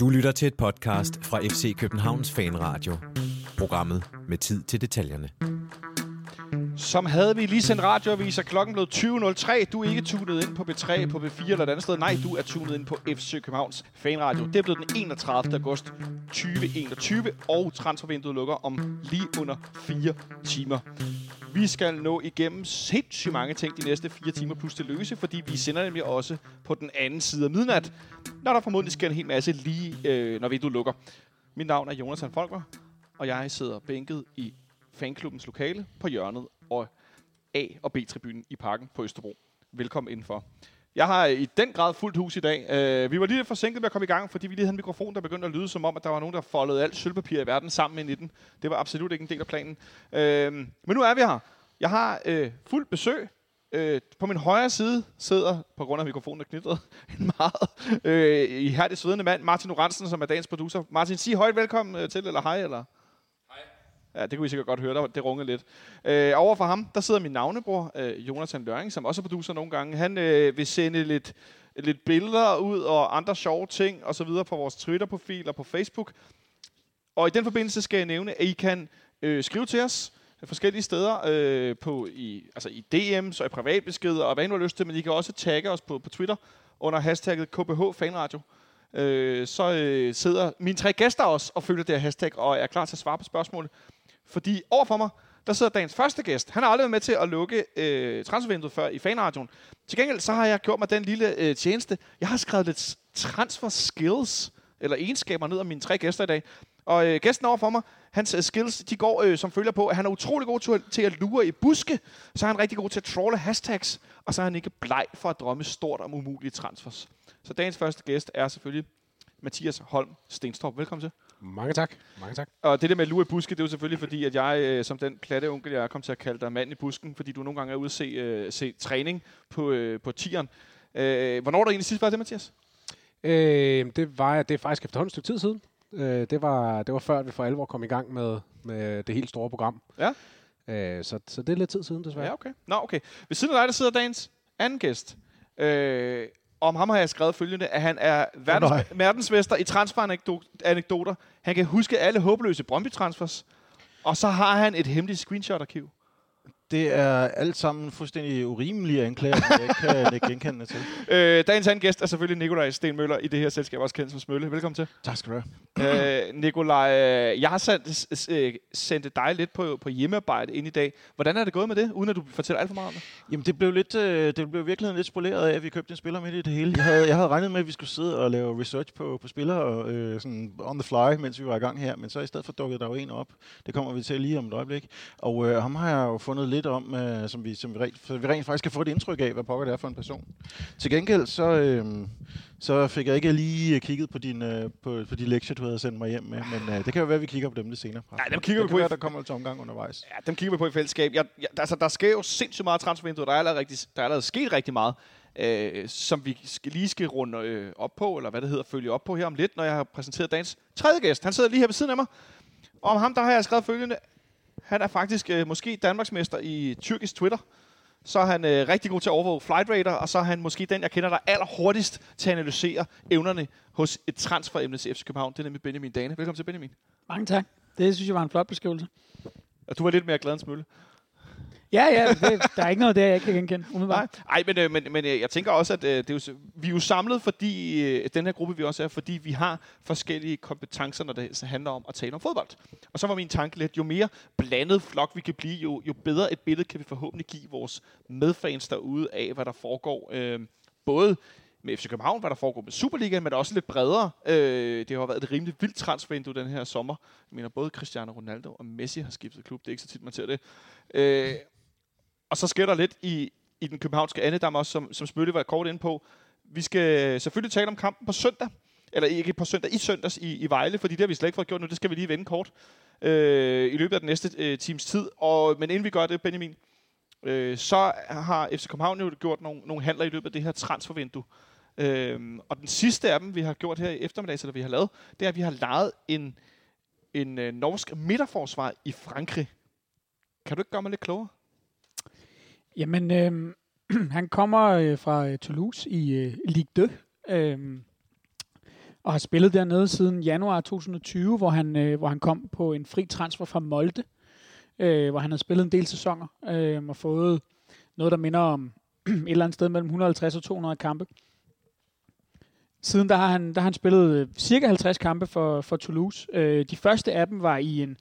Du lytter til et podcast fra FC Københavns Fanradio. Programmet med tid til detaljerne. Som havde vi lige sendt radioaviser. klokken blev 20.03. Du er ikke tunet ind på B3, på B4 eller et andet sted. Nej, du er tunet ind på FC Københavns Fanradio. Det blev den 31. august 2021, og transfervinduet lukker om lige under 4 timer. Vi skal nå igennem sindssygt mange ting de næste fire timer plus det løse, fordi vi sender nemlig også på den anden side af midnat, når der formodentlig sker en hel masse lige, øh, når vinduet lukker. Mit navn er Jonathan Folker, og jeg sidder bænket i fanklubbens lokale på hjørnet og A- og B-tribunen i parken på Østerbro. Velkommen indenfor. Jeg har i den grad fuldt hus i dag. Uh, vi var lige lidt forsinket med at komme i gang, fordi vi lige havde en mikrofon, der begyndte at lyde som om, at der var nogen, der foldede alt sølvpapir i verden sammen ind i den. Det var absolut ikke en del af planen. Uh, men nu er vi her. Jeg har uh, fuldt besøg. Uh, på min højre side sidder, på grund af mikrofonen er knyttet, en meget uh, ihærdig svedende mand, Martin Oransen, som er dagens producer. Martin, sig højt velkommen uh, til, eller hej, eller? Ja, det kunne vi sikkert godt høre, der, det runger lidt. Øh, over for ham, der sidder min navnebror, øh, Jonathan Løring, som også er producer nogle gange. Han øh, vil sende lidt, lidt billeder ud og andre sjove ting og så videre på vores Twitter-profil og på Facebook. Og i den forbindelse skal jeg nævne, at I kan øh, skrive til os forskellige steder øh, på i, altså i DM's og i privatbeskeder og hvad I nu har lyst til, men I kan også tagge os på, på Twitter under hashtagget KBH Fanradio. Øh, så øh, sidder mine tre gæster også og følger det her hashtag og er klar til at svare på spørgsmål. Fordi overfor mig, der sidder dagens første gæst. Han har aldrig været med til at lukke øh, transfervinduet før i fanradioen. Til gengæld så har jeg gjort mig den lille øh, tjeneste. Jeg har skrevet lidt transfer skills, eller egenskaber ned om mine tre gæster i dag. Og øh, gæsten overfor mig, hans øh, skills, de går øh, som følger på, at han er utrolig god til, til at lure i buske, så er han rigtig god til at trolle hashtags, og så er han ikke bleg for at drømme stort om umulige transfers. Så dagens første gæst er selvfølgelig Mathias Holm Stenstrup. Velkommen til. Mange tak. Mange tak. Og det der med lure i buske, det er jo selvfølgelig fordi, at jeg øh, som den platte onkel, jeg er, kom til at kalde dig mand i busken, fordi du nogle gange er ude at se, øh, se træning på, øh, på tieren. Øh, hvornår er der egentlig sidst var det, Mathias? Øh, det, var, det er faktisk efterhånden et stykke tid siden. Øh, det, var, det var før, vi for alvor kom i gang med, med det helt store program. Ja. Øh, så, så det er lidt tid siden, desværre. Ja, okay. Nå, okay. Ved siden af dig, der sidder dagens anden gæst. Øh, om ham har jeg skrevet følgende, at han er verdens, nej. verdensmester i transferanekdoter. Han kan huske alle håbløse Brøndby-transfers. Og så har han et hemmeligt screenshot-arkiv. Det er alt sammen fuldstændig urimelige anklager, som jeg ikke kan lægge genkendende til. Øh, dagens anden gæst er selvfølgelig Nikolaj Stenmøller i det her selskab, også kendt som Smølle. Velkommen til. Tak skal du have. øh, Nikolaj, øh, jeg har sendt, øh, sendt dig lidt på, på hjemmearbejde ind i dag. Hvordan er det gået med det, uden at du fortæller alt for meget om det? Jamen, det blev, lidt, øh, det blev virkelig lidt spoleret af, at vi købte en spiller midt i det hele. Jeg havde, jeg havde regnet med, at vi skulle sidde og lave research på, på spillere øh, sådan on the fly, mens vi var i gang her. Men så i stedet for dukkede der jo en op. Det kommer vi til lige om et øjeblik. Og øh, ham har jeg jo fundet lidt om, øh, som, vi, som vi, rent, vi rent faktisk kan få et indtryk af, hvad pokker det er for en person. Til gengæld, så, øh, så fik jeg ikke lige kigget på, din, øh, på, på de lektier, du havde sendt mig hjem med. Men øh, det kan jo være, at vi kigger på dem lidt senere. Ja, dem kigger det vi på Være, der kommer lidt omgang undervejs. Ja, dem kigger vi på i fællesskab. Jeg, jeg, altså, der sker jo sindssygt meget transfervindue. Der er allerede, rigtig, der er allerede sket rigtig meget, øh, som vi skal, lige skal runde øh, op på, eller hvad det hedder, følge op på her om lidt, når jeg har præsenteret dagens tredje gæst. Han sidder lige her ved siden af mig. Og om ham, der har jeg skrevet følgende. Han er faktisk øh, måske Danmarksmester i tyrkisk Twitter. Så er han øh, rigtig god til at overvåge flight radar, og så er han måske den, jeg kender, der allerhurtigst til at analysere evnerne hos et transferemne til FC København. Det er nemlig Benjamin Dane. Velkommen til Benjamin. Mange tak. Det synes jeg var en flot beskrivelse. Og du var lidt mere glad end smølle. Ja, ja, det, der er ikke noget der, jeg ikke kan genkende. Nej, Umiddelbart. Ej, men, øh, men, men øh, jeg tænker også, at øh, det er jo, vi er jo samlet, fordi den her gruppe vi også er, fordi vi har forskellige kompetencer, når det handler om at tale om fodbold. Og så var min tanke lidt, jo mere blandet flok vi kan blive, jo, jo bedre et billede kan vi forhåbentlig give vores medfans derude af, hvad der foregår. Øh, både med FC København, hvad der foregår med Superligaen, men også lidt bredere. Øh, det har været et rimelig vildt transfervindue den her sommer. Jeg mener, både Cristiano Ronaldo og Messi har skiftet klub. Det er ikke så tit, man ser det. Øh, og så sker der lidt i, i den københavnske andedam også, som, som Smølle var kort inde på. Vi skal selvfølgelig tale om kampen på søndag. Eller ikke på søndag, i søndags i, i Vejle, fordi det har vi slet ikke fået gjort nu. Det skal vi lige vende kort øh, i løbet af den næste øh, times tid. Og, men inden vi gør det, Benjamin, øh, så har FC København jo gjort nogle, nogle handler i løbet af det her transfervindue. Øh, og den sidste af dem, vi har gjort her i eftermiddag, eller vi har lavet, det er, at vi har lejet en, en øh, norsk midterforsvar i Frankrig. Kan du ikke gøre mig lidt klogere? Jamen, øh, han kommer øh, fra øh, Toulouse i øh, Ligue 2. Øh, og har spillet dernede siden januar 2020, hvor han, øh, hvor han kom på en fri transfer fra Molde, øh, hvor han har spillet en del sæsoner øh, og fået noget, der minder om et eller andet sted mellem 150 og 200 kampe. Siden der har han, der har han spillet øh, cirka 50 kampe for, for Toulouse. Øh, de første af dem var i en,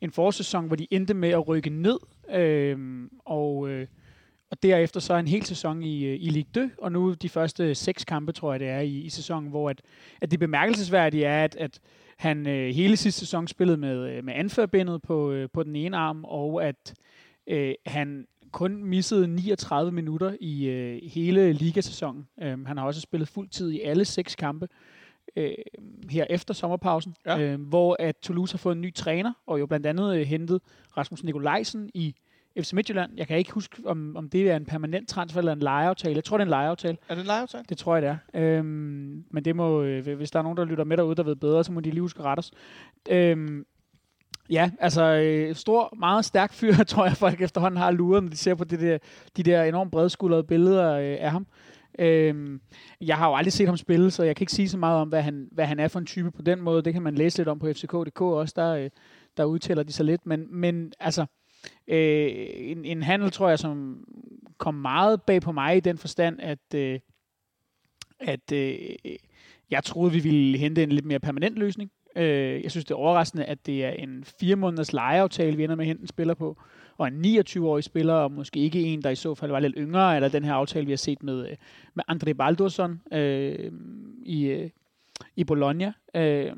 en forsæson, hvor de endte med at rykke ned, øh, og, øh, og derefter så en hel sæson i, øh, i Ligue 2, og nu de første seks kampe, tror jeg det er, i, i sæsonen, hvor at, at det bemærkelsesværdige er, at, at han øh, hele sidste sæson spillede med, øh, med anførbindet på, øh, på den ene arm, og at øh, han kun missede 39 minutter i øh, hele ligasæsonen. Øh, han har også spillet fuld tid i alle seks kampe øh, her efter sommerpausen, Ja. ja. øh, hvor at Toulouse har fået en ny træner, og jo blandt andet øh, hentet Rasmus Nikolajsen i FC Midtjylland. Jeg kan ikke huske, om, om det er en permanent transfer eller en lejeaftale. Jeg tror, det er en lejeaftale. Er det en lejeaftale? Det tror jeg, det er. Øhm, men det må, øh, hvis der er nogen, der lytter med derude, der ved bedre, så må de lige huske at. Øhm, ja, altså øh, stor, meget stærk fyr, tror jeg, folk efterhånden har luret, når de ser på det der, de der enormt bredskuldrede billeder øh, af ham. Øhm, jeg har jo aldrig set ham spille, så jeg kan ikke sige så meget om, hvad han, hvad han er for en type på den måde. Det kan man læse lidt om på fck.dk også, der, øh, der udtaler de sig lidt. Men, men altså, øh, en, en handel, tror jeg, som kom meget bag på mig i den forstand, at, øh, at øh, jeg troede, vi ville hente en lidt mere permanent løsning. Øh, jeg synes, det er overraskende, at det er en fire måneders lejeaftale, vi ender med at hente en spiller på, og en 29-årig spiller, og måske ikke en, der i så fald var lidt yngre, eller den her aftale, vi har set med, øh, med André Baldursson øh, i, øh, i Bologna. Øh,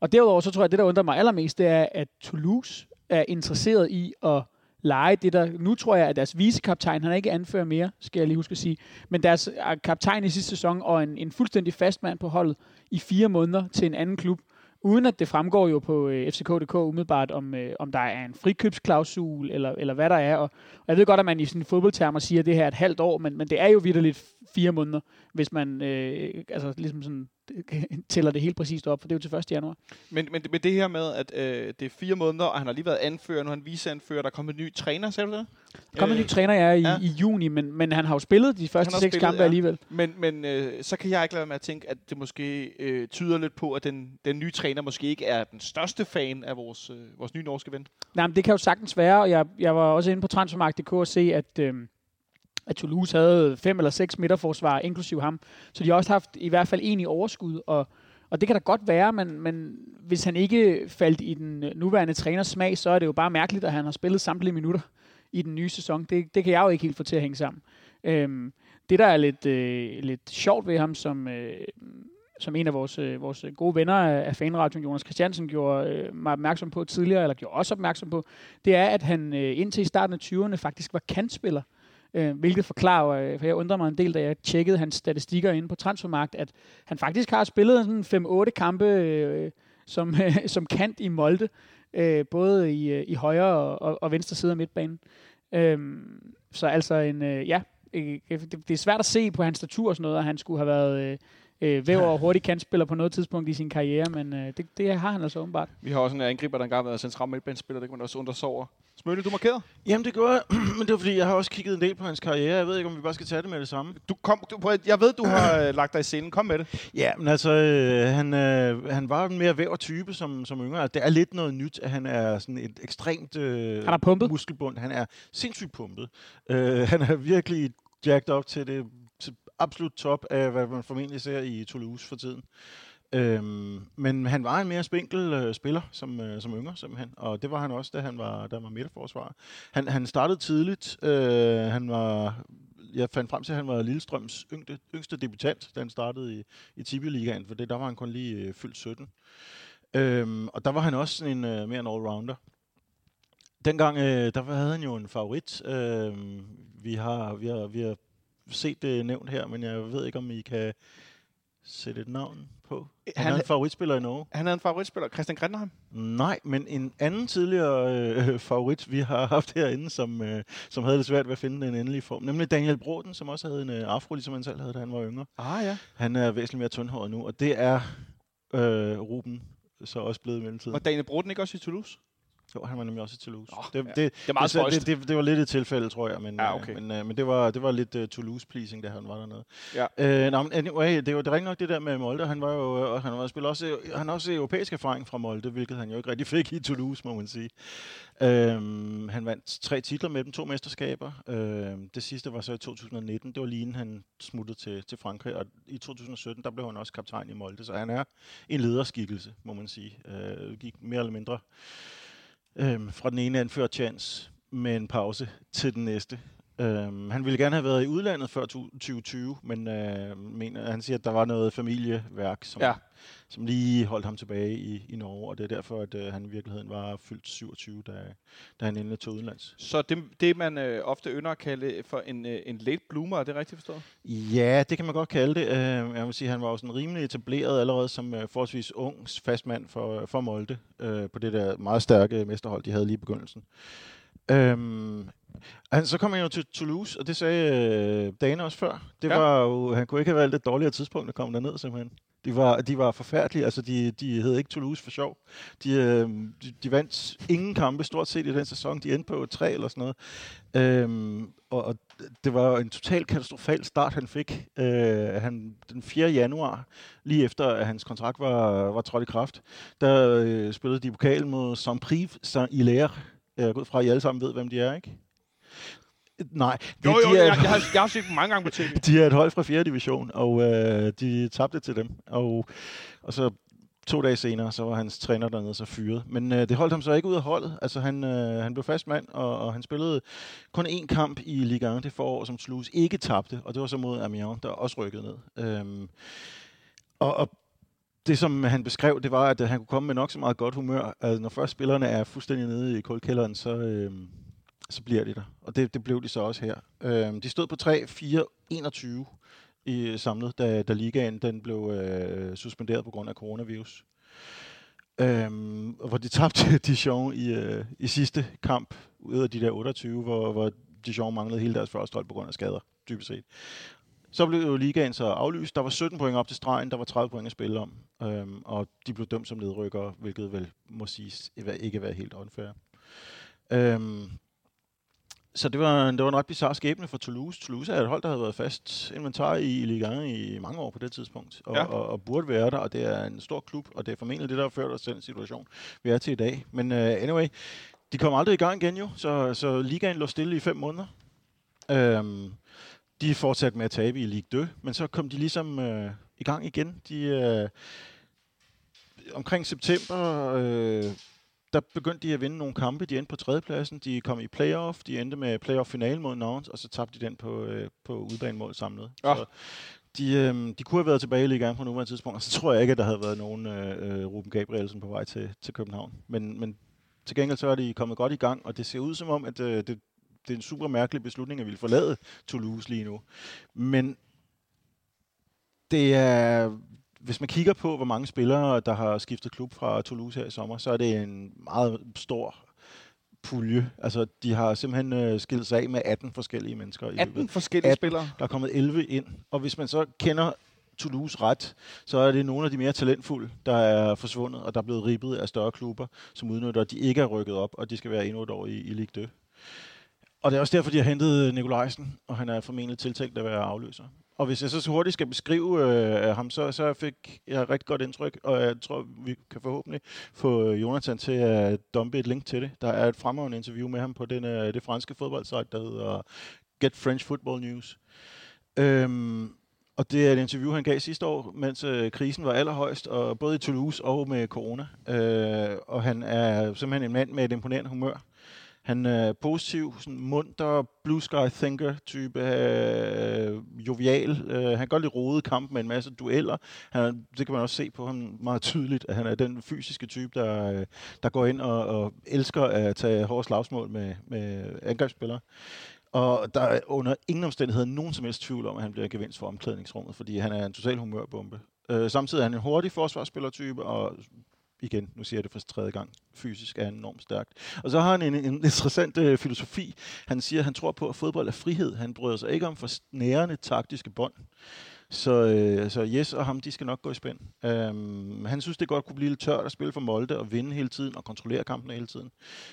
og derudover, så tror jeg, at det, der undrer mig allermest, det er, at Toulouse er interesseret i at lege det der, nu tror jeg, at deres vicekaptajn, han er ikke anfører mere, skal jeg lige huske at sige, men deres ah, kaptajn i sidste sæson, og en, en fuldstændig fast mand på holdet i fire måneder til en anden klub, uden at det fremgår jo på øh, FCK.dk umiddelbart, om, øh, om der er en frikøbsklausul, eller, eller hvad der er. Og, og jeg ved godt, at man i sådan fodboldtermer siger, at det her er et halvt år, men, men det er jo vidderligt fire måneder, hvis man øh, altså, ligesom sådan, tæller det helt præcist op, for det er jo til 1. januar. Men, men, men det her med, at øh, det er fire måneder, og han har lige været anfører, nu er han viceanfører, der er kommet en ny træner, sagde du det? Der kommer en ny træner ja, i, ja. i juni, men, men han har jo spillet de første seks spillet, kampe ja. alligevel. Men, men øh, så kan jeg ikke lade være med at tænke, at det måske øh, tyder lidt på, at den, den nye træner måske ikke er den største fan af vores, øh, vores nye norske ven. Nej, men det kan jo sagtens være, og jeg, jeg var også inde på Transfermarkt.dk og se, at, øh, at Toulouse havde fem eller seks midterforsvar, inklusive ham. Så de har også haft i hvert fald en i overskud, og, og det kan da godt være, men, men hvis han ikke faldt i den øh, nuværende træners smag, så er det jo bare mærkeligt, at han har spillet samtlige minutter i den nye sæson. Det, det kan jeg jo ikke helt få til at hænge sammen. Øhm, det, der er lidt, øh, lidt sjovt ved ham, som, øh, som en af vores, øh, vores gode venner af, af fanradioen, Jonas Christiansen, gjorde øh, mig opmærksom på tidligere, eller gjorde også opmærksom på, det er, at han øh, indtil i starten af 20'erne faktisk var kantspiller. Øh, Øh, hvilket forklarer, øh, for jeg undrer mig en del, da jeg tjekkede hans statistikker inde på Transfermarkt, at han faktisk har spillet sådan 5-8 kampe øh, som, øh, som kant i Molde, øh, både i, øh, i højre og, og, og venstre side af midtbanen. Øh, så altså en, øh, ja, øh, det, det er svært at se på hans statur og sådan noget, at han skulle have været øh, øh, væver og hurtig kantspiller på noget tidspunkt i sin karriere, men øh, det, det har han altså åbenbart. Vi har også en angriber, der engang har været central midtbanespiller, det kan man også undre sig over. Smølle, du er markeret. Jamen, det gør jeg, men det var fordi, jeg har også kigget en del på hans karriere. Jeg ved ikke, om vi bare skal tage det med det samme. Du kom, du, jeg ved, du har øh, lagt dig i scenen. Kom med det. Ja, men altså, øh, han, øh, han var en mere væver type som, som yngre. Det er lidt noget nyt, at han er sådan et ekstremt øh, Han er pumpet. muskelbund. Han er sindssygt pumpet. Øh, han er virkelig jacked op til det absolut top af, hvad man formentlig ser i Toulouse for tiden. Øhm, men han var en mere spinkel øh, spiller som, øh, som yngre, simpelthen. Og det var han også, da han var, da han var midterforsvarer. Han, han startede tidligt. Øh, han var, jeg fandt frem til, at han var Lillestrøms yngste, yngste debutant, da han startede i, i Tibi-ligaen, for det, der var han kun lige øh, fyldt 17. Øhm, og der var han også sådan en øh, mere en all-rounder. Dengang, øh, der havde han jo en favorit. Øh, vi, har, vi, har, vi har set det nævnt her, men jeg ved ikke, om I kan sætte et navn på. Han, Han- han er en favoritspiller i Norge. Han havde en favoritspiller, Christian Grenderheim. Nej, men en anden tidligere øh, favorit, vi har haft herinde, som, øh, som havde det svært ved at finde den endelige form, nemlig Daniel Broden, som også havde en øh, afro, ligesom han selv havde, da han var yngre. Ah ja. Han er væsentligt mere tyndhåret nu, og det er øh, Ruben så også blevet i mellemtiden. Var Daniel Broden ikke også i Toulouse? Jo, han var nemlig også i Toulouse. Nå, det, ja. det, Det er meget det, det, det, det, var lidt et tilfælde, tror jeg, men, Ja, ja, okay. men, uh, men det var, det var lidt uh, Toulouse-pleasing, da han var dernede. Ja. No, men anyway, det var det nok det der med Molde. Han var jo uh, han var spillet også, han også europæisk erfaring fra Molde, hvilket han jo ikke rigtig fik i Toulouse, må man sige. Uh, han vandt tre titler med dem, to mesterskaber. Uh, det sidste var så i 2019. Det var lige inden han smuttede til, til Frankrig, og i 2017, der blev han også kaptajn i Molde, så han er en lederskikkelse, må man sige. Uh, gik mere eller mindre øhm, fra den ene anført chance med en pause til den næste. Øhm, han ville gerne have været i udlandet før tu- 2020, men øh, mener, han siger, at der var noget familieværk, som, Ja. ja. som lige holdt ham tilbage i, i Norge, og det er derfor, at øh, han i virkeligheden var fyldt 27, da, da han endelig tog udenlands. Så det, det man øh, ofte ynder at kalde for en, øh, en late bloomer, er det rigtigt forstået? Ja, det kan man godt kalde det. Øh, jeg vil sige, han var jo sådan rimelig etableret allerede som øh, forholdsvis ung fastmand for, for Molde øh, på det der meget stærke mesterhold, de havde lige i begyndelsen. Øhm, han, så kom han jo til Toulouse, og det sagde øh, Dane også før. Det Ja. var jo, han kunne ikke have valgt et dårligere tidspunkt at komme derned, simpelthen. De var, de var forfærdelige, altså de, de hed ikke Toulouse for sjov. De, øh, de, de vandt ingen kampe stort set i den sæson. De endte på tre eller sådan noget. Øhm, og, og det var en totalt katastrofal start, han fik. Øh, han, den 4. januar, lige efter at hans kontrakt var, var trådt i kraft, der øh, spillede de pokalen mod Saint-Prive Saint-Hilaire. Jeg går ud fra, at I alle sammen ved, hvem de er, ikke? Nej, det, Jo, jo, de, jeg, er, jeg, har, jeg har set dem mange gange på tv. de er et hold fra 4. division, og øh, de tabte til dem. Og, og så to dage senere, så var hans træner dernede så fyret. Men øh, det holdt ham så ikke ud af holdet. Altså han, øh, han blev fast mand, og, og han spillede kun én kamp i Ligue 1 det forår, som Toulouse ikke tabte, og det var så mod Amiens, der også rykkede ned. Øhm, og, og det, som han beskrev, det var, at øh, han kunne komme med nok så meget godt humør. Altså, når først spillerne er fuldstændig nede i kulkælderen, så, øhm, så bliver de der. Og det, det blev de så også her. Øh, de stod på 3-4-21 i øh, samlet, da, da ligaen den blev øh, suspenderet på grund af coronavirus. Øhm, og hvor de tabte Dijon i, øh, i sidste kamp, ud af de der 28, hvor, hvor Dijon manglede hele deres første hold på grund af skader, dybest set. Så blev jo ligaen så aflyst. Der var 17 point op til stregen, der var 30 point at spille om. Øhm, og de blev dømt som nedrykkere, hvilket vel må siges ikke være helt unfair. Øhm, så det var, det var en ret bizarre skæbne for Toulouse. Toulouse er et hold, der havde været fast inventar i Ligue 1 i mange år på det tidspunkt, og, Ja. og, og burde være der, og det er en stor klub, og det er formentlig det, der har ført os til den situation, vi er til i dag. Men uh, anyway, de kom aldrig i gang igen jo, så, så ligaen lå stille i fem måneder. Øhm, de fortsatte med at tabe i Ligue 2, men så kom de ligesom øh, i gang igen. De, øh, omkring september, øh, der begyndte de at vinde nogle kampe. De endte på tredjepladsen, de kom i playoff, de endte med playoff-finale mod Nantes, og så tabte de den på, øh, på udbanemål samlet. Ja. Så de, øh, de kunne have været tilbage i ligaen på nuværende tidspunkt, og så tror jeg ikke, at der havde været nogen øh, øh, Ruben Gabrielsen på vej til, til København. Men, men til gengæld så er de kommet godt i gang, og det ser ud som om, at øh, det, det er en super mærkelig beslutning at ville forlade Toulouse lige nu. Men det er, hvis man kigger på, hvor mange spillere, der har skiftet klub fra Toulouse her i sommer, så er det en meget stor pulje. Altså, de har simpelthen øh, skilt sig af med 18 forskellige mennesker i 18 løbet. forskellige 18. spillere. Der er kommet 11 ind, og hvis man så kender Toulouse ret, så er det nogle af de mere talentfulde, der er forsvundet, og der er blevet ribbet af større klubber, som udnytter, at de ikke er rykket op, og de skal være endnu et år i, i Ligue 2. Og det er også derfor, de har hentet Nikolajsen, og han er formentlig tiltænkt at være afløser. Og hvis jeg så hurtigt skal beskrive øh, ham, så, så fik jeg et rigtig godt indtryk, og jeg tror, vi kan forhåbentlig få øh, Jonathan til at dumpe et link til det. Der er et fremragende interview med ham på den, øh, det franske fodboldsite, der hedder Get French Football News. Øhm, og det er et interview, han gav sidste år, mens øh, krisen var allerhøjst, og både i Toulouse og med corona. Øh, og han er simpelthen en mand med et imponerende humør. Han er positiv, sådan munter, blue sky thinker type, øh, jovial. Øh, han kan godt lide rode kamp med en masse dueller. Han, det kan man også se på ham meget tydeligt, at han er den fysiske type, der, øh, der går ind og, og elsker at tage hårde slagsmål med, med angrebsspillere. Og der er under ingen omstændigheder nogen som helst tvivl om, at han bliver gevinst for omklædningsrummet, fordi han er en total humørbombe. Øh, samtidig er han en hurtig forsvarsspillertype, og igen, nu siger jeg det for tredje gang, fysisk er han enormt stærkt. Og så har han en, en interessant øh, filosofi. Han siger, at han tror på, at fodbold er frihed. Han bryder sig ikke om for snærende taktiske bånd. Så, øh, så Jes og ham, de skal nok gå i spænd. Øhm, han synes, det godt kunne blive lidt tørt at spille for Molde og vinde hele tiden og kontrollere kampene hele tiden.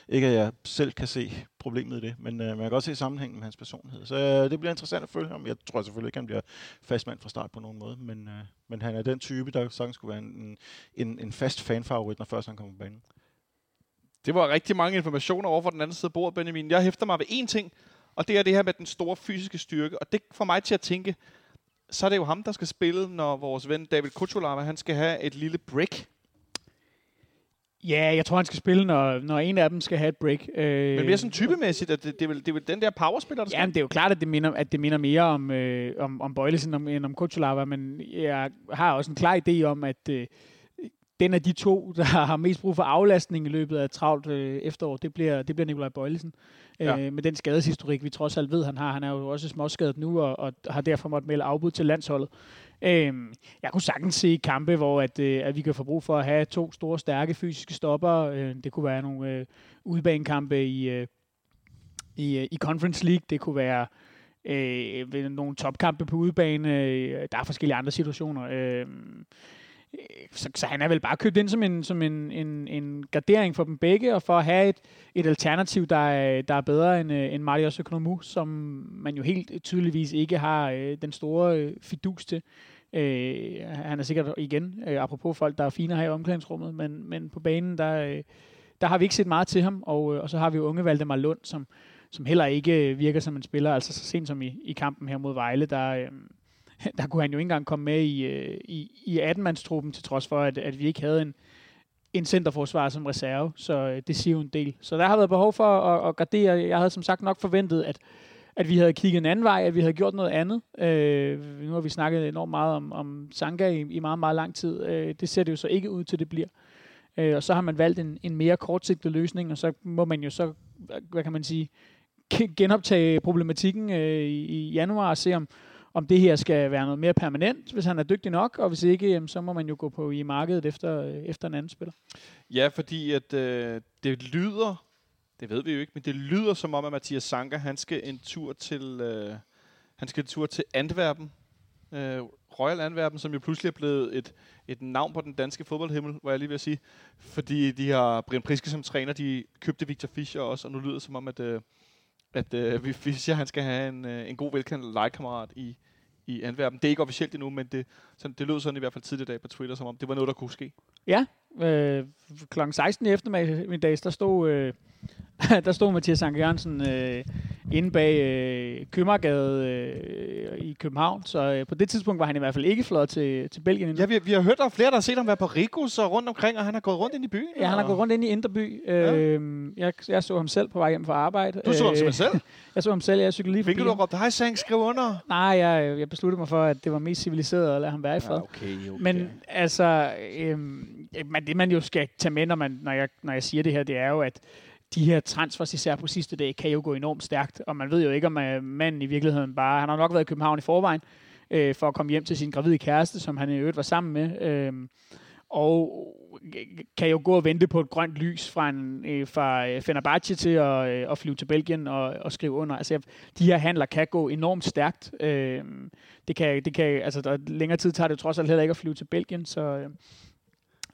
Ikke at jeg selv kan se problemet i det, men øh, man kan godt se sammenhængen med hans personlighed. Så øh, det bliver interessant at følge ham. Jeg tror selvfølgelig ikke, han bliver fastmand fra start på nogen måde, men, øh, men han er den type, der sagtens skulle være en, en, en fast fanfavorit, når først han kommer på banen. Det var rigtig mange informationer over for den anden side af bordet, Benjamin. Jeg hæfter mig ved én ting, og det er det her med den store fysiske styrke. Og det får mig til at tænke, så er det jo ham, der skal spille, når vores ven David Kuchulava, han skal have et lille break. Ja, jeg tror, han skal spille, når, når en af dem skal have et break. Øh, Men mere sådan typemæssigt, at det, det, er vel, det er vel den der powerspiller, der skal? Ja, det er jo klart, at det minder, at det minder mere om, øh, om, om Bøjlesen om, end om Kuchulava, men jeg har også en klar idé om, at øh, den af de to, der har mest brug for aflastning i løbet af travlt øh, efterår, det bliver, det bliver Nikolaj Bøjlesen. Ja. Øh, med den skadeshistorik, vi trods alt ved, han har. Han er jo også småskadet nu, og, og har derfor måttet melde afbud til landsholdet. Øh, jeg kunne sagtens se kampe, hvor at, øh, at vi kan få brug for at have to store, stærke fysiske stopper. Øh, det kunne være nogle øh, udbanekampe i, øh, i, øh, i Conference League. Det kunne være øh, nogle topkampe på udebane. Der er forskellige andre situationer. Øh, Øh, så, så han er vel bare købt ind som en, som en, en, en gardering for dem begge, og for at have et, et alternativ, der er, der er bedre end, øh, end Marius Økonomu, som man jo helt tydeligvis ikke har øh, den store øh, fidus til. Øh, han er sikkert igen, øh, apropos folk, der er fine her i omklædningsrummet, men, men på banen, der, øh, der har vi ikke set meget til ham, og, øh, og så har vi jo unge Valdemar Lund, som, som heller ikke virker som en spiller, altså så sent som i, i kampen her mod Vejle, der... Øh, der kunne han jo ikke engang komme med i, øh, i, i 18-mandstruppen, til trods for, at, at vi ikke havde en, en centerforsvar som reserve, så øh, det siger jo en del. Så der har været behov for at, at gardere. Jeg havde som sagt nok forventet, at, at vi havde kigget en anden vej, at vi havde gjort noget andet. Øh, nu har vi snakket enormt meget om, om Sanka i, i meget, meget lang tid. Øh, det ser det jo så ikke ud til, det bliver. Øh, og så har man valgt en, en mere kortsigtet løsning, og så må man jo så, hvad kan man sige, genoptage problematikken øh, i, i januar og se, om, om det her skal være noget mere permanent, hvis han er dygtig nok, og hvis ikke, jamen, så må man jo gå på i markedet efter, øh, efter en anden spiller. Ja, fordi at øh, det lyder, det ved vi jo ikke, men det lyder som om, at Mathias Sanker, han skal en tur til, øh, han skal en tur til Antwerpen, øh, Royal Antwerpen, som jo pludselig er blevet et, et navn på den danske fodboldhimmel, hvor jeg lige vil sige, fordi de har Brian Priske som træner, de købte Victor Fischer også, og nu lyder det som om, at øh, at øh, Fischer han skal have en, øh, en god velkendt legekammerat i, i Antwerpen. Det er ikke officielt endnu, men det, sådan, det lød sådan i hvert fald tidligere dag på Twitter, som om det var noget, der kunne ske. Ja, øh, kl. 16 i eftermiddags, der stod, øh, der stod Mathias Anker Jørgensen øh, inde bag øh, Købmagergade øh, i København, så øh, på det tidspunkt var han i hvert fald ikke flot til, til Belgien endnu. Ja, vi, vi har hørt, der flere, der har set ham være på Rikos og rundt omkring, og han har gået rundt ind i byen. Ja, han har gået rundt ind i Inderby. Ja. Øh, jeg, jeg så ham selv på vej hjem fra arbejde. Du så ham simpelthen selv? jeg så ham selv, jeg cyklede lige forbi. Hvilket du råbte, hej Sang, skriv under? Nej, jeg, jeg besluttede mig for, at det var mest civiliseret at lade ham være i fred. Ja, okay, okay. Men altså, øh, man, det man jo skal tage med, når, man, når, jeg, når jeg siger det her, det er jo, at de her transfers, især på sidste dag, kan jo gå enormt stærkt. Og man ved jo ikke, om øh, manden i virkeligheden bare... Han har nok været i København i forvejen, øh, for at komme hjem til sin gravide kæreste, som han i øvrigt var sammen med. Øh, og kan jo gå og vente på et grønt lys fra, en, øh, fra øh, Fenerbahce til at, øh, at flyve til Belgien og, og skrive under. Altså, de her handler kan gå enormt stærkt. Øh, det kan, det kan, altså, der, længere tid tager det jo trods alt heller ikke at flyve til Belgien, så, øh,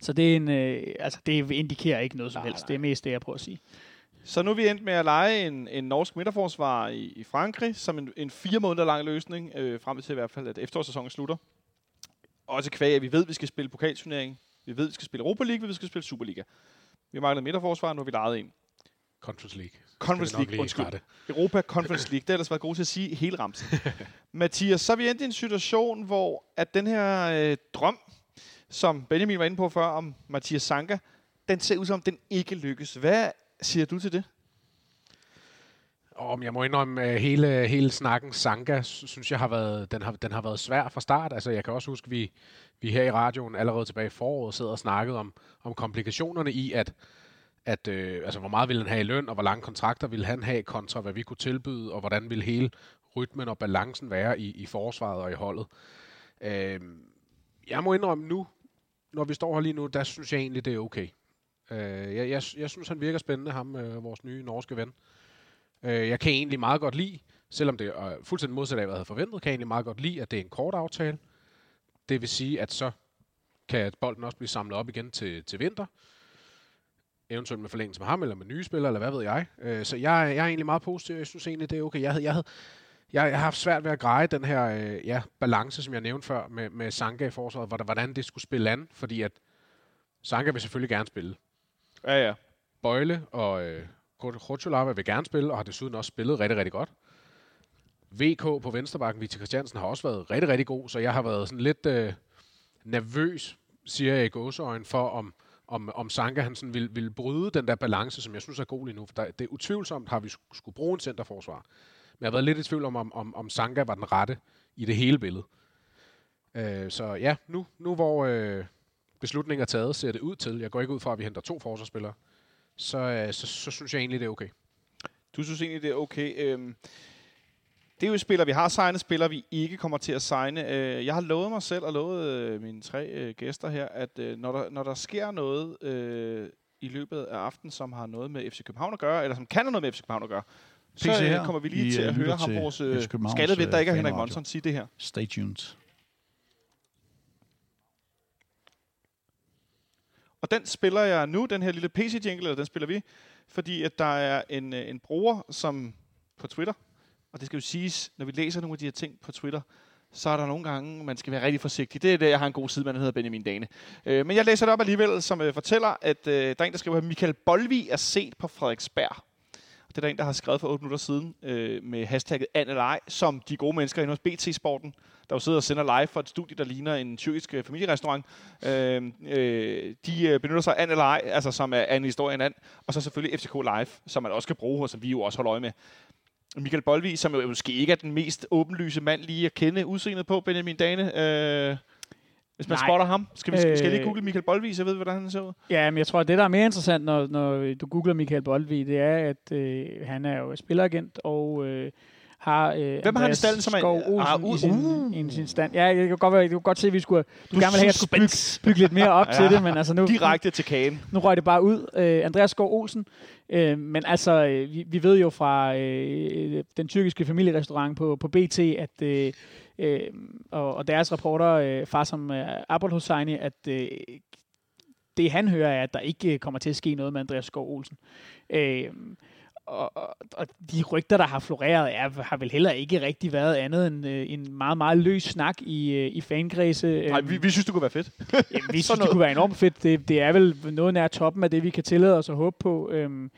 så det, er en, øh, altså, det indikerer ikke noget som nej, helst. Nej. Det er mest det, jeg prøver at sige. Så nu er vi endt med at lege en, en norsk midterforsvar i, i Frankrig, som en, en fire måneder lang løsning, øh, frem til i hvert fald, at efterårssæsonen slutter. Også kvæg, at vi ved, at vi skal spille pokalturnering. Vi ved, at vi skal spille Europa League, vi skal spille Superliga. Vi mangler midterforsvar, nu har vi lejet en. Conference League. Conference League, undskyld. Europa Conference League. Det har ellers været god til at sige hele ramsen. Mathias, så er vi endt i en situation, hvor at den her øh, drøm, som Benjamin var inde på før, om Mathias Sanka, den ser ud som, den ikke lykkes. Hvad siger du til det? Om jeg må indrømme, øh, hele, hele snakken Sanka, synes jeg har været, den har, den har været svær fra start. Altså, jeg kan også huske, at vi, vi her i radioen allerede tilbage i foråret sidder og snakkede om, om komplikationerne i, at, at øh, altså, hvor meget ville han have i løn, og hvor lange kontrakter ville han have, kontra hvad vi kunne tilbyde, og hvordan ville hele rytmen og balancen være i, i forsvaret og i holdet. Øh, jeg må indrømme nu, når vi står her lige nu, der synes jeg egentlig, det er okay. Øh, jeg, jeg, jeg synes, han virker spændende, ham, øh, vores nye norske ven. Øh, jeg kan egentlig meget godt lide, selvom det er øh, fuldstændig modsat af, hvad jeg havde forventet, kan jeg egentlig meget godt lide, at det er en kort aftale. Det vil sige, at så kan bolden også blive samlet op igen til, til vinter. Eventuelt med forlængelse med ham, eller med nye spillere, eller hvad ved jeg. Øh, så jeg, jeg er egentlig meget positiv. Jeg synes egentlig, det er okay. Jeg havde, jeg havde, jeg, jeg har haft svært ved at greje den her øh, ja, balance, som jeg nævnte før, med, med Sanka i forsvaret, hvordan, hvordan det skulle spille an, fordi at Sanka vil selvfølgelig gerne spille. Ja, ja. Bøjle og øh, Khocholava vil gerne spille, og har desuden også spillet rigtig, rigtig godt. VK på venstrebakken, Victor Christiansen, har også været rigtig, rigtig god, så jeg har været sådan lidt øh, nervøs, siger jeg i gåseøjne, for om, om, om Sanka han sådan vil, vil bryde den der balance, som jeg synes er god lige nu. For der, det er utvivlsomt, har vi sk- skulle bruge en centerforsvar. Men jeg har været lidt i tvivl om, om, om, om Sanka var den rette i det hele billede. Øh, så ja, nu, nu hvor øh, beslutningen er taget, ser det ud til, jeg går ikke ud fra, at vi henter to forsvarsspillere, så, øh, så, så synes jeg egentlig, det er okay. Du synes egentlig, det er okay. Øhm, det er jo spillere, vi har signet spillere, vi ikke kommer til at signe. Øh, jeg har lovet mig selv og lovet øh, mine tre øh, gæster her, at øh, når, der, når der sker noget øh, i løbet af aftenen, som har noget med FC København at gøre, eller som kan have noget med FC København at gøre, så PC øh, her. kommer vi lige I, til øh, at høre ham, vores skattevet, der ikke er Henrik. Monson, sige det her. Stay tuned. Og den spiller jeg nu, den her lille PC-jingle, eller den spiller vi, fordi at der er en, øh, en bruger, som på Twitter, og det skal jo siges, når vi læser nogle af de her ting på Twitter, så er der nogle gange, man skal være rigtig forsigtig. Det er det, jeg har en god sidemand, der hedder Benjamin Dane. Øh, men jeg læser det op alligevel, som øh, fortæller, at øh, der er en, der skriver, at Michael Bolvi er set på Frederiksberg. Det er der en, der har skrevet for 8 minutter siden øh, med hashtagget an eller ej, som de gode mennesker inde hos BT-sporten, der jo sidder og sender live for et studie, der ligner en tyrkisk øh, familierestaurant. Øh, øh, de øh, benytter sig af an eller ej, altså som er, er en historie en and, og så selvfølgelig FCK Live, som man også kan bruge, og som vi jo også holder øje med. Michael Bolvi, som jo måske ikke er den mest åbenlyse mand lige at kende udseendet på, Benjamin Dane. Øh, hvis man Nej. spotter ham. Skal, vi, skal jeg lige Øh. google Michael Bolvi, så jeg ved, hvordan han ser ud? Ja, men jeg tror, at det, der er mere interessant, når, når du googler Michael Boldvig, det er, at øh, han er jo spilleragent og øh, har øh, Hvem har han i som er- Skov Olsen Ah, uh, i, sin, uh. i sin stand. Ja, jeg kan godt, være, jeg kan godt se, at vi skulle, du, Du gerne vil have, at jeg skulle bygge, bygge lidt mere op Ja. til det, men altså nu, Direkte til kagen. nu røg det bare ud. Øh, Andreas Skov Olsen. Øh, men altså, øh, vi, vi ved jo fra øh, den tyrkiske familierestaurant på, på BT, at øh, øh, og, og deres reporter, øh, far som øh, Abel Hosseini, at øh, det han hører er, at der ikke kommer til at ske noget med Andreas Skov Olsen. Øh, og, og, og de rygter, der har floreret, er, har vel heller ikke rigtig været andet end øh, en meget, meget løs snak i, øh, i fankredse. Nej, vi, vi synes, det kunne være fedt. Jamen, vi synes, det kunne være enormt fedt. Det, det er vel noget nær toppen af det, vi kan tillade os at håbe på. Øhm,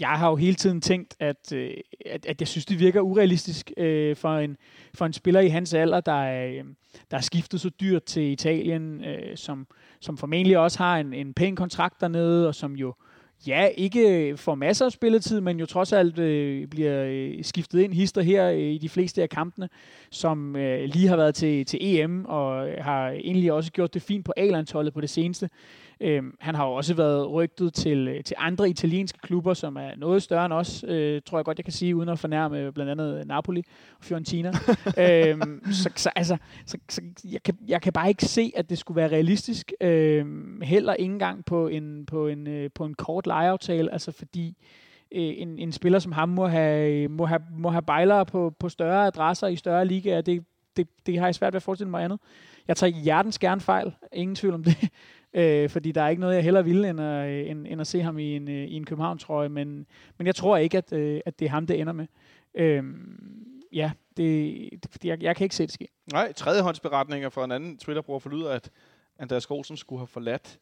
jeg har jo hele tiden tænkt, at, øh, at, at jeg synes, det virker urealistisk øh, for, en, for en spiller i hans alder, der er, øh, der er skiftet så dyrt til Italien, øh, som, som formentlig også har en, en pæn kontrakt dernede, og som jo ja, ikke får masser af spilletid, men jo trods alt øh, bliver øh, skiftet ind hister her øh, i de fleste af kampene, som øh, lige har været til, til EM, og har egentlig også gjort det fint på A-landsholdet på det seneste. Øhm, han har jo også været rygtet til, øh, til andre italienske klubber, som er noget større end os, øh, tror jeg godt, jeg kan sige, uden at fornærme blandt andet Napoli og Fiorentina. øhm, så, så, altså, så, så jeg, kan, jeg kan bare ikke se, at det skulle være realistisk. Øhm, heller ikke engang på en, på en, øh, på en kort lejeaftale, altså fordi øh, en, en spiller som ham må have, må have, må have bejlere på, på større adresser i større ligaer. Det, det, det har jeg svært ved at forestille mig andet. Jeg tager hjertens gerne fejl, ingen tvivl om det. Øh, fordi der er ikke noget, jeg hellere ville, end at, øh, end, end at se ham i en, øh, i en København-trøje. Men, men jeg tror ikke, at, øh, at det er ham, det ender med. Øh, ja, det, det, fordi jeg, jeg kan ikke se det ske. Nej, tredjehåndsberetninger fra en anden Twitter-bruger forlyder, at Andreas Olsen skulle have forladt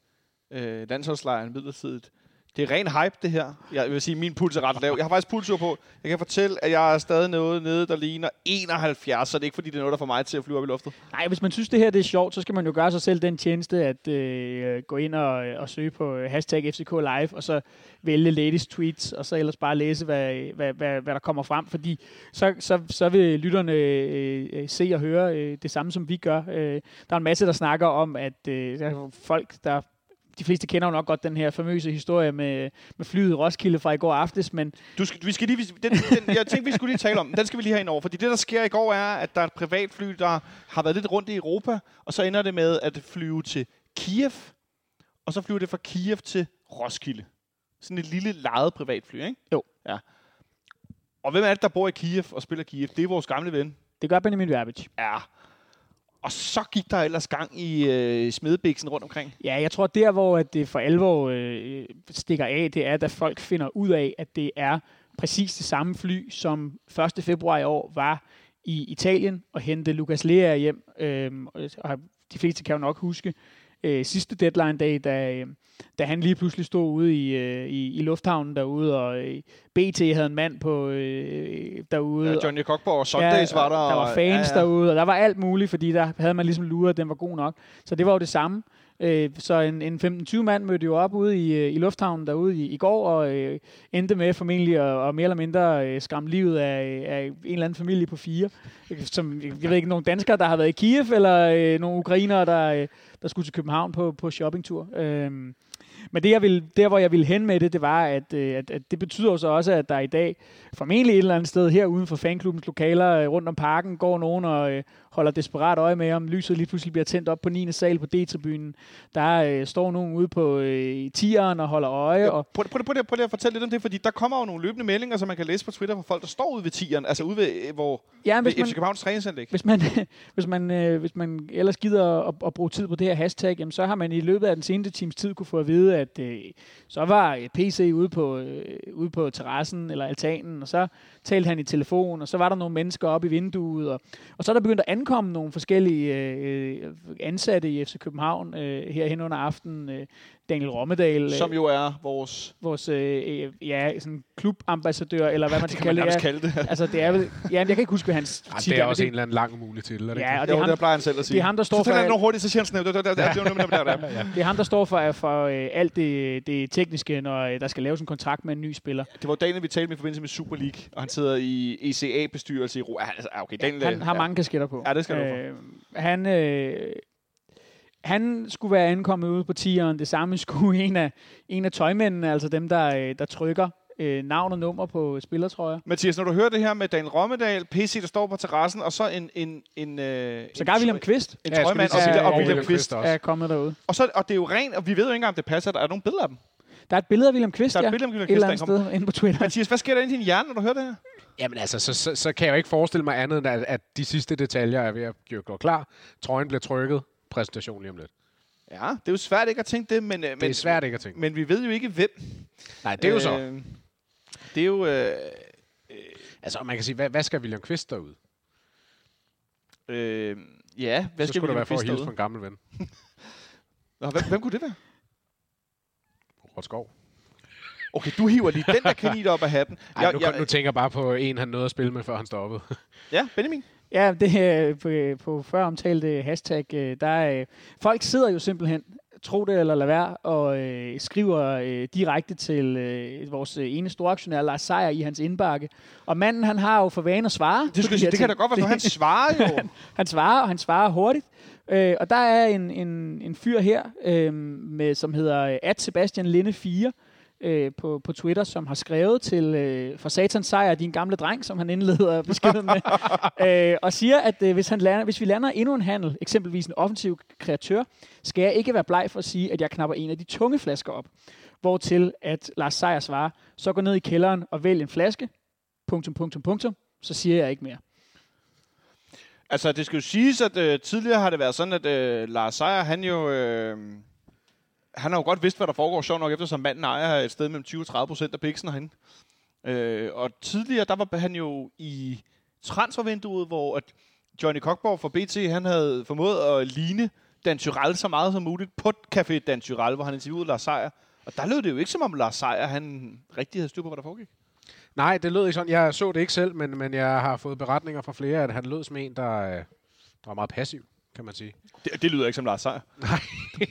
øh, landsholdslejren midlertidigt. Det er ren hype, det her. Jeg vil sige, at min puls er ret lav. Jeg har faktisk pulsur på. Jeg kan fortælle, at jeg er stadig noget nede, der ligner 71, så det er ikke, fordi det er noget, der får mig til at flyve op i luftet. Nej, hvis man synes, det her det er sjovt, så skal man jo gøre sig selv den tjeneste at øh, gå ind og, og søge på øh, hashtag FCK Live, og så vælge latest tweets, og så ellers bare læse, hvad, hvad, hvad, hvad der kommer frem, fordi så, så, så vil lytterne øh, øh se og høre øh, det samme, som vi gør. Øh, der er en masse, der snakker om, at øh, der er folk, der de fleste kender jo nok godt den her famøse historie med, med flyet Roskilde fra i går aftes, men Du skal, vi skal lige, den, den, jeg tænkte, vi skulle lige tale om den. Skal vi lige have ind over. Fordi det, der sker i går, er, at der er et privatfly, der har været lidt rundt i Europa, og så ender det med at flyve til Kiev, og så flyver det fra Kiev til Roskilde. Sådan et lille lejet privatfly, ikke? Jo. Ja. Og hvem er det, der bor i Kiev og spiller Kiev? Det er vores gamle ven. det gør Benjamin Verbic. Ja. Og så gik der ellers gang i øh, smedebiksen rundt omkring. Ja, jeg tror, der hvor at det for alvor øh, stikker af, det er, at folk finder ud af, at det er præcis det samme fly, som 1. februar i år var i Italien og hente Lucas Lea hjem. Øh, og de fleste kan jo nok huske øh, sidste deadline-dag, da, øh, da han lige pludselig stod ude i, øh, i, i lufthavnen derude, og øh, BT havde en mand på øh, derude. Ja, Johnny Cockborg og Sundays ja, var der. Der var og- fans ja, ja. derude, og der var alt muligt, fordi der havde man ligesom luret, at den var god nok. Så det var jo det samme. Øh, Øh, så en, en 15-20 mand mødte jo op ude i, øh, i lufthavnen derude i, i går, og øh, endte med formentlig at, og mere eller mindre øh, skræmme livet af, øh, af en eller anden familie på fire. Som, jeg ved ikke, nogle danskere, der har været i Kiev, eller øh, nogle ukrainere, der, øh, der skulle til København på, på shoppingtur. Øh, men det, jeg vil, der, hvor jeg ville hen med det, det var, at, øh, at, at det betyder så også, at der i dag, formentlig et eller andet sted her uden for fanklubbens lokaler, rundt om parken, går nogen og øh, holder desperat øje med, om lyset lige pludselig bliver tændt op på 9. sal på D-tribunen. Der øh, står nogen ude på øh, tieren og holder øje. Ja, Og, prøv, prøv, prøv, prøv lige at fortælle lidt om det, fordi der kommer jo nogle løbende meldinger, som man kan læse på Twitter fra folk, der står ude ved tieren, altså ude ved, øh, hvor, ja, ved hvis FC man, Københavns træningsanlæg. hvis man, hvis man, øh, hvis man ellers gider at, at bruge tid på det her hashtag, jamen, så har man i løbet af den seneste times tid kunne få at vide, at øh, så var øh, PC ude på, øh, ude på terrassen eller altanen, og så talte han i telefon, og så var der nogle mennesker oppe i vinduet, og, og så er der begyndt at ankomme nogle forskellige øh, øh ansatte i FC København øh, her hen under aftenen. Øh, Daniel Rommedal. Øh, Som jo er vores... Vores øh, øh, ja, sådan klubambassadør, eller hvad man skal kalde det. kalde det. altså, det er ja, jeg kan ikke huske, hvad hans titel er. Det er også en eller anden lang mulig til. Er det ja, og det jo, ham, der plejer han selv at sige. Det er ham, der står for... Så hurtigt, så siger han sådan, det er ham, der står for, for øh, alt det, det tekniske, når der skal laves en kontrakt med en ny spiller. Det var Daniel, vi talte med i forbindelse med Super League, og han sidder i ECA-bestyrelse i Ro. Altså, okay, Daniel, han har mange kasketter på. Ja, det skal du for. Han, han skulle være ankommet ude på tieren. Det samme skulle en af, en af tøjmændene, altså dem, der, øh, der trykker øh, navn og nummer på spillertrøjer. Mathias, når du hører det her med Daniel Rommedal, PC, der står på terrassen, og så en... en, en øh, Så gar William Kvist En Ja, trøjmand og, og og William Kvist. Også. er kommet derude. Og, så, og det er jo rent, og vi ved jo ikke engang, om det passer. Der er nogle billeder af dem. Der er et billede af William Kvist, Der er et ja. billede af William et Kvist, eller der andet kommer. sted inde på Twitter. Mathias, hvad sker der inde i din hjerne, når du hører det her? Jamen altså, så, så, så kan jeg jo ikke forestille mig andet, end at, at de sidste detaljer er ved at gøre- gå klar. Trøjen bliver trykket. Præsentation lige om lidt. Ja, det er jo svært ikke at tænke det, men, øh, Det men, er svært ikke at tænke. men vi ved jo ikke, hvem. Nej, det er jo så. Øh, det er jo... Øh, Altså, man kan sige, hvad, hvad skal William Kvist derud? øh, ja, hvad så skal skulle vi der være for at Kvist hilse på en gammel ven. Nå, hvem, hvem kunne det være? Robert Skov. Okay, du hiver lige den der kanin op af hatten. Ej, Jeg- nu, jeg- nu tænker jeg bare på en, han nåede at spille med, før han stoppede. Ja, Benjamin. Ja, det er på, på før omtalte hashtag, øh, der er, folk sidder jo simpelthen, tro det eller lad være, og øh, skriver øh, direkte til øh, vores øh, ene storaktionær, Lars Seier, i hans indbakke. Og manden, han har jo for vane at svare. Det, skulle, det kan da godt være, for han svarer jo. Han svarer, og han svarer hurtigt. Øh, og der er en, en, en fyr her, øh, med, som hedder øh, at Sebastian Linde 4 øh, på, på Twitter, som har skrevet til øh, for satans sejr, din gamle dreng, som han indleder beskeden med, øh, og siger, at øh, hvis, han lander, hvis vi lander endnu en handel, eksempelvis en offensiv kreatør, skal jeg ikke være bleg for at sige, at jeg knapper en af de tunge flasker op. Hvortil at Lars Seier svarer, så gå ned i kælderen og vælg en flaske, punktum, punktum, punktum, så siger jeg ikke mere. Altså, det skal jo siges, at øh, tidligere har det været sådan, at øh, Lars Seier, han jo... Øh, han har jo godt vidst, hvad der foregår sjovt nok, eftersom manden ejer et sted mellem 20 og 30 procent af piksen herinde. Øh, og tidligere, der var han jo i transfervinduet, hvor at Johnny Cockborg fra BT, han havde formået at ligne Dan Tyrell så meget som muligt på Café Dan Tyrell, hvor han interviewede Lars Seier. Og der lød det jo ikke, som om Lars Seier, han rigtig havde styr på, hvad der foregik. Nej, det lød ikke sådan. Jeg så det ikke selv, men, men jeg har fået beretninger fra flere, at han lød som en, der, øh, der var meget passiv, kan man sige. Det, det lyder ikke som Lars Seier. Nej.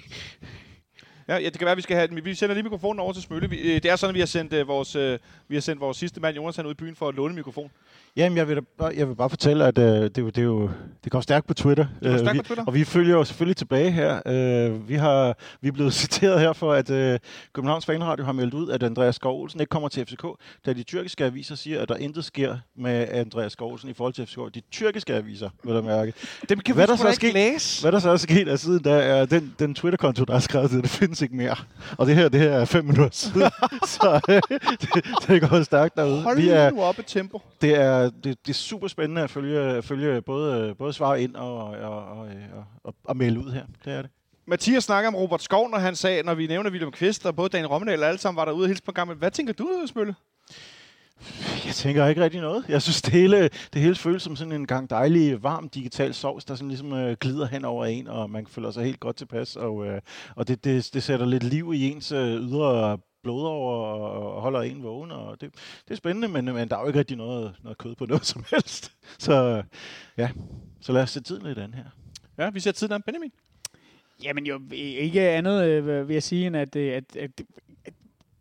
Ja, ja, det kan være, at vi skal have den. Vi sender lige mikrofonen over til Smølle. Vi, øh, det er sådan, at vi har sendt, øh, vores, øh, vi har sendt vores sidste mand, Jonas, ud i byen for at låne en mikrofon. Jamen, jeg vil, da bare, jeg vil bare fortælle, at øh, det, er det, er jo, det går stærkt på Twitter. stærkt Øh, vi, på Twitter. Og vi følger jo selvfølgelig tilbage her. Øh, vi, har, vi er blevet citeret her for, at øh, Københavns Fanradio har meldt ud, at Andreas Skov Olsen ikke kommer til FCK, da de tyrkiske aviser siger, at der intet sker med Andreas Skov Olsen i forhold til FCK. De tyrkiske aviser, vil jeg mærke. Dem kan Hvad vi der så er sket? læse. Hvad der så er sket af siden, der er den, den Twitter-konto, der er skrevet det, det findes ikke mere. Og det her, det her er fem minutter siden. så øh, det, det går stærkt derude. Hold Vi er, nu op et tempo. det, er, det, det er super spændende at følge, følge både, både svar ind og, og, og, og, og, melde ud her. Det er det. Mathias snakker om Robert Skov, når han sagde, når vi nævner William Kvist, og både Daniel Rommenel og alle sammen var derude og hilse på gammel. Hvad tænker du, Smølle? Jeg tænker ikke rigtig noget. Jeg synes, det hele, det hele føles som sådan en gang dejlig, varm digital sovs, der sådan ligesom øh, glider hen over en, og man føler sig helt godt tilpas. Og, øh, og det, det, det sætter lidt liv i ens øh, ydre blodår og, og holder en vågen. Og det, det er spændende, men, men der er jo ikke rigtig noget, noget kød på noget som helst. Så ja, så lad os se tiden lidt an her. Ja, vi ser tiden an. Benjamin. Jamen jo, ikke andet øh, vil jeg sige, end at, øh, at, at, at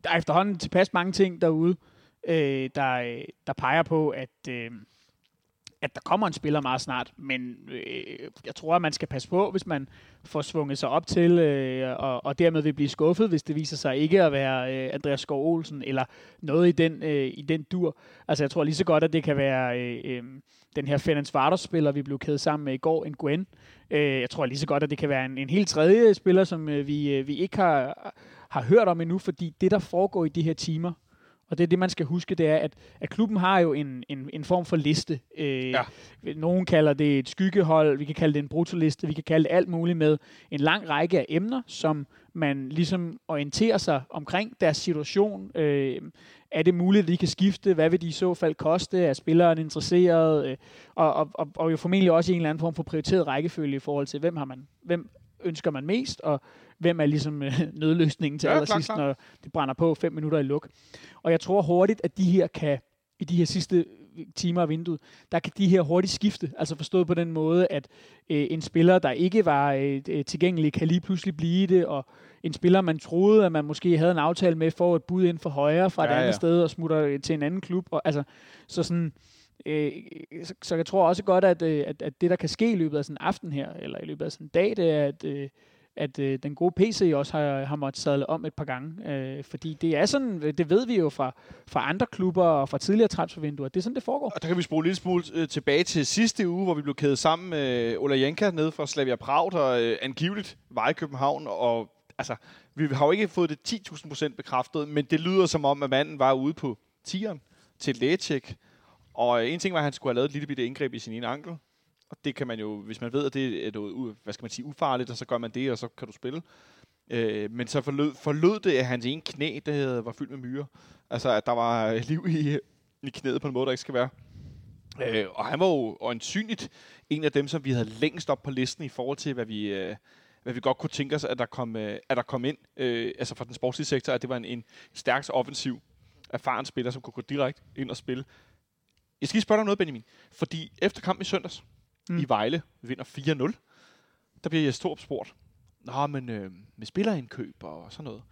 der er efterhånden tilpas mange ting derude, øh, der, øh, der peger på, at, øh, at der kommer en spiller meget snart. Men øh, jeg tror, at man skal passe på, hvis man får svunget sig op til, øh, og, og dermed vil blive skuffet, hvis det viser sig ikke at være øh, Andreas Skov Olsen, eller noget i den, øh, i den dur. Altså jeg tror lige så godt, at det kan være øh, øh, den her Fernandes spiller vi blev kædet sammen med i går, en Gwen. Øh, jeg tror lige så godt, at det kan være en, en helt tredje spiller, som øh, vi, øh, vi ikke har, har hørt om endnu, fordi det, der foregår i de her timer, og det er det, man skal huske, det er, at, at klubben har jo en, en, en form for liste. Øh, ja. Nogen kalder det et skyggehold, vi kan kalde det en brutoliste, vi kan kalde det alt muligt med en lang række af emner, som man ligesom orienterer sig omkring deres situation. Øh, er det muligt, at de kan skifte? Hvad vil de i så fald koste? Er spilleren interesseret? Øh, og, og, og, og jo formentlig også i en eller anden form for prioriteret rækkefølge i forhold til, hvem har man, hvem ønsker man mest, og hvem er ligesom øh, nødløsningen til ja, allersidst, når det brænder på fem minutter i luk. Og jeg tror hurtigt, at de her kan, i de her sidste timer af vinduet, der kan de her hurtigt skifte. Altså forstået på den måde, at øh, en spiller, der ikke var øh, øh, tilgængelig, kan lige pludselig blive det, og en spiller, man troede, at man måske havde en aftale med, får et bud ind for højre fra ja, et andet ja. sted, og smutter øh, til en anden klub. Og, altså, så sådan, øh, så, så jeg tror også godt, at, øh, at, at det, der kan ske i løbet af sådan en aften her, eller i løbet af sådan en dag, det er, at, øh, at øh, den gode PC også har, har måttet sadle om et par gange. Øh, fordi det er sådan, øh, det ved vi jo fra, fra andre klubber og fra tidligere transfervinduer, det er sådan, det foregår. Og der kan vi spole lidt smule øh, tilbage til sidste uge, hvor vi blev kædet sammen med øh, Ola Janka nede fra Slavia Prag, der øh, angiveligt var i København, og altså, vi har jo ikke fået det 10.000% bekræftet, men det lyder som om, at manden var ude på tieren til et lægetjek. Og øh, en ting var, at han skulle have lavet et lille bitte indgreb i sin ene ankel. Og det kan man jo, hvis man ved, at det er noget, hvad skal man sige, ufarligt, og så gør man det, og så kan du spille. Øh, men så forlød, forlød det, at hans ene knæ det var fyldt med myrer. Altså, at der var liv i, i knæet på en måde, der ikke skal være. Øh, og han var jo øjensynligt en af dem, som vi havde længst op på listen i forhold til, hvad vi, øh, hvad vi godt kunne tænke os, at der kom, øh, at der kom ind, øh, altså fra den sportslige sektor, at det var en, en stærkt offensiv, erfaren spiller, som kunne gå direkte ind og spille. Jeg skal lige spørge dig noget, Benjamin. Fordi efter kampen i søndags mm. i Vejle, vi vinder 4-0, der bliver Jes Torp spurgt, Nå, men øh, med spillerindkøb og sådan noget.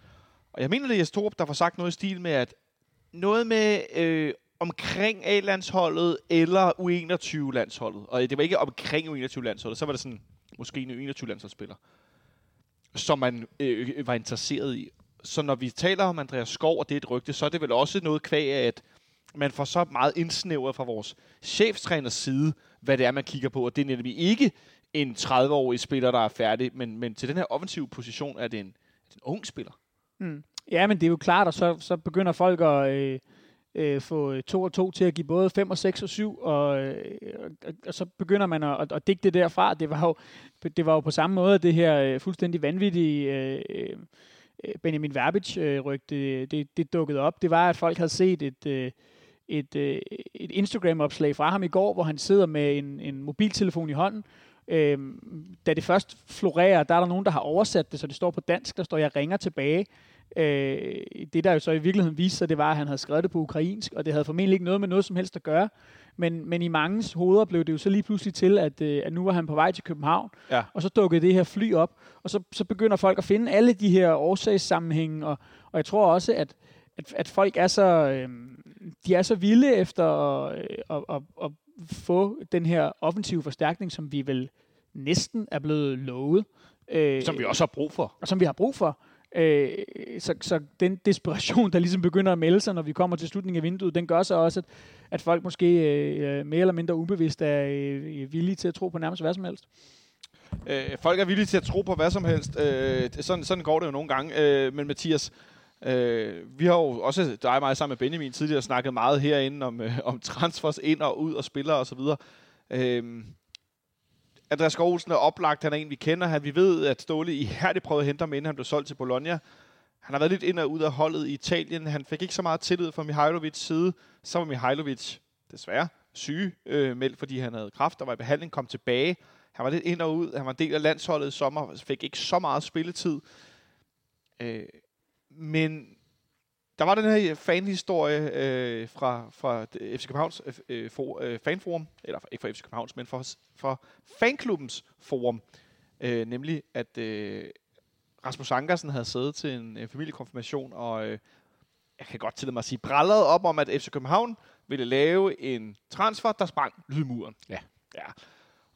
Og jeg mener, det er Jes Torp, der får sagt noget i stil med, at noget med øh, omkring A-landsholdet eller U21-landsholdet. Og det var ikke omkring U21-landsholdet, så var det sådan, måske en U21-landsholdsspiller, som man øh, var interesseret i. Så når vi taler om Andreas Skov, og det er et rygte, så er det vel også noget kvæg af, at man får så meget indsnævret fra vores chefstræners side, hvad det er, man kigger på. Og det er nemlig ikke en 30-årig spiller, der er færdig, men, men til den her offensive position er det en, en ung spiller. Mm. Ja, men det er jo klart, og så, så begynder folk at øh, øh, få to og to til at give både 5 og 6 og 7, og, øh, og, og så begynder man at, at digte derfra. Det var, jo, det var jo på samme måde, det her øh, fuldstændig vanvittige... Øh, øh, Benjamin Verbic-rygte, øh, det, det dukkede op. Det var, at folk havde set et, øh, et, øh, et Instagram-opslag fra ham i går, hvor han sidder med en, en mobiltelefon i hånden. Øhm, da det først florerer, der er der nogen, der har oversat det, så det står på dansk, der står, jeg ringer tilbage. Øh, det, der jo så i virkeligheden viste sig, det var, at han havde skrevet det på ukrainsk, og det havde formentlig ikke noget med noget som helst at gøre. Men, men i mangens hoveder blev det jo så lige pludselig til, at, øh, at nu var han på vej til København, ja. og så dukkede det her fly op, og så, så begynder folk at finde alle de her årsagssammenhænge, og, og jeg tror også, at, at, at folk er så, øh, de er så vilde efter at, øh, at, at, at få den her offensive forstærkning, som vi vel næsten er blevet lovet. Øh, som vi også har brug for. Og som vi har brug for. Øh, så, så den desperation, der ligesom begynder at melde sig, når vi kommer til slutningen af vinduet, den gør så også, at, at folk måske øh, mere eller mindre ubevidst er øh, villige til at tro på nærmest hvad som helst. Øh, folk er villige til at tro på hvad som helst. Øh, sådan, sådan går det jo nogle gange. Øh, men Mathias, øh, Øh, vi har jo også, dig og mig sammen med Benjamin, tidligere snakket meget herinde om, øh, om transfers ind og ud og spillere osv. Øh, Andreas Skov Olsen er oplagt, han er en, vi kender. Han, vi ved, at Ståle i hærdigt prøvede at hente ham, inden han blev solgt til Bologna. Han har været lidt ind og ud af holdet i Italien. Han fik ikke så meget tillid fra Mihailovic side. Så var Mihailovic desværre syge øh, meldt, fordi han havde kraft og var i behandling, kom tilbage. Han var lidt ind og ud. Han var en del af landsholdet i sommer, fik ikke så meget spilletid. Øh, men der var den her fanhistorie øh, fra, fra FC Københavns øh, for, øh, fanforum, eller ikke fra FC Københavns, men fra, fra fanklubbens forum, øh, nemlig at øh, Rasmus Ankersen havde siddet til en øh, familiekonfirmation, og øh, jeg kan godt tillade mig at sige, brallede op om, at FC København ville lave en transfer, der sprang lydmuren. Ja. ja.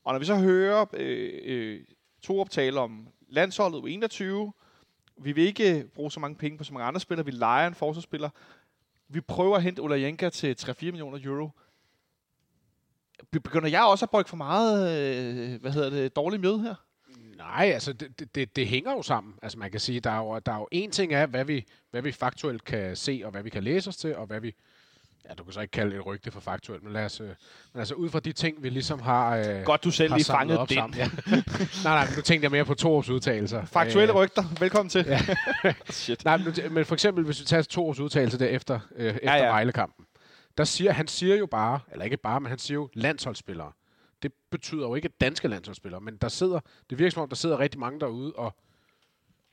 Og når vi så hører øh, øh, to optaler om landsholdet U21, vi vil ikke bruge så mange penge på så mange andre spillere, vi leger en forsvarsspiller, vi prøver at hente Olajenka til 3-4 millioner euro. Begynder jeg også at brygge for meget, øh, hvad hedder det, dårlig mjød her? Nej, altså det, det, det hænger jo sammen. Altså man kan sige, der er jo, der er jo en ting af, hvad vi, hvad vi faktuelt kan se, og hvad vi kan læse os til, og hvad vi, ja, du kan så ikke kalde et rygte for faktuelt, men lad os, øh, men altså ud fra de ting, vi ligesom har øh, Godt, du selv lige fangede op den. sammen. Ja. nej, nej, men nu tænkte jeg mere på to års udtalelser. Faktuelle Øh, rygter. Velkommen til. Ja. Shit. Nej, men, nu- men for eksempel, hvis vi tager to års udtalelse der efter, øh, efter ja. ja. Vejle-kampen, der siger, han siger jo bare, eller ikke bare, men han siger jo landsholdsspillere. Det betyder jo ikke danske landsholdsspillere, men der sidder, det virker som om, der sidder rigtig mange derude, og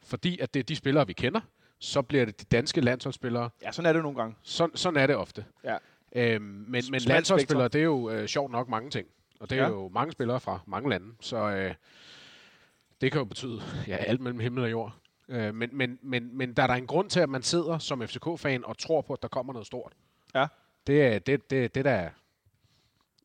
fordi at det er de spillere, vi kender, så bliver det de danske landsholdsspillere. Ja, sådan er det nogle gange. Sådan, sådan er det ofte. Ja. Øhm, men men landsholdsspillere, det er jo øh, sjovt nok mange ting. Og det er Ja. jo mange spillere fra mange lande. Så øh, det kan jo betyde ja, alt mellem himmel og jord. Øh, men, men, men, men der er der en grund til, at man sidder som FCK-fan og tror på, at der kommer noget stort. Ja. Det er det, det, det der er,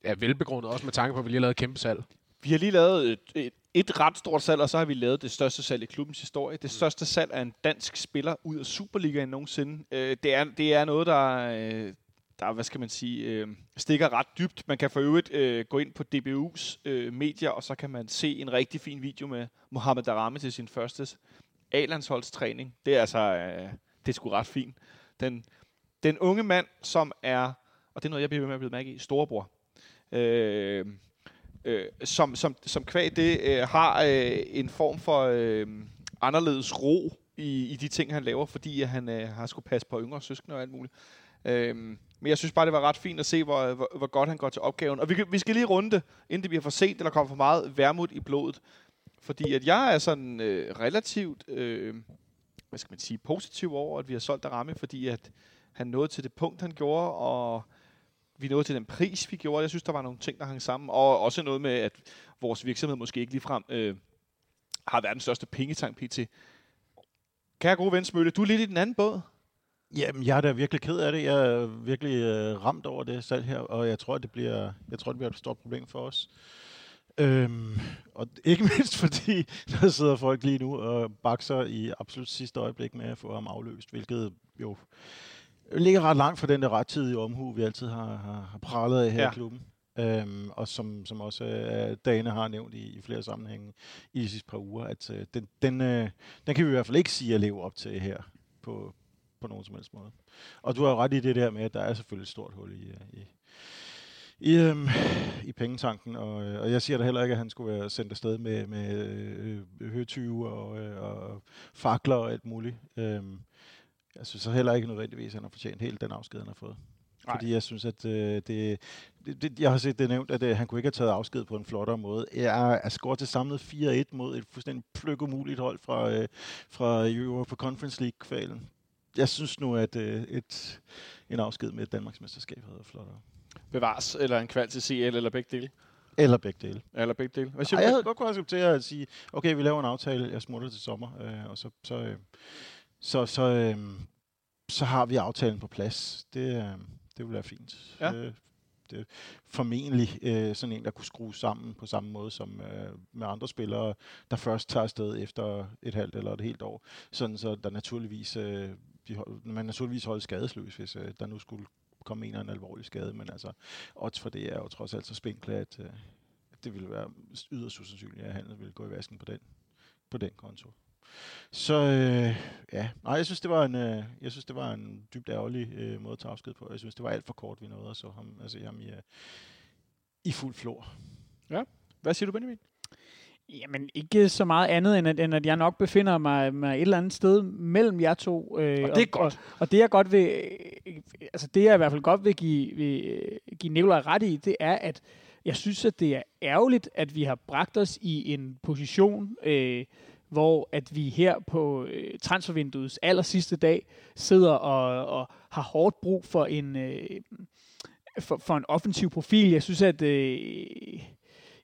er velbegrundet, også med tanke på, at vi lige har lavet et kæmpe salg. Vi har lige lavet et, et, et ret stort salg, og så har vi lavet det største salg i klubbens historie. Det største salg af en dansk spiller ud af Superligaen nogensinde. Øh, det, er, det er noget, der, øh, der hvad skal man sige, øh, stikker ret dybt. Man kan for øvrigt øh, gå ind på DBU's øh, medier, og så kan man se en rigtig fin video med Mohamed Darami til sin første A-landsholdstræning. Det er altså, øh, det er sgu ret fint. Den, den unge mand, som er, og det er noget, jeg bliver med at blive mærke i, storebror. Øh, øh, som, som, som kvæg det øh, har øh, en form for øh, anderledes ro i, i de ting, han laver, fordi at han øh, har skulle passe på yngre søskende og alt muligt. Øh, men jeg synes bare, det var ret fint at se, hvor, hvor, hvor godt han går til opgaven. Og vi, vi skal lige runde det, inden det bliver for sent, eller kommer for meget værmut i blodet. Fordi at jeg er sådan øh, relativt, øh, hvad skal man sige, positiv over, at vi har solgt Arame, fordi at han nåede til det punkt, han gjorde, og vi nåede til den pris, vi gjorde. Jeg synes, der var nogle ting, der hang sammen. Og også noget med, at vores virksomhed måske ikke ligefrem øh, har verdens største pengetank pt. Kære gode ven Smølle, du er lidt i den anden båd. Jamen, jeg er da virkelig ked af det. Jeg er virkelig øh, ramt over det salg her, og jeg tror, det bliver, jeg tror, det bliver et stort problem for os. Øhm, og ikke mindst fordi, der sidder folk lige nu og bakser i absolut sidste øjeblik med at få ham afløst, hvilket jo ligger ret langt fra den der rettidige omhu, vi altid har, har, har pralet af her Ja. i klubben. Øhm, og som, som også øh, Dane har nævnt i, i flere sammenhænge i de sidste par uger, at øh, den, den, øh, den kan vi i hvert fald ikke sige at leve op til her på, på nogen som helst måde. Og du har jo ret i det der med, at der er selvfølgelig et stort hul i, øh, i, i, øhm, i pengetanken, og, øh, og jeg siger da heller ikke, at han skulle være sendt afsted med, med øh, høtyve og, øh, og fakler og alt muligt. Øhm, jeg synes så heller ikke nødvendigvis, at han har fortjent helt den afsked, han har fået. Nej. Fordi jeg synes, at øh, det, det, det, jeg har set det nævnt, at øh, han kunne ikke have taget afsked på en flottere måde. Jeg er scoret til samlet 4-1 mod et fuldstændig pløk umuligt hold fra, øh, fra Europa Conference League-kvalen. Jeg synes nu, at øh, et, en afsked med et Danmarks mesterskab havde været flottere. Bevares, eller en kval til CL, eller begge dele. Eller begge dele. Eller begge dele. Hvad siger Ej, jeg havde godt kunne acceptere at sige, okay, vi laver en aftale, jeg smutter til sommer, øh, og så, så, øh, så, så, øh, så har vi aftalen på plads. Det, øh, det vil være fint. Ja. Øh, det er formentlig øh, sådan en, der kunne skrues sammen på samme måde som øh, med andre spillere, der først tager afsted efter et halvt eller et helt år. Sådan så der naturligvis, øh, de, hold- man naturligvis holder skadesløs, hvis øh, der nu skulle komme en eller anden alvorlig skade. Men altså, odds for det er jo trods alt så spinkle, at, øh, det ville være yderst usandsynligt, at handlet ville gå i vasken på den, på den konto. Så øh, ja, nej, jeg synes, det var en, øh, jeg synes, det var en dybt ærgerlig øh, måde at tage afsked på. Jeg synes, det var alt for kort, vi nåede, og så ham, altså ham i, øh, i fuld flor. Hvad siger du, Benjamin? Jamen, ikke så meget andet, end at, end at jeg nok befinder mig, mig et eller andet sted mellem jer to. Øh, Og det er godt. Og, og det, jeg godt vil, øh, altså det, jeg i hvert fald godt vil give, vil, øh, give Nicolaj ret i, det er, at jeg synes, at det er ærgerligt, at vi har bragt os i en position, øh, hvor at vi her på øh, transfervinduets aller sidste dag sidder og, og har hårdt brug for en, øh, for, for en offensiv profil. Jeg synes, at øh,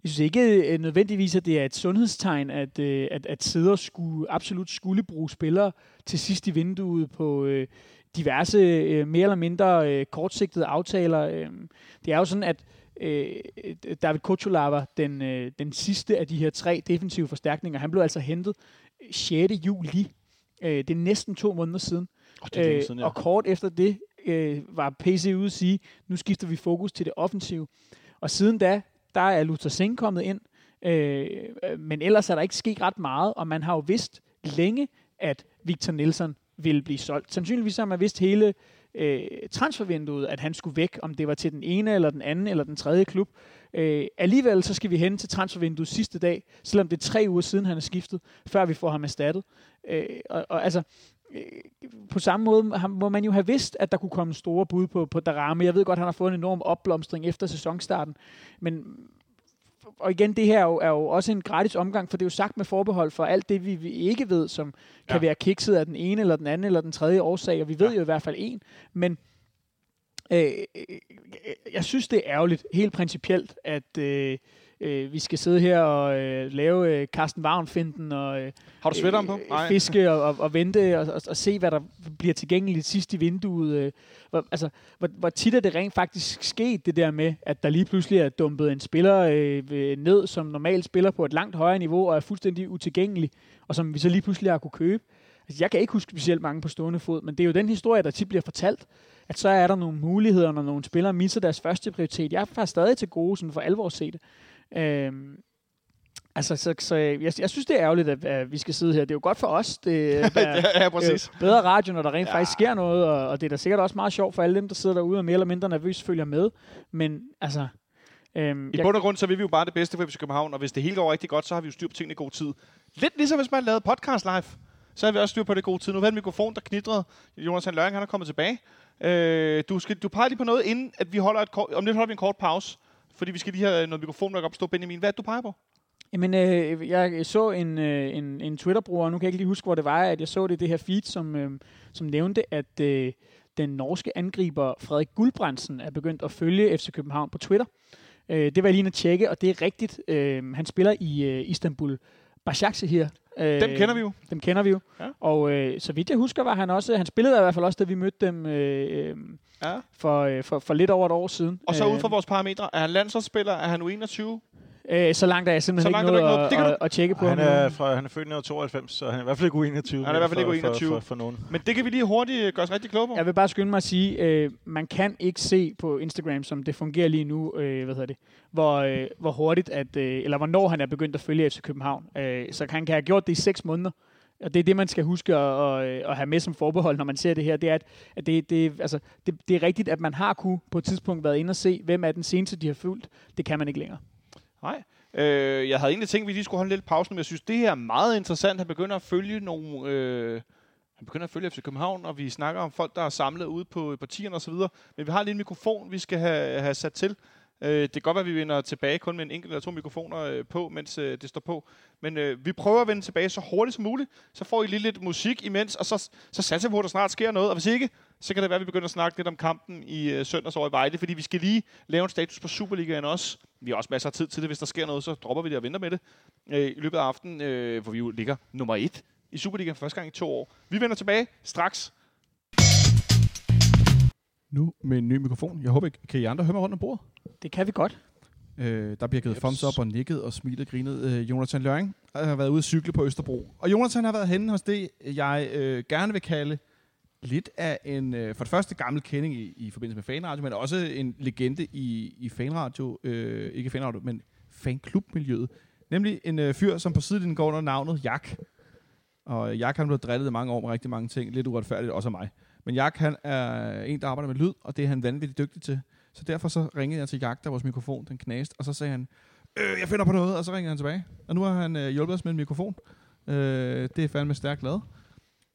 jeg synes ikke øh, nødvendigvis, at det er et sundhedstegn, at, øh, at, at sidder skulle, absolut skulle bruge spillere til sidst i vinduet på øh, diverse øh, mere eller mindre øh, kortsigtede aftaler. Øh, det er jo sådan, at øh, David Kocholava, den, øh, den sidste af de her tre defensive forstærkninger, han blev altså hentet 6. juli. Øh, det er næsten to måneder siden. Oh, det er længe siden, ja. Og kort efter det øh, var PC ude at sige, nu skifter vi fokus til det offensive. Og siden da, der er Luther Singh kommet ind, øh, øh, men ellers er der ikke sket ret meget, og man har jo vidst længe, at Victor Nielsen ville blive solgt. Sandsynligvis har man vidst hele øh, transfervinduet, at han skulle væk, om det var til den ene, eller den anden, eller den tredje klub. Øh, alligevel så skal vi hen til transfervinduet sidste dag, selvom det er tre uger siden, han er skiftet, før vi får ham erstattet. Øh, og, og altså, øh, på samme måde må man jo have vidst, at der kunne komme store bud på, på Darame. Jeg ved godt, at han har fået en enorm opblomstring efter sæsonstarten, men og igen, det her er jo, er jo også en gratis omgang, for det er jo sagt med forbehold for alt det, vi, vi ikke ved, som kan Ja. være kikset af den ene, eller den anden, eller den tredje årsag, og vi ved Ja. jo i hvert fald en. Men øh, øh, jeg synes, det er ærgerligt, helt principielt, at øh, øh, vi skal sidde her og øh, lave øh, Carsten Wagn-finden og øh, Har du sweateren på? øh, fiske og, og, og vente og, og, og se, hvad der bliver tilgængeligt sidst i vinduet. Øh, hvor, altså, hvor, hvor tit er det rent faktisk sket, det der med, at der lige pludselig er dumpet en spiller øh, ned, som normalt spiller på et langt højere niveau og er fuldstændig utilgængelig, og som vi så lige pludselig har kunne købe. Altså, jeg kan ikke huske specielt mange på stående fod, men det er jo den historie, der tit bliver fortalt, at så er der nogle muligheder, når nogle spillere misser deres første prioritet. Jeg er faktisk stadig til gode sådan for alvor at se det. Øhm, altså, så, så jeg, jeg synes, det er ærgerligt, at, at vi skal sidde her. Det er jo godt for os. Det, der, ja, ja, præcis. er jo bedre radio, når der rent ja. faktisk sker noget, og, og det er da sikkert også meget sjovt for alle dem, der sidder derude og mere eller mindre nervøst følger med. Men altså... Øhm, I bund og grund, så vil vi jo bare det bedste for FC København, og hvis det hele går rigtig godt, så har vi jo styr på tingene i god tid. Lidt ligesom hvis man lavede podcast live, så har vi også styr på det god tid. Nu havde en mikrofon, der knitrede. Jonas Løring, han er kommet tilbage. Øh, du, skal, du peger lige på noget, inden at vi holder et kort, om lidt holder vi en kort pause, fordi vi skal lige have noget mikrofon, der kan opstå. Benjamin, hvad er det, du peger på? Jamen, øh, jeg så en, øh, en, en Twitter-bruger, nu kan jeg ikke lige huske, hvor det var, at jeg så det i det her feed, som, øh, som nævnte, at øh, den norske angriber Frederik Guldbrandsen er begyndt at følge FC København på Twitter. Øh, det var jeg lige at tjekke, og det er rigtigt. Øh, han spiller i øh, Istanbul Başakşehir. Øh, Dem kender vi jo. Dem kender vi jo. Ja. Og øh, så vidt jeg husker, var han også, han spillede i hvert fald også, da vi mødte dem øh, øh, Ja. for, øh, for, for lidt over et år siden. Og så Øh, ud fra vores parametre, er han landsholdsspiller? Er han U21? Øh, så langt er jeg simpelthen Så ikke langt er ikke nået. at, at, at tjekke på Han er, fra, han er født i 1992, så han er i hvert fald ikke U21. Han er i hvert fald for, ikke U21. For, for, for nogen. Men det kan vi lige hurtigt gøre os rigtig kloge på. Jeg vil bare skynde mig at sige, øh, man kan ikke se på Instagram, som det fungerer lige nu, øh, hvad hedder det, hvor, øh, hvor hurtigt, at, øh, eller hvornår han er begyndt at følge FC København. Øh, så han kan have gjort det i seks måneder. Og det er det, man skal huske at, at, at have med som forbehold, når man ser det her. Det er, at, at det, det, altså, det, det er rigtigt, at man har kunne på et tidspunkt været inde og se, hvem er den seneste, de har fulgt. Det kan man ikke længere. Nej. Øh, jeg havde egentlig tænkt, at vi lige skulle holde lidt pause, men jeg synes, det her er meget interessant. Han begynder at følge nogle... Øh, han begynder at følge FC København, og vi snakker om folk, der er samlet ude på partierne osv. Men vi har lige en mikrofon, vi skal have, have sat til. Øh, det kan godt være, at vi vender tilbage kun med en enkelt eller to mikrofoner øh, på, mens øh, det står på. Men øh, vi prøver at vende tilbage så hurtigt som muligt. Så får I lige lidt musik imens, og så, så satser vi på, at der snart sker noget. Og hvis ikke, så kan det være, at vi begynder at snakke lidt om kampen i øh, søndags over i Vejle, fordi vi skal lige lave en status på Superligaen også. Vi har også masser af tid til det. Hvis der sker noget, så dropper vi det og venter med det øh, i løbet af aftenen, øh, hvor vi jo ligger nummer et i Superligaen for første gang i to år. Vi vender tilbage straks. Nu med en ny mikrofon. Jeg håber, ikke- kan I andre høre mig rundt om bordet? Det kan vi godt. Øh, der bliver givet Jeps. thumbs up og nikket og smilet og grinet. Øh, Jonathan Løring har været ude at cykle på Østerbro. Og Jonathan har været henne hos det, jeg øh, gerne vil kalde lidt af en, øh, for det første gammel kending i, i forbindelse med fanradio, men også en legende i, i fanradio, øh, ikke fanradio, men fanklubmiljøet. Nemlig en øh, fyr, som på sidelinjen går under navnet Jak. Og Jak han blev drillet i mange år med rigtig mange ting. Lidt uretfærdigt, også af mig. Men Jak han er en, der arbejder med lyd, og det er han vanvittigt dygtig til. Så derfor så ringede jeg til Jak, der vores mikrofon den knæste, og så sagde han, øh, jeg finder på noget, og så ringede han tilbage. Og nu har han øh, hjulpet os med en mikrofon. Øh, det er fandme stærkt lavet.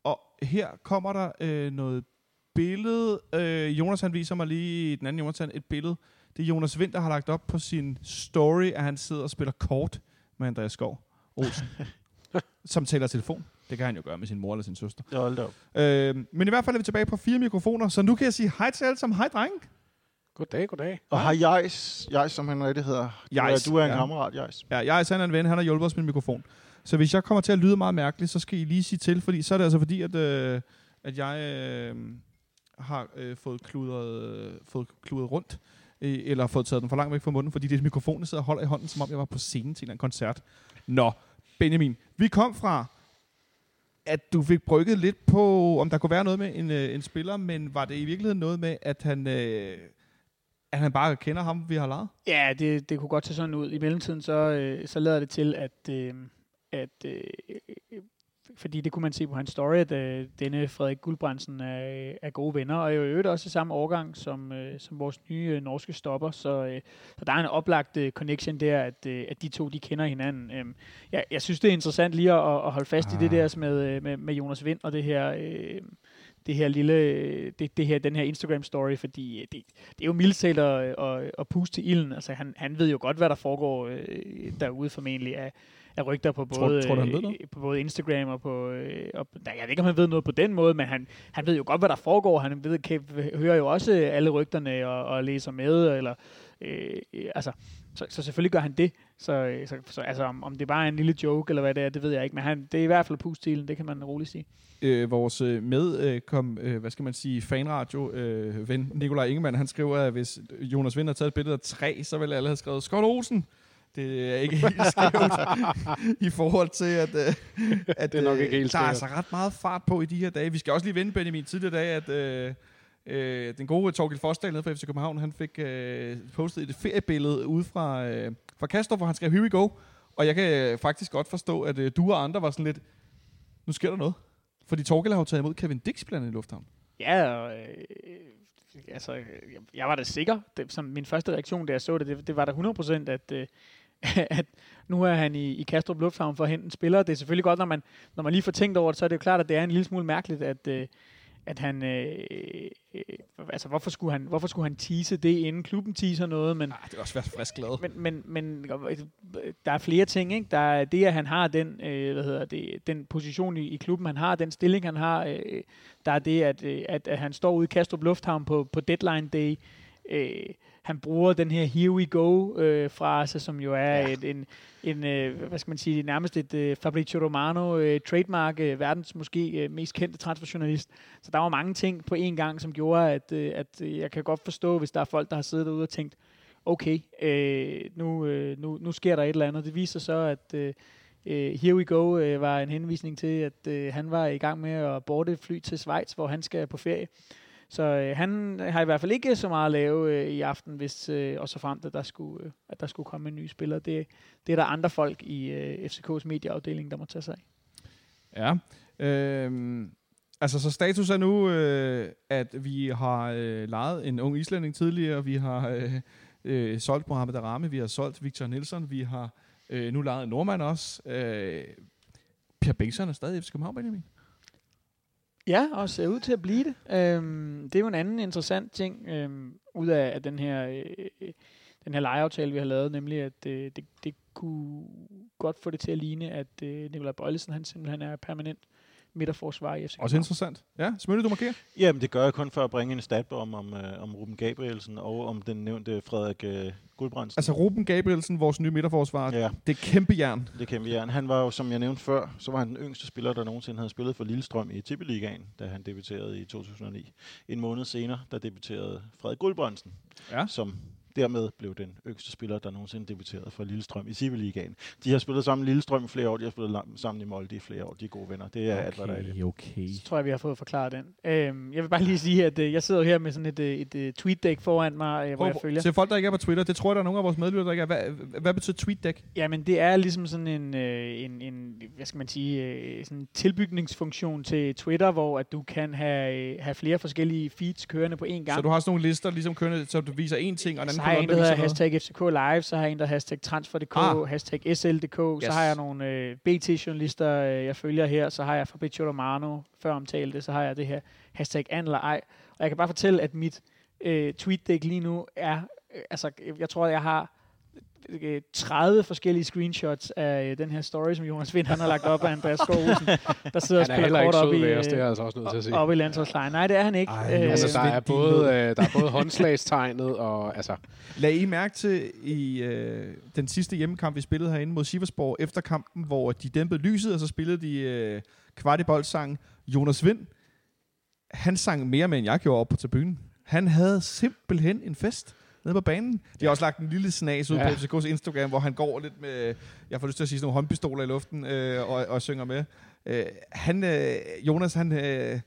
Og her kommer der øh, noget billede. Øh, Jonas han viser mig lige, den anden Jonathan, et billede. Det er Jonas Vind, der har lagt op på sin story, at han sidder og spiller kort med Andreas Skov Olsen. som taler telefon. Det kan han jo gøre med sin mor eller sin søster. Ja, hold da op. Øh, men i hvert fald er vi tilbage på fire mikrofoner, så nu kan jeg sige hej til alle sammen. Hej, drenge. Goddag, goddag. Og har Jais, Jais som han rigtig hedder. Er, Jais, du er en ja. kammerat, Jais. Ja, jeg er sand en ven, han har hjulpet os med mikrofon. Så hvis jeg kommer til at lyde meget mærkeligt, så skal I lige sige til, fordi så er det altså fordi, at, øh, at jeg øh, har øh, fået, kludret, øh, fået kludret rundt, øh, eller fået taget den for langt væk fra munden, fordi det er mikrofonen, jeg sidder og holder i hånden, som om jeg var på scenen til en eller anden koncert. Nå, Benjamin, vi kom fra, at du fik brygget lidt på, om der kunne være noget med en, øh, en spiller, men var det i virkeligheden noget med, at han, øh, at han bare kender ham, vi har lejet? Ja, det, det kunne godt se sådan ud. I mellemtiden så, øh, så lader det til, at, øh, at øh, fordi det kunne man se på hans story, at øh, denne Frederik Guldbrandsen er, er gode venner, og er jo i øvrigt også i samme årgang som, øh, som vores nye øh, norske stopper, så, øh, så der er en oplagt øh, connection der, at, øh, at de to de kender hinanden. Øhm, jeg, jeg synes, det er interessant lige at, at holde fast ah. i det Ah. der med, øh, med, med Jonas Vind og det her... Øh, det her lille, det, det her, den her Instagram-story, fordi øh, det, det er jo mildt talt at, at, at puste til ilden. Altså, han, han ved jo godt, hvad der foregår øh, derude formentlig af, af rygter på Tror- både, tror du, han ved øh, på både Instagram og på... Øh, og, nej, jeg ved ikke, om han ved noget på den måde, men han, han ved jo godt, hvad der foregår. Han ved, kan, hører jo også alle rygterne og, og læser med, eller... Øh, altså, så, så selvfølgelig gør han det. Så, øh, så, så altså, om, om det bare er en lille joke, eller hvad det er, det ved jeg ikke. Men han, det er i hvert fald puste til ilden, det kan man roligt sige. øh, vores øh, med øh, kom, øh, hvad skal man sige, fanradio øh, ven Nikolaj Ingemann, han skriver, at hvis Jonas Vind har taget et billede af træ, så vil alle have skrevet Skål Olsen. Det er ikke helt skævt i forhold til, at, øh, at Det er nok øh, ikke helt der er altså ret meget fart på i de her dage. Vi skal også lige vende, Benjamin, tidligere dag, at øh, den gode Torgild Forsdal nede fra FC København, han fik øh, postet et feriebillede ude fra, øh, fra Kastrup, hvor han skrev, here we go. Og jeg kan øh, faktisk godt forstå, at øh, du og andre var sådan lidt, nu sker der noget. Fordi Torgild har jo taget imod Kevin Dix blandt andet i Lufthavn. Ja, og, øh, altså, jeg, jeg var da sikker. Det, som min første reaktion, da jeg så det, det, det var da 100% at, øh, at nu er han i, i Kastrup Lufthavn for at hente en spiller. Det er selvfølgelig godt, når man, når man lige får tænkt over det, så er det jo klart, at det er en lille smule mærkeligt, at, øh, at han... Øh, øh, altså, hvorfor skulle han, hvorfor skulle han tease det, inden klubben teaser noget, men... Ah, det er også været frisk glad. Men, men, men der er flere ting, ikke? Der er det, at han har den, øh, hvad hedder det, den position i, i klubben, han har, den stilling, han har. Øh, der er det, at, øh, at, at han står ude i Kastrup Lufthavn på, på deadline day. Øh, han bruger den her here we go øh, frase, som jo er ja. et, en, en øh, hvad skal man sige, nærmest et øh, Fabrizio Romano øh, trademark, øh, verdens måske øh, mest kendte transferjournalist. Så der var mange ting på én gang, som gjorde, at, øh, at øh, jeg kan godt forstå, hvis der er folk, der har siddet derude og tænkt, okay, øh, nu, øh, nu, nu sker der et eller andet. Det viser så, at øh, øh, Here We Go øh, var en henvisning til, at øh, han var i gang med at borte et fly til Schweiz, hvor han skal på ferie. Så øh, han øh, har i hvert fald ikke så meget at lave øh, i aften, hvis øh, og så frem, at der skulle, øh, at der skulle komme en ny spiller. Det, det er der andre folk i øh, FCK's medieafdeling, der må tage sig af. Ja. Øh, altså, så status er nu, øh, at vi har øh, lejet en ung islænding tidligere. Vi har øh, øh, solgt Mohamed Arame. Vi har solgt Victor Nielsen. Vi har øh, nu lejet en nordmand også. Øh, Per Bengtsson er stadig i FC København, Benjamin. Ja, og ser ud til at blive det. Øhm, det er jo en anden interessant ting øhm, ud af, at den her øh, den her lejeaftale, vi har lavet, nemlig at øh, det, det kunne godt få det til at ligne, at øh, Nikolaj Bøjlesen, han simpelthen er permanent midterforsvar i FC Også interessant. Ja, Smølle, du markerer. Jamen, det gør jeg kun for at bringe en stat om, om, øh, om Ruben Gabrielsen og om den nævnte Frederik øh, Guldbrandsen. Altså, Ruben Gabrielsen, vores nye midterforsvar. ja, Det er kæmpe jern. det kan vi gerne. Han var jo, som jeg nævnte før, så var han den yngste spiller, der nogensinde havde spillet for Lillestrøm i Tippeligaen, da han debuterede i 2009. En måned senere, der debuterede Frederik Guldbrandsen, Ja. som dermed blev den yngste spiller, der nogensinde debuterede for Lillestrøm i Civiligaen. De har spillet sammen i Lillestrøm i flere år, de har spillet lang- sammen i Molde i flere år, de er gode venner. Det er okay. alt, hvad der er det. okay. Så tror jeg, vi har fået forklaret den. Øhm, jeg vil bare lige sige, at øh, jeg sidder her med sådan et, øh, et, et tweet-deck foran mig, øh, hvor jeg følger. Til folk, der ikke er på Twitter, det tror jeg, der er nogle af vores medlytter, der ikke er. Hvad, hvad betyder TweetDeck? Jamen, det er ligesom sådan en, øh, en, en hvad skal man sige, øh, sådan en tilbygningsfunktion til Twitter, hvor at du kan have, øh, have flere forskellige feeds kørende på én gang. Så du har sådan nogle lister, ligesom kørende, så du viser én ting, og en anden så har jeg en, der hedder hashtag FCK Live, så har jeg en, der hashtag transfer.dk, Ah. hashtag SL.dk, yes. så har jeg nogle øh, BT-journalister, øh, jeg følger her, så har jeg Fabrizio Romano, før omtalte, så har jeg det her hashtag an eller ej. Og jeg kan bare fortælle, at mit øh, tweet-dæk lige nu er, øh, altså jeg tror, jeg har 30 forskellige screenshots af øh, den her story, som Jonas Vind han har lagt op af Andreas Skov Olsen, der sidder og er spiller kort op i, os, det er øh, altså også nødt til at sige. op i landsholdslejren. Nej, det er han ikke. Ej, Øh, Altså, der er, både, øh, der er både håndslagstegnet og... Altså, Lad I mærke til i øh, den sidste hjemmekamp, vi spillede herinde mod Siversborg efter kampen, hvor de dæmpede lyset, og så spillede de øh, kvartiboldsangen Jonas Vind. Han sang mere med, end jeg gjorde op på tribunen. Han havde simpelthen en fest nede på banen. De har også lagt en lille snas ud Ja. på FCK's Instagram, hvor han går lidt med, jeg får lyst til at sige sådan nogle håndpistoler i luften, øh, og, og synger med. Øh, han, øh, Jonas, han, øh,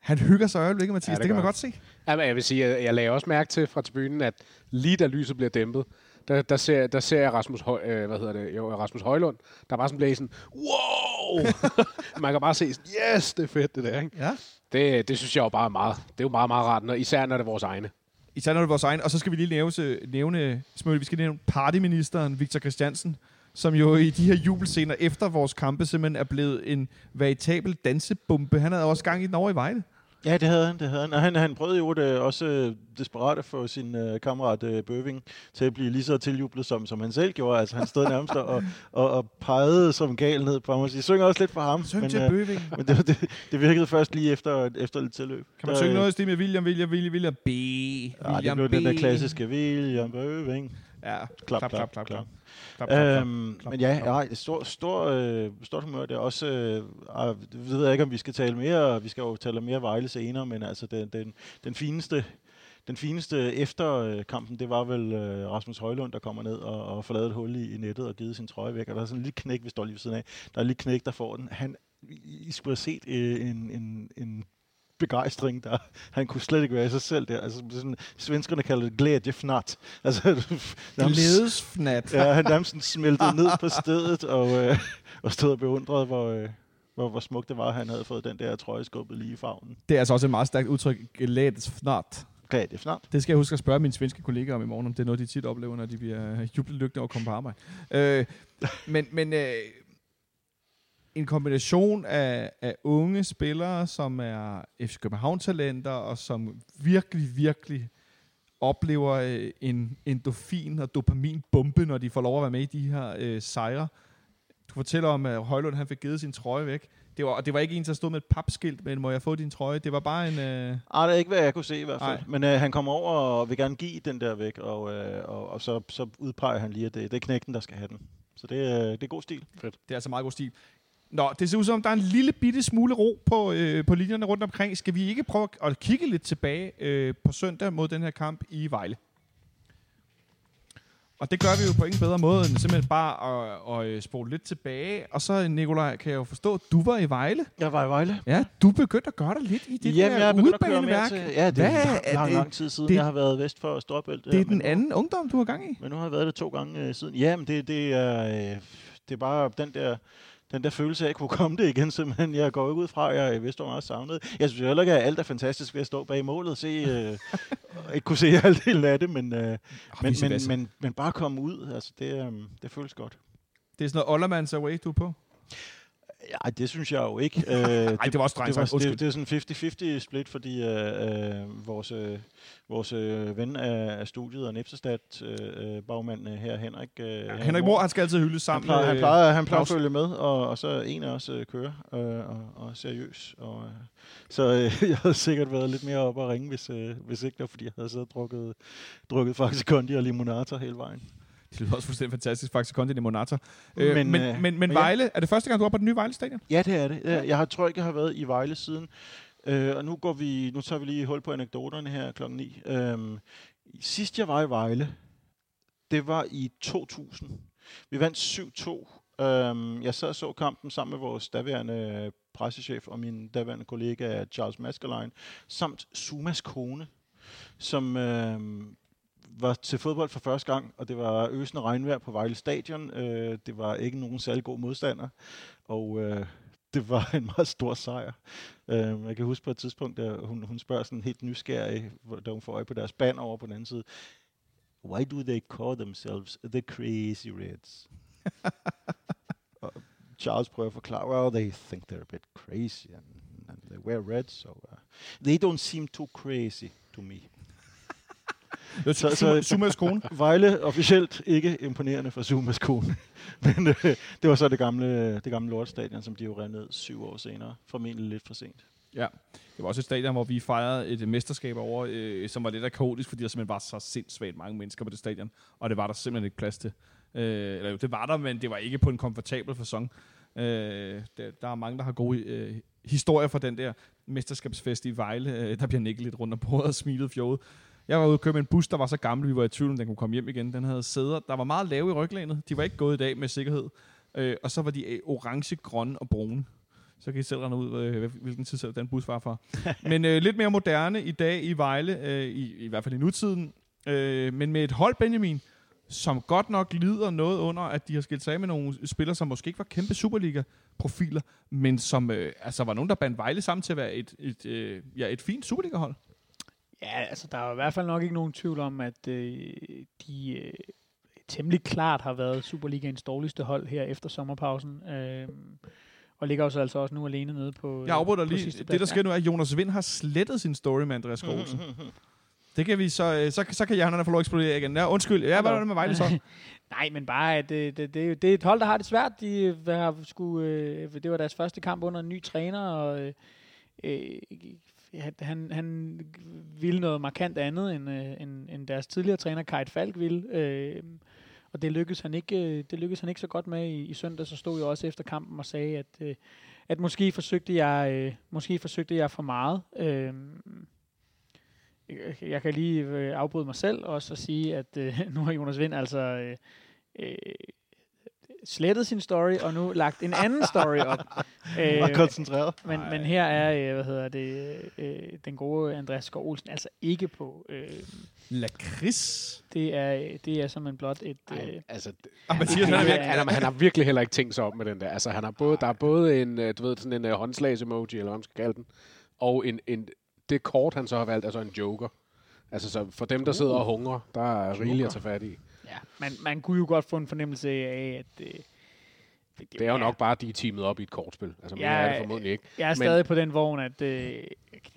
han hygger sig øjeblikket, Mathias. Ja, det det, kan man godt se. Jamen, jeg vil sige, jeg, jeg lagde også mærke til fra tribunen, at lige da lyset bliver dæmpet, der, der, ser, der ser jeg Rasmus, Høj, øh, hvad hedder det, jo, Rasmus Højlund, der bare sådan bliver sådan, wow! Man kan bare se, sådan, yes, det er fedt det der, ikke? Ja. Det, det synes jeg jo bare er meget, det er jo meget, meget rart, når, især når det er vores egne. Især når det er vores egen. Og så skal vi lige nævne, øh, nævne, Smølle, vi skal nævne partyministeren Victor Christiansen, som jo i de her jubelscener efter vores kampe simpelthen er blevet en veritabel dansebombe. Han havde også gang i den over i Vejle. Ja, det havde han. Det havde han. Og han, han prøvede jo det også øh, desperat at få sin øh, kammerat øh, Bøving til at blive lige så tiljublet, som, som han selv gjorde. Altså, han stod nærmest og, og, og pegede som gal ned på ham. Og de synger også lidt for ham. Syng men, til øh, Bøving. men det, det, det virkede først lige efter, efter lidt tilløb. Kan man Der, synge øh, noget i stil med William, William, William, William B. Ja, det William blev B. den der klassiske William Bøving. Ja, Klap, klap, klap, klap, klap. klap. klap, klap, klap. Øhm, klap, men ja, klap. ja stor, stor, øh, stort humør. Det er også, øh, ah, det ved jeg ikke, om vi skal tale mere, vi skal jo tale mere Vejle senere, men altså den, den, den fineste, den fineste efter øh, kampen, det var vel øh, Rasmus Højlund, der kommer ned og, og får lavet et hul i, i nettet og givet sin trøje væk. Og der er sådan en lille knæk, vi står lige ved siden af. Der er en lille knæk, der får den. Han, I, I skulle have set øh, en, en, en begejstring, der han kunne slet ikke være i sig selv der. Altså, sådan, svenskerne kalder det glædjefnat. Altså, Glædesfnat. Ja, han nærmest sådan smeltede ned på stedet, og, øh, og stod og beundrede, hvor, øh, hvor, hvor smukt det var, at han havde fået den der trøje skubbet lige i favnen. Det er altså også et meget stærkt udtryk. Glædesfnat. Okay, det skal jeg huske at spørge mine svenske kollegaer om i morgen, om det er noget, de tit oplever, når de bliver jublelygte over at komme på arbejde. Øh, men men øh, en kombination af, af unge spillere, som er FC København-talenter, og som virkelig, virkelig oplever øh, en endorfin- og dopaminbombe, når de får lov at være med i de her øh, sejre. Du fortæller om, at Højlund han fik givet sin trøje væk. Det var, og det var ikke en, der stod med et papskilt, men må jeg få din trøje? Det var bare en... Øh, Ah, det er ikke, hvad jeg kunne se i hvert fald. Nej. Men øh, han kommer over og vil gerne give den der væk, og, øh, og, og så, så udpeger han lige, at det, det er knægten, der skal have den. Så det, er- det er god stil. Det er altså meget god stil. Nå, det ser ud som, der er en lille bitte smule ro på, øh, på linjerne rundt omkring. Skal vi ikke prøve at kigge lidt tilbage øh, på søndag mod den her kamp i Vejle? Og det gør vi jo på ingen bedre måde, end simpelthen bare at, at, øh, spole lidt tilbage. Og så, Nikolaj, kan jeg jo forstå, du var i Vejle. Jeg var i Vejle. Ja, du begyndte at gøre dig lidt i det Jamen, jeg der er udbaneværk. til... Ja, det Hvad er lang, er lang, det? lang tid siden, Det- jeg har været vest for Storbælt. Det er den anden ungdom, du har gang i. Men nu har jeg været det to gange øh, siden. Jamen, det, det, er, øh, det er bare den der, den der følelse af, at jeg kunne komme det igen, simpelthen. Jeg går ikke ud fra, at jeg vidste, hvor meget savnet. Jeg synes heller ikke, at alt er fantastisk ved at stå bag målet og se, øh, ikke kunne se halvdelen af det, men, øh, men, men, men, men bare komme ud, altså det, øh, det føles godt. Det er sådan noget Ollermans away, du er på. Ja, det synes jeg jo ikke. Øh, Nej, det var også strengt det, var, det, det er sådan 50-50 split, fordi øh, øh, vores, øh, vores øh, ven af, af studiet og Nepsestat, øh, øh, bagmand øh, her, Henrik. Øh, Ja, Henrik Mor, han skal altid hyldes Han sammen. plejer, han plejer, han plejer at følge med, og, og så en af os øh, kører øh, og, og er seriøs. Og, øh, så øh, jeg havde sikkert været lidt mere op og ringe, hvis, øh, hvis ikke det var, fordi jeg havde siddet og drukket, drukket faktisk Kondi og limonata hele vejen. Det lyder også fuldstændig fantastisk, faktisk, Conte de Monata. Øh, men, Men, øh, men, men men ja. Vejle, er det første gang, du er på den nye Vejle Stadion? Ja, det er det. Jeg, jeg har, tror ikke, jeg har været i Vejle siden. Øh, og nu, går vi, nu tager vi lige hul på anekdoterne her klokken 9. Øhm, Sidst jeg var i Vejle, det var i 2000. Vi vandt 7-2. Øhm, jeg sad og så kampen sammen med vores daværende pressechef og min daværende kollega Charles Maskerlein, samt Sumas kone, som øhm, var til fodbold for første gang, og det var øsende regnvejr på Vejle Stadion. Øh, det var ikke nogen særlig god modstander, og øh, det var en meget stor sejr. Øh, jeg kan huske på et tidspunkt, da hun, hun spørger sådan helt nysgerrig, hvor- da hun får øje på deres band over på den anden side. Why do they call themselves the Crazy Reds? og Charles prøver at forklare, well, they think they're a bit crazy, and, and they wear red, so uh, they don't seem too crazy to me. Så- så, Sumas kone. Vejle officielt ikke imponerende for Zumas kone. Men øh, det var så det gamle, det gamle lortstadion, som de jo rev ned syv år senere. Formentlig lidt for sent. Ja, det var også et stadion, hvor vi fejrede et mesterskab over, øh, som var lidt kaotisk, fordi der simpelthen var så sindssygt mange mennesker på det stadion, og det var der simpelthen ikke plads til. Øh, eller jo, det var der, men det var ikke på en komfortabel fasong. Øh, der, der er mange, der har gode øh, historier fra den der mesterskabsfest i Vejle. Øh, der bliver nikket lidt rundt om bordet og smilet fjoget. Jeg var ude og køre med en bus, der var så gammel, vi var i tvivl, om den kunne komme hjem igen. Den havde sæder, der var meget lave i ryglænet. De var ikke gået i dag med sikkerhed. Øh, og så var de øh, orange, grønne og brune. Så kan I selv regne ud, øh, hvilken tid den bus var fra. men øh, lidt mere moderne i dag i Vejle, øh, i, i hvert fald i nutiden. Øh, men med et hold, Benjamin, som godt nok lider noget under, at de har skilt sig af med nogle spillere, som måske ikke var kæmpe Superliga-profiler, men som øh, altså var nogen, der bandt Vejle sammen til at være et, et, øh, ja, et fint Superliga-hold. Ja, altså der er i hvert fald nok ikke nogen tvivl om, at øh, de øh, temmelig klart har været Superligaens dårligste hold her efter sommerpausen. Øh, og ligger jo så altså også nu alene nede på Jeg afbryder på lige. Det, der sker nu, er, at Jonas Vind har slettet sin story med Andreas Skålsen. Det kan vi så, øh, så, så kan hjernerne få lov at eksplodere igen. Ja, undskyld. Ja, hvad var det med Vejle så? Nej, men bare, at det, det, det, er jo- det er et hold, der har det svært. De øh, har skulle, øh, det var deres første kamp under en ny træner, og øh, øh, ja, han, han ville noget markant andet, end, øh, end, end deres tidligere træner, Kajt Falk, ville. Øh, og det lykkedes han ikke, øh, det lykkedes han ikke så godt med i, i søndag. Så stod jeg også efter kampen og sagde, at, øh, at måske forsøgte jeg, øh, måske forsøgte jeg for meget. Øh, jeg- kan lige øh, afbryde mig selv også og sige, at øh, nu har Jonas Vind altså øh, øh, slettet sin story, og nu lagt en anden story op. Øh, koncentreret. men, men her er, øh, hvad hedder det, øh, den gode Andreas Skov Olsen altså ikke på. Øh, Lakrids. det, er, det er simpelthen blot et... Øh, Ej, altså, Ah, Mathias, han er han, han, har virkelig heller ikke tænkt sig om med den der. Altså, han har både, der er både en, øh, du ved, sådan en uh, håndslags-emoji, eller hvad man skal kalde den, og en, en, det kort, han så har valgt, altså en joker. Altså, så for dem, der sidder og hungrer, der er rigeligt at tage fat i. ja, man, man kunne jo godt få en fornemmelse af, at... Øh, Det er jo nok bare, at de er teamet op i et kortspil. Altså, Ja, er det formodentlig ikke. Jeg er Men- stadig på den vogn, at, øh,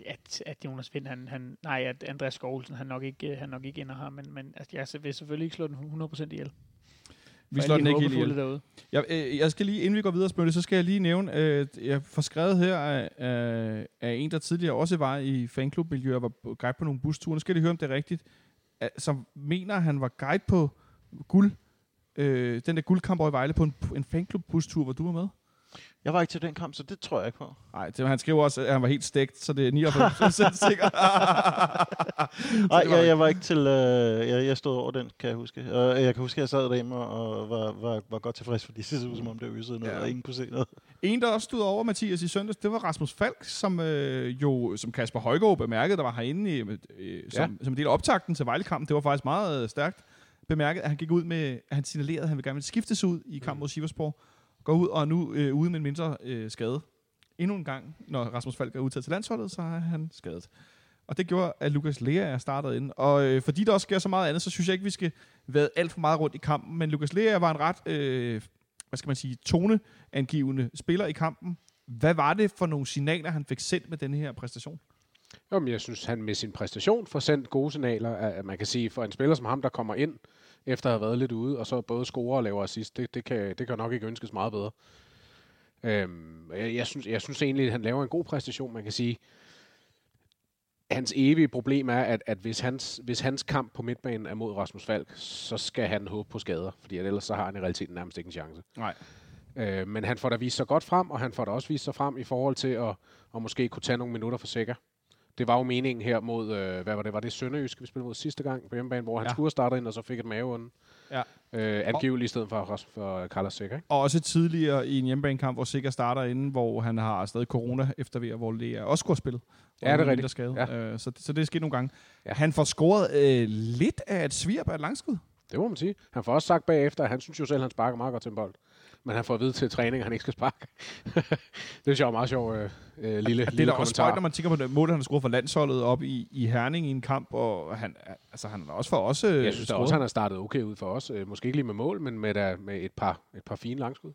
at, at Jonas Vind, han, han, nej, at Andreas Skov han nok ikke, øh, han nok ikke ender her, men, men altså, jeg vil selvfølgelig ikke slå den 100% ihjel. Vi slår den ikke ihjel. Derude. Jeg, øh, jeg skal lige, inden vi går videre, Spølle, så skal jeg lige nævne, øh, jeg får skrevet her af, af, af en, der tidligere også var i fanklubmiljøet og var guide på nogle busture. Nu skal jeg høre, om det er rigtigt. At, som mener, han var guide på guld, øh, den der guldkamp over i Vejle på en, en fanklub-bustur, hvor du var med. Jeg var ikke til den kamp, så det tror jeg ikke på. Nej, det, han skriver også, at han var helt stegt, så det er 99 sikker. Nej, jeg, jeg var ikke til... Øh, jeg, jeg stod over den, kan jeg huske. Og jeg kan huske, at jeg sad derhjemme og var, var, var godt tilfreds, fordi det så ud, som om det øsede noget, ja. og ingen kunne se noget. En, der også stod over Mathias i søndags, det var Rasmus Falk, som øh, jo, som Kasper Højgaard bemærkede, der var herinde i, øh, som, ja. som en del af optakten til Vejlekampen. Det var faktisk meget øh, stærkt bemærket, at han gik ud med, at han signalerede, at han ville gerne ville skiftes ud i kamp mod Siversborg. Går ud og er nu øh, ude med en mindre øh, skade. Endnu en gang, når Rasmus Falk er udtaget til landsholdet, så er han skadet. Og det gjorde, at Lukas Lea er startet ind. Og øh, fordi der også sker så meget andet, så synes jeg ikke, vi skal være alt for meget rundt i kampen. Men Lukas Lea var en ret, øh, hvad skal man sige, toneangivende spiller i kampen. Hvad var det for nogle signaler, han fik sendt med den her præstation? Jo, men jeg synes, han med sin præstation får sendt gode signaler. At man kan sige, for en spiller som ham, der kommer ind, efter at have været lidt ude, og så både scorer og laver assist, det, det, kan, det kan nok ikke ønskes meget bedre. Øhm, jeg, jeg, synes, jeg synes egentlig, at han laver en god præstation. Man kan sige, hans evige problem er, at, at hvis, hans, hvis hans kamp på midtbanen er mod Rasmus Falk, så skal han håbe på skader, fordi ellers så har han i realiteten nærmest ikke en chance. Nej. Øh, men han får da vist sig godt frem, og han får da også vist sig frem i forhold til at, at måske kunne tage nogle minutter for sikker. Det var jo meningen her mod, øh, hvad var det, var det Sønderjysk, vi spillede mod sidste gang på hjemmebane, hvor han Ja. skulle starte ind, og så fik et maveånd. Ja. Øh, angiveligt i stedet for, for Carlos Sikker, ikke? Og også tidligere i en hjemmebanekamp, hvor Sikker starter inden, hvor han har stadig corona efter ved, hvor det er også skulle have spillet. Ja, det er rigtigt. Skade. Ja. Øh, så, så det er sket nogle gange. Ja. Han får scoret øh, lidt af et svirp af et langskud. Det må man sige. Han får også sagt bagefter, at han synes jo selv, at han sparker meget godt til en bold. Men han får at vide til træning, at han ikke skal sparke. det synes jeg er meget sjov øh, øh, lille, det er lille også spøjt, når man tænker på det mål, han har scoret for landsholdet op i, i Herning i en kamp, og han, altså, han har også for os øh, Jeg synes da også, han har startet okay ud for os. Øh, måske ikke lige med mål, men med, da, med et, par, et par fine langskud.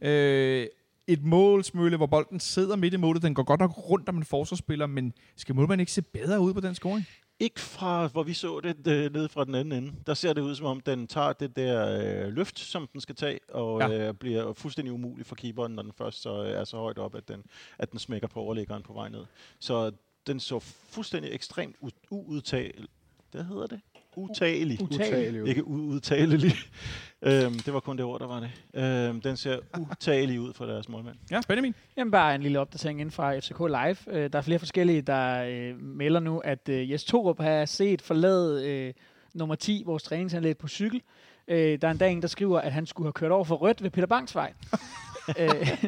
Øh, et mål, Smølle, hvor bolden sidder midt i målet. Den går godt nok rundt om en forsvarsspiller, men skal målmanden ikke se bedre ud på den scoring? Ikke fra, hvor vi så det øh, nede fra den anden ende. Der ser det ud, som om den tager det der øh, løft, som den skal tage, og Ja. øh, bliver fuldstændig umulig for keeperen, når den først så, øh, er så højt op, at den, at den smækker på overlæggeren på vej ned. Så den så fuldstændig ekstremt u- uudtagelig. Hvad hedder det? Utagelig. Utagelig. Ikke uudtalelig. øhm, det var kun det ord, der var det. Øhm, den ser utagelig ud for deres målmand. Ja, Benjamin. Jamen bare en lille opdatering inden fra FCK Live. Øh, der er flere forskellige, der øh, melder nu, at øh, Jes Torup har set forlade øh, nummer 10, vores træningsanlæg på cykel. Øh, der er en dag en, der skriver, at han skulle have kørt over for rødt ved Peter Bangs vej. øh,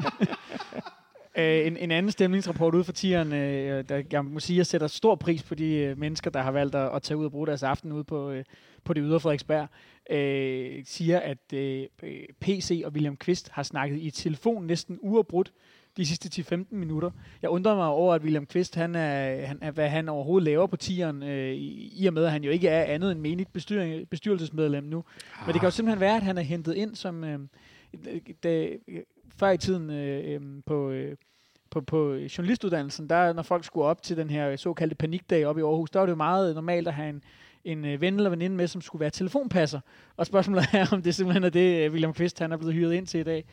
øh, en, en anden stemningsrapport ude for tieren, øh, der jeg må sige, jeg sætter stor pris på de øh, mennesker, der har valgt at, at tage ud og bruge deres aften ude på, øh, på det ydre Frederiksberg, øh, siger, at øh, PC og William Kvist har snakket i telefon næsten uafbrudt de sidste 10-15 minutter. Jeg undrer mig over, at William Kvist, han er, han er, hvad han overhovedet laver på tieren, øh, i, i og med, at han jo ikke er andet end menigt bestyr, bestyrelsesmedlem nu. Men det kan jo simpelthen være, at han er hentet ind som... Øh, da, før i tiden øh, øh, på... Øh, på, på journalistuddannelsen, der når folk skulle op til den her såkaldte panikdag op i Aarhus, der var det jo meget normalt at have en, en øh, ven eller veninde med, som skulle være telefonpasser. Og spørgsmålet er, om det simpelthen er det, øh, William Kvist han er blevet hyret ind til i dag.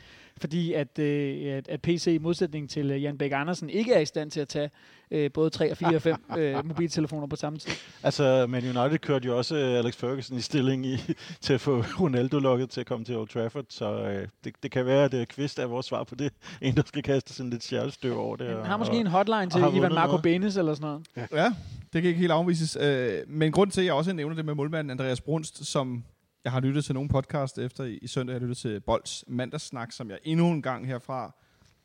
Fordi at, øh, at, at PC i modsætning til øh, Jan Bæk Andersen ikke er i stand til at tage øh, både 3 og 4 og 5 øh, mobiltelefoner på samme tid. Altså, Man United kørte jo også øh, Alex Ferguson i stilling i, til at få Ronaldo lukket til at komme til Old Trafford, så øh, det, det kan være, at øh, Kvist er vores svar på det. En, der skal kaste sådan lidt stjernestøv over det. Han har måske en hotline til Ivan Marco noget. Benes eller sådan noget. Ja, det kan ikke helt afvises. Øh, men grund til, at jeg også nævner det med målmanden Andreas Brunst, som jeg har lyttet til nogle podcast efter i, i søndag. Jeg lyttede til Bolds mandagssnak, som jeg endnu en gang herfra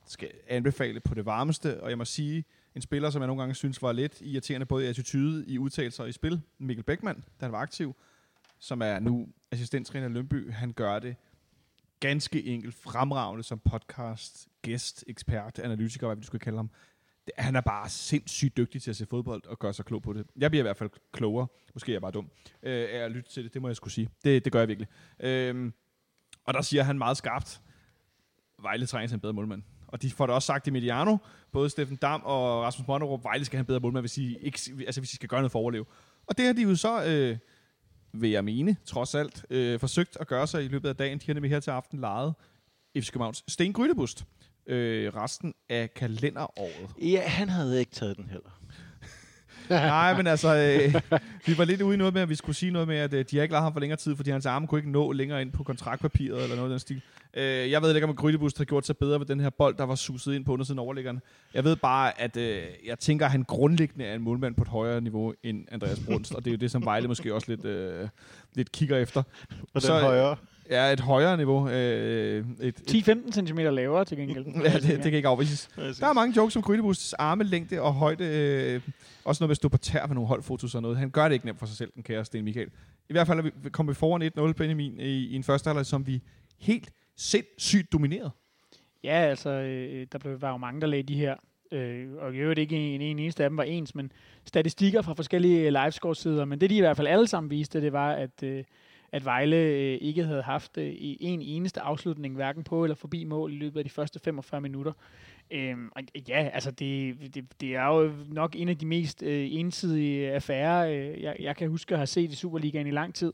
skal anbefale på det varmeste. Og jeg må sige, en spiller, som jeg nogle gange synes var lidt irriterende, både i attitude, i udtalelser og i spil, Mikkel Beckmann, da han var aktiv, som er nu assistenttræner i Lønby, han gør det ganske enkelt fremragende som podcast, gæst, ekspert, analytiker, hvad vi skulle kalde ham. Han er bare sindssygt dygtig til at se fodbold og gøre sig klog på det. Jeg bliver i hvert fald klogere. Måske er jeg bare dum øh, af at lytte til det. Det må jeg skulle sige. Det, det gør jeg virkelig. Øh, og der siger han meget skarpt, Vejle trænger til en bedre målmand. Og de får det også sagt i Mediano, både Steffen Dam og Rasmus Monnerup, Vejle skal have en bedre målmand, hvis I, ikke, altså, hvis I skal gøre noget for at overleve. Og det har de jo så, øh, vil jeg mene, trods alt, øh, forsøgt at gøre sig i løbet af dagen. De har nemlig her til aften lejet FC Københavns Sten Grydebust øh, resten af kalenderåret. Ja, han havde ikke taget den heller. Nej, men altså, øh, vi var lidt ude i noget med, at vi skulle sige noget med, at øh, de har ikke lavet ham for længere tid, fordi hans arme kunne ikke nå længere ind på kontraktpapiret eller noget af den stil. Øh, jeg ved ikke, om Grydebust har gjort sig bedre ved den her bold, der var suset ind på undersiden af overlæggeren. Jeg ved bare, at øh, jeg tænker, at han grundlæggende er en målmand på et højere niveau end Andreas Brunst, og det er jo det, som Vejle måske også lidt, øh, lidt kigger efter. Og Så, øh, højere. Ja, et højere niveau. Øh, et, et, 10-15 cm lavere til gengæld. ja, det, det kan ikke afvises. Der er mange jokes om Grydebusts armelængde og højde. Øh, også noget med at stå på tær med nogle holdfotos og noget. Han gør det ikke nemt for sig selv, den kære Sten Michael. I hvert fald er vi kommet vi foran 1-0, Benjamin, i, i en første halvleg, som vi helt sindssygt dominerede. Ja, altså, øh, der blev, var jo mange, der lagde de her, øh, og i øvrigt ikke en, en eneste af dem var ens, men statistikker fra forskellige livescore-sider, men det de i hvert fald alle sammen viste, det var, at, øh, at Vejle øh, ikke havde haft øh, i en eneste afslutning, hverken på eller forbi mål i løbet af de første 45 minutter. Øhm, og ja, altså det, det, det er jo nok en af de mest øh, ensidige affærer, øh, jeg, jeg kan huske at have set i Superligaen i lang tid.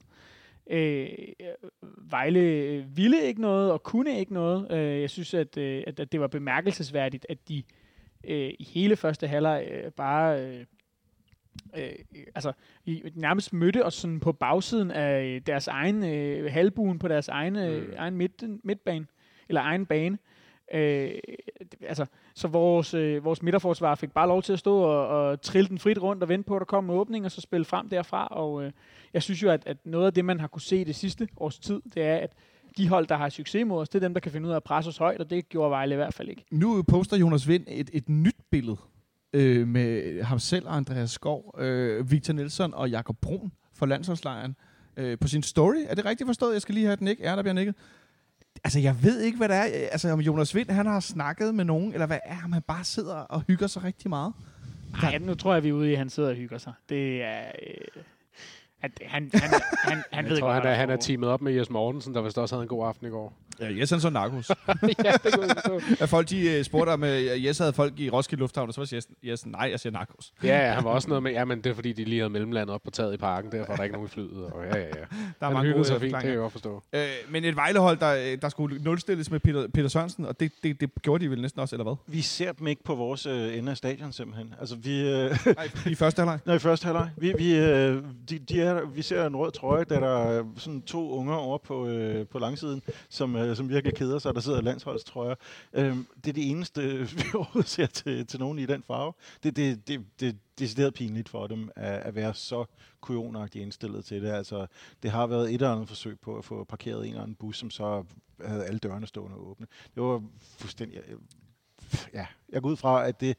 Øh, Vejle øh, ville ikke noget og kunne ikke noget. Øh, jeg synes, at, øh, at, at det var bemærkelsesværdigt, at de øh, i hele første halvleg øh, bare øh, øh, altså, i, nærmest mødte os sådan på bagsiden af deres egen øh, halvbuen på deres egen, øh, Mm. egen midt, midtbane, eller egen bane. Øh, altså, så vores, øh, vores midterforsvar fik bare lov til at stå og, og trille den frit rundt og vente på, at der kom en åbning, og så spille frem derfra. Og øh, jeg synes jo, at, at noget af det, man har kunne se det sidste års tid, det er, at de hold, der har succes mod os, det er dem, der kan finde ud af at presse os højt, og det gjorde Vejle i hvert fald ikke. Nu poster Jonas Vind et, et nyt billede øh, med ham selv og Andreas Skov, øh, Victor Nielsen og Jakob Brun fra landsholdslejren øh, på sin story. Er det rigtigt forstået? Jeg skal lige have den ikke. Er der bliver nikket? Altså, jeg ved ikke, hvad det er. Altså, om Jonas Vind, han har snakket med nogen, eller hvad er, om han bare sidder og hygger sig rigtig meget. Nej, nu tror jeg, vi er ude i, at han sidder og hygger sig. Det er... Øh, at han, han, han, han ved Jeg tror, godt, han er, der han er teamet op med Jes Mortensen, der vist også havde en god aften i går. Ja, Jes han så narkos. ja, det kunne jeg at folk de uh, spurgte om, uh, Jes havde folk i Roskilde Lufthavn, og så var Jes, Jes nej, jeg siger narkos. Ja, ja, han var også noget med, ja, men det er fordi, de lige havde mellemlandet op på taget i parken, derfor er der ikke nogen i flyet. Og ja, ja, ja. Der er Han mange gode sig fint, det kan jeg godt forstå. Øh, men et Vejlehold, der, der skulle nulstilles med Peter, Peter Sørensen, og det, det, det gjorde de vel næsten også, eller hvad? Vi ser dem ikke på vores øh, ende af stadion simpelthen. Altså vi, øh, Nej, i første halvleg. Nå, i første halvleg. Vi, vi, øh, de, de er, vi ser en rød trøje, der der er sådan to unger over på, øh, på langsiden, som, øh, som virkelig keder sig, der sidder landsholdstrøjer. Øh, det er det eneste, vi overhovedet ser til, til nogen i den farve. Det, det, det, det er decideret pinligt for dem at, at være så kujonagtigt indstillet til det. Altså, det har været et eller andet forsøg på at få parkeret en eller anden bus, som så havde alle dørene stående åbne. Det var fuldstændig... Ja, jeg går ud fra, at det,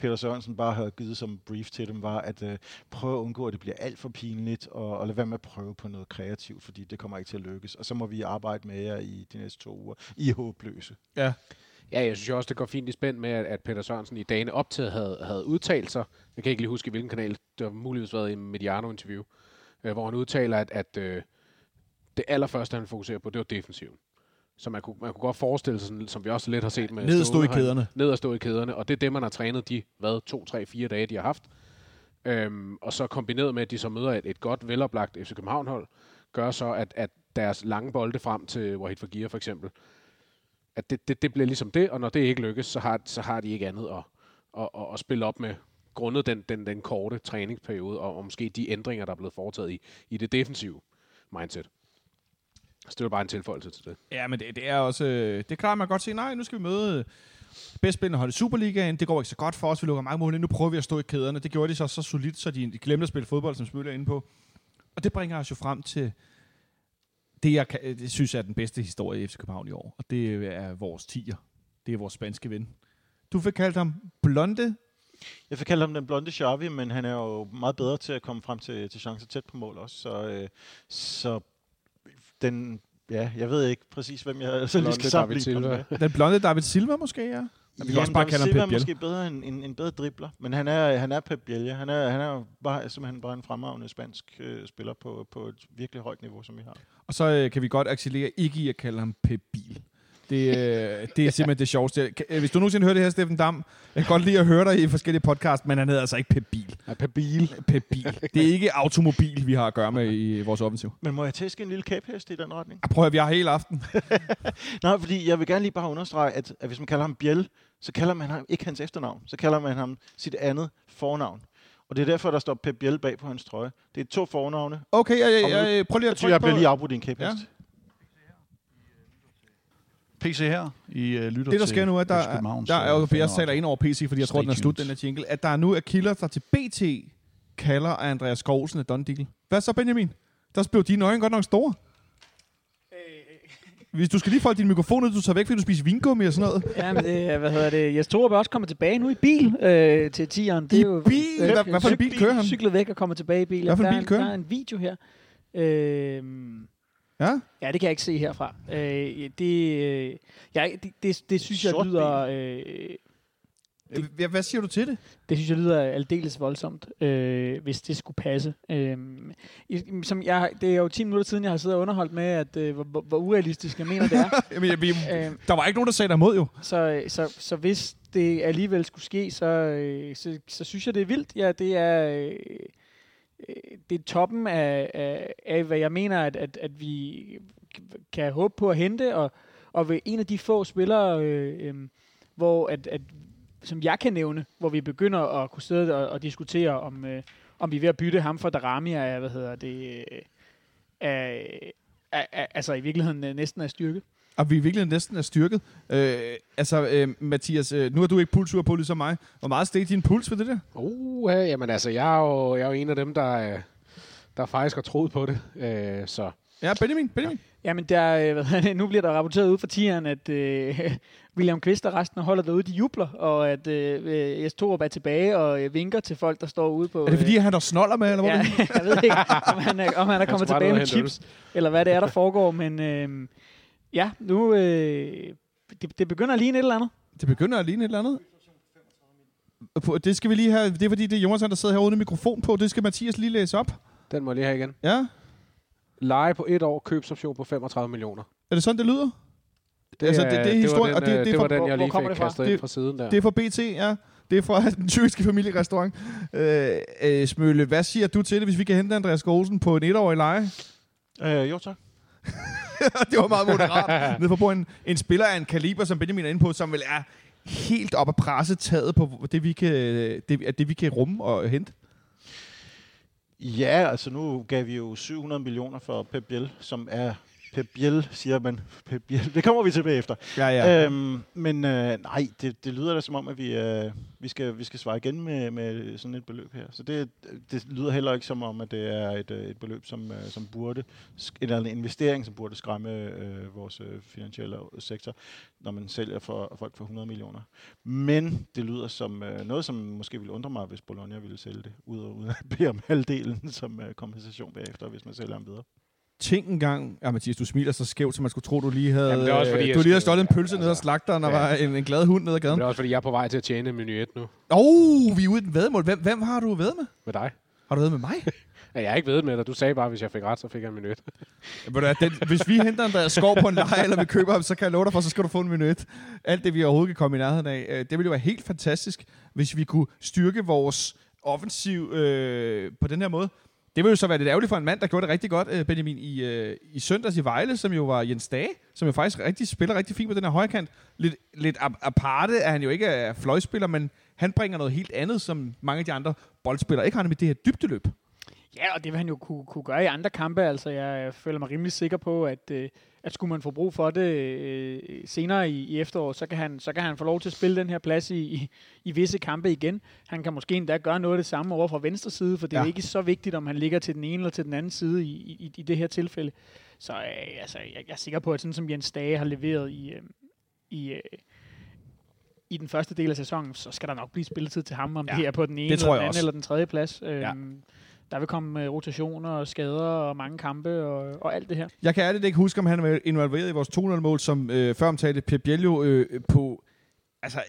Peter Sørensen bare havde givet som brief til dem, var at øh, prøve at undgå, at det bliver alt for pinligt, og, og lade være med at prøve på noget kreativt, fordi det kommer ikke til at lykkes. Og så må vi arbejde med jer i de næste to uger. I er håbløse. Ja. Ja, jeg synes jo også, det går fint i spænd med, at, Peter Sørensen i dagene op til havde, havde udtalt sig. Jeg kan ikke lige huske, hvilken kanal. Det har muligvis været i Mediano-interview, øh, hvor han udtaler, at, at øh, det allerførste, han fokuserer på, det var defensiven. Så man kunne, man kunne godt forestille sig, sådan, som vi også lidt har set med... Ned stå i kæderne. Ned stå i kæderne, og det er det, man har trænet de, hvad, to, tre, fire dage, de har haft. Øhm, og så kombineret med, at de så møder et, et godt, veloplagt FC København-hold, gør så, at, at deres lange bolde frem til Wahid Fagir for eksempel, at det, det, det bliver ligesom det, og når det ikke lykkes, så har, så har de ikke andet at, at, at, at spille op med, grundet den, den, den korte træningsperiode, og, og måske de ændringer, der er blevet foretaget i, i det defensive mindset. Så det var bare en tilføjelse til det. Ja, men det, det er også... øh, Det er klart, man kan godt sige, nej, nu skal vi møde øh, bedst spillende hold i Superligaen. Det går ikke så godt for os. Vi lukker mange mål ind. Nu prøver vi at stå i kæderne. Det gjorde de så så solidt, så de, glemte at spille fodbold, som spiller inde på. Og det bringer os jo frem til det, jeg kan, det synes jeg er den bedste historie i FC København i år. Og det er vores tiger. Det er vores spanske ven. Du fik kaldt ham Blonde. Jeg vil kalde ham den blonde Xavi, men han er jo meget bedre til at komme frem til, til chancer tæt på mål også. Så, øh, så den, ja, jeg ved ikke præcis, hvem jeg så lige skal sammenligne med. Den blonde David Silva måske, ja. vi kan også bare kalde ham Pep er Biel. måske bedre en, en, en bedre dribler, men han er, han er Pep Biel. Han er, han er bare, simpelthen bare en fremragende spansk øh, spiller på, på et virkelig højt niveau, som vi har. Og så øh, kan vi godt accelerere ikke i at kalde ham Pep Bil. Det, øh, det er simpelthen det sjoveste. Øh, Hvis du nogensinde hører det her, Steffen Dam, jeg kan godt lide at høre dig i forskellige podcasts, men han hedder altså ikke Pep Bil. Ja, per bil. Pep Bil. Det er ikke automobil, vi har at gøre med i vores offensiv. Men må jeg tæske en lille kæphest i den retning? Ah, Prøv at vi har hele aften. Nej, fordi jeg vil gerne lige bare understrege, at, at hvis man kalder ham Biel, så kalder man ham ikke hans efternavn. Så kalder man ham sit andet fornavn. Og det er derfor, der står Pep Biel bag på hans trøje. Det er to fornavne. Okay, jeg, jeg, jeg, prøv lige Jeg at trykke jeg på. bliver lige afbrudt i en kæphest. Ja. PC her. I uh, lytter Det, der til sker nu, er, der, FC Københavns, der er øh, jeg fanradio. taler ind over PC, fordi jeg tror, den er slut, den her jingle, at der er nu er kilder, der til BT kalder Andreas Skovsen af Don Diggle. Hvad så, Benjamin? Der blev dine øjne godt nok store. Hvis du skal lige folde din mikrofon ud, du tager væk, fordi du spiser vingummi og sådan noget. Ja, men det, hvad hedder det? Jes Torup er også kommet tilbage nu i bil øh, til tieren. Det I er jo, bil? Hvad- hvad for en bil kører han? Cyklet væk og kommer tilbage i bil. Hvad for en der, bil kører der er en video her. Øh, Ja? ja, det kan jeg ikke se herfra. Øh, det, øh, jeg, det, det, det synes jeg lyder... Øh, Hvad, hvad siger du til det? Det synes jeg lyder aldeles voldsomt, øh, hvis det skulle passe. Øh, som jeg, det er jo 10 minutter siden, jeg har siddet og underholdt med, at, øh, hvor, hvor, urealistisk jeg mener, det er. Jamen, jeg, vi, øh, der var ikke nogen, der sagde dig imod, jo. så, så, så hvis det alligevel skulle ske, så, øh, så, så synes jeg, det er vildt. Ja, det er, øh, øh, det er toppen af, af, af, hvad jeg mener, at, at, at vi kan håbe på at hente, og, og ved en af de få spillere, øh, øh, hvor at, at, som jeg kan nævne, hvor vi begynder at kunne sidde og, og diskutere, om, øh, om vi er ved at bytte ham for Darami er, hvad hedder det, øh, er, er, er, altså i virkeligheden øh, næsten af styrke og vi i virkeligheden næsten er styrket. Øh, altså, øh, Mathias, øh, nu har du ikke pulsur på ligesom mig. Hvor meget steg din puls ved det der? Uh, ja, jamen altså, jeg er, jo, jeg er jo en af dem, der, øh, der faktisk har troet på det. Øh, så Ja, Benjamin, Benjamin. Jamen, der, øh, hvad nu bliver der rapporteret ud fra tieren, at øh, William Kvist og resten af holdet derude, de jubler, og at øh, øh, Jes Torup er tilbage og øh, vinker til folk, der står ude på... Er det fordi, han der snoller med, eller hvad? Ja, jeg ved ikke, om han er, om han er kommet tilbage med chips, eller hvad det er, der foregår, men øh, ja, nu... Øh, det, det begynder at ligne et eller andet. Det begynder at ligne et eller andet. På- Det skal vi lige have. Det er fordi, det er Jonathan, der sidder herude med mikrofon på. Det skal Mathias lige læse op. den må jeg lige have igen. Ja. Leje på et år, købsoption på 35 millioner. Er det sådan, det lyder? Det, Altså, er- det- det er det, var historie, den, og det- øh, det er det fra- var den, hvor- jeg hvor lige kommer fik det fra? kastet Det- ind fra siden der. Det er fra BT, ja. Det er fra den tyrkiske familierestaurant. Øh, øh, Smølle, hvad siger du til det, hvis vi kan hente Andreas Gåsen på en etårig leje? Øh, jo, tak. det var meget moderat. Nede for på en, en spiller af en kaliber, som Benjamin er inde på, som vel er helt op at presse taget på det, vi kan, det, at det, vi kan rumme og hente. Ja, altså nu gav vi jo 700 millioner for Pep Biel, som er Pep Biel, siger man. Pep Biel. Det kommer vi tilbage efter. Ja, ja. Øhm, men øh, nej, det, det lyder da som om, at vi, øh, vi, skal, vi skal svare igen med, med sådan et beløb her. Så det, det lyder heller ikke som om, at det er et, øh, et beløb, som, øh, som burde, eller en investering, som burde skræmme øh, vores øh, finansielle sektor, når man sælger for folk for 100 millioner. Men det lyder som øh, noget, som måske ville undre mig, hvis Bologna ville sælge det, ud og uden at bede om halvdelen som øh, kompensation bagefter, hvis man sælger ham videre. Tænk en gang, ja Mathias, du smiler så skævt, så man skulle tro, du lige havde, Jamen, det er også fordi, øh, du lige havde stjålet en pølse ja, ned altså. slagteren, og Ja. var en, en glad hund ned ad gaden. det er også, fordi jeg er på vej til at tjene menu 1 nu Åh, oh, vi er ude i den vedmål. Hvem, hvem har du ved med? med dig. Har du ved med mig? Ja, jeg har ikke ved med dig. Du sagde bare, at hvis jeg fik ret, så fik jeg en menu 1. Ved du hvad, den, hvis vi henter Andreas Skov på en leje, eller vi køber ham, så kan jeg love dig for, så skal du få en minut. Alt det, vi overhovedet kan komme i nærheden af. Øh, Det ville jo være helt fantastisk, hvis vi kunne styrke vores offensiv øh, på den her måde. Det ville jo så være lidt ærgerligt for en mand, der gjorde det rigtig godt, øh, Benjamin, i, øh, i søndags i Vejle, som jo var Jens Dage, som jo faktisk rigtig, spiller rigtig fint på den her højkant. Lidt, lidt aparte er han jo ikke er fløjspiller, men han bringer noget helt andet, som mange af de andre boldspillere ikke har, med det her dybdeløb. Ja, og det vil han jo kunne, kunne gøre i andre kampe. Altså, jeg øh, føler mig rimelig sikker på, at, øh, at skulle man få brug for det øh, senere i, i efteråret, så kan, han, så kan han få lov til at spille den her plads i, i, i visse kampe igen. Han kan måske endda gøre noget af det samme over fra venstre side, for det er Ja. ja. ikke så vigtigt, om han ligger til den ene eller til den anden side i, i, i det her tilfælde. Så øh, altså, jeg, jeg er sikker på, at sådan som Jens Dage har leveret i, øh, i, øh, i den første del af sæsonen, så skal der nok blive spilletid til ham, om Ja, det er på den ene, eller den anden, også. eller den tredje plads. Øhm, Ja. Der vil komme øh, rotationer og skader og mange kampe og, og alt det her. Jeg kan ærligt ikke huske, om han var involveret i vores 200-mål, som øh, før omtalte Pep Biello øh, på... Altså,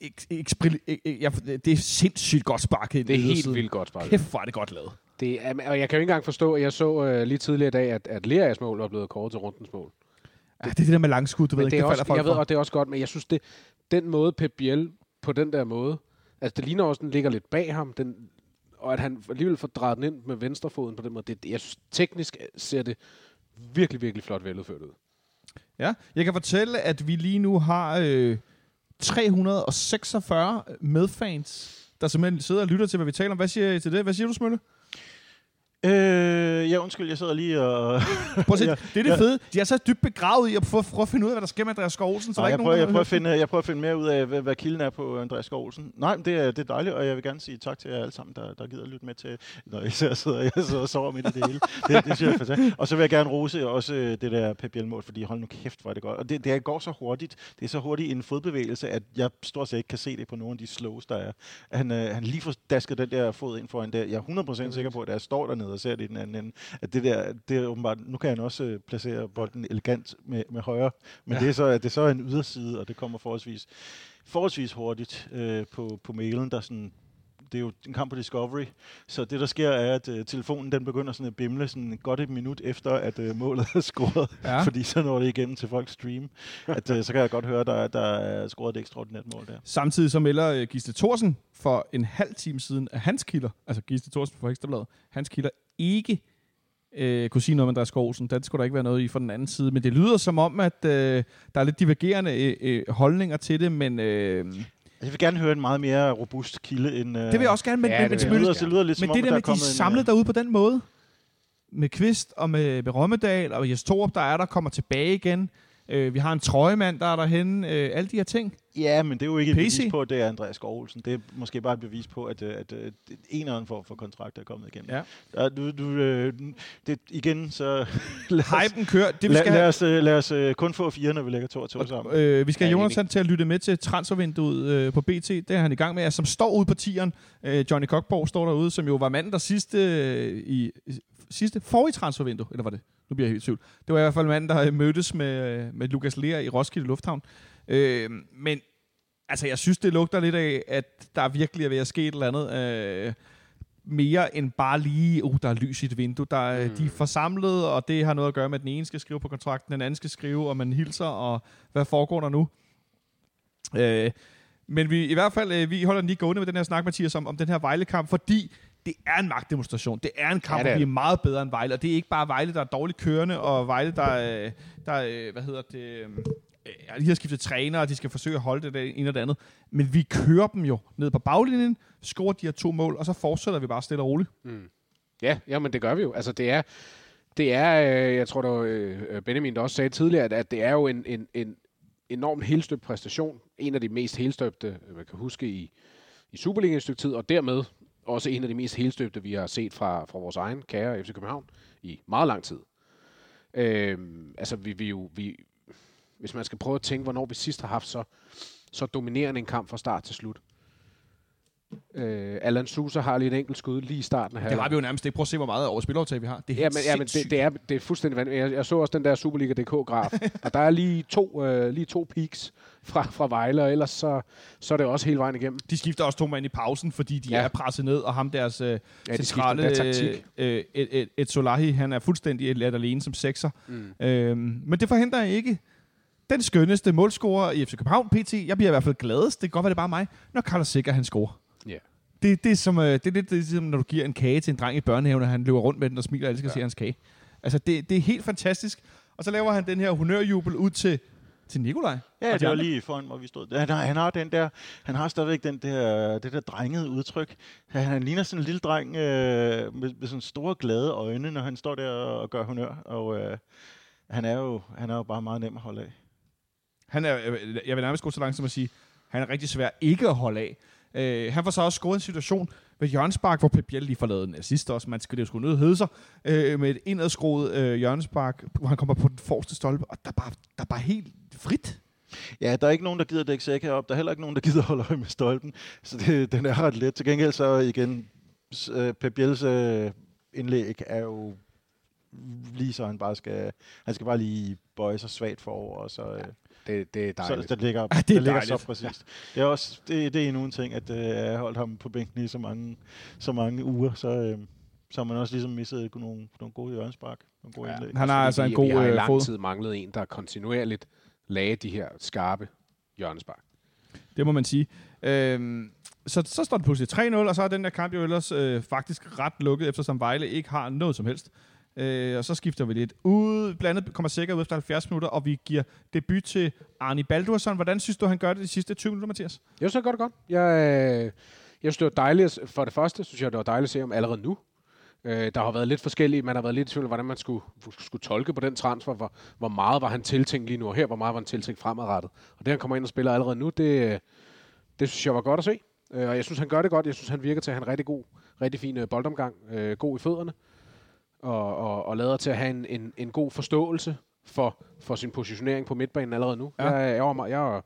ek, ek, ek, jeg, det er sindssygt godt sparket. Det er helt vildt godt sparket. Kæft, hvor er det godt lavet. Det er, og jeg kan jo ikke engang forstå, at jeg så øh, lige tidligere i dag, at, at Lerias mål var blevet kåret til rundens mål. Ja, det er det der med langskud, du ved Men ikke, det også, folk jeg ved, og det er også godt, men jeg synes, det, den måde Pep Biel på den der måde, altså det ligner også, den ligger lidt bag ham, den, og at han alligevel får drejet den ind med venstrefoden på den måde, det, jeg synes, teknisk ser det virkelig, virkelig flot veludført ud. Ja, jeg kan fortælle, at vi lige nu har øh, 346 medfans, der simpelthen sidder og lytter til, hvad vi taler om. Hvad siger I til det? Hvad siger du, Smølle? Øh, ja, undskyld, jeg sidder lige og... Prøv at se, Ja, det er det ja. fede. De er så dybt begravet i at prøve, prøve at finde ud af, hvad der sker med Andreas Skov Olsen, så Nej, der er jeg, prøver, nogen, jeg, der prøver at finde, jeg prøver at finde mere ud af, hvad, hvad kilden er på Andreas Skov Olsen. Nej, men det er, det er dejligt, og jeg vil gerne sige tak til jer alle sammen, der, der gider lytte med til, når jeg sidder, jeg sidder og sover midt i det hele. Det, det synes jeg er fantastisk. Og så vil jeg gerne rose også øh, det der Pep Biel-mål, fordi hold nu kæft, hvor er det godt. Og det, det går så hurtigt. Det er så hurtigt en fodbevægelse, at jeg stort set ikke kan se det på nogle af de slows, der er. Han, øh, han lige får dasket den der fod ind foran der. Jeg er 100% sikker på, at jeg står dernede og ser det i den anden ende, at det der, det er åbenbart, nu kan han også øh, placere bolden elegant med, med højre, men ja. det er så, at det så er en yderside, og det kommer forholdsvis, forholdsvis hurtigt øh, på, på mailen, der sådan, det er jo en kamp på Discovery, så det der sker er, at øh, telefonen den begynder sådan at bimle sådan godt et minut efter, at øh, målet er scoret, Ja. fordi så når det igennem til folks stream, at øh, så kan jeg godt høre, der, der er scoret et ekstraordinært mål der. Samtidig så melder øh, Gisle Thorsen for en halv time siden, at hans kilder, altså Gisle Thorsen fra Ekstrabladet, hans kilder ikke øh, kunne sige noget om Andreas Skov Olsen. Den skulle der ikke være noget i fra den anden side. Men det lyder som om, at øh, der er lidt divergerende øh, øh, holdninger til det, men øh, Jeg vil gerne høre en meget mere robust kilde end... Øh, det vil jeg også gerne. Men, Ja, men, men, det det lyder, det lyder lidt men som om, det at der med, der er at de er en, samlet øh, derude på den måde, med Kvist og med, med Rommedal og Jes Torup, der er der, kommer tilbage igen. Øh, vi har en trøjemand, der er derhenne. Øh, alle de her ting. Ja, men det er jo ikke et PC? bevis på, at det er Andreas Skov Olsen. Det er måske bare et bevis på, at, øh, at, at en eller anden form for kontrakt er kommet igennem. Ja. Ja, du, du, øh, det, igen, så Hypen kører. Det, vi skal lad os, øh, lad os øh, kun få fire, når vi lægger to og to sammen. øh, vi skal have Ja, Jonathan til at lytte med til transfervinduet øh, på BT. Det er han i gang med. Altså, som står ude på tieren. Øh, Johnny Kokborg står derude, som jo var manden, der sidste, øh, i, sidste forrige transfervindue, eller var det? Nu bliver jeg helt i tvivl. Det var i hvert fald manden, der øh, mødtes med, med Lukas Lea i Roskilde Lufthavn. Øh, men altså, jeg synes, det lugter lidt af, at der virkelig er ved at ske et eller andet. Øh, mere end bare lige, uh, der er lys i et vindue. Der, mm. De er forsamlet, og det har noget at gøre med, at den ene skal skrive på kontrakten, den anden skal skrive, og man hilser, og hvad foregår der nu? Øh, men vi, i hvert fald, øh, vi holder den lige gående med den her snak, Mathias, om, om den her Vejle-kamp, fordi det er en magtdemonstration. Det er en kamp, Ja, det er vi er meget bedre end Vejle, og det er ikke bare Vejle, der er dårligt kørende, og Vejle, der, øh, der øh, hvad hedder det, øh, ja, de har skiftet træner, og de skal forsøge at holde det, det ene og det andet. Men vi kører dem jo ned på baglinjen, scorer de her to mål, og så fortsætter vi bare stille og roligt. Ja, jamen det gør vi jo. Altså det er, det er øh, jeg tror, det var øh, Benjamin, der også sagde tidligere, at, at det er jo en, en, en enormt helstøbt præstation. En af de mest helstøbte, øh, man kan huske i, i Superligaen et stykke tid, og dermed også en af de mest helstøbte, vi har set fra, fra vores egen kære FC København i meget lang tid. Øh, altså vi, vi jo, vi, hvis man skal prøve at tænke, hvornår vi sidst har haft så, så dominerende en kamp fra start til slut. Øh, Alan Sousa har lige et enkelt skud lige i starten af Det har vi jo nærmest ikke. Prøv at se, hvor meget over spiloptag vi har. Det er Ja, men, ja, men det, det, er, det er fuldstændig vanvittigt. Jeg, jeg så også den der Superliga.dk-graf, og der er lige to, øh, lige to peaks fra, fra Vejle, og ellers så, så er det også hele vejen igennem. De skifter også to mand i pausen, fordi de Ja. er presset ned, og ham deres øh, Ja, de centrale endda taktik. øh, et, et, et Solahi, han er fuldstændig let alene som sekser. Mm. Øhm, men det forhindrer ikke den skønneste målscorer i FC København, PT. Jeg bliver i hvert fald gladest, det kan godt være, det er bare mig, når Carlos Sikker han scorer. Ja. Det, det, er som, øh, det er lidt det, er som, når du giver en kage til en dreng i børnehaven, og han løber rundt med den og smiler og elsker ja. se hans kage. Altså, det, det er helt fantastisk. Og så laver han den her honørjubel ud til, til Nikolaj. Ja, det var lige foran, hvor vi stod. Han har, han har den der, han har stadigvæk den der, det der drengede udtryk. Han, han ligner sådan en lille dreng øh, med, med sådan store glade øjne, når han står der og gør honør. Og øh, han er jo, han er jo bare meget nem at holde af. Han er, øh, jeg vil nærmest gå så langt som at sige, han er rigtig svær ikke at holde af. Øh, han får så også scoret en situation ved hjørnespark, hvor Pep Biel lige får lavet en assist også. Man skal det jo sgu nødt hedde sig. Øh, med et indadskruet øh, hjørnespark, hvor han kommer på den forreste stolpe, og der er bare, der er bare helt frit. Ja, der er ikke nogen, der gider dække sæk herop. Der er heller ikke nogen, der gider holde øje med stolpen. Så det, den er ret let. Til gengæld så igen, øh, Pep Biels øh, indlæg er jo lige så han bare skal, han skal bare lige bøje sig svagt forover, og så, øh, det, det er så dejligt. det ligger, Ja, det er det ligger dejligt. så præcist. Det er også det, det er endnu en ting, at øh, jeg har holdt ham på bænken i så mange, så mange uger, så, øh, så har man også ligesom misset nogle, nogle gode hjørnespark, nogle gode Ja. indlæg. Han har Fordi altså en god vi har i øh, lang fod. tid manglet en, der kontinuerligt lagde de her skarpe hjørnespark. Det må man sige. Øhm, så, så står det pludselig 3-0, og så er den der kamp jo ellers øh, faktisk ret lukket, eftersom Vejle ikke har noget som helst. Øh, og så skifter vi lidt ud. Blandt kommer sikkert ud efter 70 minutter, og vi giver debut til Arni Baldursson. Hvordan synes du, han gør det de sidste 20 minutter, Mathias? Jeg synes, godt gør det godt. Jeg, øh, jeg synes, det var dejligt. For det første synes jeg, det var dejligt at se ham allerede nu. Øh, der har været lidt forskellige, man har været lidt i tvivl om, hvordan man skulle, skulle tolke på den transfer, hvor, hvor meget var han tiltænkt lige nu, og her, hvor meget var han tiltænkt fremadrettet. Og det, han kommer ind og spiller allerede nu, det, øh, det synes jeg var godt at se. Øh, og jeg synes, han gør det godt. Jeg synes, han virker til at have en rigtig god, rigtig fin øh, boldomgang. Øh, god i fødderne. Og, og, og lader til at have en, en, en god forståelse for, for sin positionering på midtbanen allerede nu. Ja. Jeg, jeg, var, jeg,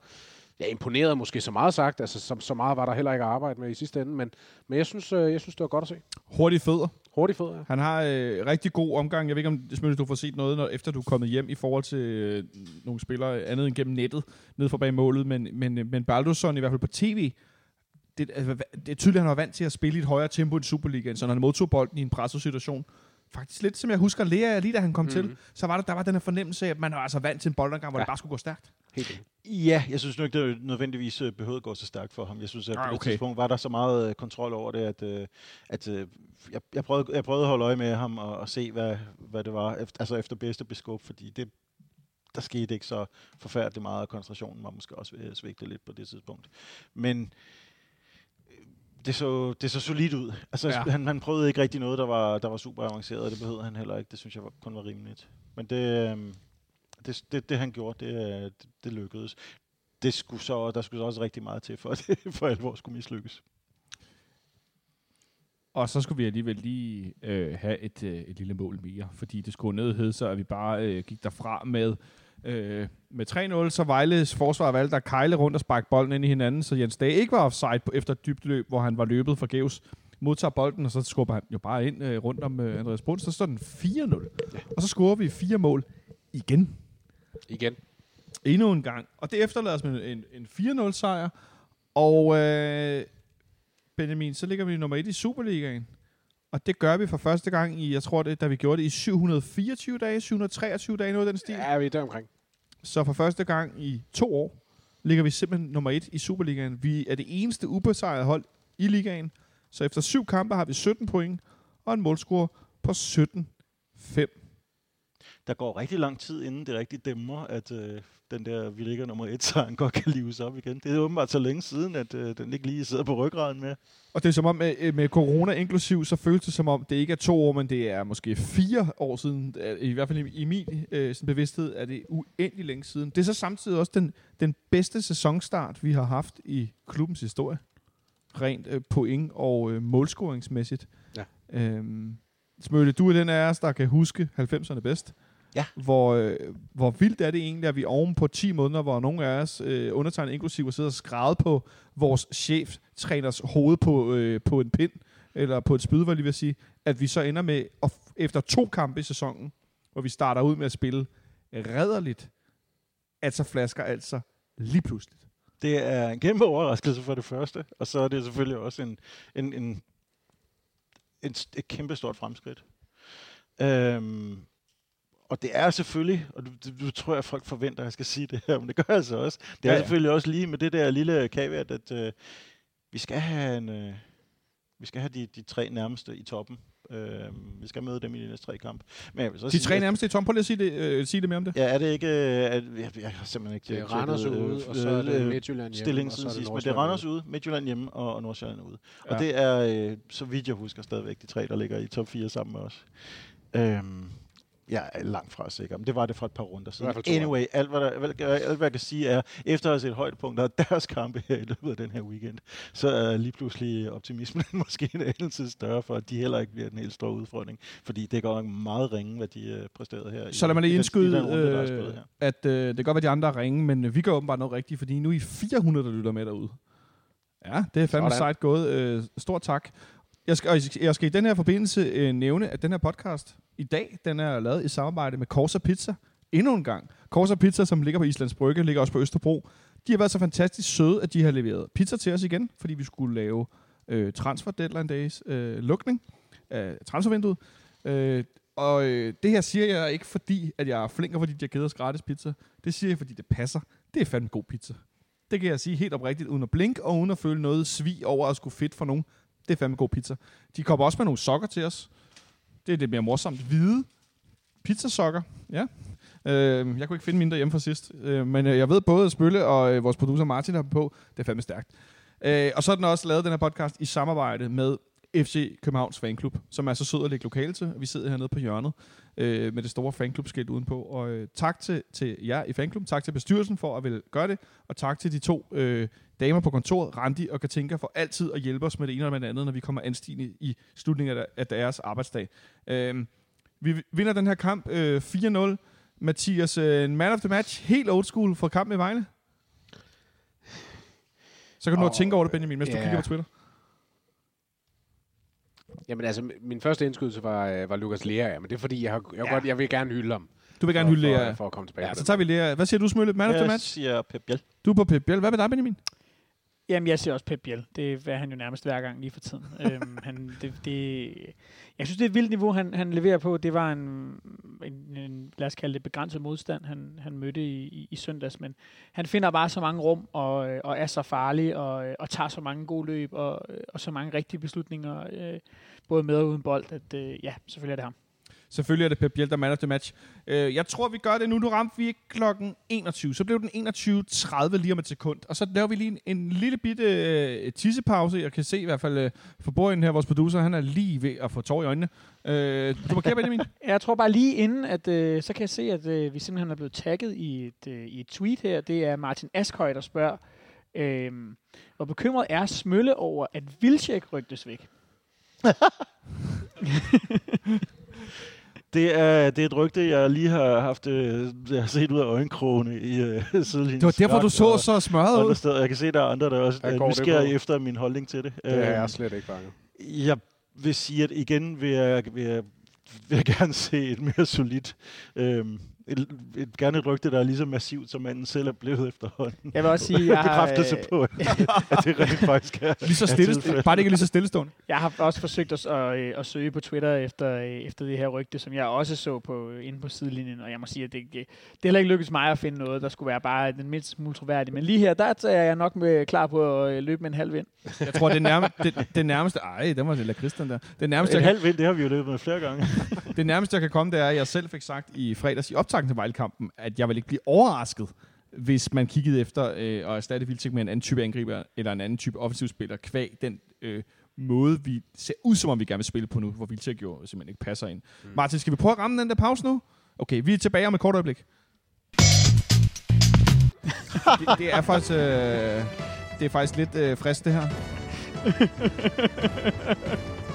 jeg er imponeret måske så meget sagt. Altså, så, så meget var der heller ikke at arbejde med i sidste ende. Men, men jeg, synes, øh, jeg synes, det var godt at se. Hurtige fødder. Hurtigt fødder, ja. Han har øh, rigtig god omgang. Jeg ved ikke, om Smølle, du får set noget, når, efter du er kommet hjem i forhold til øh, nogle spillere andet end gennem nettet, ned for bag målet. Men, men, øh, men Baldursson, i hvert fald på tv, det, altså, det er tydeligt, at han var vant til at spille i et højere tempo end Superligaen, så når han modtog bolden i en pressesituation, faktisk lidt som jeg husker Lea, lige da han kom mm-hmm. til, så var der, der var den her fornemmelse af, at man var altså vant til en boldomgang, hvor ja. Det bare skulle gå stærkt. Helt. Ja, jeg synes nu ikke, det nødvendigvis øh, behøvede at gå så stærkt for ham. Jeg synes, at Ah, på det okay. tidspunkt var der så meget øh, kontrol over det, at, øh, at jeg, jeg, prøvede, jeg prøvede at holde øje med ham og, og se, hvad, hvad det var, efter, altså efter bedste beskub, fordi det, der skete ikke så forfærdeligt meget, og koncentrationen var måske også ved at svigte lidt på det tidspunkt. Men øh, det så, det så solidt ud. Altså, Ja. han, han prøvede ikke rigtig noget, der var, der var super avanceret, og det behøvede han heller ikke. Det synes jeg var, kun var rimeligt. Men det, øh, det, det, det han gjorde, det, øh, det, det lykkedes. Det skulle så, der skulle så også rigtig meget til, for at det for alvor skulle mislykkes. Og så skulle vi alligevel lige øh, have et, øh, et lille mål mere, fordi det skulle ned hed så, at vi bare øh, gik derfra med, øh, med 3-0, så Vejles forsvar valgte at kejle rundt og sparke bolden ind i hinanden, så Jens Dage ikke var offside på, efter et dybt løb, hvor han var løbet forgæves modtager bolden, og så skubber han jo bare ind øh, rundt om øh, Andreas Brun, så står den 4-0. Ja. Og så scorer vi fire mål igen. Igen. Endnu en gang. Og det efterlader os med en, en 4-0 sejr. Og øh, Benjamin, så ligger vi nummer 1 i Superligaen. Og det gør vi for første gang i, jeg tror det, da vi gjorde det i 724 dage, 723 dage, noget af den stil. Ja, vi er deromkring. Så for første gang i to år ligger vi simpelthen nummer 1 i Superligaen. Vi er det eneste ubesejrede hold i ligaen. Så efter syv kampe har vi 17 point og en målscore på 17-5. Der går rigtig lang tid, inden det rigtig dæmmer, at øh, den der, vi ligger nummer et, så han godt kan lives op igen. Det er åbenbart så længe siden, at øh, den ikke lige sidder på ryggraden med. Og det er som om, med, med corona inklusiv, så føles det som om, det ikke er to år, men det er måske fire år siden. I hvert fald i, i min øh, sådan bevidsthed er det uendelig længe siden. Det er så samtidig også den, den bedste sæsonstart, vi har haft i klubbens historie. Rent øh, point- og øh, målscoringsmæssigt. Ja. Øhm, Smølle, du er den af os, der kan huske 90'erne bedst. Ja. Hvor, øh, hvor vildt er det egentlig, at vi oven på 10 måneder, hvor nogle af os, øh, undertegnet inklusive, sidder og skrædet på vores cheftræners hoved på, øh, på en pind, eller på et spyd, jeg lige vil sige, at vi så ender med, at efter to kampe i sæsonen, hvor vi starter ud med at spille redderligt, at så flasker altså lige pludselig. Det er en kæmpe overraskelse for det første, og så er det selvfølgelig også en, en, en, en, et kæmpe stort fremskridt. Øhm, og det er selvfølgelig, og du, du, du tror jeg, folk forventer, at jeg skal sige det her, men det gør jeg altså også. Det er Ja, selvfølgelig også lige med det der lille caveat, at øh, vi skal have en, øh, vi skal have de, de tre nærmeste i toppen. Øh, vi skal møde dem i de næste tre kampe. Men jeg vil så De sige, tre nærmeste i Tom, prøv lige at sige det, øh, sige det mere om det. Ja, er det ikke... øh, At, jeg, jeg har simpelthen ikke Det er Randers øh, ude, og så er det øh, Midtjylland hjemme, stillingen og så er det sidst. Men det er Randers ude, Midtjylland hjemme og, og Nordsjælland ude. Ja. Ja. Og det er, øh, så vidt jeg husker, stadigvæk de tre, der ligger i top 4 sammen med os. Øhm, jeg er langt fra sikker, men det var det for et par runder siden. Anyway, alt hvad, der, alt, alt hvad jeg kan sige er, efter at have set højdepunkter af deres kampe her i løbet af den her weekend, så er lige pludselig optimismen måske en anelse større for, at de heller ikke bliver en helt stor udfordring. Fordi det er godt nok meget ringe, hvad de øh, præsterede her. Så lad i, mig lige den- indskyde, den runde, er øh, at øh, det kan godt være, de andre er ringe, men vi gør åbenbart noget rigtigt, fordi nu er I 400, der lytter med derude. Ja, det er fandme sejt gået. Øh, stort tak. Jeg skal, jeg skal i den her forbindelse øh, nævne, at den her podcast i dag, den er lavet i samarbejde med Corsa Pizza. Endnu en gang. Corsa Pizza, som ligger på Islands Brygge, ligger også på Østerbro. De har været så fantastisk søde, at de har leveret pizza til os igen, fordi vi skulle lave øh, transfer deadline days øh, lukning af transfervinduet. Øh, og øh, det her siger jeg ikke, fordi at jeg er flink, og fordi de har givet os gratis pizza. Det siger jeg, fordi det passer. Det er fandme god pizza. Det kan jeg sige helt oprigtigt, uden at blinke, og uden at føle noget svig over at skulle fedt for nogen. Det er fandme god pizza. De kommer også med nogle sokker til os. Det er det mere morsomt. Hvide pizzasokker. Ja. Øh, jeg kunne ikke finde mine derhjemme fra sidst. Øh, men øh, jeg ved både at Spølle og øh, vores producer Martin har på. Det er fandme stærkt. Øh, og så er den også lavet, den her podcast, i samarbejde med FC Københavns Fanklub, som er så sød at lægge lokale til. Vi sidder hernede på hjørnet øh, med det store fanklubskilt udenpå. Og øh, tak til, til jer i fanklubben, tak til bestyrelsen for at vil gøre det, og tak til de to øh, damer på kontoret, Randi og Katinka, for altid at hjælpe os med det ene og med det andet, når vi kommer anstigende i slutningen af, deres arbejdsdag. Øh, vi vinder den her kamp øh, 4-0. Mathias, øh, man of the match, helt old school for kampen i Vejle. Så kan du nå at Og- tænke over det, Benjamin, mens du ja. kigger på Twitter. Jamen altså, min første indskydelse var, øh, var Lukas Lea, ja, men det er fordi, jeg, har, jeg, ja. Godt, jeg vil gerne hylde ham. Du vil gerne for, hylde for, jer. for at komme tilbage Ja, så tager vi Lea. Hvad siger du, Smølle? Man of the Jeg match? siger Pep Biel. Du er på Pep Biel. Hvad med dig, Benjamin? Jamen, jeg siger også Pep Biel. Det er han jo nærmest hver gang lige for tiden. øhm, han, det, det, jeg synes, det er et vildt niveau, han, han leverer på. Det var en, en, en, lad os kalde det, begrænset modstand, han, han mødte i, i, i søndags. Men han finder bare så mange rum, og, øh, og er så farlig, og, øh, og tager så mange gode løb, og, øh, og så mange rigtige beslutninger, øh, både med og uden bold, at øh, ja, selvfølgelig er det ham. Selvfølgelig er det Pep Biel, der man of the match. Øh, jeg tror, vi gør det nu. Nu ramte vi klokken 21. Så blev den 21.30 lige om et sekund. Og så laver vi lige en, en lille bitte øh, tissepause. Jeg kan se i hvert fald øh, for her, vores producer, han er lige ved at få tår i øjnene. Øh, du markerer, Benjamin? Jeg tror bare lige inden, at øh, så kan jeg se, at øh, vi simpelthen er blevet tagget i et, øh, i et tweet her. Det er Martin Askhøj, der spørger, øh, hvor bekymret er Smølle over, at Vilcek rygtes væk? Det er, det er et rygte, jeg lige har haft øh, jeg har set ud af øjenkrogene i øh, sidelinjen. Det var derfor, du så så smørret ud. Steder. Jeg kan se, der er andre, der også er går det nysgerrige efter min holdning til det. Det er Øhm, jeg slet ikke bange. Jeg vil sige, at igen vil jeg, vil jeg, vil jeg gerne se et mere solidt, øhm, et, et, gerne et rygte, der er lige så massivt, som manden selv er blevet efterhånden. Jeg vil også sige, jeg har, Bekræftelse øh, på, at, at det rent faktisk er, Lige så stille, bare det ikke lige så stillestående. Jeg har også forsøgt at, at, øh, at søge på Twitter efter, øh, efter det her rygte, som jeg også så på, øh, inde på sidelinjen, og jeg må sige, at det, det, det er heller ikke lykkedes mig at finde noget, der skulle være bare den mindst smule troværdige. Men lige her, der er jeg nok med, klar på at øh, løbe med en halv vind. Jeg tror, det, nærme, det, det nærmeste... Ej, den var det Christian der. Det nærmeste, En jeg, halv vind, det har vi jo løbet med flere gange. det nærmeste, jeg kan komme, det er, at jeg selv fik sagt i fredags i optakten til Vejlekampen, at jeg vil ikke blive overrasket, hvis man kiggede efter øh, at erstatte Vildtik med en anden type angriber, eller en anden type offensivspiller, kvæg den øh, måde, vi ser ud, som om vi gerne vil spille på nu, hvor Vildtik jo simpelthen ikke passer ind. Mm. Martin, skal vi prøve at ramme den der pause nu? Okay, vi er tilbage om et kort øjeblik. det, det er faktisk... Øh, det er faktisk lidt øh, frisk, det her.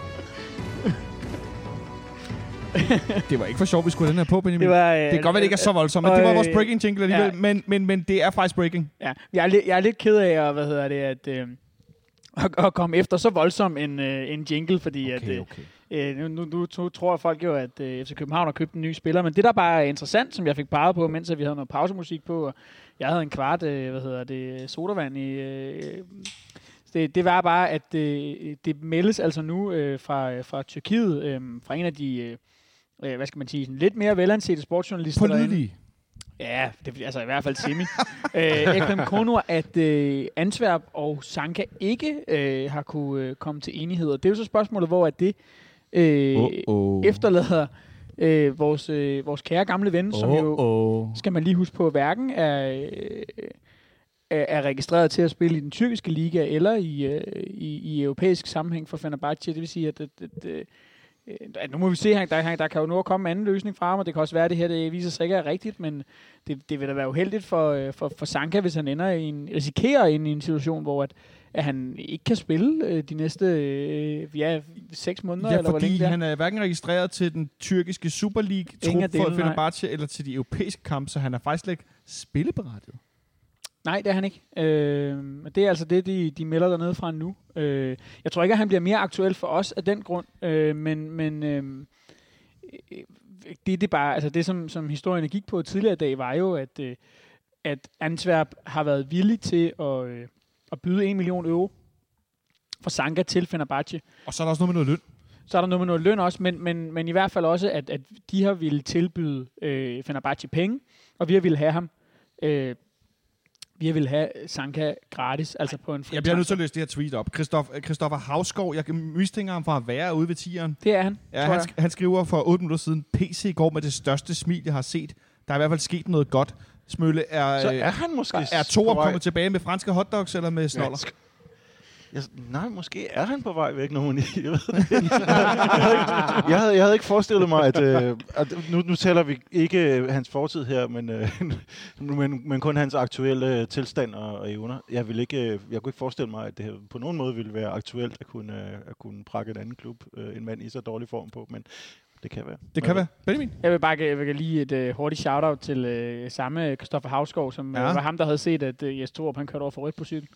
det var ikke for sjovt, vi skulle have den her på, Benjamin. Det, var, øh, Det kan godt være, det ikke er så voldsomt, men det var vores øh, breaking jingle alligevel. ja. Men, men, men det er faktisk breaking. Ja, jeg er, lidt, jeg er lidt ked af at, hvad hedder det, at, øh, at, at komme efter så voldsom en, øh, en jingle, fordi at, øh, okay. øh, nu, nu, nu tror folk jo, at øh, FC København har købt en ny spiller, men det der bare er interessant, som jeg fik peget på, mens vi havde noget pausemusik på, og jeg havde en kvart, øh, hvad hedder det, sodavand i... Øh, det, det var bare, at øh, det meldes altså nu øh, fra, fra Tyrkiet, øh, fra en af de, øh, øh, hvad skal man sige, sådan lidt mere velansete sportsjournalister. Pålidelige. Ja, det, altså i hvert fald semi. øh, Ekrem Konur, at øh, Antwerp og Sanka ikke øh, har kunne øh, komme til enighed. Og det er jo så spørgsmålet, hvor at det øh, oh. efterlader øh, vores, øh, vores kære gamle ven, oh, som jo, oh. skal man lige huske på, hverken er, øh, er, er registreret til at spille i den tyrkiske liga eller i, øh, i, i europæisk sammenhæng for Fenerbahce. Det vil sige, at, at, at, at at nu må vi se, han- der, han- der kan jo at komme en anden løsning fra ham, og det kan også være, at det her det viser sig ikke er rigtigt, men det, det vil da være uheldigt for, øh, for, for Sanka, hvis han ender i en, risikerer ind i en situation, hvor at, at han ikke kan spille øh, de næste øh, ja, seks måneder, Ja, eller hvor fordi længe han er hverken registreret til den tyrkiske Super Ingen League-trup af for Fenerbahce eller til de europæiske kampe, så han er faktisk slet ikke spilleberettiget. Nej, det er han ikke. Øh, men det er altså det, de, de melder dernede fra nu. Øh, jeg tror ikke, at han bliver mere aktuel for os af den grund, øh, men, men øh, det, det, bare, altså det som, som historien gik på tidligere i dag, var jo, at, øh, at Antwerp har været villig til at, øh, at byde 1 million euro for Sanka til Fenerbahce. Og så er der også noget med noget løn. Så er der noget med noget løn også, men, men, men i hvert fald også, at, at de har ville tilbyde øh, Fenerbahce penge, og vi har ville have ham. Øh, vi ville have Sanka gratis, altså på en fri Jeg bliver nødt til at læse det her tweet op. Christoph, Christoffer Havskov, jeg mistænker ham for at være ude ved tieren. Det er han, Ja, han, sk- han skriver for 8 minutter siden, PC går med det største smil, jeg har set. Der er i hvert fald sket noget godt. Smølle er, Så øh, er han måske er vej- kommet tilbage med franske hotdogs eller med snoller? Jeg, nej, måske er han på vej væk, når hun... Jeg, ved, jeg, havde, ikke- jeg, havde, jeg havde ikke forestillet mig, at... Øh, at nu, nu taler vi ikke øh, hans fortid her, men, øh, men, men kun hans aktuelle øh, tilstand og, og evner. Jeg, vil ikke, øh, jeg kunne ikke forestille mig, at det her på nogen måde ville være aktuelt at kunne, øh, at kunne prakke en anden klub, øh, en mand i så dårlig form på, men det kan være. Det kan være. Benjamin? Jeg vil bare jeg vil lige et uh, hurtigt shout-out til uh, samme Christoffer Havskov, som Ja. uh, var ham, der havde set, at uh, Jes Torup, han kørte over for rødt på cykel.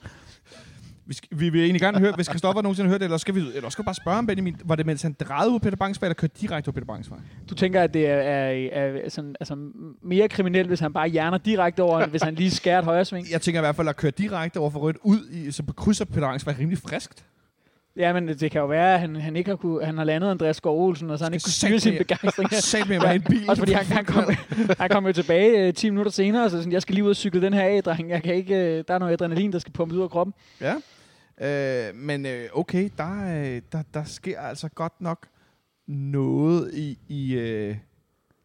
Vi, skal, vi vil egentlig gerne høre, hvis Christoffer nogensinde har hørt det, eller skal vi, eller skal vi bare spørge ham, Benjamin, var det mens han drejede ud på Peter Bangs vej, eller kørte direkte ud på Peter Bangs vej? Du tænker, at det er, er, er sådan, altså, mere kriminelt, hvis han bare hjerner direkte over, end hvis han lige skærer et højre sving? Jeg tænker i hvert fald at køre direkte over for rødt ud, i, så på kryds af Peter Bangs vej rimelig friskt. Ja, men det kan jo være, at han, han ikke har, kunne, han har landet Andreas Skov Olsen, og så han ikke kunne styre sin begejstring. Sat med mig en bil. Også fordi han, han, kom, han kom jo tilbage uh, 10 minutter senere, så sådan, jeg skal lige ud og cykle den her af, dreng. Jeg kan ikke, uh, der er noget adrenalin, der skal pumpes ud af kroppen. Ja. Øh, men øh, okay, der, øh, der, der sker altså godt nok noget i, i, øh,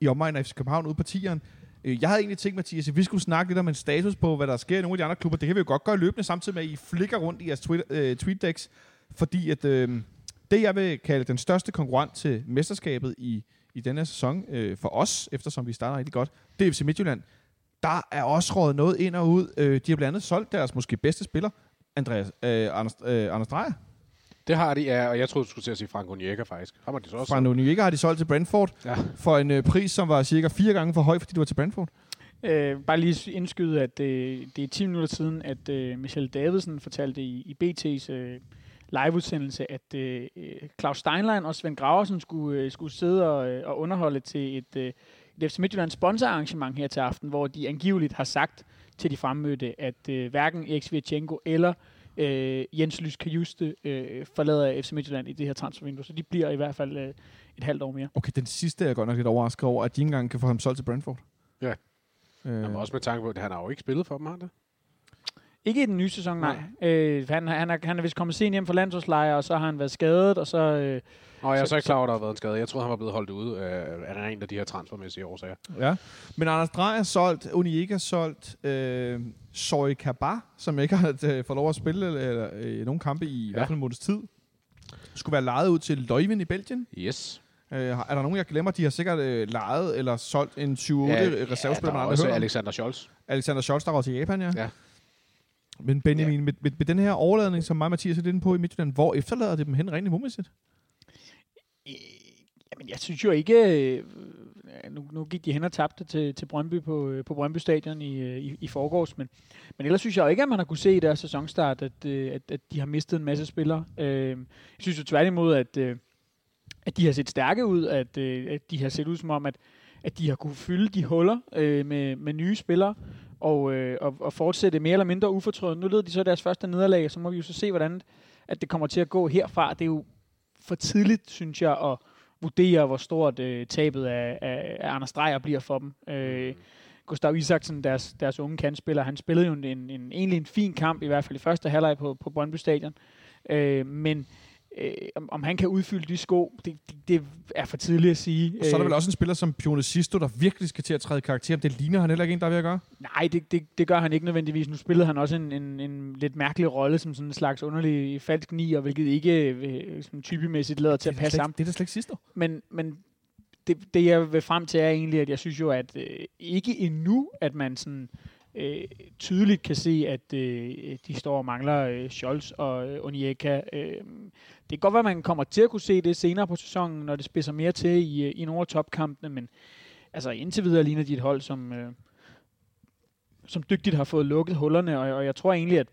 i omegnen af FC København ude på tieren. Øh, jeg havde egentlig tænkt, Mathias, at vi skulle snakke lidt om en status på, hvad der sker i nogle af de andre klubber. Det kan vi jo godt gøre løbende, samtidig med, at I flikker rundt i jeres tweet, øh, tweetdecks. Fordi at øh, det, jeg vil kalde den største konkurrent til mesterskabet i, i denne sæson, øh, for os, eftersom vi starter rigtig godt, det er FC Midtjylland. Der er også rådet noget ind og ud. Øh, de har blandt andet solgt deres måske bedste spiller, Andreas, øh, Anders, øh, Anders Dreyer. Det har de, ja, og jeg troede, du skulle til at sige Frank Onyeka, faktisk. Ham har de så også. Fra Nuniega har de solgt til Brentford Ja. for en øh, pris, som var cirka fire gange for høj, fordi du var til Brentford. Øh, bare lige indskyde, at øh, det er 10 minutter siden, at øh, Michelle Davidsen fortalte i, i BT's øh, liveudsendelse, at øh, øh, Claus Steinlein og Svend Graversen skulle, øh, skulle sidde og, øh, og underholde til et, øh, et FC Midtjylland sponsorarrangement her til aften, hvor de angiveligt har sagt til de fremmødte, at øh, hverken Erik Svirchenko eller øh, Jens Lys Kajuste øh, forlader FC Midtjylland i det her transfervindue, så de bliver i hvert fald øh, et halvt år mere. Okay, den sidste er jeg godt nok lidt overrasket over, at de ikke engang kan få ham solgt til Brentford. Ja. Øh, Jamen, også med tanke på, at han har jo ikke spillet for dem, har han det? Ikke i den nye sæson, nej. Øh, han, han, er, han er vist kommet sent hjem fra landsholdslejre, og så har han været skadet, og så... Øh, Nå, jeg er Så- ikke klar over, at der har været en skade. Jeg troede, han var blevet holdt ude af, af en af de her transfermæssige årsager. Ja. Men Anders Dreyer solgt, Uniega solgt, øh, Soy Kaba, som ikke har øh, fået lov at spille eller, øh, nogle kampe i, ja. i hvert fald en måneds tid. Skulle være lejet ud til Leuven i Belgien. Yes. Øh, er der nogen, jeg glemmer? De har sikkert øh, lejet eller solgt en 20-8 ja, reservespiller, der man er aldrig om. Alexander Scholz. Alexander Scholz, der var til Japan, ja. Ja. Men Benjamin, ja. Med, med, med, den her overladning, som mig og Mathias er inde på i Midtjylland, hvor efterlader det dem hen rent? Øh, Jamen, jeg synes jo ikke... Øh, nu, nu gik de hen og tabte til, til Brøndby på, øh, på Brøndby Stadion i, øh, i, i forgårs, men, men ellers synes jeg jo ikke, at man har kunne se i deres sæsonstart, at, at, at de har mistet en masse spillere. Jeg synes jo tværtimod, at, at de har set stærke ud, at, at de har set ud som om, at, at de har kunne fylde de huller øh, med, med nye spillere, og, øh, og, og fortsætte mere eller mindre ufortrødet. Nu led de så deres første nederlag, så må vi jo så se, hvordan at det kommer til at gå herfra. Det er jo for tidligt, synes jeg, at vurdere, hvor stort øh, tabet af, af, af Anders Dreyer bliver for dem. Øh, Gustav Isaksen, deres, deres unge kandspiller, han spillede jo en, en, en, egentlig en fin kamp, i hvert fald i første halvleg på, på Brøndby Stadion. Øh, men øh, om, om han kan udfylde de sko, det, det, det er for tidligt at sige. Og så er der Øh, vel også en spiller som Pione Sisto, der virkelig skal til at træde karakter. Det ligner han heller ikke en, der er ved at gøre. Nej, det, det, det gør han ikke nødvendigvis. Nu spillede han også en, en, en lidt mærkelig rolle som sådan en slags underlig falsk nier, hvilket ikke øh, sådan typemæssigt lader til at passe slet, sammen. det er da slet ikke Sisto. Men, men det, det, jeg vil frem til, er egentlig, at jeg synes jo, at øh, ikke endnu, at man sådan øh, tydeligt kan se, at øh, de står og mangler øh, Scholz og øh, Onyeka. Øh, det kan godt være, at man kommer til at kunne se det senere på sæsonen, når det spidser mere til i, øh, i nogle af topkampene, men altså indtil videre ligner de et hold, som, øh, som dygtigt har fået lukket hullerne, og, og jeg tror egentlig, at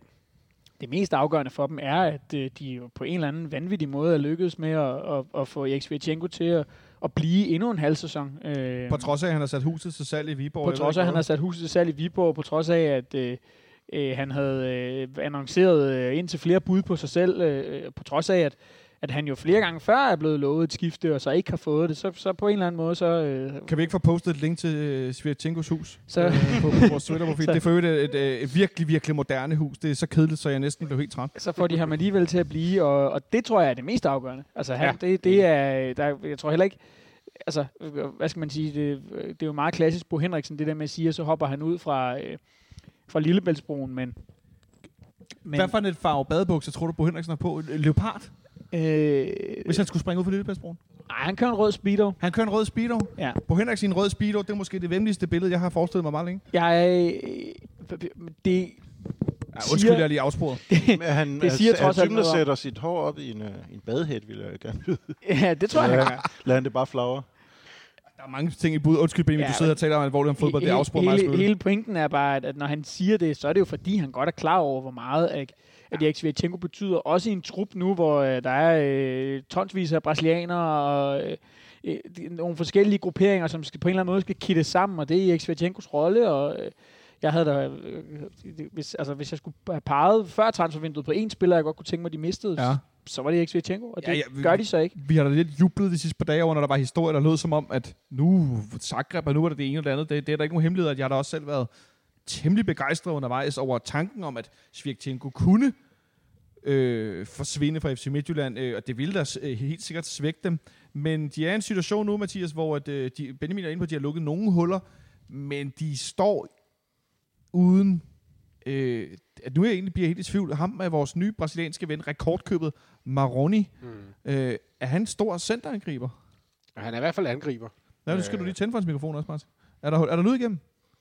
det mest afgørende for dem er, at øh, de jo på en eller anden vanvittig måde er lykkedes med at, at, at få Erik Svirchenko til at, at blive endnu en halv sæson. Øh, På trods af, at han har sat huset til salg i Viborg. på trods af, at han har sat huset til salg i Viborg, på trods af, at øh, øh, han havde øh, annonceret øh, ind til flere bud på sig selv, øh, på trods af, at, at han jo flere gange før er blevet lovet et skifte, og så ikke har fået det, så, så på en eller anden måde, så... Øh, Kan vi ikke få postet et link til øh, Svirchenkos hus Så- øh, på, på vores Twitter-profil? Det er for øvrigt et, et, et virkelig, virkelig moderne hus. Det er så kedeligt, så jeg næsten blev helt træt. så får de ham alligevel til at blive, og, og det tror jeg er det mest afgørende. Altså, han, Ja. det, det er, der, jeg tror heller ikke, altså, hvad skal man sige, det, det er jo meget klassisk Bo Henriksen, det der med at sige, at så hopper han ud fra, øh, fra Lillebæltsbroen, men... men Hvad for et farve badebukser tror du, Bo Henriksen har på? Leopard? Øh, Hvis han skulle springe ud fra Lillebæltsbroen? ej, han kører en rød speedo. Han kører en rød speedo. Ja. Bo Henriksen i en rød speedo, det er måske det venligste billede, jeg har forestillet mig meget længe. Jeg, det, Ja, undskyld, Siger- jeg er lige afsporet. Men han, Det siger er, trods alt noget om- sætter sit hår op i en, øh, en badehat, vil jeg gerne vide. ja, det tror jeg, han Ja. Lad han det bare flagre. Der er mange ting i bud. Undskyld, Benjamin, Ja, du sidder og taler om alvorligt om fodbold. Det He- afsporer mig. hele, Hele, hele pointen er bare, at, at når han siger det, så er det jo fordi, han godt er klar over, hvor meget at, at Erik Svirchenko betyder. Også i en trup nu, hvor øh, der er øh, tonsvis af brasilianere og øh, øh, de- nogle forskellige grupperinger, som skal, på en eller anden måde skal kitte sammen, og det er Erik Svirchenkos rolle, og øh, jeg havde da, øh, hvis, altså, hvis jeg skulle have peget før transfervinduet på en spiller, jeg godt kunne tænke mig, de mistede, Ja. så var det Erik Svirchenko, og det Ja, ja, vi- gør de så ikke. Vi har da lidt jublet de sidste par dage over, når der var historier, der lød som om, at nu Zagreb, og nu var det det ene og det andet. Det, det er der ikke nogen hemmelighed, at jeg har da også selv været temmelig begejstret undervejs over tanken om, at Svirchenko kunne øh, forsvinde fra FC Midtjylland, øh, og det ville da øh, helt sikkert svække dem. Men de er i en situation nu, Mathias, hvor at, øh, de, Benjamin er inde på, at de har lukket nogle huller, men de står uden... Øh, at nu er jeg egentlig bliver helt i tvivl. Ham er vores nye brasilianske ven, rekordkøbet Maroni. Mm. Øh, er han stor centerangriber? Han er i hvert fald angriber. Ja, nu skal Øh. du lige tænde for hans mikrofon også, Martin. Er der, er der lyd igennem?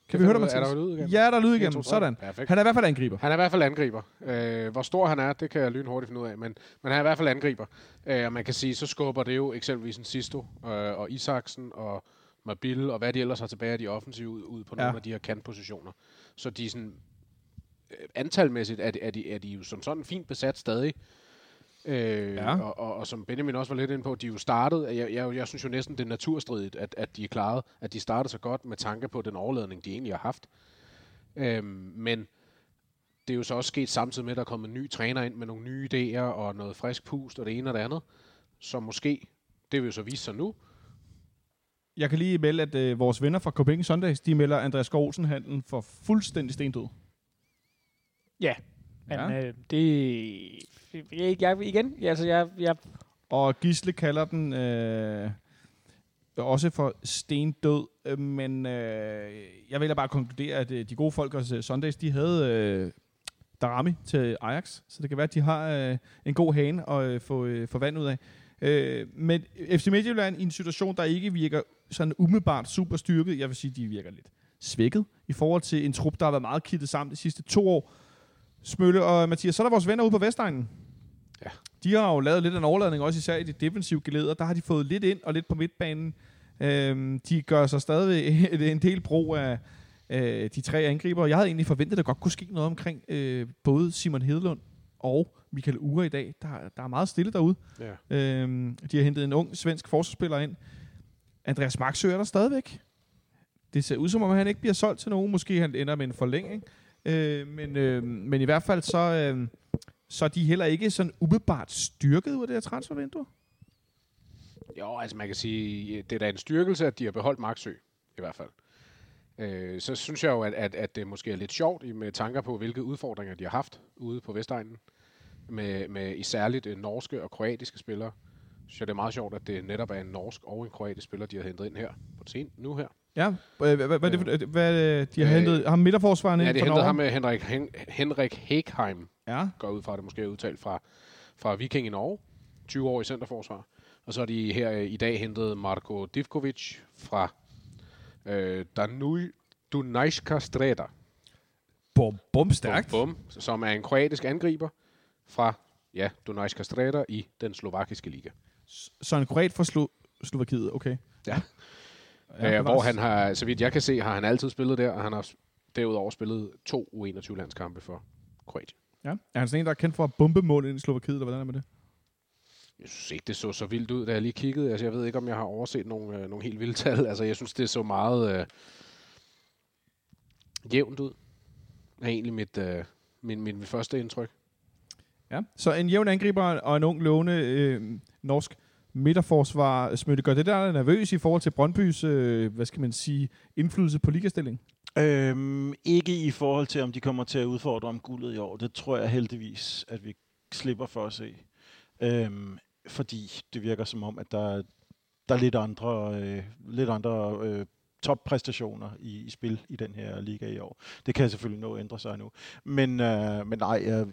Kan vi høre dig, Er Mathias? der lyd igennem? Ja, der er lyd En, igennem. to, tre. Sådan. Perfekt. Han er i hvert fald angriber. Han er i hvert fald angriber. Øh, hvor stor han er, det kan jeg lynhurtigt finde ud af, men, men han er i hvert fald angriber. Øh, og man kan sige, så skubber det jo eksempelvis en Sisto øh, og Isaksen og Mabil og hvad de ellers har tilbage af de offensive ud, ud på Ja. nogle af de her kantpositioner. Så de er sådan, øh, antalmæssigt er de, er, de, er de jo som sådan fint besat stadig. Øh, Ja. og, og, og, som Benjamin også var lidt inde på, de er jo startet, jeg, jeg, jeg synes jo næsten, det er naturstridigt, at, at de er klaret, at de startede så godt med tanke på den overladning, de egentlig har haft. Øhm, men det er jo så også sket samtidig med, at der er kommet en ny træner ind med nogle nye idéer og noget frisk pust og det ene og det andet. Så måske, det vil jo så vise sig nu. Jeg kan lige melde, at øh, vores venner fra Copenhagen Sundays, de melder Andreas Skov Olsen handlen for fuldstændig stendød. Ja. Men Ja. øh, det... Jeg, jeg, igen, altså jeg, jeg, Og Gisle kalder den øh, også for stendød, øh, men øh, jeg vil bare konkludere, at øh, de gode folk hos øh, Sundays, de havde øh, Darami til Ajax, så det kan være, at de har øh, en god hane at øh, få, øh, få vand ud af. Øh, men FC Midtjylland i en situation, der ikke virker sådan umiddelbart super styrket, jeg vil sige, de virker lidt svækket i forhold til en trup, der har været meget kittet sammen de sidste to år. Smølle og Mathias, så er der vores venner ude på Vestegnen. Ja. De har jo lavet lidt af en overladning, også især i de defensive geleder. Der har de fået lidt ind og lidt på midtbanen. Øhm, de gør sig stadig en del brug af øh, de tre angriber. Jeg havde egentlig forventet, at der godt kunne ske noget omkring øh, både Simon Hedlund og Michael Ure i dag. Der, der er meget stille derude. Ja. Øhm, de har hentet en ung svensk forsvarsspiller ind. Andreas Maxø er der stadigvæk. Det ser ud som om, han ikke bliver solgt til nogen. Måske han ender med en forlængning. Øh, men, øh, men i hvert fald så, øh, så er de heller ikke sådan umiddelbart styrket ud af det her transfervindue. Jo, altså man kan sige, det er da en styrkelse, at de har beholdt Marksø, i hvert fald. Øh, så synes jeg jo, at, at, at det måske er lidt sjovt i- med tanker på, hvilke udfordringer de har haft ude på Vestegnen. Med, med i særligt øh, norske og kroatiske spillere. Så det er meget sjovt, at det netop er en norsk og en kroatisk spiller, de har hentet ind her på scenen nu her. Ja, hvad, hvad, hvad, hvad, øh, de har Øh, hentet? Ham midterforsvaren Ja, ind det fra hentede ham med Henrik, Hen, Henrik Hegheim, Ja, går ud fra det måske er udtalt fra, fra Viking i Norge. 20 år i centerforsvar. Og så har de her øh, i dag hentet Marko Divkovic fra øh, Danui Dunajska Streda. bum, bum stærkt. Bum, bum, som er en kroatisk angriber fra ja, Dunajska Streda i den slovakiske liga. Så en kroat fra Slo- Slovakiet, okay. Ja. Ja, øh, hvor han har, så vidt jeg kan se, har han altid spillet der, og han har derudover spillet to U21-landskampe for Kroatien. Ja. Er han sådan en, der er kendt for at bombe mål ind i Slovakiet, eller hvordan er det med det? Jeg synes ikke, det så så vildt ud, da jeg lige kiggede. Altså, jeg ved ikke, om jeg har overset nogle, øh, nogle helt vilde tal. Altså, jeg synes, det så meget øh, jævnt ud. Er egentlig mit, øh, min, min, mit første indtryk. Ja. Så en jævn angriber og en ung, lovende øh, norsk midterforsvar. Smøtte, gør det der nervøs i forhold til Brøndbys, øh, hvad skal man sige, indflydelse på ligastilling? Øhm, ikke i forhold til, om de kommer til at udfordre om guldet i år. Det tror jeg heldigvis, at vi slipper for at se. Øhm, fordi det virker som om, at der, der er lidt andre, øh, lidt andre øh, toppræstationer i, i spil i den her liga i år. Det kan selvfølgelig nå at ændre sig nu. Men, øh, men nej, jeg,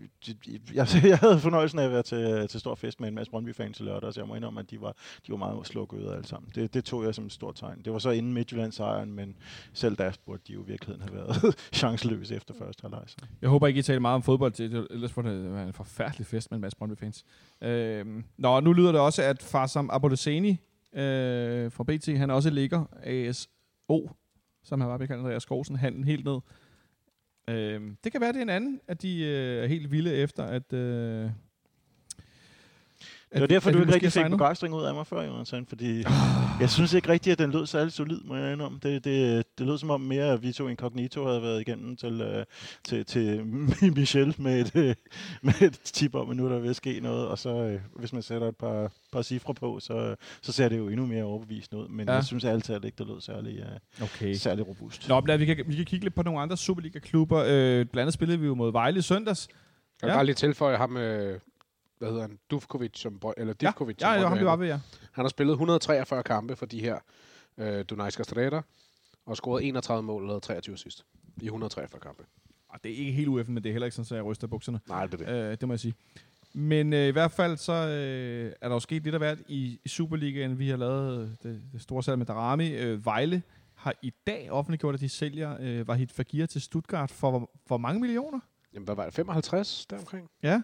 jeg, jeg havde fornøjelsen af at være til, til stor fest med en masse Brøndby-fans i lørdag, så jeg må indrømme, at de var, de var meget slukkede alle sammen. Det, det tog jeg som et stort tegn. Det var så inden Midtjylland-sejren, men selv der burde de jo i virkeligheden have været chanceløse efter første halvleg. Jeg håber ikke, I taler meget om fodbold. Det, ellers får det en forfærdelig fest med en masse Brøndby-fans. Øh, nå, nu lyder det også, at Farsam Aboleseni øh, fra BT, han også ligger AS ASO, som han var bekendt, Andreas Skovsen, handlen helt ned. Øh, det kan være, det er en anden, at de øh, er helt vilde efter, at... Øh, det var derfor, at du ikke rigtig fik begejstring ud af mig før, Jonathan, fordi jeg synes ikke rigtigt, at den lød særlig solid, må jeg indrømme. Det, det, det lød som om mere, at vi to incognito havde været igennem til, uh, til, til Michel med et, uh, med et tip om, at nu er der ved at ske noget, og så uh, hvis man sætter et par, par cifre på, så, så ser det jo endnu mere overbevisende ud, men Ja. jeg synes altid ikke, det lød særlig, uh, Okay. særlig robust. Nå, men lad- vi kan, vi kan kigge lidt på nogle andre Superliga-klubber. Øh, blandt andet spillede vi jo mod Vejle søndags. Jeg vil Ja. bare lige tilføje ham, øh, hvad hedder han, Dufkovic, som, eller Ja, Divkovic. ja, som ja, ham handler. ved, ja. Han har spillet 143 kampe for de her øh, Dunajska Streda, og scoret 31 mål og lavet 23 sidst i 143 kampe. Ah, Det er ikke helt UF'en, men det er heller ikke sådan, at jeg ryster bukserne. Nej, det er det. Øh, det må jeg sige. Men øh, i hvert fald så øh, er der jo sket lidt af hvert i, i Superligaen. Vi har lavet det, det store salg med Darami. Øh, Vejle har i dag offentliggjort, at de sælger øh, Vahid Fagir til Stuttgart for hvor mange millioner? Jamen, hvad var det? 55 deromkring? Ja.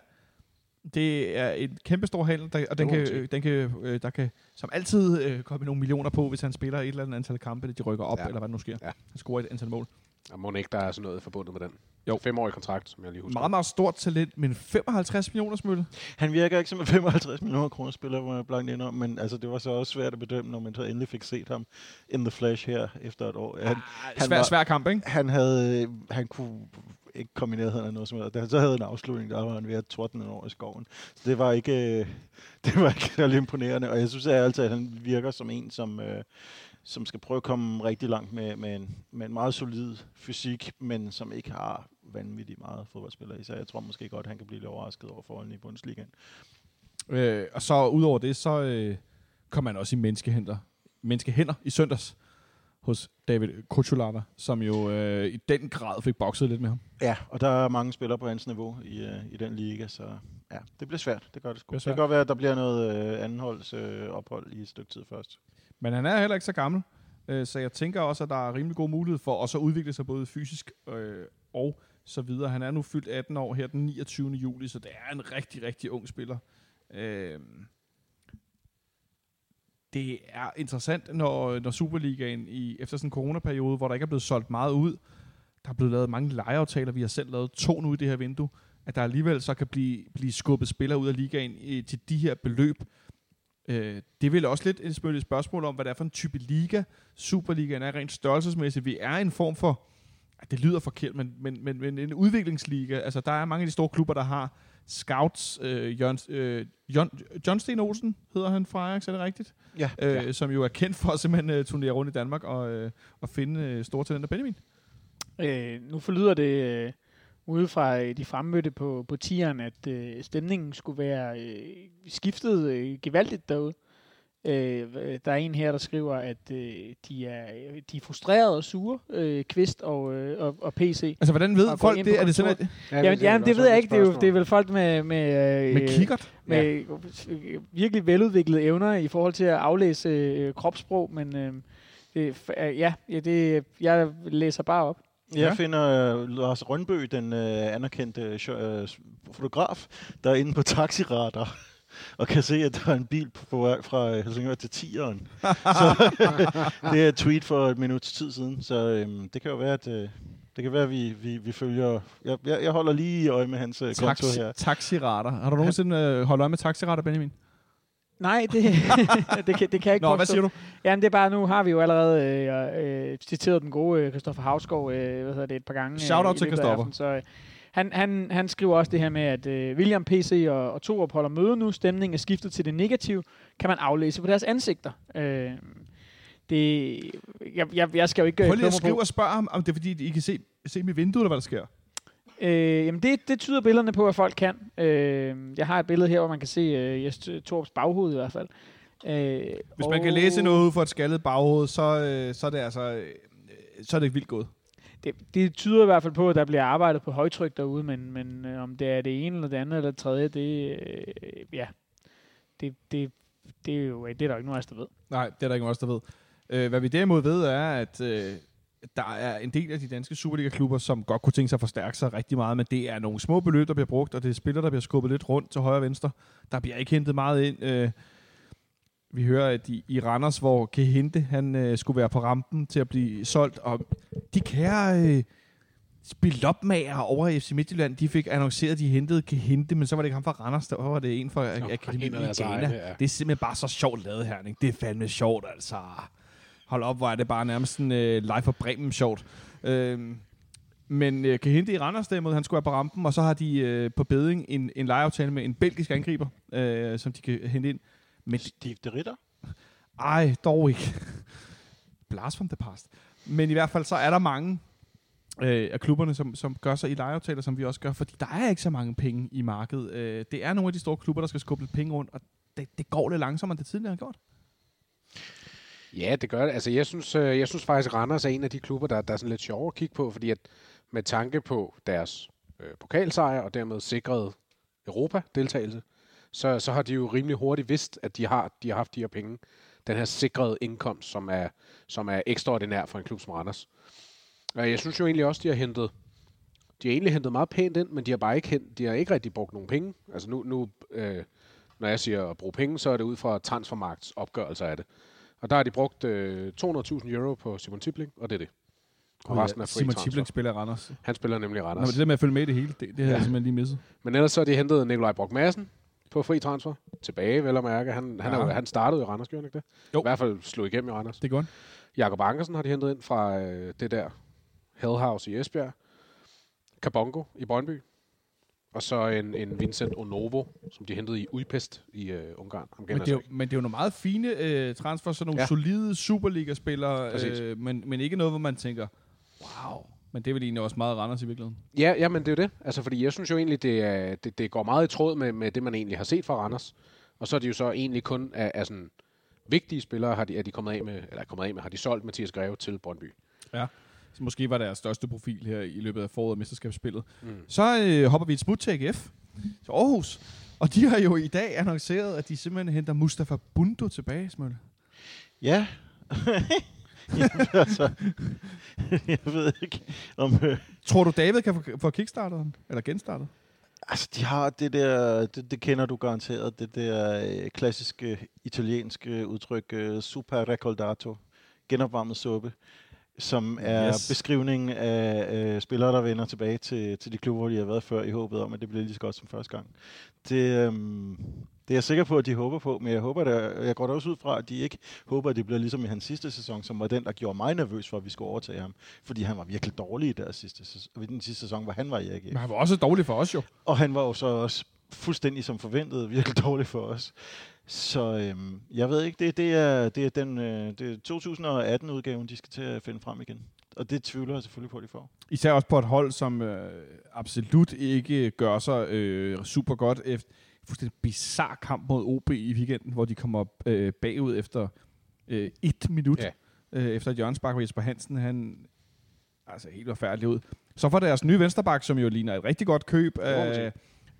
Det er en kæmpe stor handel, der, og den kan, øh, den kan, øh, der kan som altid øh, komme nogle millioner på, hvis han spiller et eller andet antal kampe, eller de rykker op, ja. Eller hvad der nu sker. Ja. Han scorer et antal mål. Og må ikke, der er sådan noget forbundet med den. Jo. Femårig kontrakt, som jeg lige husker. Meget, meget stort talent, men 55 millioner smølle. Han virker ikke som en 55 millioner kroner spiller, hvor jeg blankt ind om, men altså, det var så også svært at bedømme, når man så endelig fik set ham in the flash her efter et år. Han, han Svær, var- svær kamp, ikke? han, havde, han kunne ikke kom i nærheden af noget som helst. Da han så havde en afslutning, der var han ved at tordne over i skoven. Så det var ikke, øh, det var ikke særlig imponerende, og jeg synes at altid, at han virker som en, som, øh, som skal prøve at komme rigtig langt med, med, en, med en meget solid fysik, men som ikke har vanvittigt meget fodboldspiller i sig. Jeg tror måske godt, at han kan blive lidt overrasket over forholdene i Bundesligaen. Øh, og så udover det, så øh, kom han også i menneskehænder, menneskehænder i søndags hos David Kuchulava, som jo øh, i den grad fik bokset lidt med ham. Ja, og der er mange spillere på hans niveau i, øh, i den liga, så ja, det bliver svært. Det gør det sgu. Det, svært. kan godt være, at der bliver noget øh, andenholds øh, ophold i et stykke tid først. Men han er heller ikke så gammel, øh, så jeg tænker også, at der er rimelig god mulighed for også at udvikle sig både fysisk øh, og så videre. Han er nu fyldt 18 år her den 29. juli, så det er en rigtig, rigtig ung spiller. Øh, det er interessant, når, når Superligaen i, efter sådan en coronaperiode, hvor der ikke er blevet solgt meget ud, der er blevet lavet mange lejeaftaler, vi har selv lavet to nu i det her vindue, at der alligevel så kan blive, blive skubbet spillere ud af ligaen i, til de her beløb. Øh, det vil også lidt et spørgsmål om, hvad det er for en type liga, Superligaen er rent størrelsesmæssigt. Vi er i en form for, det lyder forkert, men, men, men, men en udviklingsliga. Altså, der er mange af de store klubber, der har scouts. Øh, Jørgen, øh, John, John Sten Olsen hedder han fra Ajax, er det rigtigt? Ja, Øh, ja. Som jo er kendt for at simpelthen øh, turnere rundt i Danmark og, øh, og finde øh, store talenter. Benjamin? Øh, nu forlyder det øh, ude fra øh, de fremmødte på, på tieren, at øh, stemningen skulle være øh, skiftet øh, gevaldigt derude. Øh, der er en her, der skriver, at øh, de, er, de er frustrerede og sure, øh, Kvist og, øh, og, og PC. Altså, hvordan ved folk det? Er det simpelthen Ja, Jamen, jamen det ved jeg ikke. Det er, jo, det er vel folk med, med, øh, med kikkert? med øh, virkelig veludviklede evner i forhold til at aflæse øh, kropssprog, men øh, det, øh, ja, ja, det, jeg læser bare op. Jeg Ja. finder uh, Lars Rønbø, den uh, anerkendte uh, fotograf, der er inde på Taxiradar og kan se, at der er en bil på, vej fra øh, Helsingør til Tieren. så det er et tweet for et minut tid siden, så um, det kan jo være, at uh, det kan være, at vi, vi, vi følger... Jeg, jeg, jeg holder lige øje med hans konto Taxi, her. taxirater. Har du nogensinde øh, holdt øje med taxirater, Benjamin? Nej, det, det, kan, det kan jeg ikke Nå, hvad siger du? Jamen, det er bare, nu har vi jo allerede øh, øh, citeret den gode øh, Christoffer Havsgaard øh, hvad hedder det, et par gange. Shout out i til aftenen, Så, øh, han, han, han skriver også det her med, at øh, William, PC og, og Torup holder møde nu. Stemningen er skiftet til det negative. Kan man aflæse på deres ansigter. Øh, det, jeg, jeg, jeg skal jo ikke øh, Prøv lige at skrive og spørge ham, om det er fordi, I kan se, se dem i vinduet, eller hvad der sker. Øh, jamen det, det tyder billederne på, at folk kan. Øh, jeg har et billede her, hvor man kan se øh, Jes Torps baghoved i hvert fald. Øh, Hvis man kan læse noget ud for et skaldet baghoved, så, øh, så er det altså øh, så er det vildt gået. Det, det tyder i hvert fald på, at der bliver arbejdet på højtryk derude, men, men øh, om det er det ene, eller det andet, eller det tredje, det, øh, ja, det, det, det, er jo øh, det er der ikke nogen af os, der ved. Nej, det er der ikke nogen af os, der ved. Øh, hvad vi derimod ved, er, at øh, der er en del af de danske Superliga-klubber, som godt kunne tænke sig at forstærke sig rigtig meget, men det er nogle små beløb, der bliver brugt, og det er spillere, der bliver skubbet lidt rundt til højre og venstre. Der bliver ikke hentet meget ind. Øh, vi hører, at i, i Randers, hvor Kehinde, han øh, skulle være på rampen til at blive solgt, og de kære øh, spilopmager over i FC Midtjylland, de fik annonceret, at de hentede Kehinde, men så var det ikke ham fra Randers, der var det en fra Nå, Akademiet i Ghana. egne, ja. Det er simpelthen bare så sjovt lavet her, ikke? Det er fandme sjovt, altså. Hold op, hvor er det bare nærmest sådan uh, live for Bremen sjovt. Øhm, men kan hente i Randers derimod, han skulle være på rampen, og så har de uh, på beding en, en lejeaftale med en belgisk angriber, uh, som de kan hente ind. Men Steve de Ritter? ej, dog ikke. Blast from the past. Men i hvert fald så er der mange øh, af klubberne, som, som gør sig i lejeaftaler, som vi også gør, fordi der er ikke så mange penge i markedet. Øh, det er nogle af de store klubber, der skal skubbe lidt penge rundt, og det, det går lidt langsommere, end det tidligere har gjort. Ja, det gør det. Altså, jeg synes, øh, jeg synes faktisk, Randers er en af de klubber, der, der er sådan lidt sjovere at kigge på, fordi at med tanke på deres øh, pokalsejr og dermed sikret Europa-deltagelse, så, så har de jo rimelig hurtigt vidst, at de har, de har haft de her penge. Den her sikrede indkomst, som er, som er ekstraordinær for en klub som Randers. Og jeg synes jo egentlig også, de har hentet de har egentlig hentet meget pænt ind, men de har bare ikke, hent, de har ikke rigtig brugt nogen penge. Altså nu, nu øh, når jeg siger at bruge penge, så er det ud fra transfermarkts opgørelser af det. Og der har de brugt øh, 200.000 euro på Simon Tibling, og det er det. Og resten er free Simon transfer. Tibling spiller Randers. Han spiller nemlig i Nå, Randers. men det der med at følge med i det hele, det, det Ja. jeg simpelthen lige misset. Men ellers så har de hentet Nikolaj Brock Madsen på fri transfer. Tilbage, vel at mærke. Han, han, er, Ja. jo- han startede i Randers, gjorde han ikke det? Jo. I hvert fald slog igennem i Randers. Det er godt. Jakob Ankersen har de hentet ind fra øh, det der Hellhouse i Esbjerg. Kabongo i Brøndby. Og så en, en Vincent Onovo, som de hentede i Udpest i øh, Ungarn. Ham Men det, er jo, men det er jo nogle meget fine øh, transfer, sådan nogle ja. Ja. solide Superliga-spillere, Præcis. øh, men, men ikke noget, hvor man tænker, wow. Men det er vel egentlig også meget Randers i virkeligheden. Ja, ja, men det er jo det. Altså, fordi jeg synes jo egentlig, det, er, det, det går meget i tråd med, med det, man egentlig har set fra Randers. Og så er de jo så egentlig kun af, af sådan vigtige spillere, har de, er de kommet af med, eller kommet af med, har de solgt Mathias Greve til Brøndby. Så måske var deres største profil her i løbet af foråret mesterskabsspillet. Mm. Så øh, hopper vi et smut til AGF, til Aarhus. Og de har jo i dag annonceret, at de simpelthen henter Mustafa Bundo tilbage, Smølle. Ja. Jamen, altså, jeg ved ikke, om... Øh, Tror du, David kan få, kickstartet den? Eller genstartet? altså, de har det der, det, det kender du garanteret, det der øh, klassiske italienske udtryk, øh, super recordato, genopvarmet suppe, som er Yes. beskrivningen af øh, spillere, der vender tilbage til, til de klubber, hvor de har været før, i håbet om, at det bliver lige så godt som første gang. Det, øhm, det er jeg sikker på, at de håber på, men jeg håber, at jeg går da også ud fra, at de ikke håber, at det bliver ligesom i hans sidste sæson, som var den, der gjorde mig nervøs for, at vi skulle overtage ham. Fordi han var virkelig dårlig i deres sidste sæson, den sidste sæson, hvor han var i AGF. Men han var også dårlig for os jo. Og han var jo så også fuldstændig som forventet virkelig dårlig for os. Så øhm, jeg ved ikke, det, det er, det er den øh, det er 2018-udgaven, de skal til at finde frem igen. Og det tvivler jeg selvfølgelig på, at de får. Især også på et hold, som øh, absolut ikke gør sig øh, super godt efter fuldstændig bizarre kamp mod OB i weekenden, hvor de kommer øh, bagud efter øh, et minut. Ja. Øh, efter et hjørnsbak, hvor Jesper Hansen, han altså helt forfærdelig ud. Så får deres nye vensterbak, som jo ligner et rigtig godt køb af,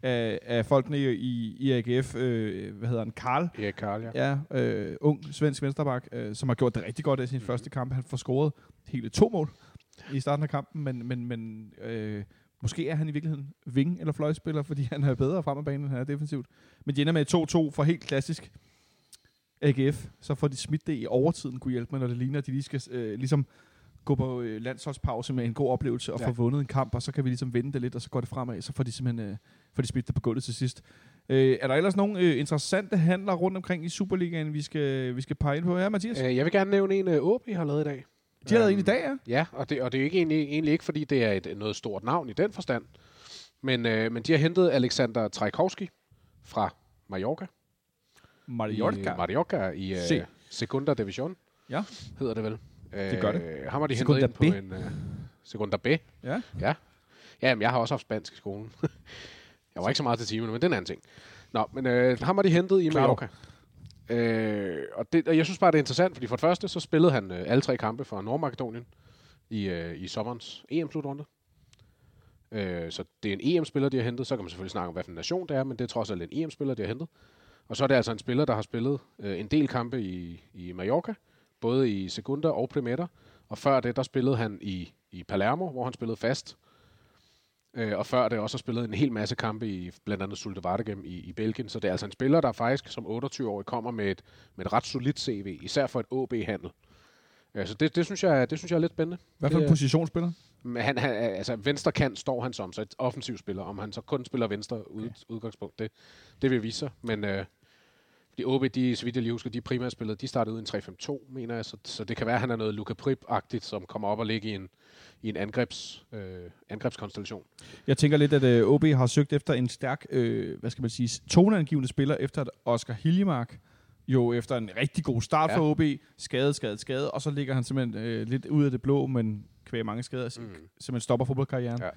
af, af folkene i, i, AGF. Øh, hvad hedder han? Karl. Erik Karl, ja. Ja, øh, ung svensk vensterbak, øh, som har gjort det rigtig godt i sin mm. første kamp. Han får scoret hele to mål i starten af kampen, men, men, men øh, måske er han i virkeligheden ving- eller fløjspiller, fordi han er bedre frem af banen, end han er defensivt. Men de ender med 2-2 for helt klassisk AGF. Så får de smidt det i overtiden, kunne hjælpe med, når det ligner, at de lige skal øh, ligesom gå på øh, landsholdspause med en god oplevelse og Ja. få vundet en kamp, og så kan vi ligesom vende det lidt, og så går det fremad, så får de simpelthen øh, får de smidt det på gulvet til sidst. Øh, er der ellers nogle øh, interessante handler rundt omkring i Superligaen, vi skal, vi skal pege ind på? Ja, Mathias? Øh, jeg vil gerne nævne en, øh, OB har lavet i dag. De har lavet Øhm, en i dag, ja. Ja, og det, og det er jo ikke egentlig, egentlig ikke, fordi det er et, noget stort navn i den forstand. Men, øh, men de har hentet Alexander Trajkovski fra Mallorca. Mallorca. I, Mallorca i Se. øh, Segunda Division. Ja. Hedder det vel. Det gør det. Øh, ham har de Segunda hentet ind B. på en... Øh, Segunda B. Ja. Ja. Ja, men jeg har også haft spansk i skolen. jeg var ikke så meget til timerne, men det er en anden ting. Nå, men øh, ham har de hentet i. Mallorca. Øh, og, det, og jeg synes bare, det er interessant, fordi for det første, så spillede han øh, alle tre kampe for Nordmakedonien i, øh, i sommerens EM-slutrunde. Øh, så det er en EM-spiller, de har hentet. Så kan man selvfølgelig snakke om, hvilken nation det er, men det er trods alt en EM-spiller, de har hentet. Og så er det altså en spiller, der har spillet øh, en del kampe i, i Mallorca, både i Segunda og primetter. Og før det, der spillede han i, i Palermo, hvor han spillede fast. Øh, og før det også har spillet en hel masse kampe i blandt andet Sulte Vardegem i, i Belgien. Så det er altså en spiller, der faktisk som 28-årig kommer med et, med et ret solidt CV, især for et OB-handel. Øh, så det, det, synes jeg, det synes jeg er lidt spændende. Hvad for en er- positionsspiller? Men han, han, altså venstre kant står han som, så et offensiv spiller. Om han så kun spiller venstre ud, udgangspunkt, det, det vil vise sig. Men øh, de OB, de, så vidt jeg lige husker, de primært spillede, de startede ud i en 3-5-2, mener jeg. Så, så det kan være, at han er noget Luka Prip-agtigt, som kommer op og ligger i en, i en angrebs, øh, angrebskonstellation. Jeg tænker lidt, at øh, OB har søgt efter en stærk, øh, hvad skal man sige, toneangivende spiller, efter at Oscar Hiljemark jo efter en rigtig god start Ja. for OB, skadet, skadet, skadet, og så ligger han simpelthen øh, lidt ud af det blå, men kvæg mange skader, Mm. simpelthen stopper fodboldkarrieren. Ja.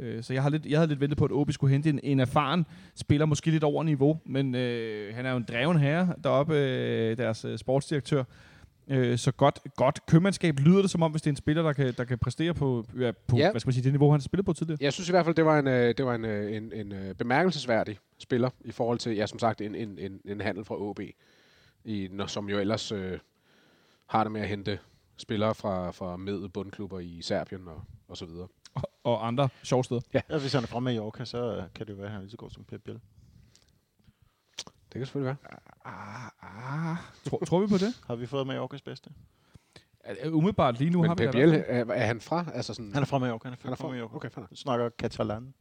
Øh, så jeg, har lidt, jeg havde lidt ventet på, at OB skulle hente en, en erfaren spiller, måske lidt over niveau, men øh, han er jo en dreven herre deroppe, øh, deres øh, sportsdirektør. Øh, så godt, godt købmandskab lyder det som om, hvis det er en spiller, der kan, der kan præstere på, ja, på Ja. hvad skal man sige, det niveau, han har spillet på tidligere. Jeg synes i hvert fald, det var en, øh, det var en, øh, en, en bemærkelsesværdig spiller i forhold til, ja, som sagt, en, en, en, en handel fra OB, i, når, som jo ellers øh, har det med at hente spillere fra, fra med bundklubber i Serbien og, og så videre. Og, andre sjove steder. Ja, hvis han er fra Mallorca, så øh, kan det jo være, at han er lige så god som Pep Biel. Det kan selvfølgelig være. Ah, ah. Tror, tror vi på det? Har vi fået Mallorcas bedste? Umiddelbart lige nu har Men vi Pep det i hvert Biel, er, er han fra? Altså sådan, Han er fra Mallorca. Han er, han er fra Mallorca. Okay, fair snakker katalan.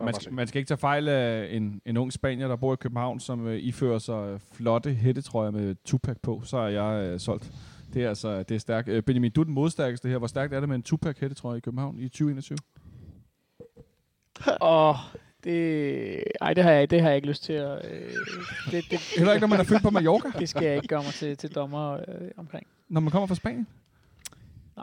Man skal, man skal ikke tage fejl af en, en ung spanier, der bor i København, som uh, ifører sig flotte hættetrøjer med Tupac på, så er jeg uh, solgt. Det er altså det er stærkt. Uh, Benjamin, du er den modstærkeste her. Hvor stærkt er det med en Tupac hættetrøje i København i 2021? Og det, ej, det har jeg, det har jeg ikke lyst til at... Øh, det, det, Heller ikke, når man er født på Mallorca, det skal jeg ikke gøre mig til, til dommer øh, omkring. når man kommer fra Spanien.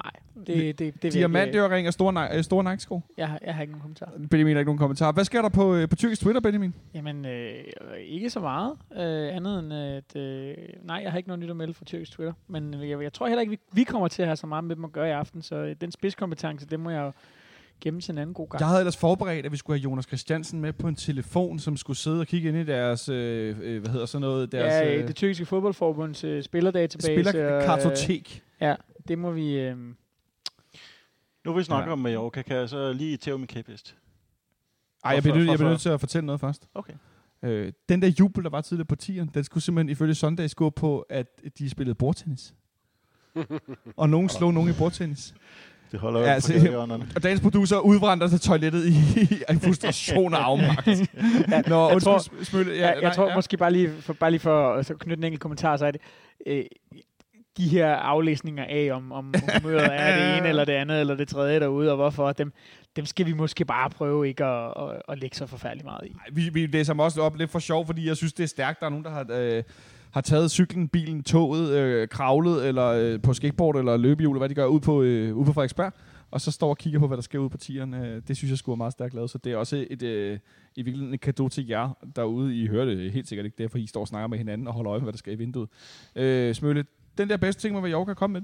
Nej, det, det, det, Diamantøring og store, uh, store Nike-sko. jeg, har, jeg har ikke nogen kommentar. Benjamin har ikke nogen kommentar. Hvad sker der på, uh, på tyrkisk Twitter, Benjamin? Jamen, øh, ikke så meget. Øh, andet end, at... Øh, nej, jeg har ikke noget nyt at melde fra tyrkisk Twitter. Men jeg, jeg tror heller ikke, vi, vi kommer til at have så meget med dem at gøre i aften. Så øh, den spidskompetence, det må jeg jo gemme til en anden god gang. Jeg havde ellers forberedt, at vi skulle have Jonas Christiansen med på en telefon, som skulle sidde og kigge ind i deres, øh, øh, hvad hedder sådan noget, deres ja, øh, det tyrkiske fodboldforbunds øh, spillerdatabase. spillerkartotek. Øh, ja, det må vi... Øh, Nu vil vi snakke Ja. om Mallorca. Kan jeg så lige tæve min kæphest? Ej, jeg bliver, nødt, jeg bliver nødt til at fortælle noget først. Okay. Øh, den der jubel, der var tidligere på tieren, den skulle simpelthen ifølge Sundays gå på, at de spillede bordtennis. og nogen slog nogen i bordtennis. Det holder jo Ja, ja, altså-. Og dagens producer udvrændte til toilettet i, i frustration og afmagt. Nå, jeg undskyld, tror- Smølle. Ja, jeg nej, tror måske bare lige for, bare lige for at så knytte en enkelt kommentar, så er det, øh, de her aflæsninger af, om, om humøret er det ene eller det andet eller det tredje derude, og hvorfor, dem, dem skal vi måske bare prøve ikke at, at, at lægge så forfærdeligt meget i. Ej, vi, vi læser dem også op lidt for sjov, fordi jeg synes, det er stærkt. Der er nogen, der har, øh, har taget cyklen, bilen, toget, øh, kravlet eller øh, på skateboard eller løbehjul, eller hvad de gør, ud på, øh, ude på Frederiksberg, og så står og kigger på, hvad der sker ude på tieren. Øh, det synes jeg skulle er meget stærkt lavet, så det er også et, øh, i virkeligheden et kado til jer derude. I hører det helt sikkert ikke, det er, fordi I står og snakker med hinanden og holder øje med, hvad der skal i vinduet. Øh, Smølle, den der bedste ting med Mallorca kom med.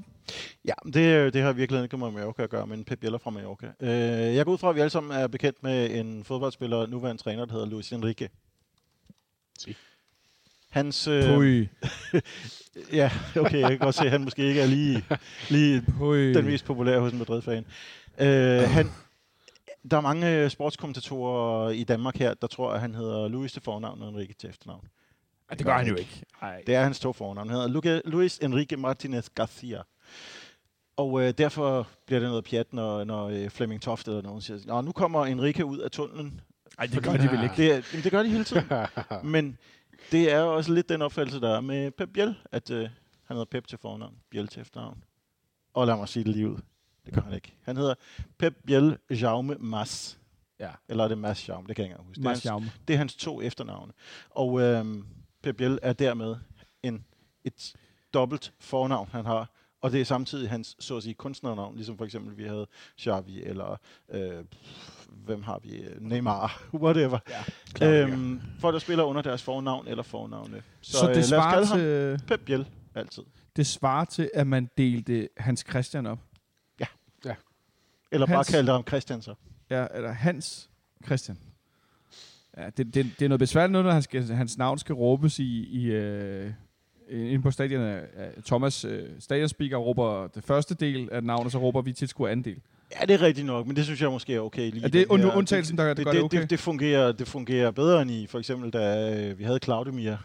Ja, det, det har virkelig ikke med Mallorca at gøre, men Pep Biel er fra Mallorca. Øh, jeg går ud fra, at vi alle sammen er bekendt med en fodboldspiller, nuværende træner, der hedder Luis Enrique. Si. Hans... Øh, Pui. ja, okay, jeg kan godt se, at han måske ikke er lige, lige Pui. den mest populære hos en Madrid-fan. Øh, han, der er mange sportskommentatorer i Danmark her, der tror, at han hedder Luis til fornavn og Enrique til efternavn. Ej, det gør han jo ikke. Ej. Det er hans to fornavn. Han hedder Luca- Luis Enrique Martinez Garcia. Og øh, derfor bliver det noget pjat, når, når øh, Flemming Toft eller nogen siger, Nå, nu kommer Enrique ud af tunnelen. Ej, det gør de vel ikke. Det, er, jamen, det gør de hele tiden. Men det er også lidt den opfattelse, der er med Pep Biel, at øh, han hedder Pep til fornavn, Biel til efternavn. Og lad mig sige det lige ud. Det gør han ikke. Han hedder Pep Biel Jaume Mas. Ja. Eller er det Mas Jaume? Det kan jeg ikke engang huske. Det er hans- Jaume. det er hans to efternavne. Og øhm, Pep Biel er dermed en, et dobbelt fornavn, han har. Og det er samtidig hans, så at sige, kunstnernavn, ligesom for eksempel vi havde Xavi, eller øh, hvem har vi? Neymar, whatever. Ja, øhm, folk, der spiller under deres fornavn eller fornavne. Så, Så øh, det lad os kalde svarer, ham til, Pep Biel, altid. det svarer til, at man delte Hans Christian op. Eller bare Hans- kalde ham Christian så. Ja, eller Hans Christian. Ja, det, det, det er noget besværligt noget, når han skal, hans navn skal råbes i, i øh, inde på stadion. Thomas, øh, stadionspeaker, råber det første del af navnet, så råber vi tilskuer anden del. Ja, det er rigtigt nok, men det synes jeg måske er okay. Lige Er det und- undtagelsen, der- der det, gør det, det okay? Det, det, fungerer, det fungerer bedre end i, for eksempel, da øh, vi havde Claudemir.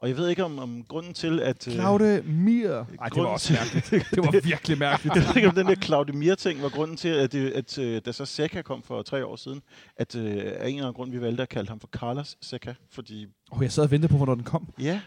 Og jeg ved ikke om, om grunden til, at... øh, Claude Mir. Ej, det var også mærkeligt. Det var virkelig mærkeligt. Jeg ved ikke, om den der Claudemir-ting var grunden til, at, det, at øh, da så Seca kom for tre år siden, at øh, af en eller anden grund, vi valgte at kalde ham for Carlos Seca, fordi Oh, jeg sad og ventede på, hvornår den kom. ja,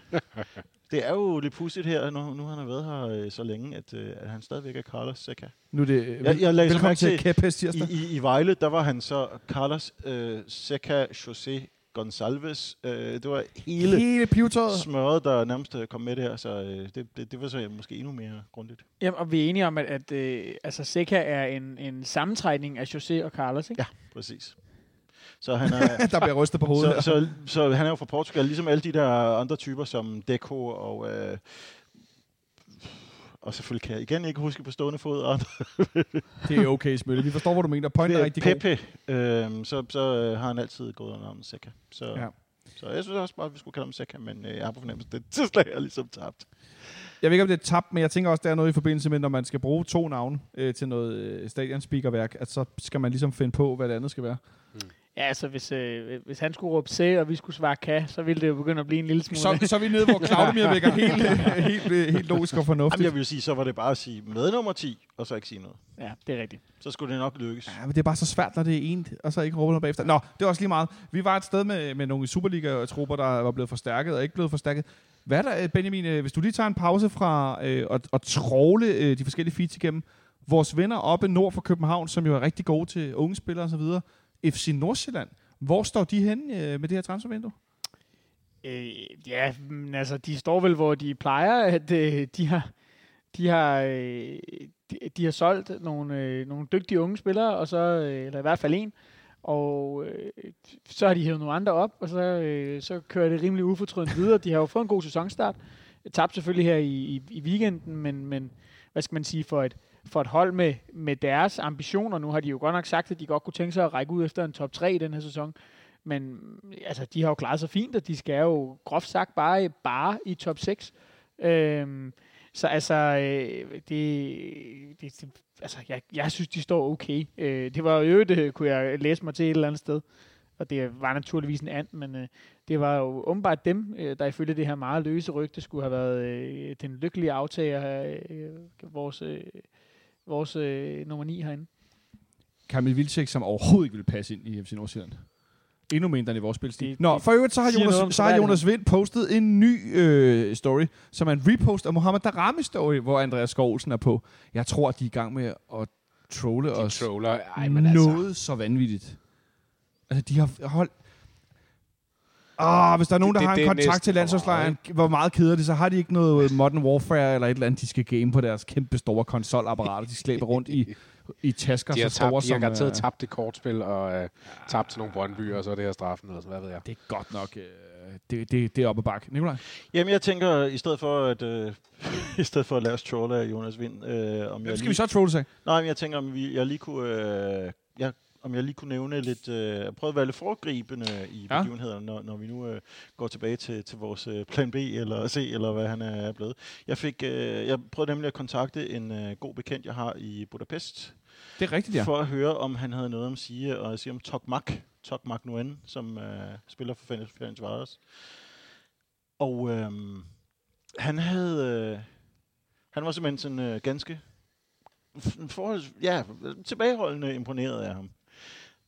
det er jo lidt pudsigt her, når nu han har været her øh, så længe, at, øh, at han stadigvæk er Carlos Seca. Nu er det... Jeg- jeg så velkommen til Kæphest I, tirsdag. i, I Vejle, der var han så Carlos øh, Seca José Gonsalves. Øh, det var hele Hele pivetøjet. smøret, der nærmest øh, kom med der, så øh, det, det, det var så måske endnu mere grundigt. Jamen, og vi er enige om, at, at øh, altså Seca er en, en sammentrækning af José og Carlos, ikke? Ja, præcis. Så han er, der bliver rystet på hovedet. så, så, så han er jo fra Portugal, ligesom alle de der andre typer som Deco og... Øh, og selvfølgelig kan jeg igen ikke huske på stående fod. Og det er okay, Smølle. Vi forstår, hvad du mener. Point er rigtig god. Pepe, øh, så, så øh, har han altid gået under navnet Seca. Så, Ja. så jeg synes også bare, at vi skulle kalde ham Seca, men øh, jeg har på fornemmelse, at det slag er ligesom tabt. Jeg ved ikke, om det er tabt, men jeg tænker også, der er noget i forbindelse med, når man skal bruge to navne øh, til noget øh, stadionspeakerværk, at så skal man ligesom finde på, hvad det andet skal være. Ja, altså hvis, øh, hvis han skulle råbe C, og vi skulle svare Ka, så ville det jo begynde at blive en lille smule... Så, så er vi nede, hvor Claudemir vækker helt, øh, helt, øh, helt logisk og Jamen, fornuftigt. jeg vil sige, så var det bare at sige med nummer 10, og så ikke sige noget. Ja, det er rigtigt. Så skulle det nok lykkes. Ja, men det er bare så svært, når det er en, og så ikke råbe noget bagefter. Nå, det er også lige meget. Vi var et sted med, med nogle Superliga-trupper, der var blevet forstærket og ikke blevet forstærket. Hvad er der, øh, Benjamin, hvis du lige tager en pause fra øh, at, at tråle øh, de forskellige feeds igennem, vores venner oppe nord for København, som jo er rigtig gode til unge spillere osv., FC Nordsjælland, hvor står de henne øh, med det her transfervindue? Øh, ja, men altså, de står vel, hvor de plejer, at øh, de har... De har, øh, de, de har solgt nogle, øh, nogle dygtige unge spillere, og så, øh, eller i hvert fald en, og øh, så har de hævet nogle andre op, og så, øh, så kører det rimelig ufortrødent videre. De har jo fået en god sæsonstart. Tabt selvfølgelig her i, i, i weekenden, men, men hvad skal man sige, for et, for et hold med, med deres ambitioner, nu har de jo godt nok sagt, at de godt kunne tænke sig at række ud efter en top 3 i den her sæson, men altså, de har jo klaret sig fint, og de skal jo groft sagt bare, bare i top 6. Øhm, så altså, øh, det, det, det, altså jeg, jeg synes, de står okay. Øh, det var jo det øh, kunne jeg læse mig til et eller andet sted. Og det var naturligvis en and, men øh, det var jo åbenbart dem, øh, der ifølge det her meget løse rygte skulle have været øh, den lykkelige aftager af øh, vores, øh, vores øh, nummer 9 herinde. Kamil Vilcek, som overhovedet ikke vil passe ind i FC Nordsjælland. Endnu mindre end i vores spilstil. Det- Nå, for øvrigt så har noget om Jonas, så har. Jonas Vind postet en ny øh, story, som er en repost af Mohamed Darami story, hvor Andreas Skov Olsen er på. Jeg tror, at de er i gang med at trolle De os troller. Ej, men altså. noget så vanvittigt. Altså, de har holdt... Ah, hvis der er nogen, Det- der det- har det en kontakt næsten til landsholdslejren, hvor meget keder de, så har de ikke noget Modern Warfare eller et eller andet, de skal game på deres kæmpe store konsolapparater. De slæber rundt i, i tasker De har, så store tabt, de har som... garanteret øh, tabt det kortspil og øh, tabt til nogle Brøndby, og så er det her straffen, eller så hvad ved jeg. Det er godt nok... Øh, det, det, det er op ad bakke. Nikolaj? Jamen, jeg tænker, i stedet for at, øh, i stedet for at lade os trolle af Jonas Vind, øh, om Hvem jeg skal lige, vi så trolle sig? Nej, men jeg tænker, om vi, jeg lige kunne, øh, jeg, om jeg lige kunne nævne lidt, øh, prøve at være lidt foregribende i Ja. begivenhederne, når, når vi nu øh, går tilbage til, til vores øh, plan B eller C, eller hvad han er blevet. Jeg fik, øh, jeg prøvede nemlig at kontakte en øh, god bekendt, jeg har i Budapest, Det er rigtigt, ja. for at høre, om han havde noget om sige, og sige om Tokmak, Tokmak Nguyen, som øh, spiller for Ferencvaros. Og øh, han havde, øh, han var simpelthen sådan øh, ganske f- forhold, ja, tilbageholdende imponeret af ham.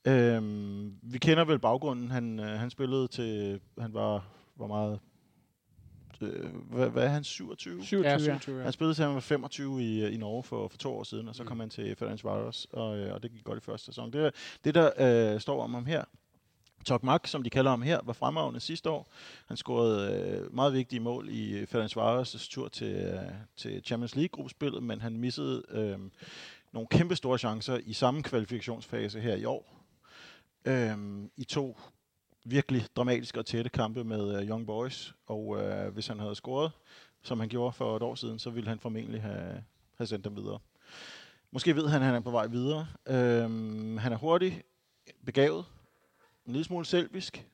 Øhm, vi kender vel baggrunden. Han, øh, han spillede til, han var, var meget, øh, hvad, hvad er han, 27? 27, ja. 27, ja. Han spillede til han var 25 i, øh, i Norge for, for to år siden, og så Mm. kom han til Ferencvaros, og, øh, og det gik godt i første sæson. Det, det der øh, står om ham her, Tokmak, som de kalder ham her, var fremragende sidste år. Han scorede øh, meget vigtige mål i Ferencvaros' tur til, øh, til Champions League-gruppespillet, men han missede øh, nogle kæmpe store chancer i samme kvalifikationsfase her i år. Øh, I to virkelig dramatiske og tætte kampe med øh, Young Boys, og øh, hvis han havde scoret, som han gjorde for et år siden, så ville han formentlig have, have sendt dem videre. Måske ved han, at han er på vej videre. Øhm, han er hurtig, begavet, en lille smule selvisk,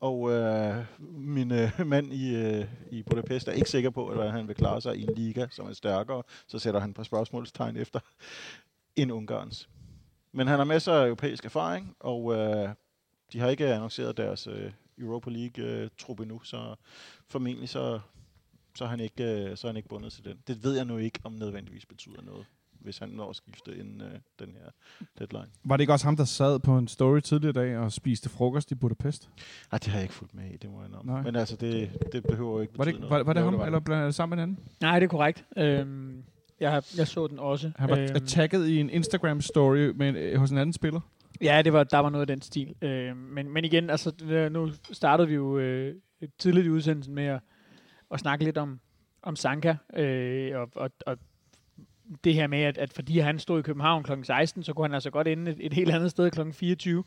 og øh, min øh, mand i, øh, i Budapest er ikke sikker på, at han vil klare sig i en liga, som er stærkere. Så sætter han et par spørgsmålstegn efter en Ungarns. Men han har masser af europæisk erfaring, og øh, de har ikke annonceret deres øh, Europa League-truppe endnu, så formentlig så, så, er han ikke, øh, så er han ikke bundet til den. Det ved jeg nu ikke, om nødvendigvis betyder noget, hvis han når at skifte inden øh, den her deadline. Var det ikke også ham, der sad på en story tidligere i dag og spiste frokost i Budapest? Ej, det har jeg ikke fulgt med i, det må jeg Nej. nok. Men altså, det, det behøver jo ikke Var det, betyde ikke- noget. var, var det ham, det var det. eller blandt sammen med en anden? Nej, det er korrekt. Øhm, jeg, har, jeg så den også. Han var øhm, tagget i en Instagram-story med, øh, hos en anden spiller. Ja, det var, der var noget af den stil. Øh, men, men igen, altså, det- nu startede vi jo øh, tidligt i udsendelsen med at, at snakke lidt om, om Sanka, øh, og, og, og det her med, at, at fordi han stod i København kl. 16, så kunne han altså godt ende et, et helt andet sted kl. 24.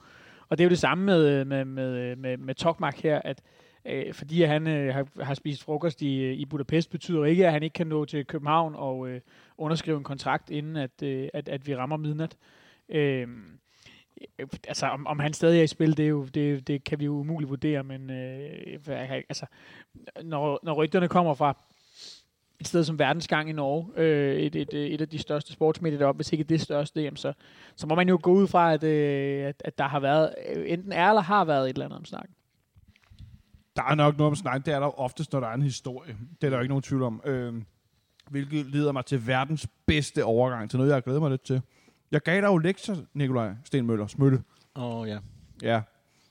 Og det er jo det samme med, med, med, med, med Tokmak her, at øh, fordi han øh, har, har spist frokost i, i Budapest, betyder ikke, at han ikke kan nå til København og øh, underskrive en kontrakt, inden at, øh, at, at vi rammer midnat. Øh, altså, om, om han stadig er i spil, det, er jo, det, det kan vi jo umuligt vurdere, men øh, altså, når, når rygterne kommer fra et sted som Verdensgang i Norge, øh, et, et, et af de største sportsmedier deroppe, hvis ikke det største, jamen så, så må man jo gå ud fra, at, øh, at, at der har været, øh, enten er eller har været et eller andet om snakken. Der er nok noget om snak. Det er der oftest, når der er en historie. Det er der jo ikke nogen tvivl om. Øh, hvilket leder mig til verdens bedste overgang, til noget, jeg har glædet mig lidt til. Jeg gav dig jo lektier, Nikolaj Stenmøller, Smølle. Åh, oh, ja. Ja.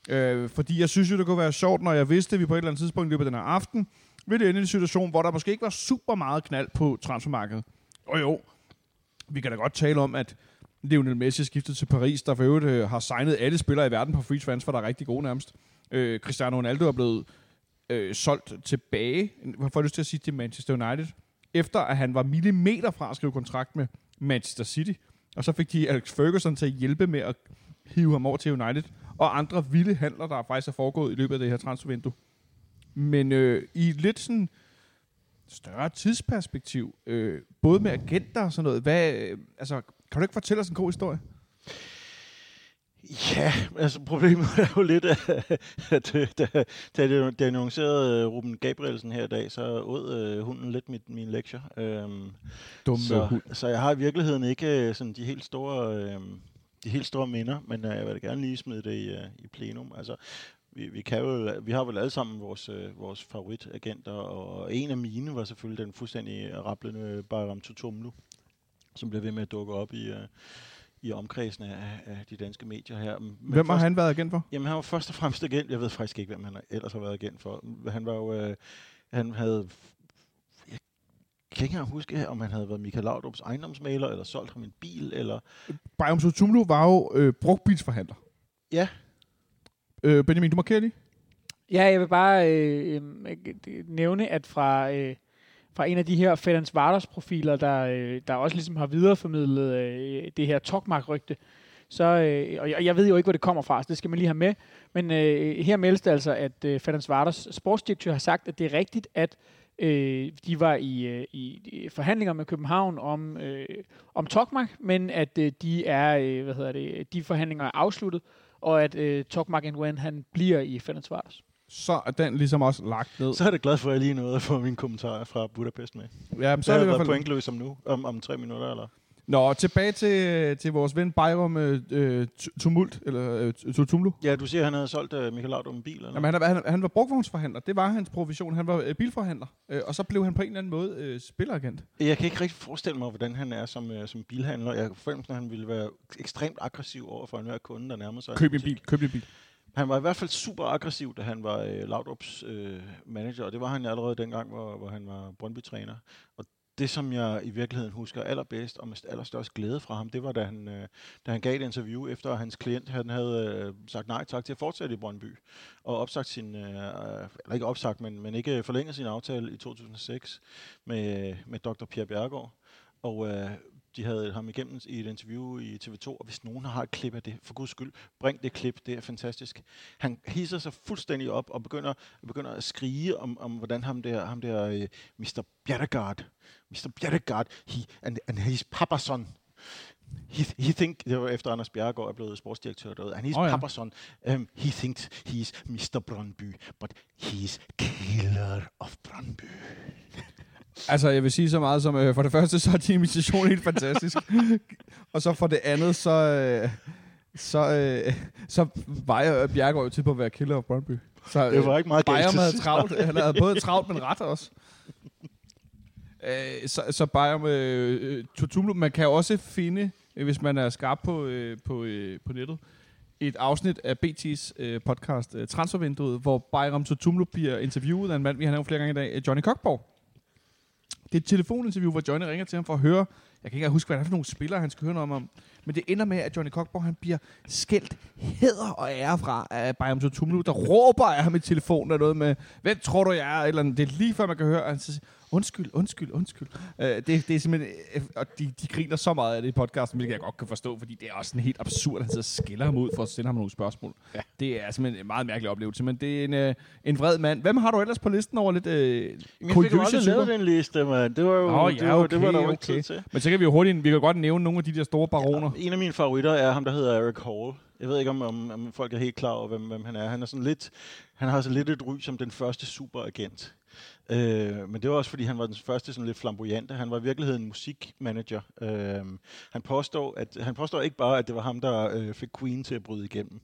Øh, fordi jeg synes jo, det kunne være sjovt, når jeg vidste, at vi på et eller andet tidspunkt i løbet af den her aften ville ende i en situation, hvor der måske ikke var super meget knald på transfermarkedet. Og jo, vi kan da godt tale om, at Lionel Messi skiftet til Paris, der for øvrigt øh, har signet alle spillere i verden på free transfer, der er rigtig gode nærmest. Øh, Cristiano Ronaldo er blevet øh, solgt tilbage, hvorfor har jeg lyst til at sige til Manchester United, efter at han var millimeter fra at skrive kontrakt med Manchester City. Og så fik de Alex Ferguson til at hjælpe med at hive ham over til United, og andre vilde handler, der faktisk er foregået i løbet af det her transfervindue. Men øh, i lidt sådan større tidsperspektiv, øh, både med agenter og sådan noget, hvad, øh, altså, kan du ikke fortælle os en god historie? Ja, altså problemet er jo lidt, at, at da, da det, annoncerede øh, Ruben Gabrielsen her i dag, så åd øh, hunden lidt mit, min lektier. Øhm, Dumme så, hund. så jeg har i virkeligheden ikke øh, sådan de helt store, øh, de helt store minder, men øh, jeg vil gerne lige smide det i, øh, i plenum. Altså, vi, vi, kan jo, vi har vel alle sammen vores, øh, vores favoritagenter, og en af mine var selvfølgelig den fuldstændig rablende Bayram Tutumlu, som blev ved med at dukke op i, øh, i omkredsen af, af de danske medier her. Men Hvem har først- han været agent for? Jamen, han var først og fremmest agent. Jeg ved faktisk ikke, hvem han ellers har været agent for. Han var jo... Øh, han havde... Jeg kan ikke engang huske, om han havde været Michael Laudrup's ejendomsmaler, eller solgt ham en bil, eller... Bayern Sotumlu var jo øh, brugtbilsforhandler. Ja. Øh, Benjamin, du markerer lige. Ja, jeg vil bare øh, øh, nævne, at fra, øh, fra en af de her Ferenc Vardos profiler, der, øh, der også ligesom har videreformidlet øh, det her Tokmak-rygte, så, øh, og jeg, jeg ved jo ikke, hvor det kommer fra, så det skal man lige have med, men øh, her meldes det altså, at øh, Ferenc Vardos sportsdirektør har sagt, at det er rigtigt, at øh, de var i, øh, i, forhandlinger med København om, øh, om Tokmak, men at øh, de er, øh, hvad hedder det, de forhandlinger er afsluttet, og at øh, Tokmak Nguyen, han bliver i Fedens Varders. Så er den ligesom også lagt ned. Så er jeg glad for, at jeg lige nåede at få mine kommentarer fra Budapest med. Ja, men Så er det i hvert fald... pointløs om nu, om, om tre minutter, eller? Nå, tilbage til, til vores ven Bayram øh, øh, Tumult, eller øh, Tutumlu. Ja, du siger, at han havde solgt uh, Michael Laudrup en bil, eller? Jamen, han, han, han var brugvognsforhandler. Det var hans profession. Han var øh, bilforhandler. Øh, og så blev han på en eller anden måde øh, spilleragent. Jeg kan ikke rigtig forestille mig, hvordan han er som, uh, som bilhandler. Jeg kan forestille mig, at han ville være ekstremt aggressiv over for enhver kunde, der nærmer sig. Køb en bil. Køb en bil. Han var i hvert fald super aggressiv, da han var øh, Laudrups øh, manager, og det var han allerede dengang, hvor, hvor han var Brøndby-træner. Og det, som jeg i virkeligheden husker allerbedst og med allerstørst glæde fra ham, det var, da han, øh, da han gav et interview, efter at hans klient han havde øh, sagt nej tak til at fortsætte i Brøndby, og opsagt sin, øh, eller ikke opsagt, men, men ikke forlænget sin aftale i 2006 med, øh, med Dr. Pierre Bjergård. Og øh, de havde ham igennem i et interview i TV2, og hvis nogen har et klip af det, for guds skyld, bring det klip, det er fantastisk. Han hisser sig fuldstændig op og begynder, begynder at skrige om, om hvordan ham der, ham der uh, Mr. Bjerregaard, Mr. Bjerregaard, he, and, and his papa son, He, he think, det var efter Anders Bjerregaard er blevet sportsdirektør derude, and his oh, ja. papa son, um, he thinks he's Mr. Brøndby, but he's killer of Brøndby. Altså, jeg vil sige så meget som, øh, for det første, så er din imitation helt fantastisk. og så for det andet, så, øh, så, øh, så var jeg Bjergård jo til på at være killer af Brøndby. Så, Det var ikke meget Bayern havde travlt. Han havde både travlt, men ret også. Øh, så, så Bayern øh, Tutumlu, man kan jo også finde, øh, hvis man er skarp på, øh, på, øh, på nettet, et afsnit af BT's øh, podcast øh, Transfervinduet, hvor Bayram Tutumlu bliver interviewet af en mand, vi har nævnt flere gange i dag, øh, Johnny Cockborg. Det er et telefoninterview, hvor Johnny ringer til ham for at høre Jeg kan ikke huske, hvad det er for nogle spillere, han skal høre noget om. Men det ender med, at Johnny Cockborn, han bliver skældt hæder og ære fra af Bayern Tumlu, der råber af ham i telefonen og noget med, hvem tror du, jeg er? Eller andet. det er lige før, man kan høre, han siger, undskyld, undskyld, undskyld. Uh, det, det er simpelthen, øh, og de, de griner så meget af det i podcasten, hvilket jeg godt kan forstå, fordi det er også sådan helt absurd, at han sidder og skiller ham ud for at sende ham nogle spørgsmål. Ja. Det er simpelthen en meget mærkelig oplevelse, men det er en, uh, en vred mand. Hvem har du ellers på listen over lidt uh, Jeg fik jo aldrig lavet den liste, mand. Det var jo Åh, det, ja, var, det var der jo okay, ikke tid til. Men så kan vi jo hurtigt, vi kan godt nævne nogle af de der store baroner. En af mine favoritter er ham, der hedder Eric Hall. Jeg ved ikke, om, om, om folk er helt klar over, hvem, hvem han er. Han er sådan lidt, han har så lidt et ry som den første superagent. Øh, men det var også, fordi han var den første sådan lidt flamboyante. Han var i virkeligheden musikmanager. Øh, han, påstår, at, han påstår ikke bare, at det var ham, der øh, fik Queen til at bryde igennem.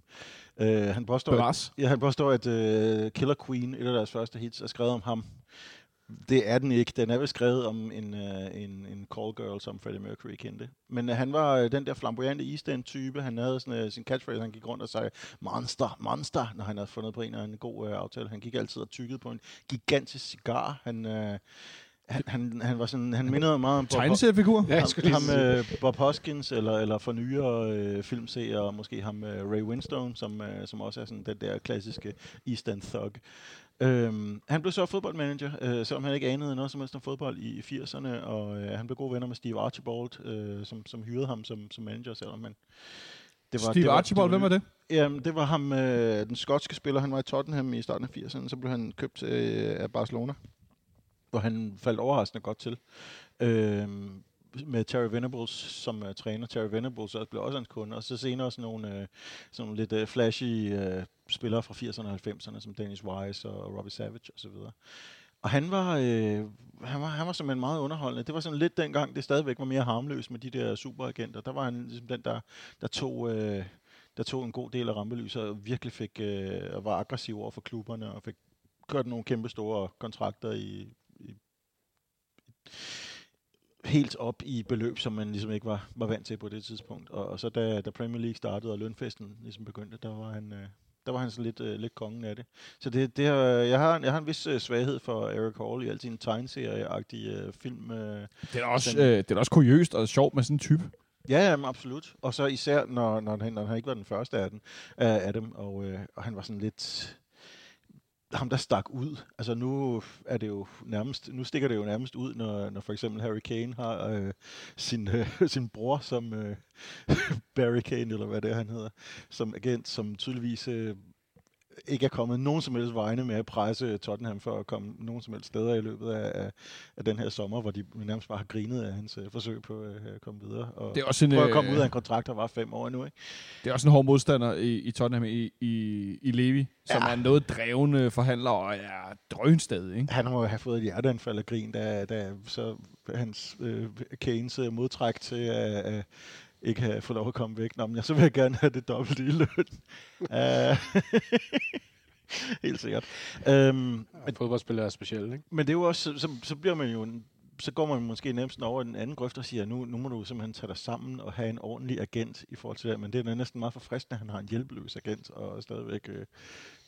Øh, han påstår, at, ja, han påstår, at øh, Killer Queen, et af deres første hits, er skrevet om ham. Det er den ikke. Den er vel skrevet om en, uh, en, en call girl, som Freddie Mercury kendte. Men uh, han var uh, den der flamboyante East End type. Han havde sådan, uh, sin catchphrase, han gik rundt og sagde, monster, monster, når han havde fundet på en eller anden god uh, aftale. Han gik altid og tykkede på en gigantisk cigar. Han, uh, han, han, han var sådan, han mindede meget om Bob, Tegneseriefigur? Ja, ham, sige. øh, Bob Hoskins, eller, eller for nyere øh, filmseere, måske ham øh, Ray Winstone, som, øh, som også er sådan den der klassiske East End thug. Øhm, han blev så fodboldmanager, øh, selvom han ikke anede noget som helst om fodbold i 80'erne, og øh, han blev gode venner med Steve Archibald, øh, som, som hyrede ham som, som manager, selvom han... Det Steve Archibald, hvem er det? Jamen, det var ham, øh, den skotske spiller. Han var i Tottenham i starten af 80'erne, så blev han købt øh, af Barcelona, hvor han faldt overraskende godt til. Øh, med Terry Venables som uh, træner. Terry Venables også blev også hans kunde, og så senere sådan nogle, uh, sådan nogle lidt uh, flashy uh, spillere fra 80'erne og 90'erne, som Dennis Wise og Robbie Savage osv. Og han var, øh, han var, han var simpelthen meget underholdende. Det var sådan lidt dengang, det stadigvæk var mere harmløst med de der superagenter. Der var han ligesom den, der, der tog... Øh, der tog en god del af rampelyset og virkelig fik, øh, og var aggressiv over for klubberne og fik kørt nogle kæmpe store kontrakter i, i helt op i beløb, som man ligesom ikke var, var vant til på det tidspunkt. Og, og så da, da Premier League startede og lønfesten ligesom begyndte, der var han, øh, der var han sådan lidt, øh, lidt kongen af det. Så det, det har, jeg, har, jeg har en vis øh, svaghed for Eric Hall i alle sine tegneserieagtige øh, film. Øh. Det er også, Den- øh, det er også kuriøst og sjovt med sådan en type. Ja, jamen, absolut. Og så især, når, når, han, når han ikke var den første af, den, af, af dem, og, øh, og han var sådan lidt ham, der stak ud. Altså nu er det jo nærmest, nu stikker det jo nærmest ud, når, når for eksempel Harry Kane har øh, sin, øh, sin bror som øh, Barry Kane, eller hvad det er, han hedder, som agent, som tydeligvis øh, ikke er kommet nogen som helst vegne med at presse Tottenham for at komme nogen som helst steder i løbet af, af, af den her sommer, hvor de nærmest bare har grinet af hans øh, forsøg på øh, at komme videre. Og Det er også en, prøve at komme øh, ud af en kontrakt, der var fem år nu, ikke? Det er også en hård modstander i, i Tottenham i, i, i Levi, som Ja. er noget drevne forhandler og er drønstadig, ikke? Han må have fået et hjerteanfald af grin, da, da så hans øh, Keynes øh, modtræk til at at ikke have fået lov at komme væk. Nå, men jeg, så vil jeg gerne have det dobbelt i løn. uh, helt sikkert. Um, Fodboldspillere er specielle, ikke? men det er jo også, så, så, bliver man jo en, så går man måske nærmest over i den anden grøft og siger, nu, nu må du simpelthen tage dig sammen og have en ordentlig agent i forhold til det. Men det er næsten meget forfriskende, at han har en hjælpeløs agent og stadigvæk øh,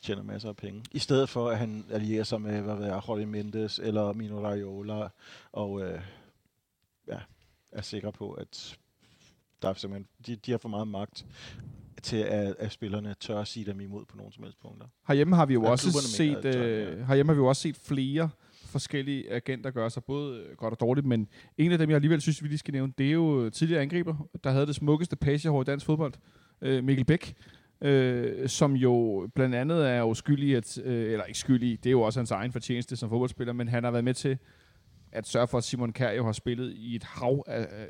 tjener masser af penge. I stedet for, at han allierer sig med, hvad ved jeg, Jorge Mendes eller Mino Raiola og øh, ja, er sikker på, at der er simpelthen, de, de har for meget magt til, at, at spillerne tør at sige dem imod på nogen som helst punkter. Herhjemme har vi jo Ja, også klubberne mener, set, at- øh, herhjemme har vi jo også set flere forskellige agenter gøre sig både øh, godt og dårligt, men en af dem, jeg alligevel synes, vi lige skal nævne, det er jo tidligere angriber, der havde det smukkeste pagehår i dansk fodbold, øh, Mikkel Bæk, øh, som jo blandt andet er jo skyldig, at, øh, eller ikke skyldig, det er jo også hans egen fortjeneste som fodboldspiller, men han har været med til at sørge for, at Simon Kjær jo har spillet i et hav af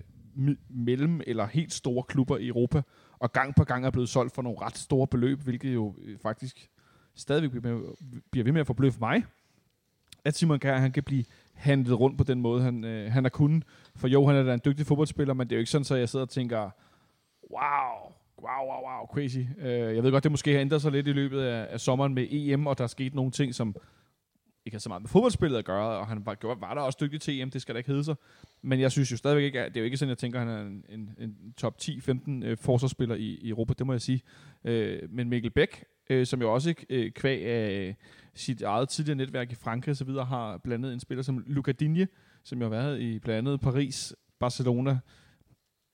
mellem eller helt store klubber i Europa, og gang på gang er blevet solgt for nogle ret store beløb, hvilket jo øh, faktisk stadigvæk bliver, med, bliver ved med at forbløffe mig, at Simon Kjær, han kan blive handlet rundt på den måde, han, øh, han har kunnet. For jo, han er da en dygtig fodboldspiller, men det er jo ikke sådan, så jeg sidder og tænker, wow, wow, wow, wow, crazy. Øh, jeg ved godt, det måske har ændret sig lidt i løbet af, af sommeren med EM, og der er sket nogle ting, som ikke har så meget med fodboldspillet at gøre, og han var, var der også dygtig til EM, det skal da ikke hedde sig. Men jeg synes jo stadigvæk ikke, at det er jo ikke sådan, jeg tænker, at han er en, en, en top 10-15 øh, forsvarsspiller i, i Europa, det må jeg sige. Øh, men Mikkel Bæk, øh, som jo også øh, kvæg af sit eget tidligere netværk i Frankrig og så videre, har blandet en spiller som Luca Digne, som jo har været i blandt andet Paris, Barcelona,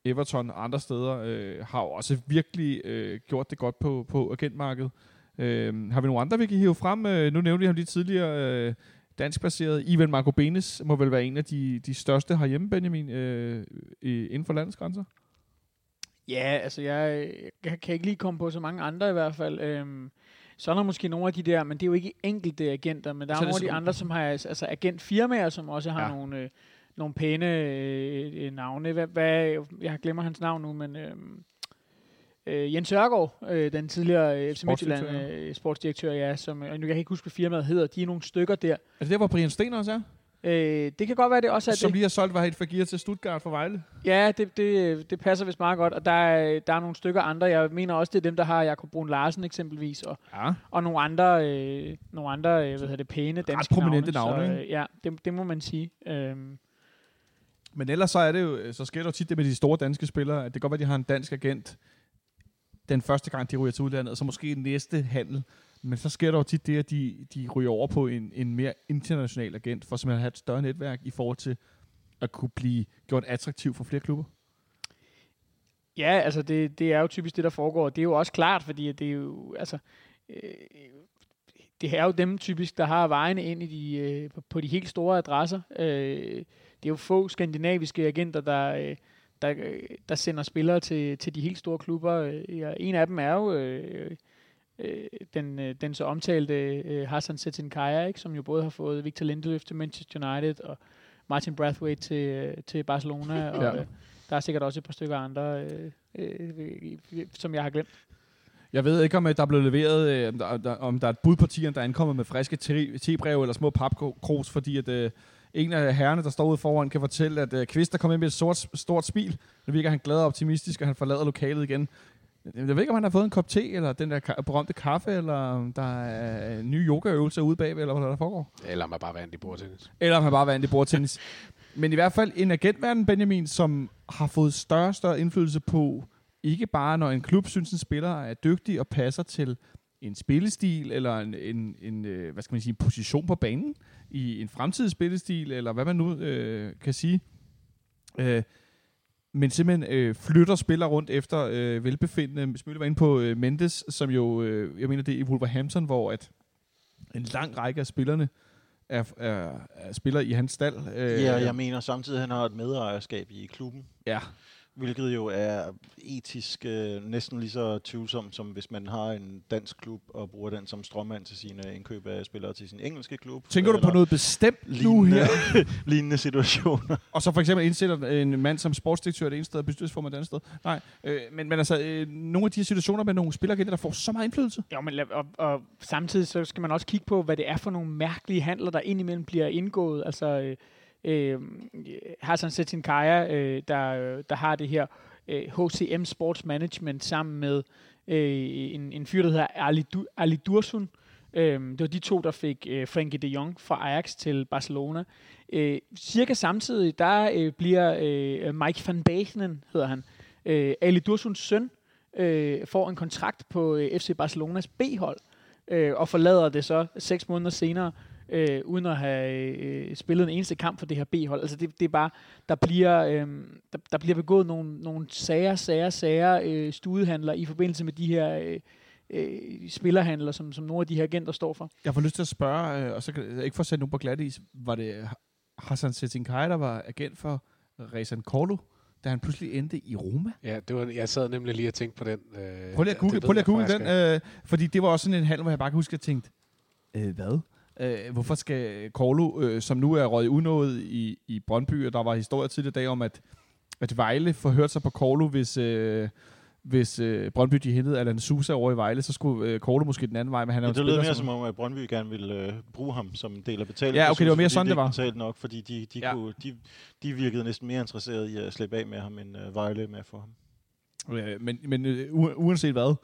Everton og andre steder, øh, har jo også virkelig øh, gjort det godt på, på agentmarkedet. Øh, har vi nogle andre, vi kan hive frem? Øh, nu nævnte jeg ham lige tidligere, øh, danskbaseret. Ivan Marco Benes må vel være en af de, de største herhjemme, Benjamin, øh, inden for landets grænser? Ja, altså jeg, jeg kan ikke lige komme på så mange andre i hvert fald. Øhm, så er der måske nogle af de der, men det er jo ikke enkelte agenter, men der er, Så er det nogle af de andre, som har altså agentfirmaer, som også har ja. nogle, øh, nogle pæne øh, øh, navne. Hvad, hvad, jeg glemmer hans navn nu, men øh, øh, Jens Ørgaard, øh, den tidligere øh, FC Midtjylland Sportsdirektør. øh, sportsdirektør, ja, som, øh, nu kan jeg ikke huske, hvad firmaet hedder, de er nogle stykker der. Er det der, hvor Brian Sten også er? Øh, det kan godt være, det også er Som det. lige har solgt Vahid Fagir til Stuttgart for Vejle. Ja, det, det, det passer vist meget godt, og der er, der er nogle stykker andre. Jeg mener også, det er dem, der har Jakob Brun Larsen eksempelvis, og, Ja. og nogle andre, øh, nogle andre øh, hvad hedder det, pæne danske prominente navne. navne, så, øh, ja, det, det må man sige. Øhm, Men ellers så er det jo, så sker der jo tit det med de store danske spillere, at det kan godt være, at de har en dansk agent den første gang, de ryger til udlandet, og så måske næste handel. Men så sker der jo tit det, at de, de ryger over på en, en mere international agent, for simpelthen at have et større netværk i forhold til at kunne blive gjort attraktiv for flere klubber. ja, altså det, det er jo typisk det, der foregår. Det er jo også klart, fordi det er jo, altså, øh, det er jo dem typisk, der har vejene ind i de, øh, på, de helt store adresser. Øh, det er jo få skandinaviske agenter, der, øh, der, der sender spillere til, til de helt store klubber. Øh, en af dem er jo øh, øh, den, øh, den så omtalte øh, Hassan Setinkaya, ikke, som jo både har fået Victor Lindeløf til Manchester United og Martin Brathwaite til, øh, til Barcelona. Og, øh, der er sikkert også et par stykker andre, øh, øh, øh, som jeg har glemt. Jeg ved ikke, om øh, der er blevet leveret, øh, om der, der, om der er et bud på tieren, der er ankommet med friske te- tebreve eller små papkros, fordi at øh, en af herrerne, der står ude foran, kan fortælle, at øh, Kvist er kommet ind med et sort, stort smil. Nu virker han glad og optimistisk, og han forlader lokalet igen. Jeg ved ikke, om han har fået en kop te, eller den der ka- berømte kaffe, eller om der er nye yogaøvelser ude bagved, eller hvad der foregår. Eller om man bare vandt i bordtennis. Eller om han bare vandt i bordtennis. Men i hvert fald en agentverden, Benjamin, som har fået større og større indflydelse på, ikke bare når en klub synes, en spiller er dygtig og passer til en spillestil, eller en, en, en øh, hvad skal man sige, en position på banen i en fremtidig spillestil, eller hvad man nu øh, kan sige. Øh, men simpelthen øh, flytter spillere rundt efter øh, velbefindende. Smølle var inde på øh, Mendes, som jo, øh, jeg mener det er i Wolverhampton, hvor at en lang række af spillerne er, er, er spiller i hans stald. Øh, Ja, jeg mener samtidig, at han har et medejerskab i klubben. Ja. Hvilket jo er etisk øh, næsten lige så tvivlsomt, som hvis man har en dansk klub og bruger den som strømmand til sine indkøb af spillere til sin engelske klub. Tænker du på noget bestemt nu lignende, her? lignende situationer. Og så for eksempel indsætter en mand som sportsdirektør det ene sted, og bestyrelsesformand det andet sted. Nej, øh, men, men altså, øh, nogle af de her situationer med nogle spillere, der får så meget indflydelse. Jo, men lad- og, og samtidig så skal man også kigge på, hvad det er for nogle mærkelige handler, der indimellem bliver indgået. Altså, øh, øh, Hassan Setinkaya, øh, der, øh, der har det her øh, HCM Sports Management sammen med øh, en, en fyr, der hedder Ali, du, Ali Dursun. Øh, det var de to, der fik øh, Frenkie de Jong fra Ajax til Barcelona. Øh, cirka samtidig, der øh, bliver øh, Mike van Basenen, hedder han, øh, Ali Dursuns søn, øh, får en kontrakt på øh, FC Barcelonas B-hold, øh, og forlader det så seks måneder senere, øh, uden at have øh, spillet en eneste kamp for det her B-hold. Altså det, det er bare, der bliver, øh, der, der bliver begået nogle, nogle sager, sager, sager, øh, studehandler i forbindelse med de her øh, øh, spillerhandler, som, som nogle af de her agenter står for. Jeg får lyst til at spørge, øh, og så kan jeg ikke få sat nogen på glat is, var det Hassan Setinkaya, der var agent for Rezan Korlu, da han pludselig endte i Roma? Ja, det var, jeg sad nemlig lige og tænkte på den. Øh, Prøv lige at google, prøv lige at jeg google den, øh, fordi det var også sådan en handel, hvor jeg bare kan huske, at jeg tænkte, øh, hvad? Øh, hvorfor skal Korlu, øh, som nu er røget unået i, i Brøndby, og der var historier tidligere i dag om, at, at Vejle forhørte sig på Korlu, hvis, øh, hvis øh, Brøndby de hentede Alan Sousa over i Vejle, så skulle øh, Korlu måske den anden vej, men han er Ja, jo det lød mere som- som om, at Brøndby gerne ville øh, bruge ham som en del af betalingen. Ja, okay, det var mere sådan, de det var. ikke betalte nok, fordi de, de, Ja. ja. kunne, de, de virkede næsten mere interesseret i at slippe af med ham, end øh, Vejle med for ham. Øh, men men øh, uanset hvad,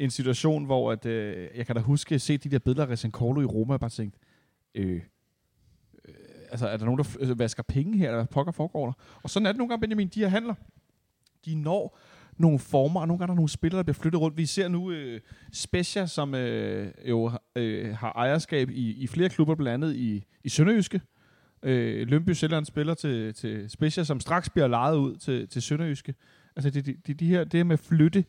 en situation, hvor at, øh, jeg kan da huske se de der billeder af Rezan i Roma, og bare tænkt, øh, øh, altså er der nogen, der øh, vasker penge her, eller pokker foregår der? Og sådan er det nogle gange, Benjamin, de her handler, de når nogle former, og nogle gange er der nogle spillere, der bliver flyttet rundt. Vi ser nu øh, Specia, som øh, jo øh, har ejerskab i, i flere klubber, blandt andet i, i Sønderjyske, Øh, Lønby Sjælland spiller til, til Specia, som straks bliver lejet ud til, til Sønderjyske. Altså det, det, de, de her, det med flytte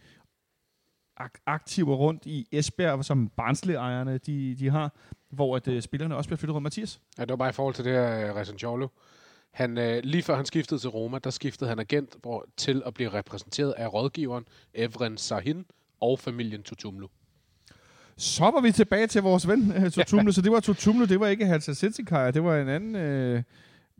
ak- aktiver rundt i Esbjerg, som Barnsley-ejerne de, de har, hvor at, øh, spillerne også bliver flyttet rundt. Mathias? Ja, det var bare i forhold til det her uh, Resenjolo. Han, øh, lige før han skiftede til Roma, der skiftede han agent hvor, til at blive repræsenteret af rådgiveren Evren Sahin og familien Tutumlu. Så var vi tilbage til vores ven uh, Tutumlu. så det var Tutumlu, det var ikke Halsa Sitsikaya, det var en anden øh,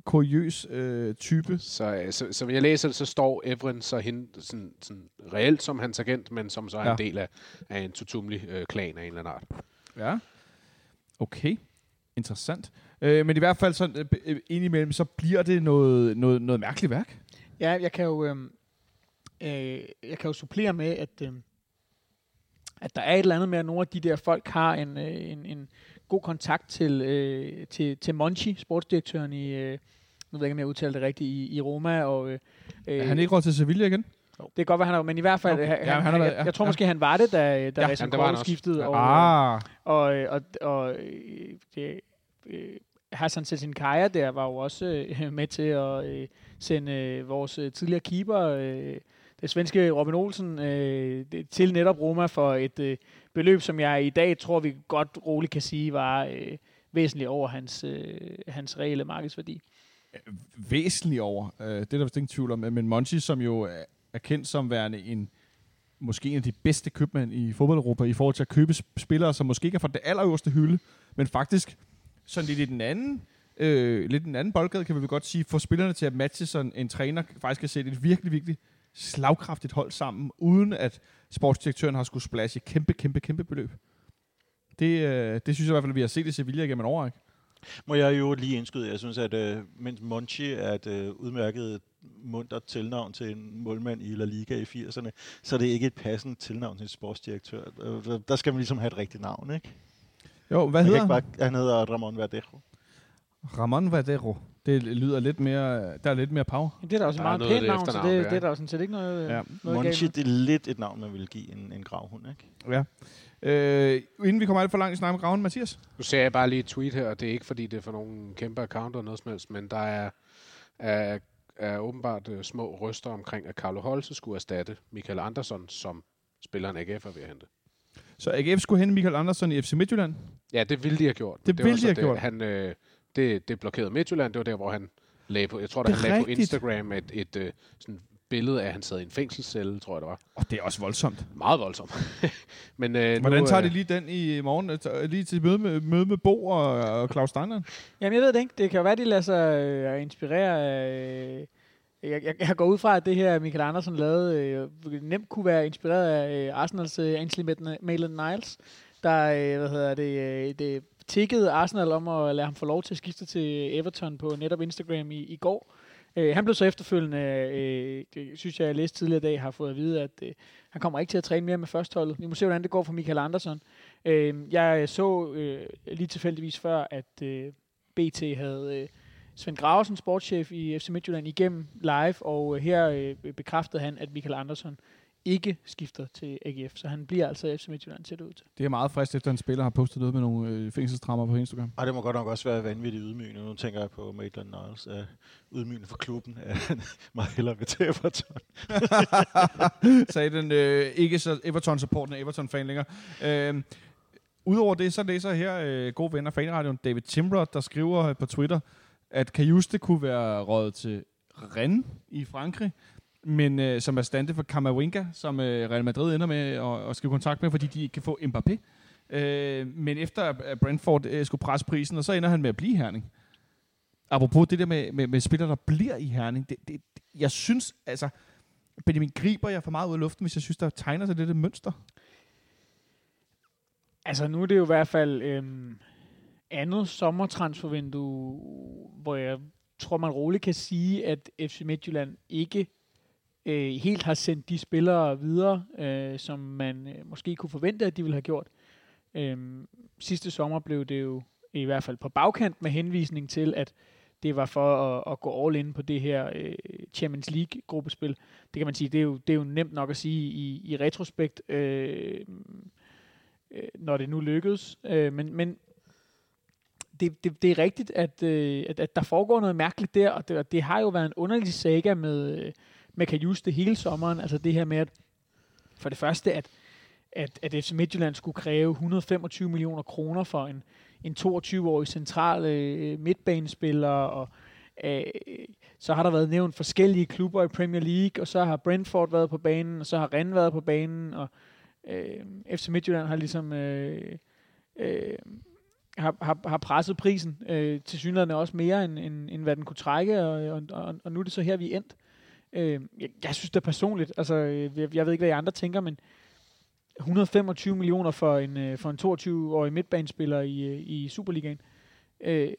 kuriøs øh, type. Så, øh, så, som jeg læser det, så står Evren Sahin sådan, sådan reelt som hans agent, men som så er Ja. en del af, af en Tutumli-klan af en eller anden art. Ja. Okay. Interessant. Øh, men i hvert fald sådan, øh, øh, indimellem, så bliver det noget, noget, noget mærkeligt værk. Ja, jeg kan jo, øhm, øh, jeg kan jo supplere med, at, øh, at der er et eller andet med, at nogle af de der folk har en, øh, en, en god kontakt til, øh, til, til Monchi, sportsdirektøren i, øh, nu ved jeg ikke, om jeg udtaler det rigtigt, i, i Roma. Og, øh, Er han ikke råd til Sevilla igen? Det kan godt være, han er, men i hvert fald, Okay. okay. Ja, han, han han, været- jeg, ja, jeg tror ja. måske, han var det, da, da Ja, ja, Racing han også. skiftede. Ja. Og, Ah, og, og, og øh, det, øh, Hassan Sessinkaya der var jo også øh, med til at øh, sende øh, vores øh, tidligere keeper, øh, det svenske Robin Olsen, øh, til netop Roma for et øh, beløb, som jeg i dag tror, vi godt roligt kan sige, var øh, væsentligt over hans, øh, hans reelle markedsværdi. væsentligt over. Øh, det er der vist ingen tvivl om. Men Monchi, som jo er, kendt som værende en måske en af de bedste købmænd i fodbold-Europa i forhold til at købe spillere, som måske ikke er fra det allerøverste hylde, men faktisk sådan lidt i den anden øh, lidt en anden boldgade, kan vi vel godt sige, få spillerne til at matche sådan en træner faktisk kan sætte et virkelig, virkelig slagkraftigt hold sammen, uden at sportsdirektøren har skulle splashe kæmpe, kæmpe, kæmpe beløb. Det, øh, det synes jeg i hvert fald, at vi har set i Sevilla gennem en overræk. Må jeg jo lige indskyde, jeg synes, at øh, mens Monchi er et øh, udmærket muntert tilnavn til en målmand i La Liga i 80'erne, så er det ikke et passende tilnavn til en sportsdirektør. Øh, der- skal man ligesom have et rigtigt navn, ikke? Jo, hvad Man hedder ikke han? bare, han hedder Ramon Verdejo. Ramon Verdero. Det lyder lidt mere, der er lidt mere power. Det er da også et meget pænt det navn, så det, der, det er der jo sådan set ikke noget, Ja. ja. noget Monchi, det er lidt et navn, man vil give en, en gravhund, ikke? Ja. Øh, inden vi kommer alt for langt i snak med graven, Mathias. Nu ser jeg bare lige et tweet her, og det er ikke fordi, det er for nogle kæmpe accounter eller noget som helst, men der er, er, er åbenbart uh, små ryster omkring, at Carlo Holse skulle erstatte Michael Andersson, som spilleren AGF er ved at hente. Så AGF skulle hente Michael Andersen i FC Midtjylland. Ja, det ville de have gjort. Det var ville de have det, gjort. Han, øh, det, det blokerede Midtjylland, det var der, hvor han lagde på, jeg tror, der er han lagde på. Instagram et, et, et sådan billede af, at han sad i en fængselscelle, tror jeg, det var. Og det er også voldsomt. Meget voldsomt. Men, øh, Hvordan nu, tager øh, de lige den i morgen? Øh, Lige til møde med, møde med Bo og, og Claus Steiner? Jamen, jeg ved det ikke. Det kan jo være, de lader sig øh, inspirere. Øh, jeg, jeg, jeg går ud fra, at det her, Michael Andersen lavede, øh, nemt kunne være inspireret af øh, Arsenals øh, Ainsley Maitland-Niles, der øh, hvad hedder det, øh, det tikkede Arsenal om at lade ham få lov til at skifte til Everton på netop Instagram i, i går. Øh, han blev så efterfølgende, øh, det synes jeg, jeg læste tidligere i dag, har fået at vide, at øh, han kommer ikke til at træne mere med førsteholdet. Vi må se, hvordan det går for Michael Andersen. Øh, jeg så øh, lige tilfældigvis før, at øh, BT havde øh, Svend Graversen, sportschef i FC Midtjylland, igennem live, og øh, her øh, bekræftede han, at Michael Andersen ikke skifter til AGF, så han bliver altså i FC Midtjylland, ser det ud til. Det er meget frist, efter en spiller har postet noget med nogle øh, fængselstrammer på Instagram. Og det må godt nok også være vanvittigt ydmygende. Nu tænker jeg på Maitland Niles. Uh, ydmygende for klubben. at han meget hellere vil til Everton. sagde den øh, ikke så Everton-supportende Everton-fan længere. Øh, Udover det, så læser jeg her øh, gode venner af fanradioen David Timrod, der skriver øh, på Twitter, at Kajuste kunne være rådet til Rennes i Frankrig, men øh, som er stande for Kamavinga, som øh, Real Madrid ender med at, at skrive kontakt med, fordi de ikke kan få Mbappé. Øh, men efter at Brentford øh, skulle presse prisen, og så ender han med at blive Herning. Apropos det der med, med, med spillere, der bliver i Herning, det, det, jeg synes, altså, Benjamin griber jeg for meget ud af luften, hvis jeg synes, der tegner sig lidt et mønster. Altså nu er det jo i hvert fald øhm, andet sommertransfervindue, hvor jeg tror, man roligt kan sige, at FC Midtjylland ikke øh, helt har sendt de spillere videre, øh, som man øh, måske kunne forvente, at de ville have gjort. Øh, sidste sommer blev det jo i hvert fald på bagkant med henvisning til, at det var for at, at gå all in på det her øh, Champions League-gruppespil. Det kan man sige, det er jo, det er jo nemt nok at sige i, i retrospekt, øh, øh, når det nu lykkedes. Øh, men, men det, det, det er rigtigt, at, øh, at, at der foregår noget mærkeligt der, og det, og det har jo været en underlig saga med, øh, med Kajus det hele sommeren. Altså det her med, at for det første, at, at, at FC Midtjylland skulle kræve 125 millioner kroner for en, en 22-årig central øh, midtbanespiller, og øh, så har der været nævnt forskellige klubber i Premier League, og så har Brentford været på banen, og så har Rennes været på banen, og øh, FC Midtjylland har ligesom øh, øh, har, har, har presset prisen øh, til synligheden også mere, end, end, end hvad den kunne trække, og, og, og, og nu er det så her, vi er endt. Øh, Øh, jeg, jeg synes det personligt, altså øh, jeg, jeg ved ikke, hvad I andre tænker, men 125 millioner for en, øh, for en 22-årig midtbanespiller i, øh, i Superligaen. Øh,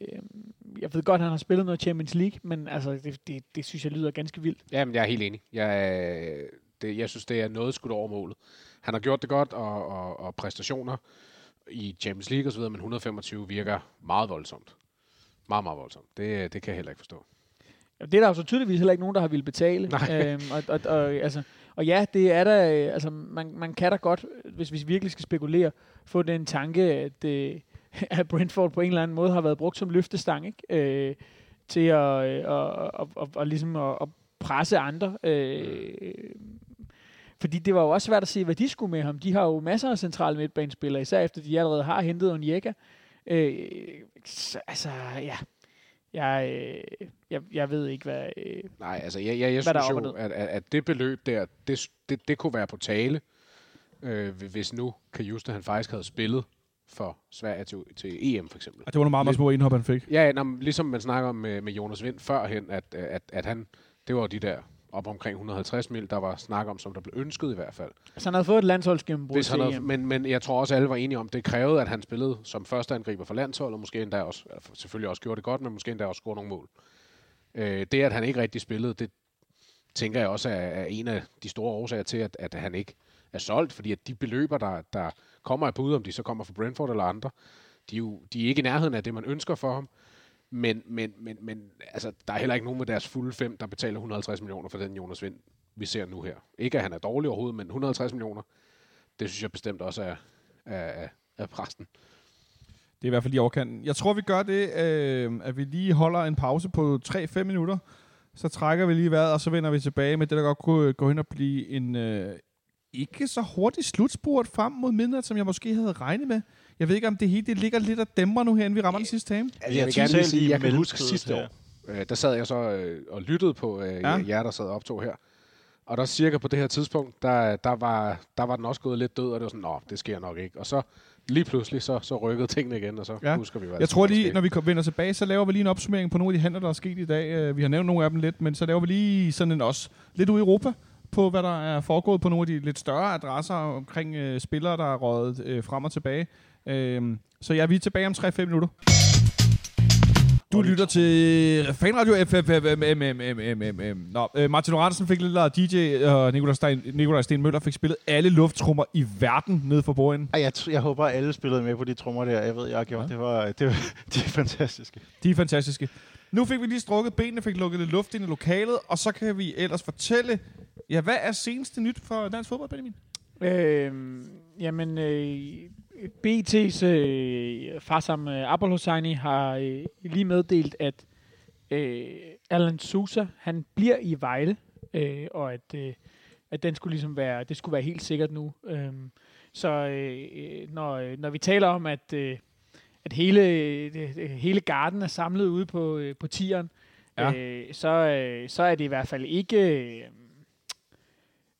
jeg ved godt, at han har spillet noget Champions League, men altså, det, det, det synes jeg lyder ganske vildt. Jamen, jeg er helt enig. Jeg, det, jeg synes, det er noget skudt over målet. Han har gjort det godt, og, og, og præstationer i Champions League osv., men 125 virker meget voldsomt. Meget, meget voldsomt. Det, det kan jeg heller ikke forstå. Det er der jo så tydeligvis heller ikke nogen, der har ville betale. Nej. Øhm, og, og, og, altså, og ja, det er der, altså, man, man kan da godt, hvis vi virkelig skal spekulere, få den tanke, at, øh, at Brentford på en eller anden måde har været brugt som løftestang, ikke? Øh, til at, øh, og, og, og, og ligesom at, at presse andre. Øh, fordi det var jo også svært at se, hvad de skulle med ham. De har jo masser af centrale midtbanespillere, især efter de allerede har hentet Onyeka. Øh, så, altså, ja. Jeg, øh, jeg, jeg ved ikke, hvad... Øh, Nej, altså jeg, jeg, jeg Hvad er synes jo, at, at, at det beløb der, det, det, det kunne være på tale, øh, hvis nu Kajuste han faktisk havde spillet for Sverige til, til EM for eksempel. Og det var nogle meget, meget små indhop, han fik. Ja, når, ligesom man snakker om med, med Jonas Vind førhen, at, at, at han, det var de der op omkring 150 mil, der var snak om, som der blev ønsket i hvert fald. så han havde fået et landsholdsgennembrud Hvis han havde, men, men jeg tror også, alle var enige om, det krævede, at han spillede som første angriber for landsholdet, og måske endda også, altså selvfølgelig også gjorde det godt, men måske endda også scorede nogle mål. Øh, det, at han ikke rigtig spillede, det tænker jeg også er, er en af de store årsager til, at, at han ikke er solgt, fordi at de beløber, der, der kommer af bud, om de så kommer fra Brentford eller andre, de er jo de er ikke i nærheden af det, man ønsker for ham. Men, men, men, men altså, der er heller ikke nogen med deres fulde fem, der betaler 150 millioner for den Jonas Vind, vi ser nu her. Ikke at han er dårlig overhovedet, men 150 millioner, det synes jeg bestemt også er, er, er, præsten. Det er i hvert fald i overkanten. Jeg tror, vi gør det, øh, at vi lige holder en pause på 3-5 minutter. Så trækker vi lige vejret, og så vender vi tilbage med det, der godt kunne øh, gå hen og blive en øh, ikke så hurtig slutspurt frem mod midnat, som jeg måske havde regnet med. Jeg ved ikke, om det hele det ligger lidt og dæmper nu her, inden vi rammer den sidste time. Altså, jeg vil gerne lige sige, jeg kan huske sidste år, øh, der sad jeg så øh, og lyttede på øh, Ja. jer, der sad og optog her. Og der cirka på det her tidspunkt, der, der, var, der var den også gået lidt død, og det var sådan, nå, det sker nok ikke. Og så lige pludselig, så, så rykkede tingene igen, og så Ja. husker vi, hvad Jeg tror lige, når vi vender tilbage, så laver vi lige en opsummering på nogle af de handler, der er sket i dag. Øh, Vi har nævnt nogle af dem lidt, men så laver vi lige sådan en også lidt ud i Europa på, hvad der er foregået på nogle af de lidt større adresser omkring øh, spillere, der er røget øh, frem og tilbage. Øh, så ja, vi er tilbage om 3-5 minutter. Du lytter til Fanradio FFFMMMMM. Nå, øh, Martin Oransen fik lidt af DJ, og Nikolaj Sten, Nikolaj Sten Møller fik spillet alle lufttrummer i verden nede for bordenden. Jeg, jeg håber, at alle spillede med på de trommer der. Jeg ved, jeg har gjort. Ja. Det var, det var, de er fantastiske. De er fantastiske. Nu fik vi lige strukket benene, fik lukket lidt luft ind i lokalet, og så kan vi ellers fortælle, ja, hvad er seneste nyt for dansk fodbold, Benjamin? Øh, jamen, øh, BT's øh, Farsam øh, Abel Hosseini har øh, lige meddelt, at øh, Alan Sousa, han bliver i Vejle, øh, og at, øh, at den skulle ligesom være, det skulle være helt sikkert nu. Øh, så øh, når, øh, når vi taler om, at, øh, at hele, øh, hele garden er samlet ude på, øh, på tieren, ja. øh, så, øh, så er det i hvert fald ikke... Øh,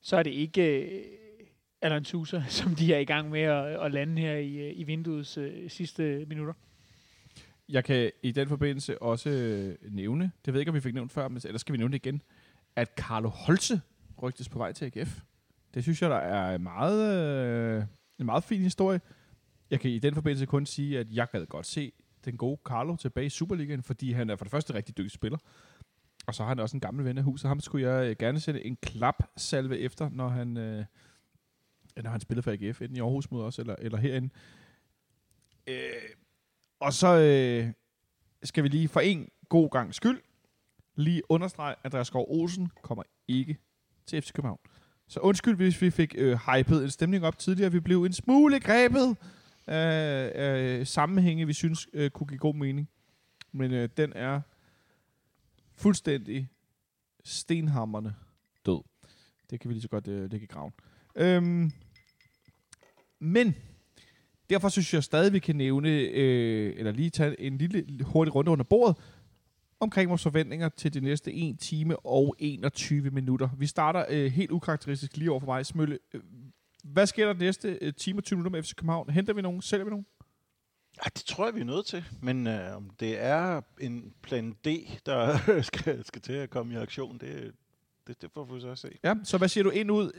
så er det ikke øh, Alan Sousa, som de er i gang med at, at lande her i, øh, i vinduets øh, sidste minutter. Jeg kan i den forbindelse også øh, nævne, det ved jeg ikke, om vi fik nævnt før, men ellers skal vi nævne det igen, at Carlo Holse rygtes på vej til AGF. Det synes jeg, der er meget, øh, en meget fin historie. Jeg kan i den forbindelse kun sige, at jeg gad godt se den gode Carlo tilbage i Superligaen, fordi han er for det første rigtig dygtig spiller. Og så har han også en gammel ven af huset. Ham skulle jeg øh, gerne sætte en klap salve efter, når han, øh, når han spillede for AGF, enten i Aarhus mod os, eller, eller herinde. Øh, og så øh, skal vi lige for en god gang skyld lige understrege, at Andreas Skov Olsen kommer ikke til FC København. Så undskyld, hvis vi fik øh, hypet en stemning op tidligere. Vi blev en smule grebet af, af sammenhænge, vi synes øh, kunne give god mening. Men øh, den er fuldstændig stenhammerne død. Det kan vi lige så godt øh, lægge i graven. Øhm, men derfor synes jeg stadig, vi kan nævne, øh, eller lige tage en lille hurtig runde under bordet, omkring vores forventninger til de næste 1 time og 21 minutter. Vi starter øh, helt ukarakteristisk lige over for mig, Smølle. Øh, Hvad sker der de næste øh, time og 20 minutter med FC København? Henter vi nogen? Sælger vi nogen? Ja, det tror jeg, vi er nødt til. Men øh, om det er en plan D, der skal, skal til at komme i aktion, det, det, det får vi så se. Ja, så hvad siger du ind ud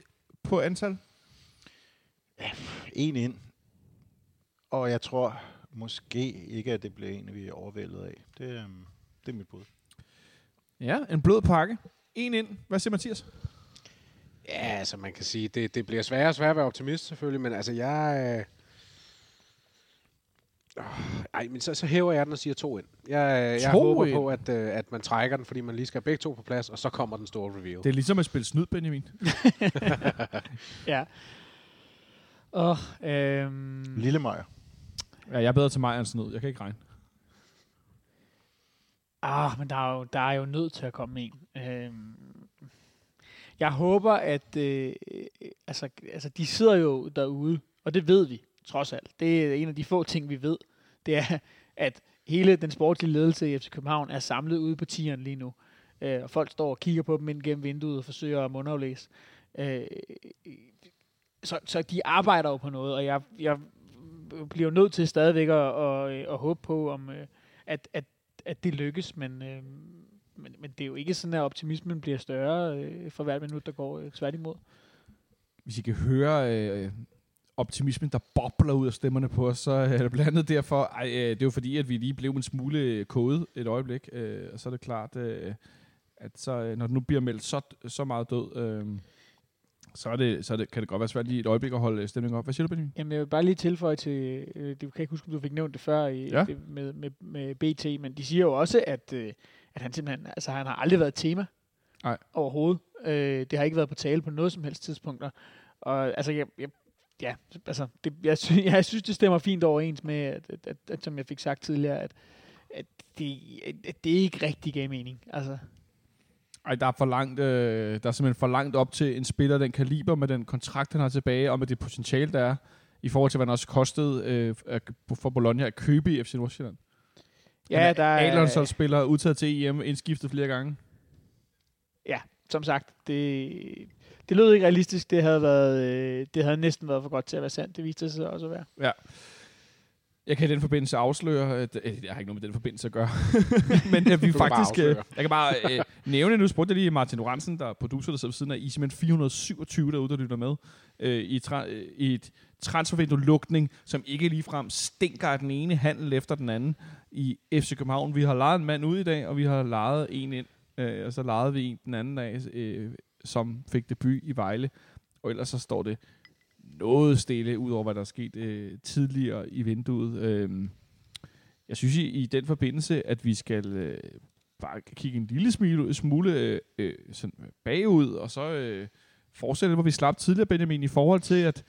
på antal? En ind. Og jeg tror måske ikke, at det bliver en, vi er overvældet af. Det, øh, det er mit bud. Ja, en blød pakke. En ind. Hvad siger Mathias? Ja, altså man kan sige, det, det bliver sværere og sværere at være optimist selvfølgelig, men altså jeg... Øh... Oh, ej, men så, så hæver jeg den og siger to ind. Jeg, jeg To håber ind? på, at, øh, at man trækker den, fordi man lige skal have begge to på plads, og så kommer den store reveal. Det er ligesom at spille snyd, Benjamin. Ja. Og, øhm, Lille Meyer. Ja, jeg er bedre til mig end snyd. Jeg kan ikke regne. ah, men der er, jo, der er jo nødt til at komme en. Øhm, jeg håber, at øh, altså, altså, de sidder jo derude, og det ved vi, trods alt. Det er en af de få ting, vi ved. Det er, at hele den sportslige ledelse i FC København er samlet ude på tieren lige nu. Øh, og folk står og kigger på dem ind gennem vinduet og forsøger at mundaflæse. Øh, så, så de arbejder jo på noget, og jeg, jeg bliver nødt til stadigvæk at, at, at håbe på, om, øh, at, at, at det lykkes, men, øh, men, men det er jo ikke sådan, at optimismen bliver større øh, for hvert minut, der går øh, tværtimod. Hvis I kan høre øh, optimismen, der bobler ud af stemmerne på os, så er det blandt andet derfor, ej, øh, det er jo fordi, at vi lige blev en smule kodet et øjeblik, øh, og så er det klart, øh, at så, øh, når det nu bliver meldt så, så meget død, øh, så, er det, så er det, kan det godt være svært lige et øjeblik at holde stemningen op. Hvad siger du, Benjamin? Jamen, jeg vil bare lige tilføje til, øh, det kan jeg ikke huske, om du fik nævnt det før i, Ja. det, med, med, med BT, men de siger jo også, at, øh, at han simpelthen, altså han har aldrig været et tema Nej. overhovedet. Øh, det har ikke været på tale på noget som helst tidspunkter. Og altså, jeg, jeg, ja, altså, det, jeg, sy, jeg synes, det stemmer fint overens med, at, at, at, at som jeg fik sagt tidligere, at, at, det, at det ikke rigtig gav mening. Altså, Ej, der er, for langt, øh, der er simpelthen for langt op til en spiller, den kaliber med den kontrakt, han har tilbage, og med det potentiale, der er, i forhold til, hvad han også kostede øh, for Bologna at købe i FC Nordsjælland. ja, der er, A-landsholdsspiller, udtaget til EM, indskiftet flere gange. som sagt, det, det lød ikke realistisk. Det havde, været, øh, det havde næsten været for godt til at være sandt. Det viste sig også at være. Jeg kan i den forbindelse afsløre, at øh, jeg har ikke noget med den forbindelse at gøre, men at vi kan bare faktisk, øh, jeg kan bare øh, nævne, nu spurgte jeg lige Martin Lorentzen, der er producer, der sidder ved siden af Isimen 427 derude, der lytter med, øh, i, tra- øh, i et transfervindue-lukning, som ikke ligefrem stinker af den ene handel efter den anden i FC København. Vi har lejet en mand ud i dag, og vi har lejet en ind, øh, og så lejede vi en den anden dag, øh, som fik debut i Vejle, og ellers så står det noget stille, ud over hvad der er sket øh, tidligere i vinduet. Øh, jeg synes i, i den forbindelse, at vi skal øh, bare kigge en lille smule, smule øh, øh, sådan bagud, og så øh, fortsætte, hvor vi slap tidligere, Benjamin, i forhold til, at,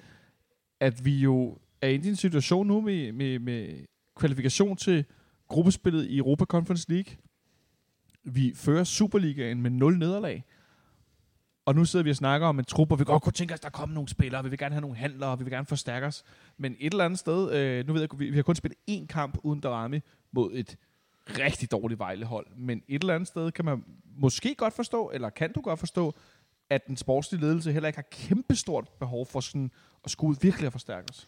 at vi jo er inde i en situation nu med, med, med kvalifikation til gruppespillet i Europa Conference League. Vi fører Superligaen med 0 nederlag. Og nu sidder vi og snakker om en trup, og vi godt kunne tænke os, der kommer nogle spillere, vi vil gerne have nogle handlere, vi vil gerne forstærke os. Men et eller andet sted, øh, nu ved jeg, vi, vi har kun spillet én kamp uden Darami mod et rigtig dårligt Vejlehold. Men et eller andet sted kan man måske godt forstå, eller kan du godt forstå, at den sportslige ledelse heller ikke har kæmpestort behov for sådan at skulle ud virkelig at forstærke os.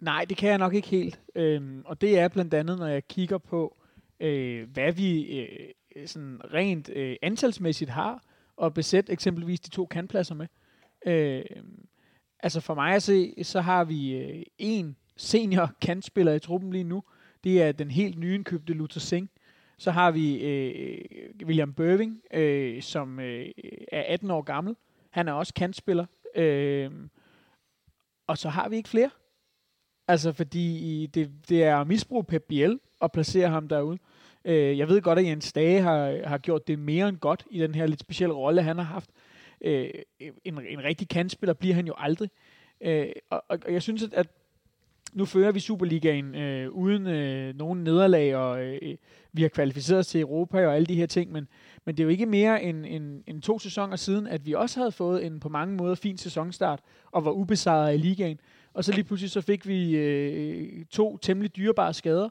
Nej, det kan jeg nok ikke helt. Øhm, og det er blandt andet, når jeg kigger på, øh, hvad vi øh, sådan rent øh, antalsmæssigt har, og besætte eksempelvis de to kantpladser med. Øh, altså for mig at se, så har vi øh, en senior kantspiller i truppen lige nu. Det er den helt nyindkøbte Luther Singh. Så har vi øh, William Bøving, øh, som øh, er 18 år gammel. Han er også kantspiller. Øh, og så har vi ikke flere. Altså, fordi det, det er at misbruge Pep Biel og placere ham derude. Øh, jeg ved godt, at Jens Dage har, har gjort det mere end godt i den her lidt specielle rolle, han har haft. Øh, en, en rigtig kantspiller bliver han jo aldrig. Øh, og, og jeg synes, at, at nu fører vi Superligaen øh, uden øh, nogen nederlag, og øh, vi har kvalificeret os til Europa og alle de her ting, men, men det er jo ikke mere end, end, end to sæsoner siden, at vi også havde fået en på mange måder fin sæsonstart, og var ubesejret i ligaen. Og så lige pludselig så fik vi øh, to temmelig dyrebare skader,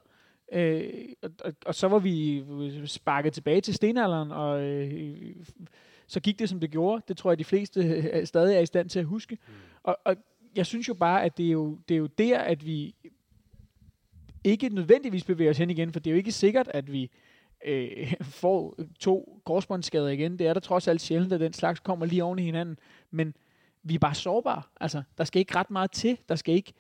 øh, og, og, og så var vi sparket tilbage til stenalderen, og øh, så gik det, som det gjorde. Det tror jeg, de fleste øh, stadig er i stand til at huske. Mm. Og, og jeg synes jo bare, at det er jo, det er jo der, at vi ikke nødvendigvis bevæger os hen igen, for det er jo ikke sikkert, at vi øh, får to korsbåndsskader igen. Det er der trods alt sjældent, at den slags kommer lige oven i hinanden. Men vi er bare sårbare. Altså, der skal ikke ret meget til. Der skal ikke,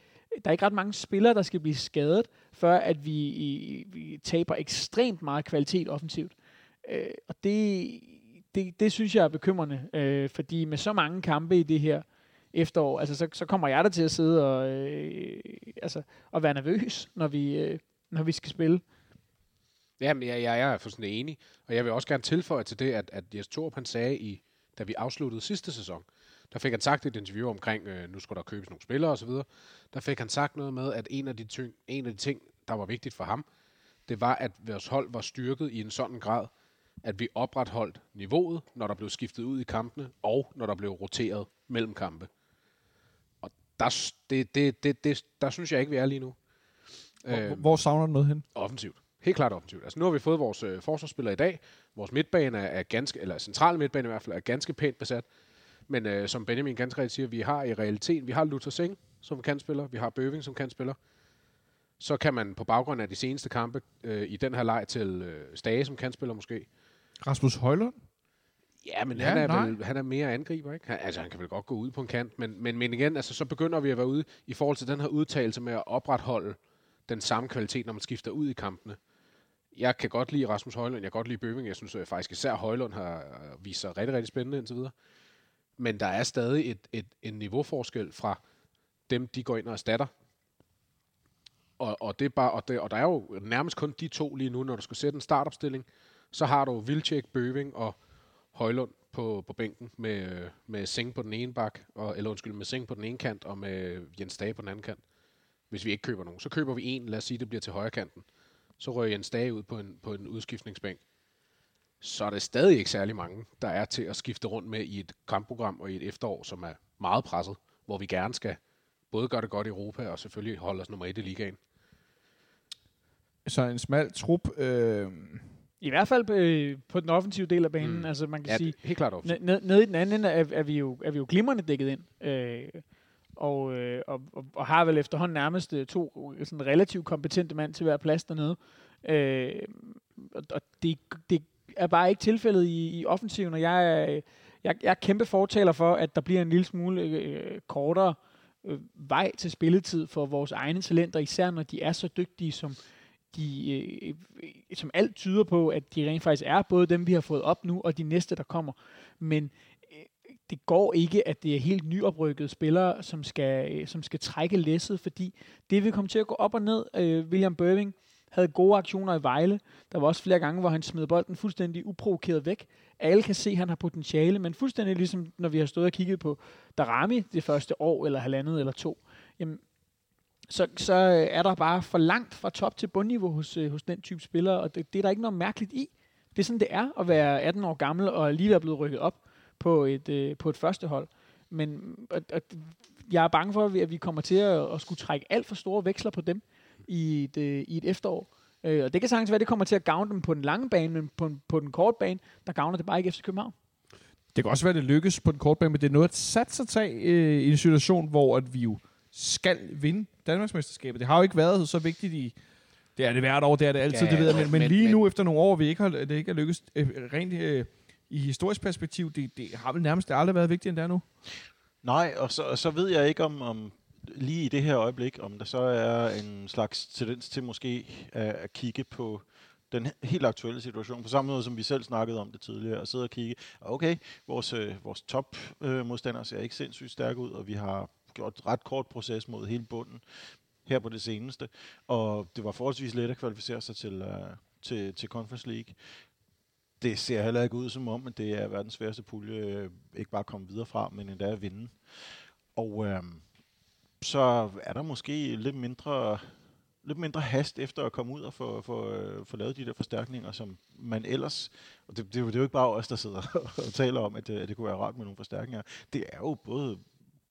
der er ikke ret mange spillere, der skal blive skadet, før at vi, i, vi taber ekstremt meget kvalitet offensivt. Øh, og det, det, det synes jeg er bekymrende, øh, fordi med så mange kampe i det her efterår, altså så, så kommer jeg der til at sidde og, øh, altså, og være nervøs, når vi, øh, når vi skal spille. Jamen, jeg, jeg, jeg er fuldstændig enig, og jeg vil også gerne tilføje til det, at, at Jes Torp, han sagde, i, da vi afsluttede sidste sæson, der fik han sagt et interview omkring, øh, nu skulle der købes nogle spillere osv., der fik han sagt noget med, at en af, de tyng, en af de ting, der var vigtigt for ham, det var, at vores hold var styrket i en sådan grad, at vi opretholdt niveauet, når der blev skiftet ud i kampene, og når der blev roteret mellem kampe. Og der, det, det, det, det, der synes jeg ikke, vi er lige nu. Hvor, øh, hvor savner du noget hen? Offensivt. Helt klart offensivt. Altså nu har vi fået vores øh, forsvarsspillere i dag. Vores midtbane er, er ganske, eller centrale midtbane i hvert fald, er ganske pænt besat. Men øh, som Benjamin ganske rigtigt siger, vi har i realiteten, vi har Luther Singh som kan spille, vi har Bøving som kan spille. Så kan man på baggrund af de seneste kampe øh, i den her leg til øh, Stage som kan spille måske. Rasmus Højlund? Ja, men ja, han, er vel, han er mere angriber, ikke? Han, altså, han kan vel godt gå ud på en kant, men, men, men igen, altså, så begynder vi at være ude i forhold til den her udtalelse med at opretholde den samme kvalitet, når man skifter ud i kampene. Jeg kan godt lide Rasmus Højlund, jeg kan godt lide Bøving, jeg synes at faktisk især Højlund har vist sig rigtig, rigtig spændende indtil videre. Men der er stadig et, et, en niveauforskel fra dem, de går ind og erstatter. Og, og, det er bare, og, det, og der er jo nærmest kun de to lige nu, når du skal sætte en startopstilling. Så har du Vilcek, Bøving og Højlund på, på bænken med, med Seng på den ene bak, og, eller undskyld, med Seng på den ene kant og med Jens Dage på den anden kant. Hvis vi ikke køber nogen. Så køber vi en, lad os sige, det bliver til højre kanten. Så rører Jens Dage ud på en, på en udskiftningsbænk. Så er det stadig ikke særlig mange, der er til at skifte rundt med i et kampprogram og i et efterår, som er meget presset, hvor vi gerne skal både gøre det godt i Europa og selvfølgelig holde os nummer et i ligaen. Så en smal trup. Øh i hvert fald på, øh, på den offensive del af banen. Mm. Altså man kan ja, sige, helt klart offensivt. Ned, ned i den anden ende er, er, vi jo, er vi jo glimrende dækket ind. Øh, og, øh, og, og, og har vel efterhånden nærmest øh, to sådan relativt kompetente mand til hver plads dernede. Øh, og og det, det er bare ikke tilfældet i, i offensiven, og jeg er, jeg, jeg er kæmpe fortaler for, at der bliver en lille smule øh, kortere øh, vej til spilletid for vores egne talenter, især når de er så dygtige som de, øh, som alt tyder på, at de rent faktisk er både dem, vi har fået op nu, og de næste, der kommer. Men øh, det går ikke, at det er helt nyoprykkede spillere, som skal, øh, som skal trække læsset, fordi det vil komme til at gå op og ned. Øh, William Birving havde gode aktioner i Vejle. Der var også flere gange, hvor han smed bolden fuldstændig uprovokeret væk. Alle kan se, at han har potentiale, men fuldstændig ligesom, når vi har stået og kigget på Darami det første år, eller halvandet eller to. Jamen, så, så øh, er der bare for langt fra top til bundniveau hos, øh, hos den type spillere, og det, det er der ikke noget mærkeligt i. Det er sådan, det er at være 18 år gammel og lige være blevet rykket op på et, øh, på et første hold. Men at, at, jeg er bange for, at vi kommer til at, at skulle trække alt for store veksler på dem i et, øh, i et efterår. Øh, og det kan sagtens være, at det kommer til at gavne dem på den lange bane, men på, på den korte bane, der gavner det bare ikke FC København. Det kan også være, at det lykkes på den korte bane, men det er noget at satse sig tag øh, i en situation, hvor at vi jo skal vinde Danmarksmesterskabet. Det har jo ikke været så vigtigt i... Det er det hvert år, det er det altid, ja, det ved jeg. Men, men, men lige men, nu, efter nogle år, vi ikke har, det ikke er lykkes øh, rent øh, i historisk perspektiv, det, det har vel nærmest aldrig været vigtigt end der nu. Nej, og så, og så ved jeg ikke, om, om lige i det her øjeblik, om der så er en slags tendens til måske at, at kigge på den helt aktuelle situation, på samme måde som vi selv snakkede om det tidligere, og sidde og kigge, okay, vores, øh, vores top øh, modstandere ser ikke sindssygt stærke ud, og vi har gjort ret kort proces mod hele bunden her på det seneste. Og det var forholdsvis let at kvalificere sig til, uh, til, til Conference League. Det ser heller ikke ud som om, at det er verdens sværeste pulje, øh, ikke bare at komme videre fra, men endda at vinde. Og uh, så er der måske lidt mindre lidt mindre hast efter at komme ud og få, få, øh, få lavet de der forstærkninger, som man ellers... Og det, det, er jo- det er jo ikke bare os, der sidder og taler om, at, det, at det kunne være rart med nogle forstærkninger. Det er jo både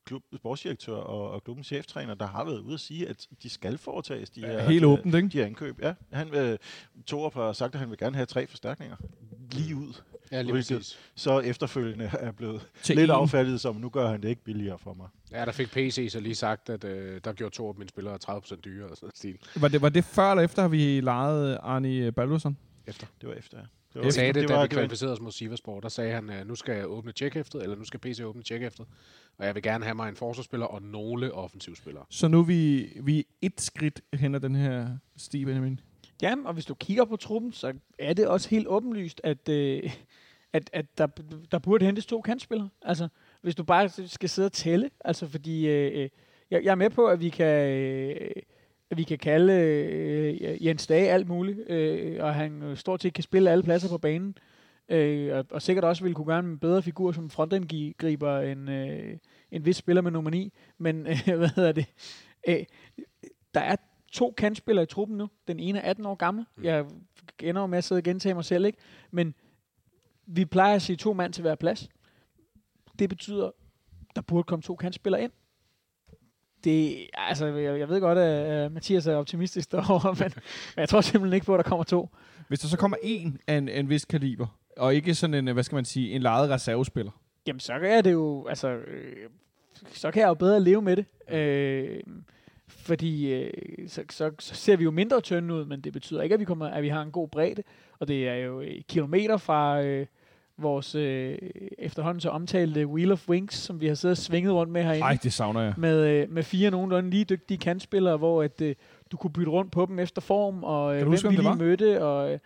klub, sportsdirektør og, og klubbens cheftræner, der har været ude at sige, at de skal foretages de her, Helt de, åbent, ikke? de her indkøb. Ja, han, øh, Torup har sagt, at han vil gerne have tre forstærkninger. Lige ud. Ja, lige Hvilket- præcis. Så efterfølgende er blevet Til lidt en. affattet som, nu gør han det ikke billigere for mig. Ja, der fik PC så lige sagt, at øh, der gjorde to af mine spillere 30% dyrere og sådan noget stil. Var det, var det før eller efter, at vi lejede Arne Baldursson? Efter. Det var efter. Det Jeg sagde det, det da var, vi var, kvalificerede os mod Siversport. Der sagde han, at nu skal jeg åbne tjekhæftet, eller nu skal PC åbne tjekhæftet. Og jeg vil gerne have mig en forsvarsspiller og nogle offensivspillere. Så nu er vi, vi er et skridt hen ad den her sti, Benjamin. Ja, og hvis du kigger på truppen, så er det også helt åbenlyst, at, øh, at, at der, der burde hentes to kantspillere. Altså, hvis du bare skal sidde og tælle. Altså, fordi øh, øh, jeg, jeg er med på, at vi kan, øh, vi kan kalde øh, Jens Dage alt muligt, øh, og han øh, stort set kan spille alle pladser på banen. Øh, og, og sikkert også ville kunne gøre en bedre figur som frontangriber end øh, en vis spiller med nummer 9. Men øh, hvad hedder det? Øh, der er to kantspillere i truppen nu. Den ene er 18 år gammel. Mm. Jeg ender med at sidde og gentage mig selv, ikke? Men vi plejer at sige to mand til hver plads. Det betyder, der burde komme to kantspillere ind. Det, altså, jeg, jeg ved godt, at Mathias er optimistisk derovre, men, men jeg tror simpelthen ikke på, at der kommer to. Hvis der så kommer en af en, en vis kaliber, og ikke sådan en, hvad skal man sige, en lejet reservespiller, Jamen, så er det jo, altså, øh, så kan jeg jo bedre leve med det. Øh, fordi øh, så, så, så, ser vi jo mindre tynde ud, men det betyder ikke, at vi, kommer, at vi har en god bredde. Og det er jo øh, kilometer fra øh, vores øh, efterhånden så omtalte Wheel of Wings, som vi har siddet og svinget rundt med herinde. ej, det savner jeg. Med, øh, med fire nogenlunde lige dygtige kantspillere, hvor at, øh, du kunne bytte rundt på dem efter form, og øh, hvem huske, vi lige mødte. Og, øh,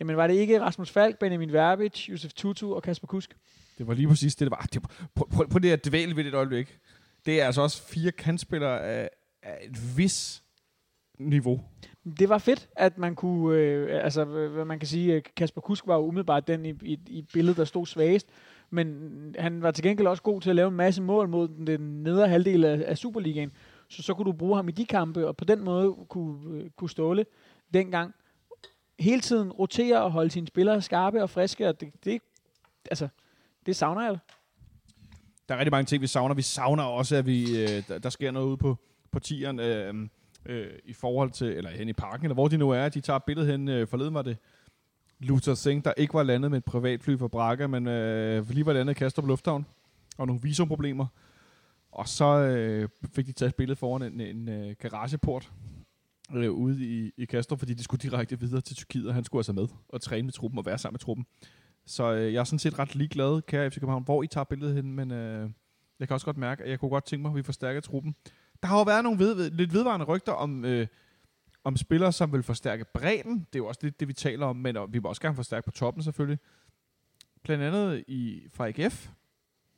jamen, var det ikke Rasmus Falk, Benjamin Verbic, Josef Tutu og Kasper Kusk? Det var lige præcis det, det var. Det, prøv, prøv, prøv det at dvæle ved det et øjeblik. Det er altså også fire kantspillere af, af et vis niveau. Det var fedt, at man kunne, øh, altså hvad man kan sige, øh, Kasper Kusk var jo umiddelbart den i, i, i billedet, der stod svagest, men han var til gengæld også god til at lave en masse mål mod den, den nedre halvdel af, af Superligaen, så så kunne du bruge ham i de kampe, og på den måde kunne, øh, kunne Ståle dengang hele tiden rotere og holde sine spillere skarpe og friske, og det, det, altså, det savner jeg. Der er rigtig mange ting, vi savner. Vi savner også, at vi, øh, der, der sker noget ude på, på tieren øh, øh, i forhold til, eller hen i parken, eller hvor de nu er. De tager billedet hen. Øh, forleden var det Luther Singh, der ikke var landet med et privatfly fra Braga, men øh, lige var landet i Kastrup Lufthavn, og nogle visumproblemer. Og så øh, fik de taget billedet foran en, en øh, garageport øh, ude i, i Kastrup, fordi de skulle direkte videre til Tyrkiet, og han skulle altså med og træne med truppen og være sammen med truppen. Så øh, jeg er sådan set ret ligeglad, kære FC København, hvor I tager billedet hen, men øh, jeg kan også godt mærke, at jeg kunne godt tænke mig, at vi forstærker truppen. Der har jo været nogle ved, ved, lidt vedvarende rygter om, øh, om spillere, som vil forstærke bredden. Det er jo også lidt det, vi taler om, men og vi vil også gerne forstærke på toppen selvfølgelig. Blandt andet i, fra AGF.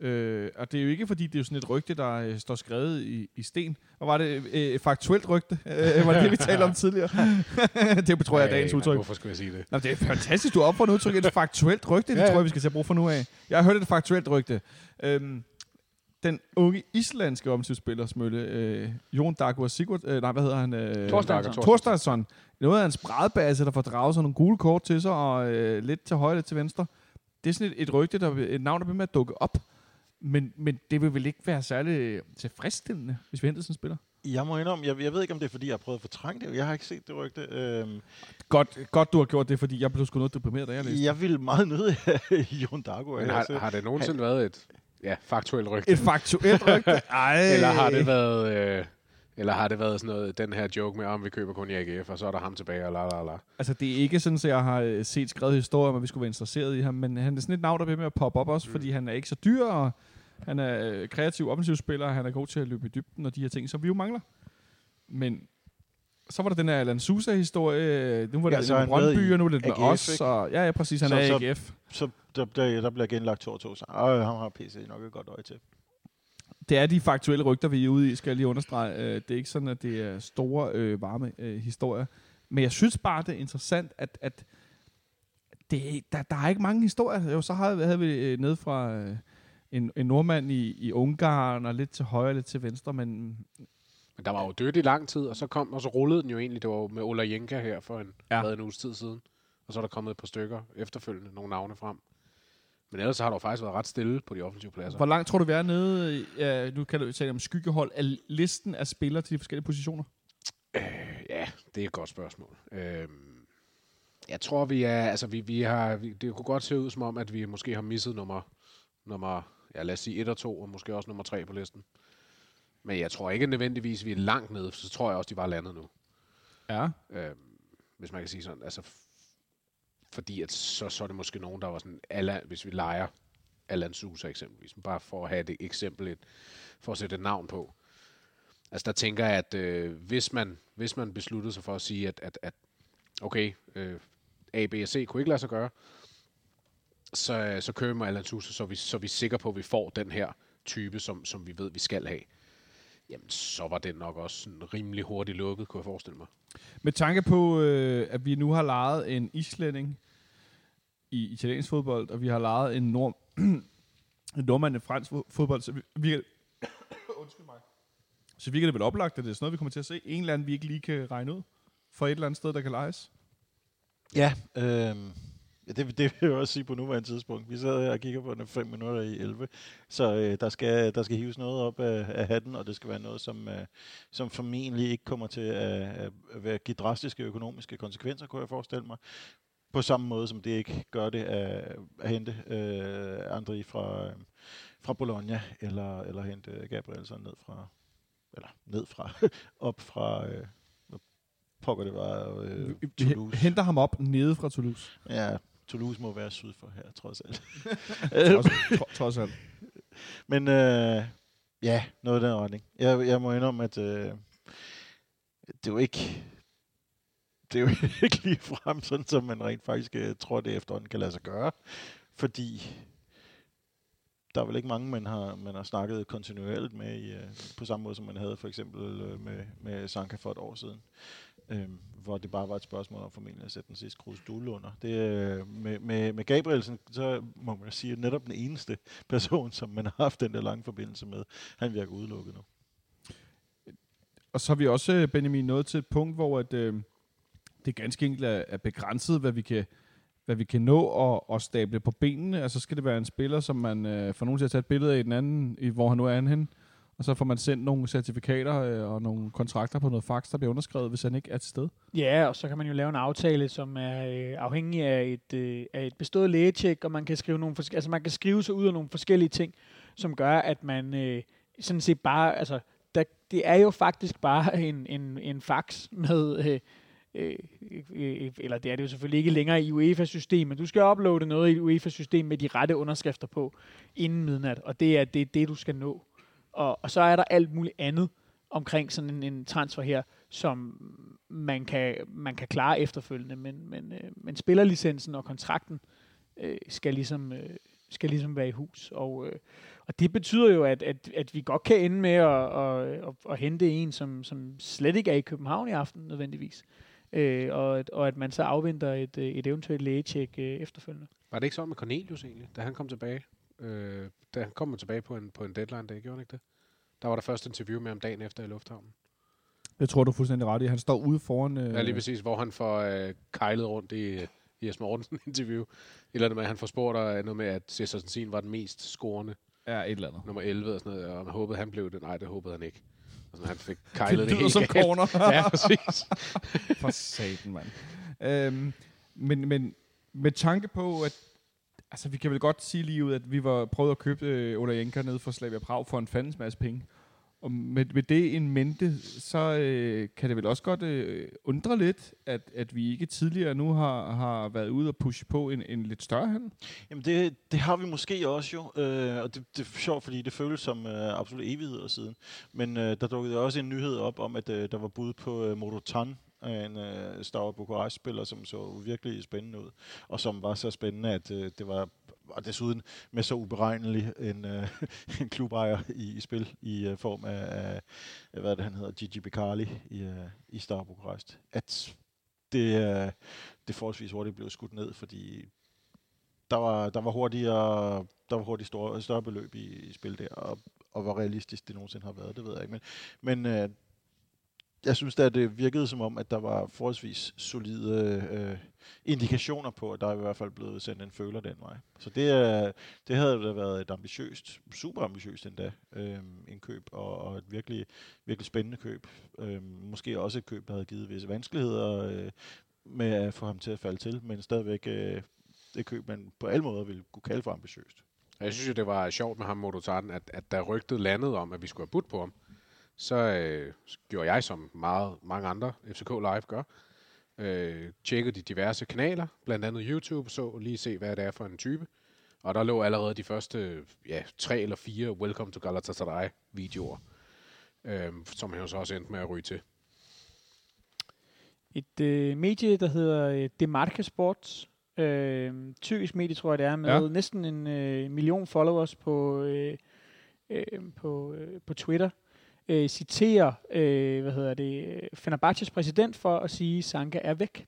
Øh, og det er jo ikke, fordi det er jo sådan et rygte, der øh, står skrevet i, i sten. Og var det øh, et faktuelt rygte? Øh, var det det, vi talte om tidligere? det tror jeg er dagens udtryk. Hvorfor skulle jeg sige det? Nå, det er fantastisk, du har opfundet udtryk. Et faktuelt rygte, det Ja, ja. tror jeg, vi skal tage brug for nu af. Jeg har hørt et faktuelt rygte. Øhm, den unge islandske omsynsspiller, Smølle, øh, Jon Dagur Sigurd, øh, nej, hvad hedder han? Øh, Torsteinsson. Torsteinsson. Noget af en spredbase, der får draget sig nogle gule kort til sig, og øh, lidt til højre, lidt til venstre. Det er sådan et, et rygte, der, et navn, der bliver med at dukke op. Men, men det vil vel ikke være særlig tilfredsstillende, hvis vi henter sådan en spiller? Jeg må indrømme, jeg, jeg ved ikke, om det er, fordi jeg har prøvet at fortrænge det. Jeg har ikke set det rygte. Øhm, Godt, godt, du har gjort det, fordi jeg blev sgu noget deprimeret, da jeg læste. jeg vil meget have Jon Dago. Men har, har det nogensinde været et ja, faktuelt rygte? Et faktuelt rygte? Ej. Eller har det været... Øh, eller har det været sådan noget, den her joke med, om vi køber kun i AGF, og så er der ham tilbage, og la la la. Altså, det er ikke sådan, at jeg har øh, set skrevet historier om, at vi skulle være interesseret i ham, men han er sådan et navn, der bliver med at poppe op også, mm. fordi han er ikke så dyr, og han er øh, kreativ offensiv spiller, og han er god til at løbe i dybden, og de her ting, som vi jo mangler. Men så var der den her Alan Sousa-historie, nu var det Ja, så er han med Brøndby, og nu er det med os, og ja, ja, præcis, han Så- er så- i AGF. Så der, der, der bliver genlagt to og to. Så, øh, ham har PC nok et godt øje til. Det er de faktuelle rygter, vi er ude i, skal jeg lige understrege. Øh, Det er ikke sådan, at det er store, øh, varme øh, historier. Men jeg synes bare, det er interessant, at, at det, der, der er ikke mange historier. Jo, så havde, havde vi øh, ned fra øh, en, en nordmand i, i Ungarn, og lidt til højre, lidt til venstre, men Men der var jo dødt i lang tid, og så kom og så rullede den jo egentlig. Det var jo med Ola Jenka her for en, ja. en uges tid siden. Og så er der kommet et par stykker efterfølgende, nogle navne frem. Men ellers så har jo faktisk været ret stille på de offensive pladser. Hvor langt tror du, vi er nede? Ja, nu kan du tale om skyggehold. Er listen af spillere til de forskellige positioner? Ja, det er et godt spørgsmål. Øhm, jeg tror, vi er, altså vi, vi har, vi, det kunne godt se ud som om, at vi måske har misset nummer, nummer ja, lad os sige 1 og 2, og måske også nummer 3 på listen. Men jeg tror ikke nødvendigvis, vi er langt nede, for så tror jeg også, de var landet nu. Ja. Øhm, hvis man kan sige sådan. Altså, fordi at så, så er det måske nogen, der var sådan, Allan, hvis vi leger Alan Sousa eksempelvis, bare for at have det eksempel, et, for at sætte et navn på. Altså der tænker jeg, at øh, hvis, man, hvis man besluttede sig for at sige, at, at, at okay, øh, A, B og C kunne ikke lade sig gøre, så, øh, så kører vi med Alan Sousa, så vi, så vi er sikre på, at vi får den her type, som, som vi ved, vi skal have. Jamen, så var den nok også sådan rimelig hurtigt lukket, kunne jeg forestille mig. Med tanke på, øh, at vi nu har lejet en islænding i italiensk fodbold, og vi har lejet en, nord en nordmand i fransk fo- fodbold, så vi, vi Undskyld mig. Så virker det vel oplagt, at det er sådan noget, vi kommer til at se. En eller anden, vi ikke lige kan regne ud for et eller andet sted, der kan lejes. Ja, øh, ja det, det vil jeg også sige på nuværende tidspunkt. Vi sidder her og kigger på den 5 minutter i 11, så øh, der, skal, der skal hives noget op af, af hatten, og det skal være noget, som, øh, som formentlig ikke kommer til at, at være, give drastiske økonomiske konsekvenser, kunne jeg forestille mig. På samme måde som det ikke gør det at, at hente øh, Andri fra, øh, fra Bologna, eller, eller hente Gabrielsen ned fra, eller ned fra, op fra, øh, pokker det var, øh, vi Toulouse. henter ham op nede fra Toulouse. Ja, Toulouse må være syd for her, trods alt. Trods, tro, trods alt. Men øh, ja, noget i den retning. Jeg, jeg må indrømme, at øh, det er jo ikke det er jo ikke lige frem, sådan som man rent faktisk øh, tror, det efterhånden kan lade sig gøre. Fordi der er vel ikke mange, man har, man har snakket kontinuerligt med, i, øh, på samme måde, som man havde for eksempel øh, med, med Sanka for et år siden. Øh, hvor det bare var et spørgsmål om formentlig at sætte den sidste krus dul under. Det, øh, med, med, med Gabrielsen, så må man sige, at netop den eneste person, som man har haft den der lange forbindelse med, han virker udelukket nu. Og så har vi også, øh, Benjamin, nået til et punkt, hvor at, øh, det ganske enkelt er, er begrænset, hvad vi kan, hvad vi kan nå at, at stable på benene. Altså skal det være en spiller, som man øh, får nogen til at tage et billede af i den anden, i, hvor han nu er han hen. Og så får man sendt nogle certifikater øh, og nogle kontrakter på noget fax, der bliver underskrevet, hvis han ikke er til stede. Ja, og så kan man jo lave en aftale, som er øh, afhængig af et, øh, af et bestået lægetjek, og man kan skrive nogle altså man kan skrive sig ud af nogle forskellige ting, som gør, at man øh, sådan set bare, altså der, det er jo faktisk bare en, en, en fax med, øh, øh, øh, øh eller det er det jo selvfølgelig ikke længere i UEFA-systemet. Du skal uploade noget i UEFA-systemet med de rette underskrifter på inden midnat, og det er det, det du skal nå. Og, og så er der alt muligt andet omkring sådan en, en transfer her, som man kan, man kan klare efterfølgende, men, men, øh, men spillerlicensen og kontrakten øh, skal, ligesom, øh, skal ligesom være i hus. Og, øh, og det betyder jo, at, at, at vi godt kan ende med at, at, at, at hente en, som, som slet ikke er i København i aften nødvendigvis. Øh, og, at, og at man så afventer et, øh, et eventuelt lægetjek øh, efterfølgende. Var det ikke sådan med Cornelius egentlig, da han kom tilbage? Øh, da han kom tilbage på en, på en deadline dag, gjorde han ikke det? Der var der første interview med ham dagen efter i lufthavnen. Det tror du er fuldstændig ret i. Han står ude foran... Øh, Ja, lige præcis, hvor han får øh, kejlet rundt i, i Jesper Mortensen interview. Eller andet med, at han får spurgt øh, noget med, at Cesar Sensin var den mest scorende, Ja, et eller andet. nummer 11 og sådan noget, og man håbede, han blev det. Nej, det håbede han ikke. Og sådan, han fik kejlet det, det helt som galt. corner. ja, præcis. For satan, mand. Øhm, men, men med tanke på, at altså, vi kan vel godt sige lige ud, at vi var prøvet at købe øh, Ola Jenker nede fra Slavia Prag for en fandens masse penge. Og med, med det en mente, så øh, kan det vel også godt øh, undre lidt, at, at vi ikke tidligere nu har, har været ude og pushe på en, en lidt større handel. Jamen det, det har vi måske også jo, øh, og det, det er sjovt, fordi det føles som øh, absolut evigheder siden. Men øh, der dukkede også en nyhed op om, at øh, der var bud på øh, af en øh, Stavre Bukarest-spiller, som så virkelig spændende ud, og som var så spændende, at øh, det var og desuden med så uberegnelig en, øh, en klubejer i, i spil i øh, form af, af, hvad det han hedder, Gigi Becali i, øh, i Star Bukarest, at det, øh, det forholdsvis hurtigt blev skudt ned, fordi der var, der var hurtigere, der var hurtigt store, større beløb i, i spil der, og, og hvor realistisk det nogensinde har været, det ved jeg ikke. Men, men øh, jeg synes, at det virkede som om, at der var forholdsvis solide øh, indikationer på, at der er i hvert fald blevet sendt en føler den vej. Så det, øh, det havde da været et ambitiøst, super ambitiøst endda, øh, en køb, og, og et virkelig, virkelig spændende køb. Øh, måske også et køb, der havde givet visse vanskeligheder øh, med at få ham til at falde til, men stadigvæk øh, det køb, man på alle måder ville kunne kalde for ambitiøst. Jeg synes jo, det var sjovt med ham, Modotarten, at, at der rygtet landede om, at vi skulle have budt på ham. Så øh, gjorde jeg, som meget, mange andre FCK Live gør, øh, tjekkede de diverse kanaler, blandt andet YouTube, så lige se, hvad det er for en type. Og der lå allerede de første ja, tre eller fire Welcome to Galatasaray-videoer, øh, som han jo så også endte med at ryge til. Et øh, medie, der hedder øh, Demarca Sports, øh, tyrkisk medie, tror jeg det er, med Ja. ja. næsten en øh, million followers på, øh, øh, på, øh, på Twitter, øh, Øh, citerer, øh, hvad hedder det, Fenerbahces præsident for at sige, at Sanka er væk.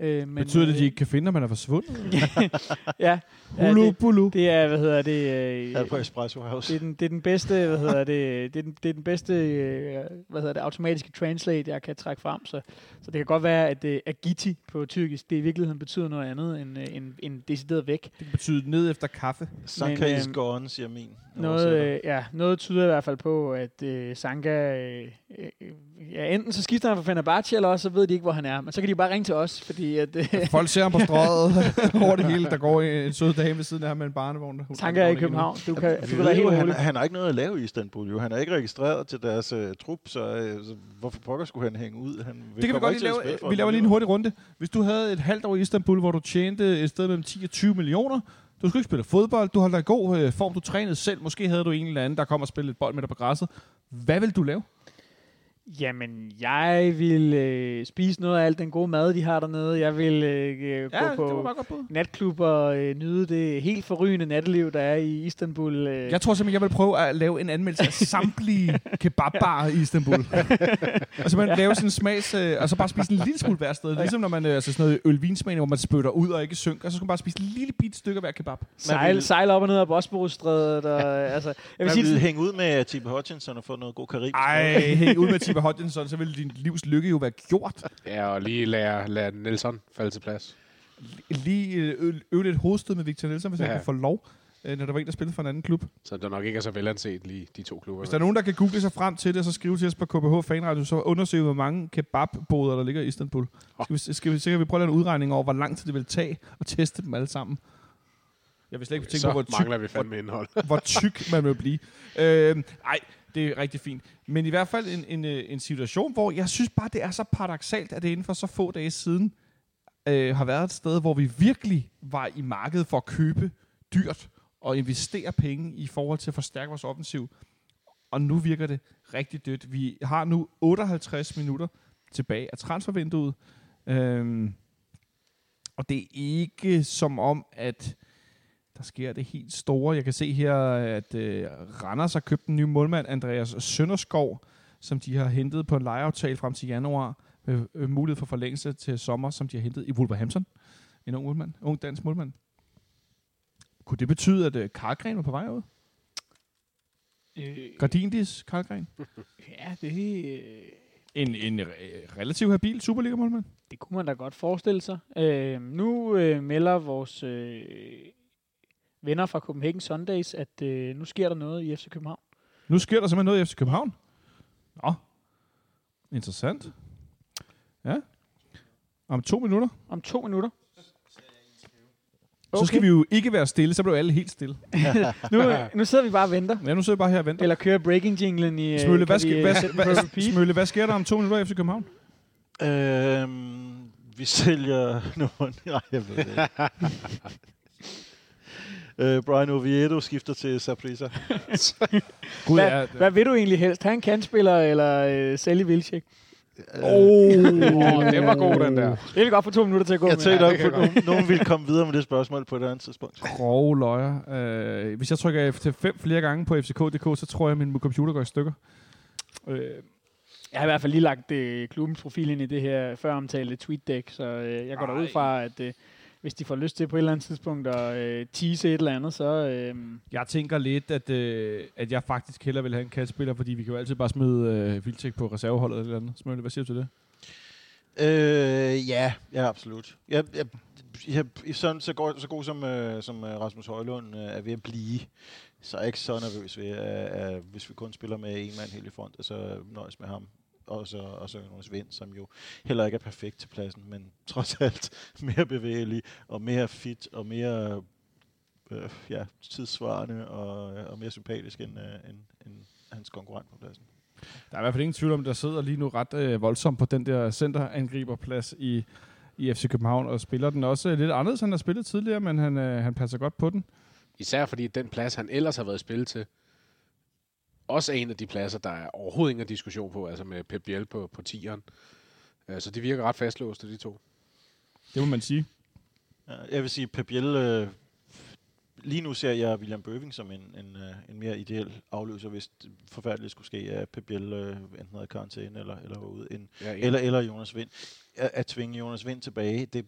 Øh, men, Betyder det, at de øh, ikke kan finde, om man er forsvundet? ja, Hulu, ja det, bulu. det er, hvad hedder det, øh, Her på Espresso House. det er, den, det er den bedste, hvad hedder det, det er den, det er den bedste, øh, hvad hedder det, automatiske translate, jeg kan trække frem. Så, så det kan godt være, at øh, agiti på tyrkisk, det i virkeligheden betyder noget andet end, øh, end, end decideret væk. Det kan betyde ned efter kaffe. Sanka Men, is øhm, gone, siger min. Noget, øh, ja, noget tyder i hvert fald på, at øh, Sanka, øh, øh, ja, enten så skifter han fra Fenerbahce, eller også så ved de ikke, hvor han er. Men så kan de jo bare ringe til os, fordi at, øh, Folk ser ham på strøget over det hele. Der går en sød dame ved siden af ham med en barnevogn. der- hun- Sanka er i København. Du kan, Vi du kan ved være jo, helt han, han har ikke noget at lave i Istanbul. Jo. Han er ikke registreret til deres uh, trup, så, uh, så hvorfor pokker skulle han hænge ud? Han Det kan vi godt lige lave. Vi laver lige en hurtig runde. Hvis du havde et halvt år i Istanbul, hvor du tjente et sted mellem 10 og 20 millioner, du skulle ikke spille fodbold, du holdt dig i god øh, form, du trænede selv, måske havde du en eller anden, der kom og spille lidt bold med dig på græsset. Hvad vil du lave? Jamen, jeg vil øh, spise noget af alt den gode mad, de har dernede. Jeg vil øh, gå på godt bud. natklub og øh, nyde det helt forrygende natteliv, der er i Istanbul. Øh. Jeg tror simpelthen, jeg vil prøve at lave en anmeldelse af samtlige kebabbarer i Istanbul. og så man lave sådan en smags... Øh, og så bare spise en lille smule hver sted. Ligesom når man... Øh, altså sådan noget ølvinsmagning, hvor man spytter ud og ikke synker. Så skal man bare spise en lille bit stykke af hver kebab. Sejle, vil- sejle op og ned af Bosporusstrædet. Og, altså, jeg vil Man sige, vil hænge ud med Tippe Hutchinson og få noget god karibisk. Ej, hæng ud med Tiba Hodgkinson, så vil din livs lykke jo være gjort. Ja, og lige lade, lade Nelson falde til plads. Lige øh, øve, lidt hovedstød med Victor Nielsen, hvis ja. Han kan få lov, øh, når der var en, der spillede for en anden klub. Så det nok ikke er så velanset lige de to klubber. Hvis der er nogen, der kan google sig frem til det, og så skrive til os på KBH Fanradio, så undersøge, hvor mange kebabboder, der ligger i Istanbul. Skal vi, skal vi, så kan vi prøve at lave en udregning over, hvor lang tid det vil tage at teste dem alle sammen. Jeg vil slet ikke tænke så på, hvor tyk, mangler vi fandme indhold. hvor tyk man vil blive. Øh, ej, det er rigtig fint. Men i hvert fald en, en, øh, en situation, hvor jeg synes bare, det er så paradoxalt, at det inden for så få dage siden øh, har været et sted, hvor vi virkelig var i markedet for at købe dyrt og investere penge i forhold til at forstærke vores offensiv. Og nu virker det rigtig dødt. Vi har nu 58 minutter tilbage af transfervinduet. Øhm, og det er ikke som om, at der sker det helt store. Jeg kan se her, at øh, Randers har købt en ny målmand, Andreas Sønderskov, som de har hentet på en lejeaftale frem til januar, med øh, mulighed for forlængelse til sommer, som de har hentet i Wolverhampton. En ung målmand, ung dansk målmand. Kunne det betyde, at øh, Karlgren var på vej ud? øh, Gardindis Karlgren? ja, det, øh, En, en øh, relativt habil Superliga-målmand? det kunne man da godt forestille sig. Øh, nu øh, melder vores øh, venner fra Copenhagen Sundays, at øh, nu sker der noget i FC København. Nu sker der simpelthen noget i FC København. Nå, interessant. Ja. Om to minutter. Om to minutter. Okay. Så skal vi jo ikke være stille, så bliver alle helt stille. nu, nu sidder vi bare og venter. Ja, nu sidder jeg bare her og venter. Eller kører breaking jinglen i... øh, Smølle, hvad, vi, øh, hvad, hvad? Smølle, hvad sker der om to minutter efter København? Øhm, vi sælger nogen. Nej, jeg ved det ikke. Øh, Brian Oviedo skifter til Saprissa. Gud, Hvad, hvad vil du egentlig helst? Han kan spiller eller øh, sælge Vilcek? Oh, det var god, den der. Det er vi godt få to minutter til at gå Jeg med. tænkte nok, at nogen, nogen ville komme videre med det spørgsmål på et andet tidspunkt. grove løjer. Øh, hvis jeg trykker F5 flere gange på fck.dk, så tror jeg, at min computer går i stykker. Øh, Jeg har i hvert fald lige lagt øh, klubbens profil ind i det her før omtalte tweet deck, så øh, jeg går da ud Ej. fra, at øh, hvis de får lyst til på et eller andet tidspunkt at øh, tease et eller andet, så... Øh, Jeg tænker lidt, at, øh, at jeg faktisk hellere vil have en kastspiller, fordi vi kan jo altid bare smide øh, Vildtjek på reserveholdet eller andet. Smølle, hvad siger du til det? Øh, ja, ja, absolut. Jeg, jeg, jeg, sådan, så, god, så god som, øh, som øh, Rasmus Højlund øh, er ved at blive, så er jeg ikke så nervøs ved, at, at hvis vi kun spiller med en mand helt i front, og så nøjes med ham. Og så, og så Jonas Vind, som jo heller ikke er perfekt til pladsen, men trods alt mere bevægelig, og mere fit, og mere øh, ja, tidsvarende, og, og mere sympatisk end, øh, end, end hans konkurrent på pladsen. Der er i hvert fald ingen tvivl om, der sidder lige nu ret øh, voldsomt på den der centerangriberplads i, i FC København, og spiller den også lidt anderledes, end han har spillet tidligere, men han, øh, han passer godt på den. Især fordi den plads, han ellers har været i spil til, også er en af de pladser, der er overhovedet ingen diskussion på, altså med Pep Biel på, på tieren. Så de virker ret fastlåste, de to. Det må man sige. Ja, Jeg vil sige, Pep Biel, øh, lige nu ser jeg William Bøving som en, en, øh, en mere ideel afløser, hvis det forfærdeligt skulle ske, at Pep Biel øh, enten havde karantæne eller, eller var ude. En, Ja, eller, eller Jonas Vind. At, at tvinge Jonas Vind tilbage, det,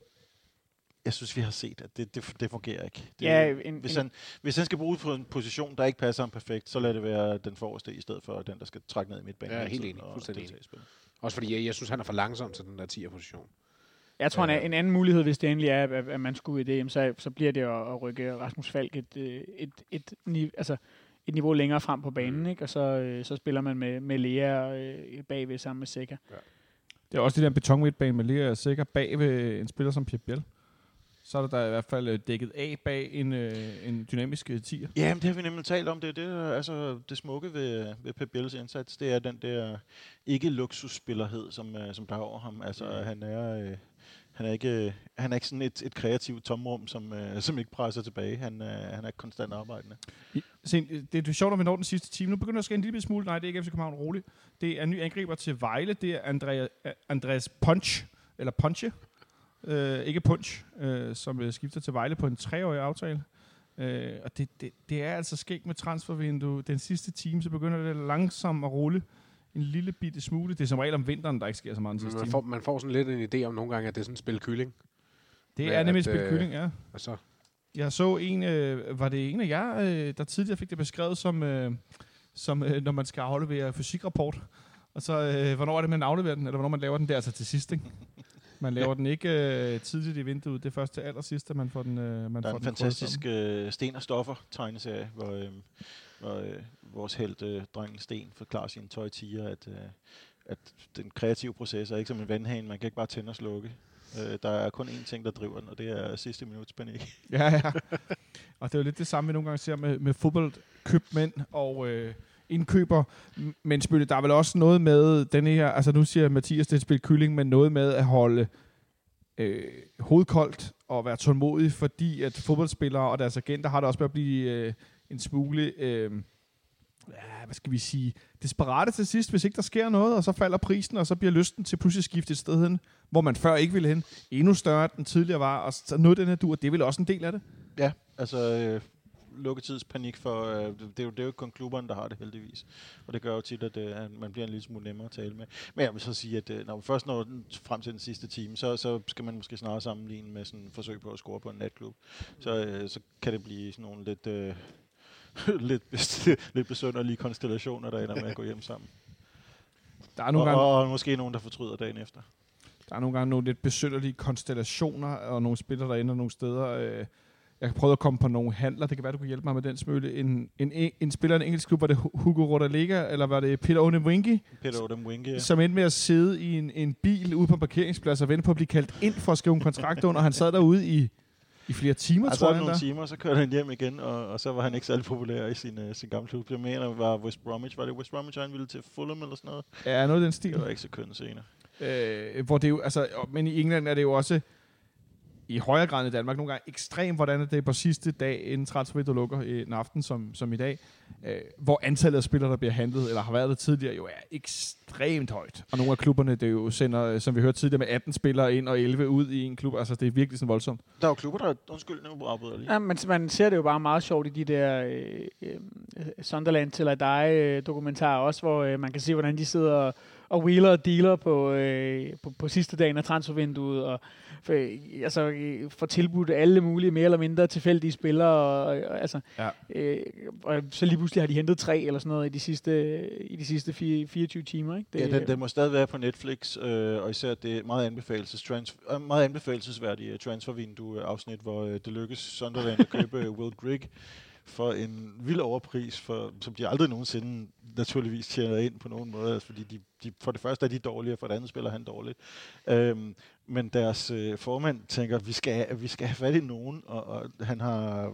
jeg synes, vi har set, at det, det, det fungerer ikke. Det, Ja, en- hvis, en- han, hvis han skal bruges på en position, der ikke passer ham perfekt, så lad det være den forreste, i stedet for den, der skal trække ned i midtbanen. Ja, helt enig. og Fuldstændig spillet. Også fordi jeg, jeg synes, han er for langsom til den der 10'er-position. Jeg tror, Ja. ja. en anden mulighed, hvis det endelig er, at, at man skulle i det, så, så bliver det at, at rykke Rasmus Falk et, øh, et, et, et, altså et niveau længere frem på banen, ikke? og så, øh, så spiller man med, med Lea øh, bagved sammen med Sikker. Det er også det der beton midtbane med Lea sikker bag ved en spiller som Pierre Biel. Så er der, i hvert fald øh, dækket af bag en, øh, en dynamisk øh, tier. Ja, men det har vi nemlig talt om. Det, det er altså det smukke ved, ved Pep Biels indsats. Det er den der ikke luksusspillerhed, som, uh, som der er over ham. Altså, mm. han er... Uh, han er ikke, han er ikke sådan et, et kreativt tomrum, som, uh, som ikke presser tilbage. Han, uh, han er konstant arbejdende. I- Se, det er sjovt, at vi når den sidste time. Nu begynder der at ske en lille smule. Nej, det er ikke FC København roligt. Det er en ny angriber til Vejle. Det er Andrea, Andreas Punch, eller Punche, uh, ikke Punch, uh, som uh, skifter til Vejle på en treårig aftale. Uh, og det, det, det er altså skægt med transfervindue. Den sidste time, så begynder det langsomt at rulle en lille bitte smule. Det er som regel om vinteren, der ikke sker så meget den sidste Man time. får, man får sådan lidt en idé om nogle gange, at det er sådan et spil kylling. Det med er nemlig at, spil øh, kylling, ja. Altså, Jeg så en, øh, var det en af jer, øh, der tidligere fik det beskrevet som, øh, som øh, når man skal aflevere fysikrapport. Og så, øh, hvornår er det, man afleverer den, eller hvornår man laver den der, altså til sidst, ikke? Man laver den ikke øh, tidligt i vinduet, det er først til allersidst, at man får den øh, man Der er får en fantastisk øh, Sten og Stoffer tegneserie, hvor, øh, hvor øh, vores held, øh, drengen Sten, forklarer sine tøjtiger, at, øh, at den kreative proces er ikke som en vandhane. Man kan ikke bare tænde og slukke. Øh, der er kun én ting, der driver den, og det er sidste minuts panik. Ja, ja. Og det er jo lidt det samme, vi nogle gange ser med, med fodboldkøbmænd og øh, indkøber. Men Spille, der er vel også noget med den her, altså nu siger Mathias, det er spil kylling, men noget med at holde øh, hovedkoldt og være tålmodig, fordi at fodboldspillere og deres agenter har det også med at blive øh, en smule, øh, ja, hvad skal vi sige, desperate til sidst, hvis ikke der sker noget, og så falder prisen, og så bliver lysten til pludselig skiftet et sted hen, hvor man før ikke ville hen, endnu større, end den tidligere var, og så noget den her dur, det er vel også en del af det? Ja, altså øh, lukketidspanik for, øh, det, det, er jo, det er jo kun klubberne, der har det heldigvis. Og det gør jo tit, at øh, at man bliver en lille smule nemmere at tale med. Men jeg vil så sige, at øh, når man først når frem til den sidste time, så, så skal man måske snarere sammenligne med sådan forsøg på at score på en natklub. Så, øh, så kan det blive sådan nogle lidt... Øh, lidt, lidt besønderlige konstellationer, der ender med at gå hjem sammen. Der er Og, nogle gange, og, og måske nogen, der fortryder dagen efter. der er nogle gange nogle lidt besynderlige konstellationer, og nogle spillere, der ender nogle steder. Øh, jeg prøvet at komme på nogle handler. Det kan være, du kan hjælpe mig med den smølle. En, en, en spiller i en engelsk klub, var det Hugo Rodalega, eller var det Peter Onewingi, Peter Odom Winke, ja. som endte med at sidde i en, en bil ude på en parkeringsplads og vente på at blive kaldt ind for at skrive en kontrakt under. Han sad derude i, i flere timer, Og så tror jeg. nogle endda. timer, så kørte han hjem igen, og, og så var han ikke særlig populær i sin, uh, sin gamle klub. Jeg mener, var West Bromwich. Var det West Bromwich, han ville til Fulham eller sådan noget? Ja, noget af den stil. Det var ikke så køn senere. Øh, hvor det jo, altså, men i England er det jo også i højere grad end i Danmark nogle gange ekstremt, hvordan det er på sidste dag, inden transfervinduet lukker i en aften som, som i dag, øh, hvor antallet af spillere, der bliver handlet, eller har været det tidligere, jo er ekstremt højt. Og nogle af klubberne, det jo sender, øh, som vi hørte tidligere, med 18 spillere ind og 11 ud i en klub. Altså, det er virkelig sådan voldsomt. Der er jo klubber, der... Undskyld, nu afbryder lige. Ja, men man ser det jo bare meget sjovt i de der øh, øh, Sunderland til dig dokumentarer også, hvor øh, man kan se, hvordan de sidder og, og wheeler og dealer på, øh, på, på sidste dagen af transfervinduet, og for, altså, øh, får tilbudt alle mulige mere eller mindre tilfældige spillere, og, og, altså, Ja. øh, og så lige pludselig har de hentet tre eller sådan noget i de sidste, i de sidste fire, 24 timer. Ikke? Det, ja, den, den må stadig være på Netflix, øh, og især det meget, anbefaleses, trans, øh, meget anbefalesværdige transfervindue-afsnit, hvor øh, det lykkes Sunderland at købe Will Grigg for en vild overpris, for, som de aldrig nogensinde naturligvis tjener ind på nogen måde, altså, fordi de, de, for det første er de dårlige, og for det andet spiller han dårligt. Øhm, men deres øh, formand tænker, at vi skal, vi skal have fat i nogen, og, og han har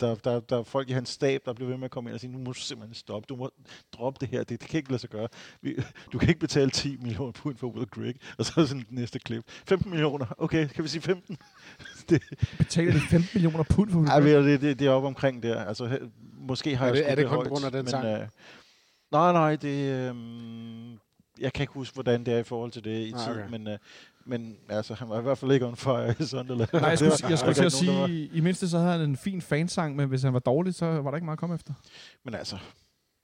der, der, der er folk i hans stab, der bliver ved med at komme ind og sige, nu må du simpelthen stoppe, du må droppe det her, det, det kan ikke lade sig gøre. Vi, du kan ikke betale 10 millioner pund for Will Grigg, og så er sådan det næste klip. 15 millioner, okay, kan vi sige 15? det, Betaler de 15 millioner pund for ej, ved du, det, det, det er op omkring der. Altså, he, måske har Er jeg det- skudt er det kun højt, på grund af den men, sang? Øh, nej, nej, det... Øh, jeg kan ikke huske, hvordan det er i forhold til det i tid, okay. men, øh, men altså, han var i hvert fald ikke on fire i Sunderland. Nej, jeg var- skulle, jeg skulle til at ikke nogen, sige, i mindste så havde han en fin fansang, men hvis han var dårlig, så var der ikke meget at komme efter. Men altså,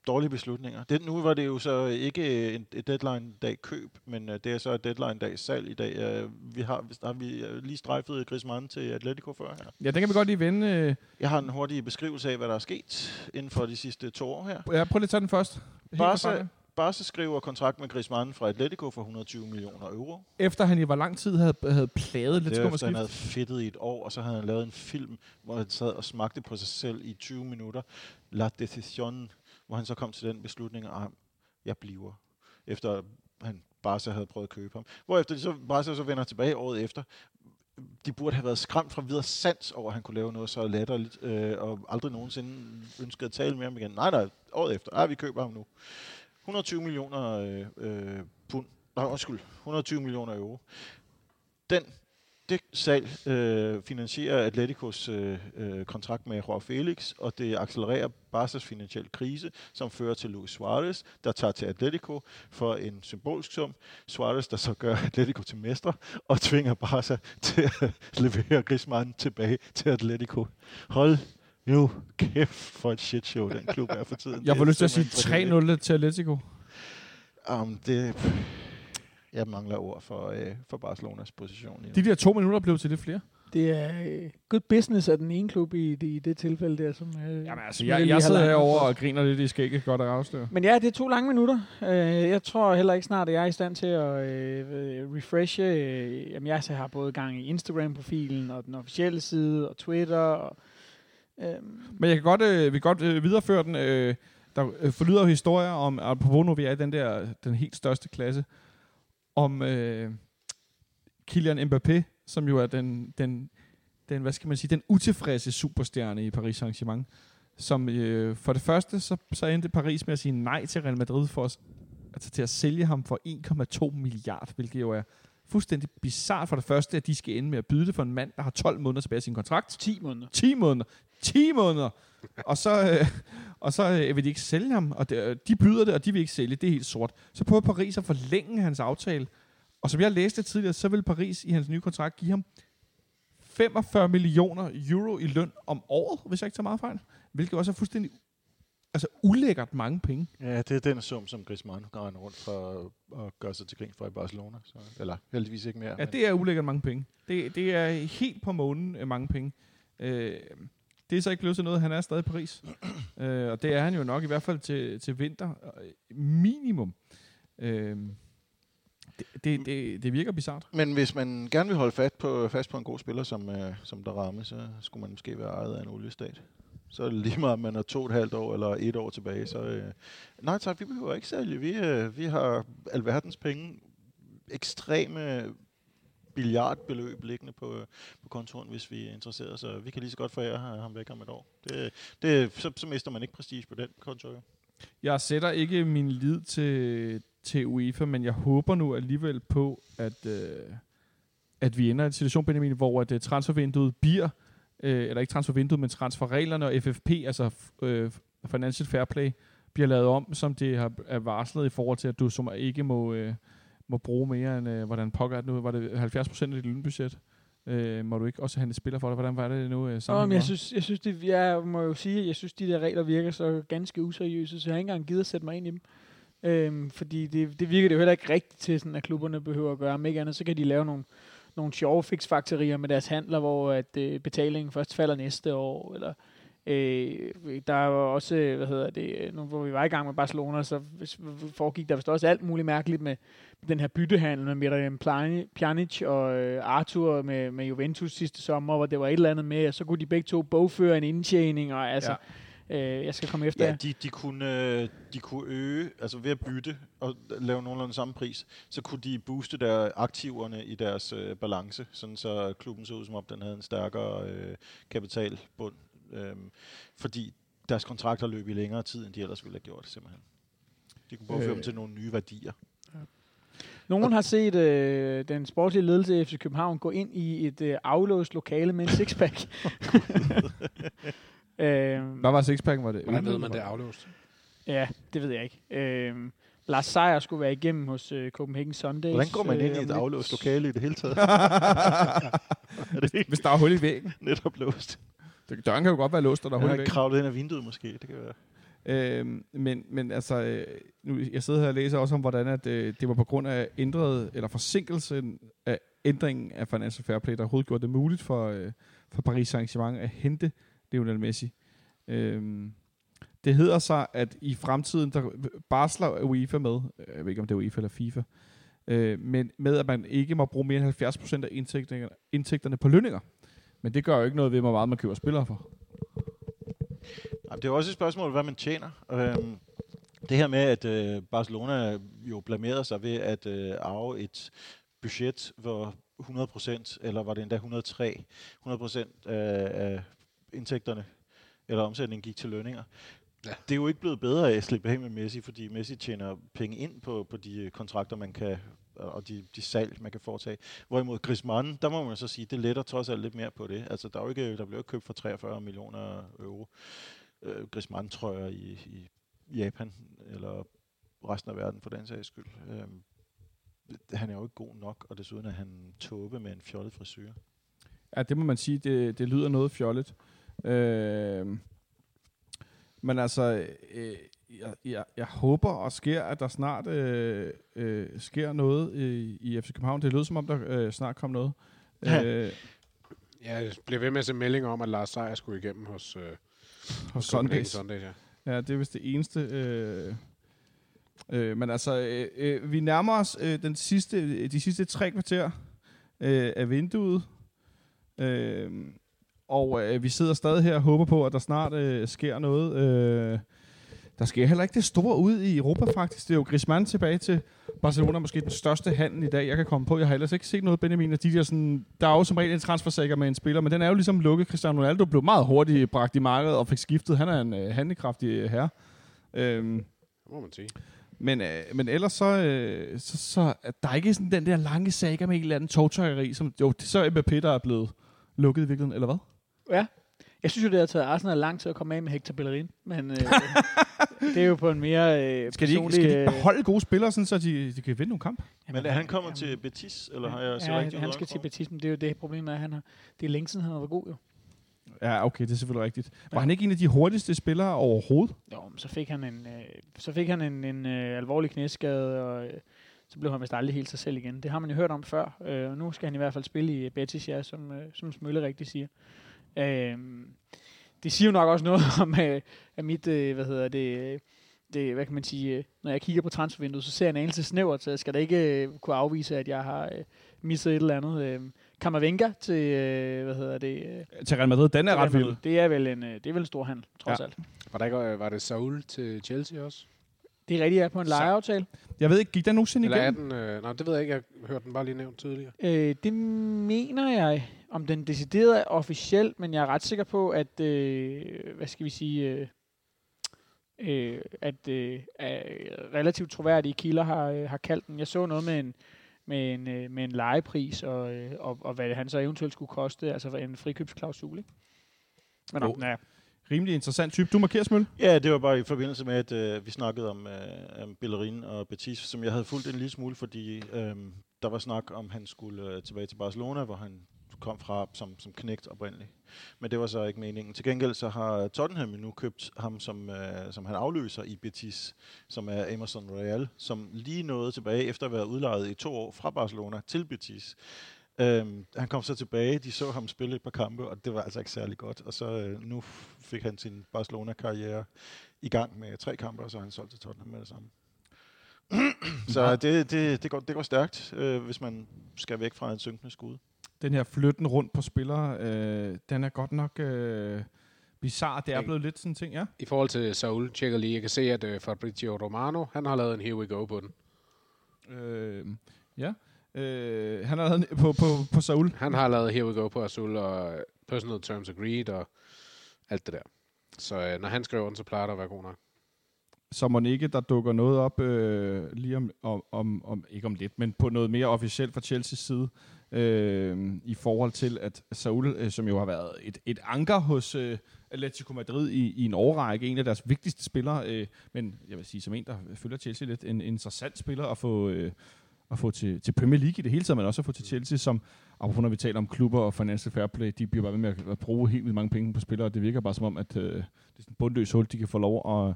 dårlige beslutninger. Det, nu var det jo så ikke en, et deadline-dag køb, men uh, det er så et deadline-dag salg i dag. Uh, vi har, har vi lige strejfet Griezmann til Atletico før her. Ja, den kan vi godt lige vende. øh, Jeg har en hurtig beskrivelse af, hvad der er sket inden for de sidste to år her. Ja, prøv lige at tage den først. Helt Barca, Barca skriver kontrakt med Griezmann fra Atletico for 120 millioner euro. Efter han i hvor lang tid havde, havde plaget lidt skum han havde fedtet i et år, og så havde han lavet en film, hvor han sad og smagte på sig selv i 20 minutter. La Decision, hvor han så kom til den beslutning, at jeg bliver. Efter han Barca havde prøvet at købe ham. Hvorefter de så, Barca så vender tilbage året efter. De burde have været skræmt fra videre sans over, at han kunne lave noget så latterligt, øh, og aldrig nogensinde ønskede at tale med ham igen. Nej, nej, året efter. Ah, vi køber ham nu. 120 millioner øh, øh, pund. Nej, undskyld. 120 millioner euro. Den, det salg øh, finansierer Atleticos øh, øh, kontrakt med Joao Felix, og det accelererer Barca's finansielle krise, som fører til Luis Suarez, der tager til Atletico for en symbolsk sum. Suarez, der så gør Atletico til mestre, og tvinger Barca til at levere Griezmann tilbage til Atletico. Hold nu kæft for et shitshow, den klub er for tiden. Jeg Det får er lyst til at sige simpelthen 3-0 til Atletico. Um, det, jeg mangler ord for, øh, for Barcelonas position. De der to minutter blev til lidt flere. Det er øh, good business af den ene klub i, det, i det tilfælde der, som... Øh, Jamen altså, jeg, jeg sidder herovre og griner lidt i skægget, godt at afsløre. Men ja, det er to lange minutter. Øh, jeg tror heller ikke snart, at jeg er i stand til at øh, refreshe. Øh, jamen, jeg har både gang i Instagram-profilen og den officielle side og Twitter. Og, øh, Men jeg kan godt, øh, vi kan godt øh, videreføre den. Øh, der øh, forlyder jo historier om, apropos nu vi er i den der, den helt største klasse, om øh, Kylian Mbappé, som jo er den, den, den, hvad skal man sige, den utilfredse superstjerne i Paris Saint-Germain, som øh, for det første, så, så endte Paris med at sige nej til Real Madrid for os, altså til at sælge ham for 1,2 milliard, hvilket jo er fuldstændig bizart for det første, at de skal ende med at byde det for en mand, der har 12 måneder tilbage af sin kontrakt. 10 måneder. 10 måneder. 10 måneder! og så, øh, og så øh, vil de ikke sælge ham, og det, øh, de byder det, og de vil ikke sælge. Det er helt sort. Så prøver Paris at forlænge hans aftale, og som jeg læste tidligere, så vil Paris i hans nye kontrakt give ham 45 millioner euro i løn om året, hvis jeg ikke tager meget fejl. Hvilket også er fuldstændig altså ulækkert mange penge. Ja, det er den sum, som Griezmann går rundt for at gøre sig til grin for i Barcelona. Så, eller heldigvis ikke mere. Ja, det er ulækkert mange penge. Det, det er helt på månen øh, mange penge. Øh, det er så ikke blevet til noget, han er stadig i Paris. øh, og det er han jo nok i hvert fald til, til vinter. Øh, minimum. Øh, det, det, det, det virker bizart. Men hvis man gerne vil holde fast på, fast på en god spiller, som, øh, som der ramme, så skulle man måske være ejet af en oliestat. Så er det lige meget, om man er to og et halvt år eller et år tilbage. Så, øh, nej tak, vi behøver ikke sælge. Vi, øh, vi har alverdens penge, ekstreme billiardbeløb liggende på, øh, på kontoren, hvis vi er interesseret. Så vi kan lige så godt forære ham væk om et år. Det, det, så, så mister man ikke prestige på den konto. Jeg sætter ikke min lid til, til UEFA, men jeg håber nu alligevel på, at, øh, at vi ender i en situation, Benjamin, hvor at, øh, transfervinduet bliver, øh, eller ikke transfervinduet, men transferreglerne og FFP, altså øh, Financial Fair Play, bliver lavet om, som det har, er varslet i forhold til, at du som ikke må, øh, må bruge mere end, øh, hvordan pokker er det nu, var det 70 procent af dit lønbudget? Øh, må du ikke også have en spiller for det? Hvordan var det nu? Øh, Nå, men jeg synes, jeg synes det, jeg må jo sige, at jeg synes, de der regler virker så ganske useriøse, så jeg har ikke engang givet at sætte mig ind i dem. Øhm, fordi det, det virker det jo heller ikke rigtigt til, sådan, at klubberne behøver at gøre. Om ikke andet, så kan de lave nogle, nogle sjove fixfaktorier med deres handler, hvor at, øh, betalingen først falder næste år, eller Øh, der er jo også, hvad hedder det, nu hvor vi var i gang med Barcelona, så foregik der vist også alt muligt mærkeligt med den her byttehandel med Miran Pjanic og øh, Arthur med, med Juventus sidste sommer, hvor det var et eller andet med, og så kunne de begge to bogføre en indtjening, og altså, ja. øh, jeg skal komme efter Ja, de, de, kunne, øh, de kunne øge, altså ved at bytte og lave nogenlunde samme pris, så kunne de booste der aktiverne i deres øh, balance, sådan så klubben så ud som om den havde en stærkere øh, kapitalbund øhm, fordi deres kontrakter løb i længere tid, end de ellers ville have gjort, simpelthen. De kunne påføre øh. dem til nogle nye værdier. Nogen har set øh, den sportslige ledelse i FC København gå ind i et øh, aflåst lokale med en sixpack. øh, Hvad var sixpacken? Var det? Hvordan ved man, det er aflåst? Ja, det ved jeg ikke. Øh, Lars Seier skulle være igennem hos øh, Copenhagen Sundays. Hvordan går man ind i et aflåst lokale i det hele taget? er det ikke? Hvis der er hul i væggen. Netop låst. Det, døren kan jo godt være låst, og der er hul i kravlet ind af vinduet måske, det kan være. Øhm, men, men altså, øh, nu, jeg sidder her og læser også om, hvordan at, øh, det var på grund af ændret, eller forsinkelsen af ændringen af Financial Fair Play, der overhovedet gjorde det muligt for, øh, for Paris Saint-Germain at hente Lionel Messi. Øhm, det hedder sig, at i fremtiden, der barsler UEFA med, jeg ved ikke om det er UEFA eller FIFA, øh, men med at man ikke må bruge mere end 70% af indtægterne, indtægterne på lønninger. Men det gør jo ikke noget ved, hvor meget man køber spillere for. Jamen, det er også et spørgsmål, hvad man tjener. Øhm, det her med, at øh, Barcelona jo blamerede sig ved at øh, arve et budget, hvor 100%, eller var det endda 103, 100% af, af indtægterne eller omsætningen gik til lønninger. Ja. Det er jo ikke blevet bedre af at slippe af med Messi, fordi Messi tjener penge ind på, på de kontrakter, man kan og de, de salg, man kan foretage. Hvorimod Griezmann, der må man så sige, det letter trods alt lidt mere på det. Altså, der, er jo ikke, der blev ikke købt for 43 millioner euro øh, Griezmann-trøjer i, i Japan, eller resten af verden for den sags skyld. Øh, han er jo ikke god nok, og desuden er han tåbe med en fjollet frisyr. Ja, det må man sige, det, det lyder noget fjollet. Øh, men altså, øh, jeg, jeg, jeg håber og sker, at der snart øh, øh, sker noget i, i FC København. Det lyder som om, der øh, snart kommer noget. Ja. Øh, jeg bliver ved med at se meldinger om, at Lars Seier skulle igennem hos, øh, hos Sundays. Sundays ja. ja, det er vist det eneste. Øh, øh, men altså, øh, øh, vi nærmer os øh, den sidste, de sidste tre kvarter øh, af vinduet. Øh, og øh, vi sidder stadig her og håber på, at der snart øh, sker noget. Øh, der sker heller ikke det store ud i Europa faktisk. Det er jo Griezmann tilbage til Barcelona, måske den største handel i dag, jeg kan komme på. Jeg har ellers ikke set noget Benjamin af de der sådan, der er jo som regel en transfersager med en spiller, men den er jo ligesom lukket. Cristiano Ronaldo blev meget hurtigt bragt i markedet og fik skiftet. Han er en øh, handlekraftig herre. Øhm, må man sige. Men, øh, men ellers så, øh, så, så der er ikke sådan den der lange saga med en eller anden togtøjeri, som jo, det er så Mbappé, der er blevet lukket i virkeligheden, eller hvad? Ja, jeg synes jo, det har taget Arsenal lang tid at komme af med Hector Bellerin, men øh, det er jo på en mere øh, skal de, personlig... Skal de beholde gode spillere, sådan, så de, de kan vinde nogle kamp? Jamen, men er han kommer jamen, til Betis, eller har jeg ja, rigtigt? han skal til Betis, men det er jo det problem, at han har, det er længe siden, han har været god jo. Ja, okay, det er selvfølgelig rigtigt. Var ja. han ikke en af de hurtigste spillere overhovedet? Jo, men så fik han en, øh, så fik han en, en øh, alvorlig knæskade, og øh, så blev han vist aldrig helt sig selv igen. Det har man jo hørt om før, øh, og nu skal han i hvert fald spille i Betis, ja, som, øh, som Smølle rigtig siger. Øh, det siger jo nok også noget om, øh, at mit, øh, hvad hedder det, det, hvad kan man sige, øh, når jeg kigger på transfervinduet, så ser jeg en anelse snævert, så jeg skal da ikke kunne afvise, at jeg har misset et eller andet. Kammervenga til, hvad hedder det? til Real Madrid, den er ret vild. Det er vel en, det er vel en stor handel, trods ja. alt. Var, der ikke, var det Saul til Chelsea også? Det er rigtigt, ja, på en lejeaftale. Jeg ved ikke, gik den nogensinde Eller igennem? Er den, øh, nej, det ved jeg ikke. Jeg hørte den bare lige nævnt tidligere. Øh, det mener jeg, om den decideret er officiel, men jeg er ret sikker på, at, øh, hvad skal vi sige, øh, øh, at øh, relativt troværdige kilder har, øh, har kaldt den. Jeg så noget med en, med en, øh, med en legepris, og, øh, og, og hvad han så eventuelt skulle koste, altså en frikøbsklausul, ikke? Men oh. ja rimelig interessant type. Du markerer smøl? Ja, det var bare i forbindelse med, at øh, vi snakkede om, øh, om Bellerin og Betis, som jeg havde fulgt en lille smule, fordi øh, der var snak om, han skulle øh, tilbage til Barcelona, hvor han kom fra som, som knægt oprindeligt. Men det var så ikke meningen. Til gengæld så har Tottenham nu købt ham, som, øh, som han afløser i Betis, som er Emerson Royal, som lige nåede tilbage efter at være udlejet i to år fra Barcelona til Betis. Øhm, han kom så tilbage, de så ham spille et par kampe, og det var altså ikke særlig godt. Og så øh, nu fik han sin Barcelona-karriere i gang med tre kampe, og så har han solgt til Tottenham med det samme. så det, det, det, går, det går stærkt, øh, hvis man skal væk fra en synkende skud. Den her flytten rundt på spillere, øh, den er godt nok øh, bizarre. Det er Ikke? blevet lidt sådan en ting, ja. I forhold til Saul, tjekker lige. Jeg kan se, at uh, Fabrizio Romano, han har lavet en Here We Go på den. Øh, ja. Øh, han har lavet en- på, på, på Saul. Han har lavet Here We Go på Azul og øh, Personal Terms Agreed og alt det der. Så uh, når han skriver den, så plejer det at være god nok. Så må ikke, der dukker noget op øh, lige om, om, om, om, ikke om lidt, men på noget mere officielt fra Chelseas side, øh, i forhold til, at Saul, øh, som jo har været et, et anker hos øh, Atletico Madrid i, i en årrække, en af deres vigtigste spillere, øh, men jeg vil sige, som en, der følger Chelsea lidt, en, en interessant spiller at få, øh, at få til, til Premier League i det hele taget, men også at få til Chelsea, som, apropos når vi taler om klubber og financial fair play, de bliver bare ved med at, bruge helt vildt mange penge på spillere, og det virker bare som om, at øh, det er sådan en bundløs hul, de kan få lov at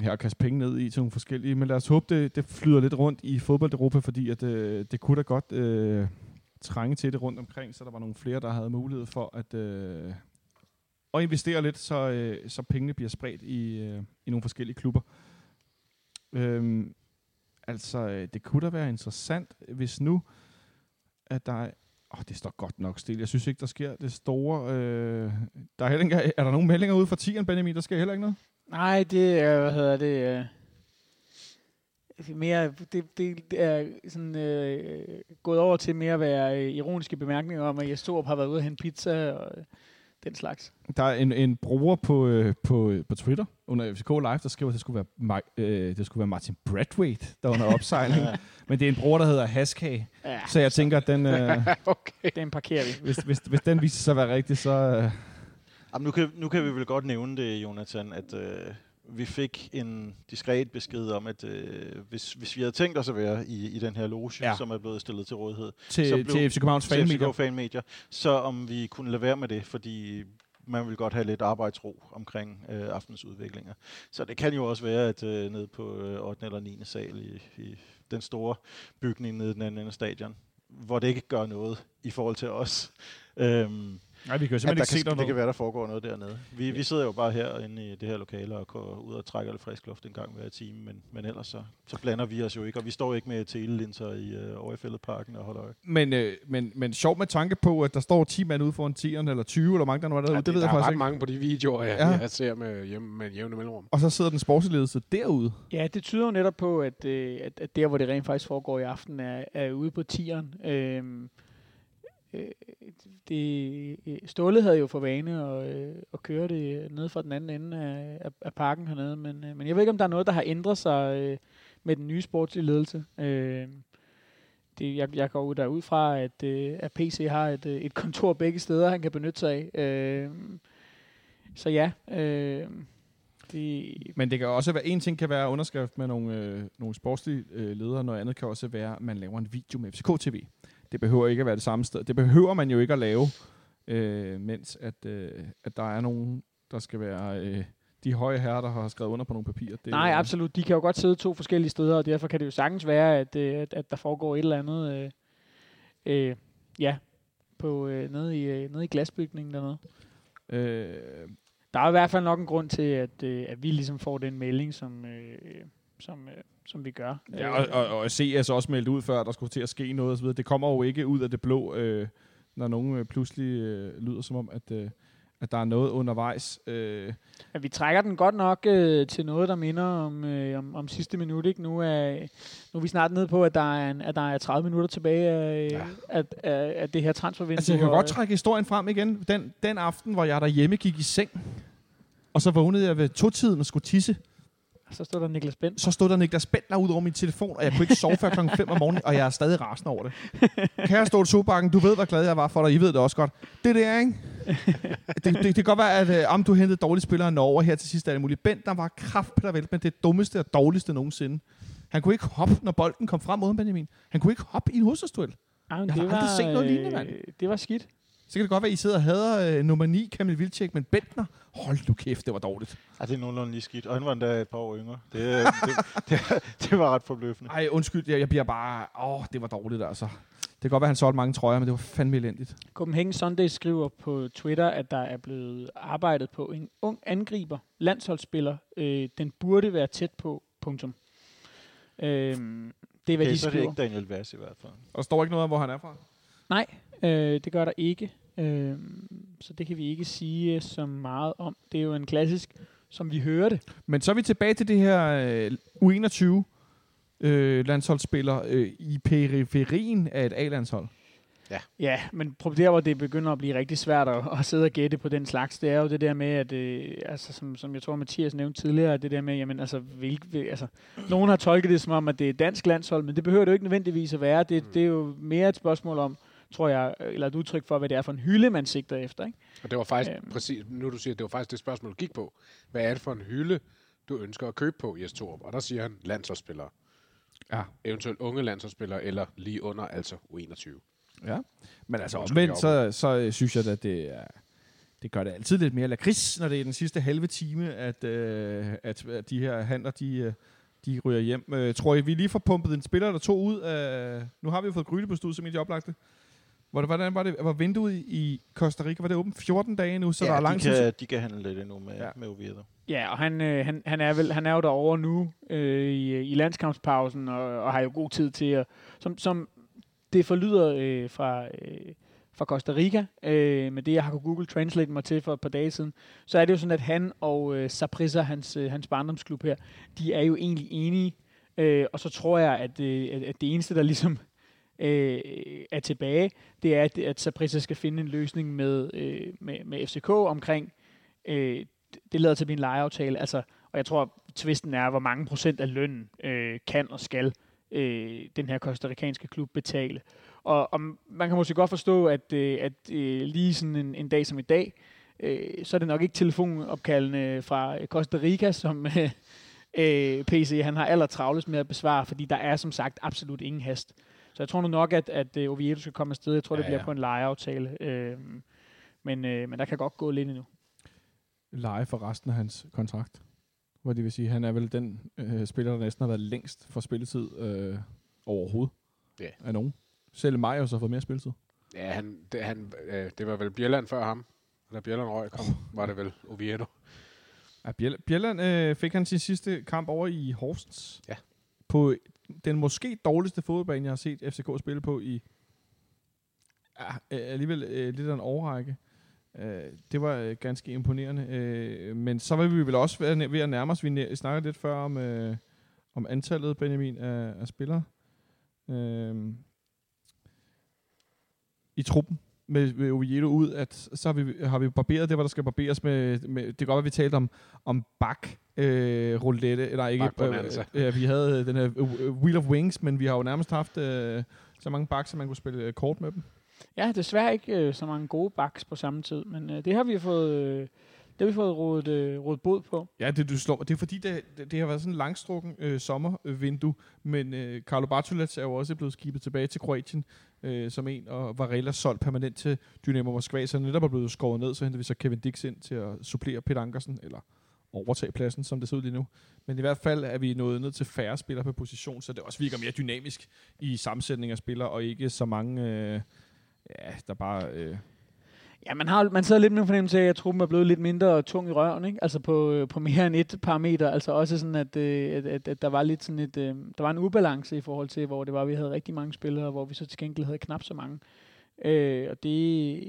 her at kaste penge ned i til nogle forskellige. Men lad os håbe, det, det flyder lidt rundt i fodbold-Europa, fordi at, øh, det kunne da godt øh, trænge til det rundt omkring, så der var nogle flere, der havde mulighed for at, øh, at investere lidt, så, øh, så pengene bliver spredt i, øh, i nogle forskellige klubber. Øhm, altså, øh, det kunne da være interessant, hvis nu, at der er... Åh, det står godt nok stille. Jeg synes ikke, der sker det store... Øh, der er, heller ikke, er der nogen meldinger ude fra tieren, Benjamin? Der sker heller ikke noget? Nej, det er, hvad hedder det, øh, mere, det, det, er sådan øh, gået over til mere at være øh, ironiske bemærkninger om, at Jes Torup har været ude og hente pizza og øh, den slags. Der er en, en bruger på, øh, på, på Twitter under FCK Live, der skriver, at det skulle være, Ma- øh, det skulle være Martin Brathwaite, der er under opsejling. Men det er en bruger, der hedder Haskage. Ja, Så jeg tænker, at den, øh, okay. den parkerer vi. hvis, hvis, hvis den viser sig at være rigtig, så... Øh, Jamen, nu, kan, nu kan vi vel godt nævne det, Jonathan, at øh, vi fik en diskret besked om, at øh, hvis, hvis vi havde tænkt os at være i, i den her loge, Ja. som er blevet stillet til rådighed, Så til, blev- til FC Københavns fanmedier. FCK fanmedier, så om vi kunne lade være med det, fordi man vil godt have lidt arbejdsro omkring øh, aftens udviklinger. Så det kan jo også være, at øh, nede på øh, 8. eller 9. sal i, i den store bygning nede i den anden ende af stadion, hvor det ikke gør noget i forhold til os. Øhm, Nej, vi kan jo simpelthen ikke se der det kan være, der foregår noget dernede. Vi, vi sidder jo bare herinde i det her lokale og går ud og trækker lidt frisk luft en gang hver time, men, men ellers så, så blander vi os jo ikke, og vi står ikke med telelinser i øh, fældeparken og holder øje. Men, øh, men, men sjov med tanke på, at der står 10 mand ude foran 10'eren, eller 20, eller mange der nu er derude, Ja, det, det ved der jeg er faktisk ret ikke. mange på de videoer, jeg, Ja. ja. jeg ser med, hjemme, med jævne mellemrum. Og så sidder den sportsledelse derude. Ja, det tyder jo netop på, at, øh, at, at der, hvor det rent faktisk foregår i aften, er, er ude på tieren. Øhm, øh, det, øh, Ståle havde jo for vane at, øh, at køre det ned fra den anden ende af, af, af parken hernede, men, øh, men jeg ved ikke, om der er noget, der har ændret sig øh, med den nye sportslige ledelse. Øh, det, jeg, jeg går ud derud fra, at, øh, at PC har et, øh, et kontor begge steder, han kan benytte sig af. Øh, så ja, øh, det, Men det kan også være, en ting kan være underskrift med nogle, øh, nogle sportslige øh, ledere, noget andet kan også være, at man laver en video med FCK TV. Det behøver ikke at være det samme sted. Det behøver man jo ikke at lave, øh, mens at, øh, at der er nogen, der skal være øh, de høje herrer, der har skrevet under på nogle papirer. Det, Nej, absolut. De kan jo godt sidde to forskellige steder, og derfor kan det jo sagtens være, at, øh, at, at der foregår et eller andet, øh, øh, ja, på, øh, nede, i, øh, nede i glasbygningen dernede. Øh, Der er i hvert fald nok en grund til, at, øh, at vi ligesom får den melding, som, øh, som, øh, som vi gør. Ja, og, og, og se altså også meldt ud før, at der skulle til at ske noget osv. Det kommer jo ikke ud af det blå, øh, når nogen øh, pludselig øh, lyder som om, at, øh, at der er noget undervejs. Øh, at vi trækker den godt nok øh, til noget, der minder om, øh, om, om sidste minut. Ikke? Nu, er, nu er vi snart nede på, at der er, en, at der er 30 minutter tilbage af, ja. af, af, af det her transfervindue. altså, jeg kan og, godt trække historien frem igen. Den, den aften, hvor jeg derhjemme gik i seng, og så vågnede jeg ved to-tiden og skulle tisse, Så står der Niklas Bent. så stod der Niklas Bentner ud over min telefon, og jeg kunne ikke sove før klokken 5 om morgenen, og jeg er stadig rasende over det. Kære Ståle Sobakken, du ved, hvor glad jeg var for dig. I ved det også godt. Det der, ikke? det, det, det, kan godt være, at øh, om du hentede dårlige spillere Norge her til sidst, er det muligt. Bentner var kraftpedal men det dummeste og dårligste nogensinde. Han kunne ikke hoppe, når bolden kom frem mod Benjamin. Han kunne ikke hoppe i en hovedstødsduel. Jeg har det aldrig var, set noget lignende, mand. øh, Det var skidt. Så kan det godt være, at I sidder og hader øh, nummer 9, Kamil Vilcek, men Bentner, hold nu kæft, det var dårligt. Ja, det er nogenlunde lige skidt. Og han var endda et par år yngre. Det, øh, det, det, det var ret forbløffende. Ej, undskyld, jeg, jeg bliver bare... Åh, det var dårligt, altså. Det kan godt være, at han solgte mange trøjer, men det var fandme elendigt. Copenhagen Sunday skriver på Twitter, at der er blevet arbejdet på en ung angriber, landsholdsspiller. Øh, den burde være tæt på, punktum. Øh, det er, hvad Okay, de så er det skriver. ikke Daniel Vass i hvert fald. Og der står ikke noget om, hvor han er fra. Nej, øh, det gør der ikke. Øh, så det kan vi ikke sige så meget om. Det er jo en klassisk, som vi hører det. Men så er vi tilbage til det her øh, U21 øh, landsholdsspiller øh, i periferien af et A-landshold. Ja, men pro- der, hvor det begynder at blive rigtig svært at, at sidde og gætte på den slags, det er jo det der med, at, øh, altså, som, som jeg tror, Mathias nævnte tidligere, det der med, jamen, altså, hvil, altså, nogen har tolket det som om, at det er dansk landshold, men det behøver det jo ikke nødvendigvis at være. Det, det er jo mere et spørgsmål om, tror jeg, eller et udtryk for, hvad det er for en hylde, man sigter efter. Ikke? Og det var faktisk Øhm. præcis, nu du siger, det var faktisk det spørgsmål, du gik på. Hvad er det for en hylde, du ønsker at købe på, Jes Torup? Og der siger han landsholdsspillere. Ja. Eventuelt unge landsholdsspillere, eller lige under, altså U21. Ja. Men altså omvendt, så, så øh, synes jeg, at det er... Det gør det altid lidt mere lakrids, når det er den sidste halve time, at, øh, at, at de her handler, de, øh, de ryger hjem. Øh, tror I, vi lige får pumpet en spiller eller to ud af... Nu har vi jo fået Gryde på studiet, som I oplagte. Hvor det, hvordan var det? Var vinduet i Costa Rica, var det åbent 14 dage nu, så ja, der er lang de, tid? kan, de kan handle lidt endnu med, Ja. med Oviedo. Ja, og han, øh, han, han, er vel, han er jo derovre nu øh, i, i landskampspausen, og, og har jo god tid til at... Som, som det forlyder øh, fra, øh, fra Costa Rica, øh, med det jeg har kunnet Google Translate mig til for et par dage siden, så er det jo sådan, at han og øh, Saprissa, hans, øh, hans barndomsklub her, de er jo egentlig enige, øh, og så tror jeg, at, øh, at, at det eneste, der ligesom øh, er tilbage, det er, at, at Saprissa skal finde en løsning med, øh, med, med FCK omkring øh, det lader til at blive en lejeaftale. Altså, og jeg tror, tvisten er, hvor mange procent af lønnen øh, kan og skal øh, den her kostarikanske klub betale. Og, og man kan måske godt forstå, at, øh, at øh, lige sådan en, en dag som i dag, øh, så er det nok ikke telefonopkaldene fra Costa Rica, som øh, øh, PC han har aller travlest med at besvare, fordi der er som sagt absolut ingen hast. Så jeg tror nu nok, at, at øh, Oviedo skal komme afsted. Jeg tror, det Ja, bliver ja. på en lejeaftale. Øh, men, øh, men der kan godt gå lidt endnu. leje for resten af hans kontrakt. Hvor det vil sige, han er vel den øh, spiller, der næsten har været længst for spilletid øh, overhovedet Ja. af nogen. Selv Majos har fået mere spilletid. Ja, han, det, han, øh, det var vel Bjelland før ham. Da Bjelland røg kom, var det vel Oviedo. Ja, Bjell- Bjelland øh, fik han sin sidste kamp over i Horsens. Ja. På den måske dårligste fodboldbane, jeg har set FCK spille på i ja, alligevel øh, lidt af en overrække. Øh, det var øh, ganske imponerende. Øh, men så var vi vel også ved ved at nærme os. Vi snakkede lidt før om, øh, om antallet, Benjamin, af, af spillere. Øh, I truppen med, med Oviedo ud, at så har vi, har vi barberet det, hvor der skal barberes med, med det kan godt være, vi talte om, om bak øh, roulette, eller ikke, øh, ja, vi havde den her øh, Wheel of Wings, men vi har jo nærmest haft øh, så mange bak, så man kunne spille øh, kort med dem. Ja, desværre ikke øh, så mange gode backs på samme tid, men øh, det har vi fået, øh, det har vi fået rådet, øh, rådet bod på. Ja, det du slår. Det er fordi, det, det, det har været sådan en langstrukken øh, sommervindue, men øh, Carlo Bartolets er jo også blevet skibet tilbage til Kroatien øh, som en, og Varela solgt permanent til Dynamo Moskva, så netop er blevet skåret ned, så henter vi så Kevin Dix ind til at supplere Peter Ankersen, eller overtage pladsen, som det ser ud lige nu. Men i hvert fald er vi nået ned til færre spillere på position, så det også virker mere dynamisk i sammensætning af spillere, og ikke så mange, øh, ja, der bare... Øh, Ja, man, har, man sidder lidt med en fornemmelse af, at truppen er blevet lidt mindre tung i røven, ikke? Altså på, øh, på mere end et parameter. Altså også sådan, at, øh, at, at, at der var lidt sådan et, øh, der var en ubalance i forhold til, hvor det var, vi havde rigtig mange spillere, hvor vi så til gengæld havde knap så mange. Øh, og det,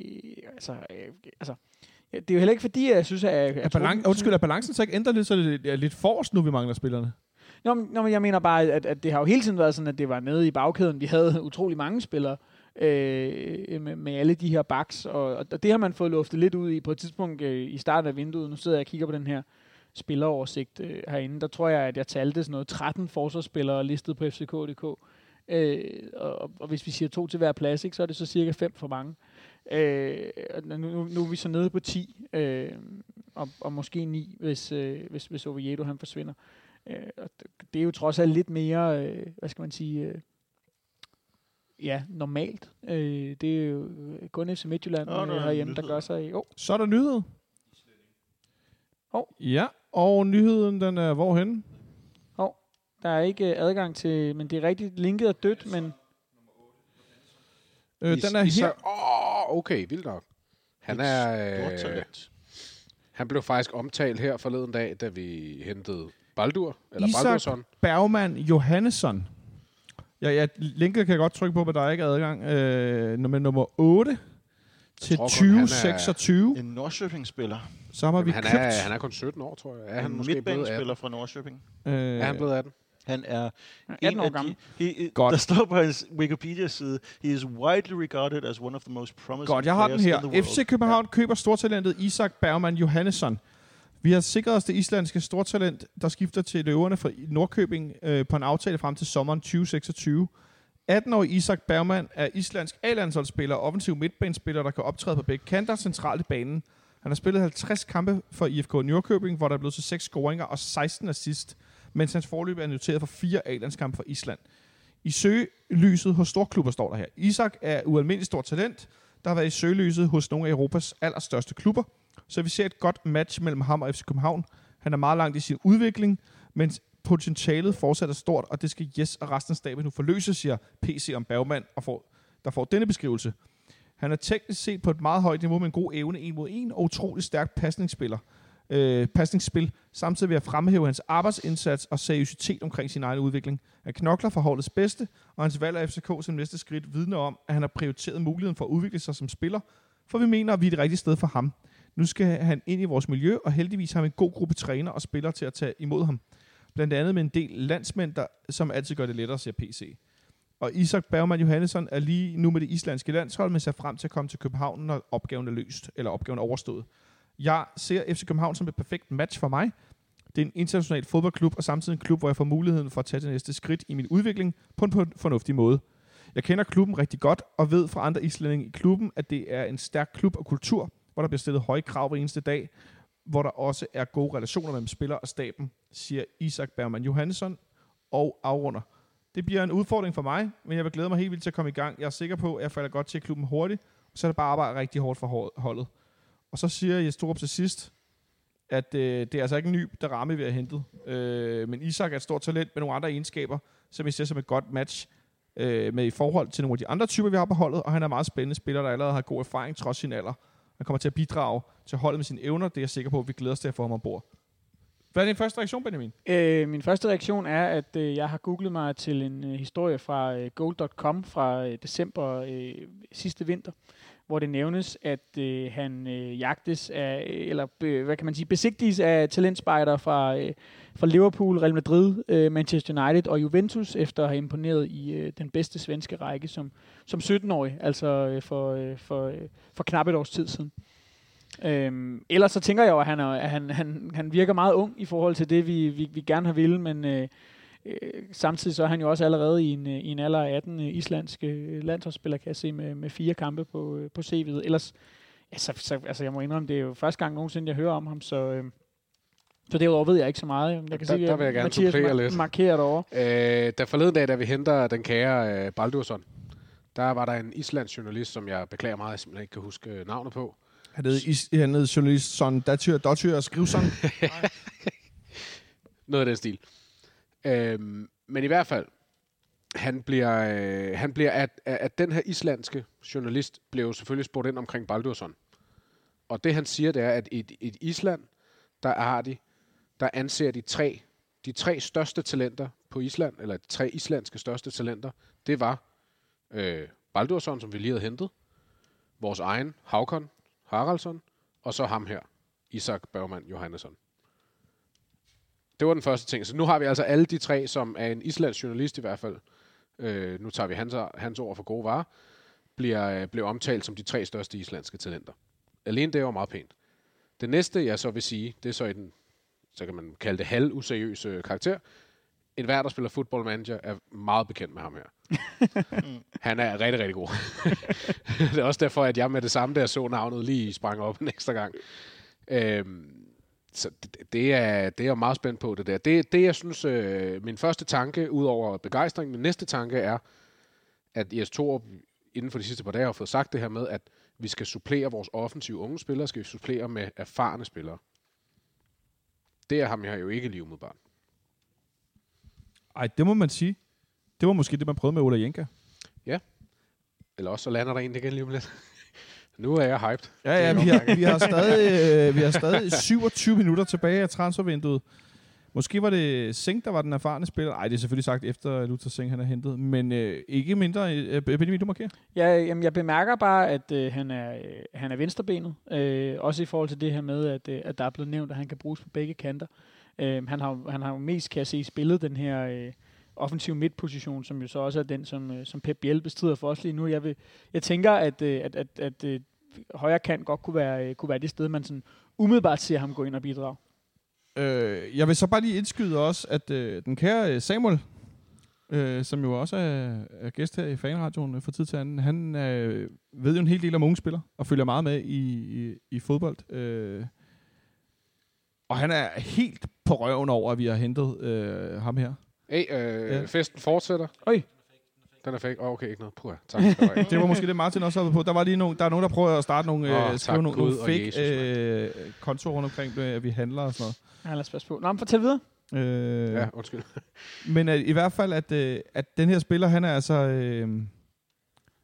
altså, øh, altså, ja, det er jo heller ikke fordi, jeg synes, at... at er, balan- truppen- undskyld, er balancen så ikke ændret lidt, så det er lidt forrest nu, vi mangler spillerne? Nå, men- nå, men jeg mener bare, at, at det har jo hele tiden været sådan, at det var nede i bagkæden. Vi havde utrolig mange spillere øh, med, med alle de her baks, og, og det har man fået luftet lidt ud i på et tidspunkt øh, i starten af vinduet. Nu sidder jeg og kigger på den her spilleroversigt øh, herinde. Der tror jeg, at jeg talte sådan noget 13 forsvarsspillere listet på FCK.dk. Øh, og, og hvis vi siger to til hver plads, ikke, så er det så cirka fem for mange. Øh, og nu, nu, nu er vi så nede på 10, øh, og, og måske 9, hvis, øh, hvis, hvis Oviedo han forsvinder. Øh, og det- det er jo trods alt lidt mere, øh, hvad skal man sige, øh, ja, normalt. Øh, det er jo øh, kun FC Midtjylland Nå, der øh, er herhjemme, der gør sig. Jo, Så er der nyhed. Hov. Ja, og nyheden, den er hvorhen? der er ikke øh, adgang til, men det er rigtigt, linket er dødt, men Øh, den er her. Åh, oh, okay, vildt nok. Han er... Øh, talent. han blev faktisk omtalt her forleden dag, da vi hentede Baldur, eller Isak Baldursson. Bergman Johannesson. Ja, ja, linket kan jeg godt trykke på, men der er ikke adgang. Øh, nummer, nummer 8 til tror kun, han er- 2026. En Norrköping-spiller. Så har vi Jamen, købt... han, er, han er kun 17 år, tror jeg. Er han en måske blevet 18? midtbanespiller fra Norrköping. øh, Er han blevet 18? Han er 18 en år gammel. de, he, Godt. Der står på hans Wikipedia-side, he is widely regarded as one of the most promising Godt, jeg har den her. FC København ja. køber stortalentet Isak Bergman Johannesson. Vi har sikret os det islandske stortalent, der skifter til løverne fra Nordkøbing øh, på en aftale frem til sommeren 2026. 18-årig Isak Bergman er islandsk A-landsholdsspiller og offensiv midtbanespiller, der kan optræde på begge kanter centralt i banen. Han har spillet 50 kampe for IFK Nordkøbing, hvor der er blevet til 6 scoringer og 16 assist, mens hans forløb er noteret for fire A-landskampe for Island. I søgelyset hos storklubber står der her. Isak er ualmindeligt stort talent, der har været i søgelyset hos nogle af Europas allerstørste klubber. Så vi ser et godt match mellem ham og FC København. Han er meget langt i sin udvikling, mens potentialet fortsat er stort, og det skal Jes og resten af staben nu forløse, siger PC om Bergman, og får, der får denne beskrivelse. Han er teknisk set på et meget højt niveau med en god evne en mod en og utrolig stærk pasningsspiller. Øh, pasningsspil. Samtidig ved at fremhæve hans arbejdsindsats og seriøsitet omkring sin egen udvikling. Han knokler for holdets bedste, og hans valg af FCK som næste skridt vidner om, at han har prioriteret muligheden for at udvikle sig som spiller, for vi mener, at vi er det rigtige sted for ham. Nu skal han ind i vores miljø, og heldigvis har vi en god gruppe træner og spillere til at tage imod ham. Blandt andet med en del landsmænd, der, som altid gør det lettere, siger PC. Og Isak Bergman Johannesson er lige nu med det islandske landshold, men ser frem til at komme til København, når opgaven er løst, eller opgaven er overstået. Jeg ser FC København som et perfekt match for mig. Det er en international fodboldklub, og samtidig en klub, hvor jeg får muligheden for at tage det næste skridt i min udvikling på en, på en fornuftig måde. Jeg kender klubben rigtig godt, og ved fra andre islændinge i klubben, at det er en stærk klub og kultur, hvor der bliver stillet høje krav hver eneste dag, hvor der også er gode relationer mellem spiller og staben, siger Isak Bergman Johansson og afrunder. Det bliver en udfordring for mig, men jeg vil glæde mig helt vildt til at komme i gang. Jeg er sikker på, at jeg falder godt til klubben hurtigt, og så er det bare at arbejde rigtig hårdt for holdet. Og så siger jeg Storup til sidst, at øh, det er altså ikke en ny ramme vi har hentet. Øh, men Isak er et stort talent med nogle andre egenskaber, som vi ser som et godt match øh, med i forhold til nogle af de andre typer, vi har på holdet, og han er en meget spændende spiller, der allerede har god erfaring trods sin alder. Han kommer til at bidrage til holdet med sine evner, det er jeg sikker på, at vi glæder os til at få ham ombord. Hvad er din første reaktion, Benjamin? Øh, min første reaktion er, at øh, jeg har googlet mig til en øh, historie fra øh, gold.com fra øh, december øh, sidste vinter, hvor det nævnes, at øh, han øh, jagtes af, eller øh, hvad kan man sige, besigtiges af talentspejder fra, øh, fra Liverpool, Real Madrid, øh, Manchester United og Juventus, efter at have imponeret i øh, den bedste svenske række som, som 17-årig, altså øh, for, øh, for, øh, for knap et års tid siden. Øhm, ellers så tænker jeg jo, at han, er, at han, han, han virker meget ung i forhold til det, vi, vi, vi gerne har ville, men øh, samtidig så er han jo også allerede i en, øh, i en alder af 18 øh, islandske øh, landsholdsspiller, kan jeg se, med, med fire kampe på, øh, på CV'et. Ellers, ja, så, så, altså jeg må indrømme, det er jo første gang nogensinde, jeg hører om ham, så... Øh, så derudover ved jeg ikke så meget. Jeg kan Der- se, der at vil jeg gerne Mathias mar- lidt. markerer derovre. Øh, da forleden dag, da vi henter den kære øh, Baldursson, der var der en islandsk journalist, som jeg beklager meget, jeg simpelthen ikke kan huske øh, navnet på. Han hed, is, han hed journalist Son Datyr, Dotyr og Skrivson. Noget af den stil. Øhm, men i hvert fald, han bliver, øh, han bliver at, at den her islandske journalist blev selvfølgelig spurgt ind omkring Baldursson. Og det han siger, det er, at i i Island, der har de, der anser de tre, de tre største talenter på Island, eller de tre islandske største talenter, det var øh, Baldursson, som vi lige havde hentet, vores egen Havkon Haraldsson, og så ham her, Isak Bergman Johannesson. Det var den første ting. Så nu har vi altså alle de tre, som er en islandsk journalist i hvert fald. Øh, nu tager vi hans, hans ord for gode varer. Bliver, øh, bliver omtalt som de tre største islandske talenter. Alene det jo meget pænt. Det næste, jeg så vil sige, det er så i den, så kan man kalde det halvuseriøse karakter. En hver, der spiller football manager, er meget bekendt med ham her. Han er rigtig, rigtig god. det er også derfor, at jeg med det samme, jeg så navnet, lige sprang op en ekstra gang. Øhm, så det, det, er, det er jeg meget spændt på, det der. Det, det jeg synes, øh, min første tanke, ud over begejstring, min næste tanke er, at Jes Torup inden for de sidste par dage har fået sagt det her med, at vi skal supplere vores offensive unge spillere, skal vi supplere med erfarne spillere. Det er ham jeg jo ikke lige umiddelbart. Ej, det må man sige. Det var måske det, man prøvede med Ola Jenka. Eller også så lander der en igen lige om lidt. Nu er jeg hyped. Ja, ja, er vi har, vi har, stadig, øh, vi har stadig 27 minutter tilbage af transfervinduet. Måske var det Singh, der var den erfarne spiller. Nej, det er selvfølgelig sagt efter Luther Singh, han er hentet. Men øh, ikke mindre. Øh, Benjamin, du markerer. Ja, jamen, jeg bemærker bare, at øh, han, er, øh, han er venstrebenet. Øh, også i forhold til det her med, at, øh, at der er blevet nævnt, at han kan bruges på begge kanter. Øh, han, har, jo- han har jo mest, kan jeg se, spillet den her øh, offensiv midtposition, som jo så også er den, som, øh, som Pep Biel bestrider for os lige nu. Jeg, vil, jeg tænker, at, øh, at, at, at, at højre kant godt kunne være, kunne være det sted, man sådan umiddelbart ser ham gå ind og bidrage. Øh, jeg vil så bare lige indskyde også, at øh, den kære Samuel, øh, som jo også er, er gæst her i Fanradioen øh, for tid til anden, han øh, ved jo en hel del om unge spillere, og følger meget med i, i, i fodbold. Øh, og han er helt på røven over, at vi har hentet øh, ham her. Hey, øh, Ja. festen fortsætter. Oj. Den er fake. Oh, okay, ikke noget. Puh, tak skal du have. Det var måske det, Martin også havde på. Der var lige nogen, der er nogen, der prøver at starte nogle, Åh, øh, skrive nogle, nogle og fake Jesus, øh, kontorer rundt omkring, øh, at vi handler og sådan Ja, lad os passe på. Nå, men fortæl videre. noget. Øh, ja, undskyld. Men at, i hvert fald, at, øh, at den her spiller, han er altså... Øh,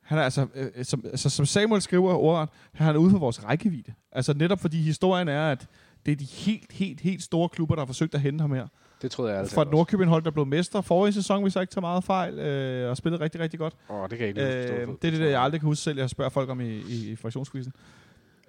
han er altså, øh, som, altså, som Samuel skriver ordret, han er ude for vores rækkevidde. Altså netop fordi historien er, at det er de helt, helt, helt store klubber, der har forsøgt at hente ham her. Det troede jeg altid For et Nordkøbing hold, der blev mestre forrige sæson, hvis jeg ikke tager meget fejl, øh, og spillede rigtig, rigtig godt. Åh, oh, det kan jeg ikke Øh, forstå. det er det, jeg aldrig kan huske selv. Jeg spørger folk om i, i, i fraktionsquizzen.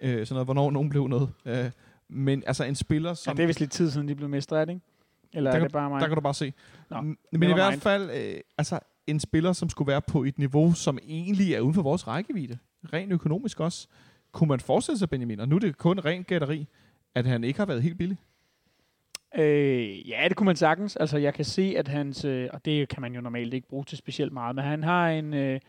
Øh, sådan noget, hvornår nogen blev noget. Øh, men altså en spiller, Ja, som... det er vist lidt tid siden, de blev mestre, er det ikke? Eller Der er kan- det bare mig? Der kan du bare se. Nå, Men i hvert fald, øh, altså en spiller, som skulle være på et niveau, som egentlig er uden for vores rækkevidde, rent økonomisk også, kunne man forestille sig, Benjamin, og nu er det kun ren gætteri, at han ikke har været helt billig. Øh, ja, det kunne man sagtens. Altså, jeg kan se, at hans... Øh, og det kan man jo normalt ikke bruge til specielt meget, men han har en... Øh,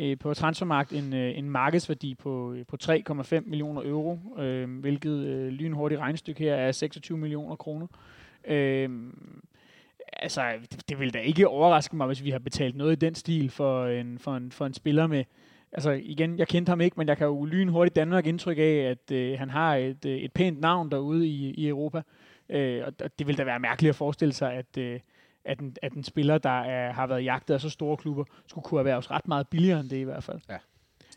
øh, på transfermarkt en, øh, en markedsværdi på, øh, på 3,5 millioner euro, øh, hvilket øh, lynhurtigt regnestykke her er 26 millioner kroner. Øh, altså, det, det vil da ikke overraske mig, hvis vi har betalt noget i den stil for en, for en, for en spiller med... Altså igen, jeg kendte ham ikke, men jeg kan jo lynhurtigt Danmark indtryk af, at øh, han har et, øh, et pænt navn derude i, i Europa. Øh, og det vil da være mærkeligt at forestille sig, at, øh, at, en, at en spiller, der er, har været jagtet af så store klubber, skulle kunne erhverves ret meget billigere end det i hvert fald. Ja.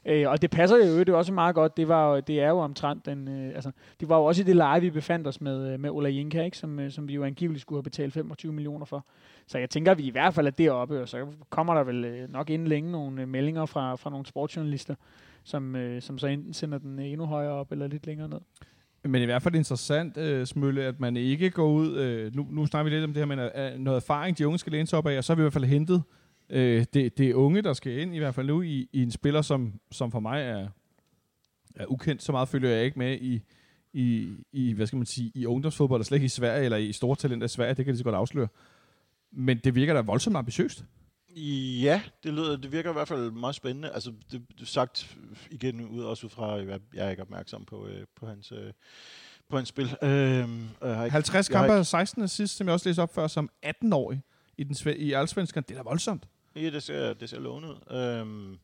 Øh, og det passer jo det er også meget godt. Det, var, jo- det er jo omtrent den, øh, altså, det var jo også i det leje, vi befandt os med, øh, med Ola Jinka, ikke? Som, øh, som vi jo angiveligt skulle have betalt 25 millioner for. Så jeg tænker, at vi i hvert fald er deroppe, og så kommer der vel øh, nok inden længe nogle øh, meldinger fra, fra nogle sportsjournalister, som, øh, som så enten sender den endnu højere op eller lidt længere ned. Men i hvert fald interessant, uh, Smølle, at man ikke går ud... Uh, nu, nu snakker vi lidt om det her med uh, noget erfaring, de unge skal læne sig op af, og så har vi i hvert fald hentet uh, det, det unge, der skal ind, i hvert fald nu, i, i en spiller, som, som for mig er, er ukendt. Så meget følger jeg ikke med i, i, i, hvad skal man sige, i ungdomsfodbold, og slet ikke i Sverige, eller i store talenter i Sverige, det kan de så godt afsløre. Men det virker da voldsomt ambitiøst. Ja, det, lyder, det virker i hvert fald meget spændende. Altså, det, det sagt igen ud, også ud fra, at jeg er ikke opmærksom på, øh, på, hans, øh, på hans spil. Og jeg har ikke, 50 jeg har kampe og 16 sidst, som jeg også læste op før, som 18-årig i, den, sve- i Allsvenskan. Det er da voldsomt. Ja, det ser, det ser lovende ud. Øhm,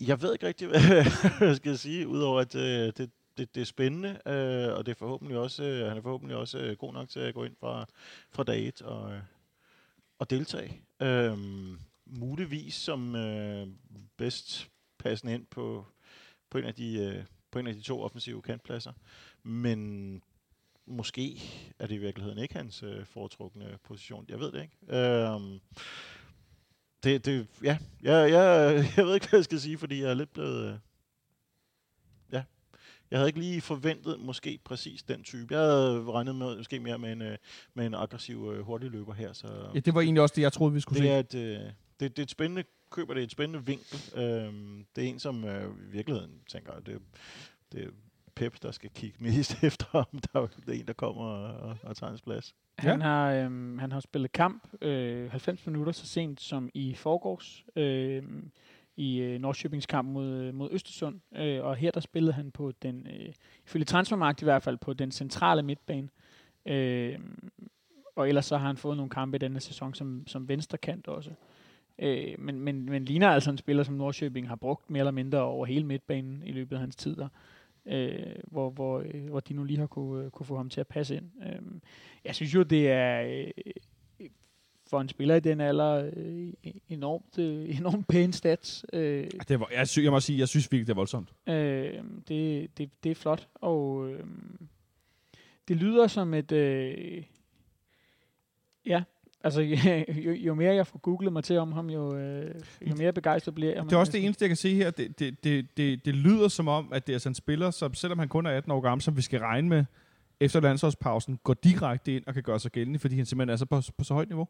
jeg ved ikke rigtig, hvad jeg skal sige, udover at øh, det, det, det er spændende, øh, og det er forhåbentlig også, øh, han er forhåbentlig også øh, god nok til at gå ind fra, fra dag et og, øh, og deltage. Øhm, muligvis som øh, bedst passende ind på, på, en af de, øh, på en af de to offensive kantpladser. Men måske er det i virkeligheden ikke hans øh, foretrukne position. Jeg ved det ikke. Øhm, det, det, ja, jeg, jeg, jeg ved ikke, hvad jeg skal sige, fordi jeg er lidt blevet... Øh, Øh, jeg havde ikke lige forventet måske præcis den type. Jeg havde regnet med måske mere med en, øh, med en aggressiv øh, hurtig løber her. Så Ja, det var egentlig også det, jeg troede, vi skulle det se. er, et, øh, det, det er et spændende køber, det er et spændende vinkel. Øhm, det er en, som øh, i virkeligheden tænker, det, det er Pep, der skal kigge mest efter, om der er en, der kommer og, og, og tager hans plads. Han, har, øhm, han har spillet kamp øh, 90 minutter så sent som i forgårs øh, i øh, Nordsjøbings kamp mod, øh, mod Østersund. Øh, og her der spillede han på den, øh, ifølge transfermarkt i hvert fald, på den centrale midtbane. Øh, og ellers så har han fået nogle kampe i denne sæson som, som venstrekant også. Øh, men, men, men ligner altså en spiller, som Nordsjøbing har brugt mere eller mindre over hele midtbanen i løbet af hans tid der. Øh, hvor, hvor, øh, hvor de nu lige har kunne, øh, kunne få ham til at passe ind. Øh, jeg synes jo, det er øh, for en spiller i den alder øh, enormt, øh, enormt pæne stats. Øh, Det var, jeg, sy- jeg må sige, jeg synes virkelig, det er voldsomt. Øh, det, det, det er flot, og øh, det lyder som et... Øh, ja, altså jo, jo mere jeg får googlet mig til om ham, jo, øh, jo mere begejstret bliver jeg. Det er også det eneste, jeg kan se her. Det, det, det, det, det lyder som om, at det er sådan en spiller, som selvom han kun er 18 år gammel, som vi skal regne med efter landsholdspausen, går direkte ind og kan gøre sig gældende, fordi han simpelthen er så på, på så højt niveau.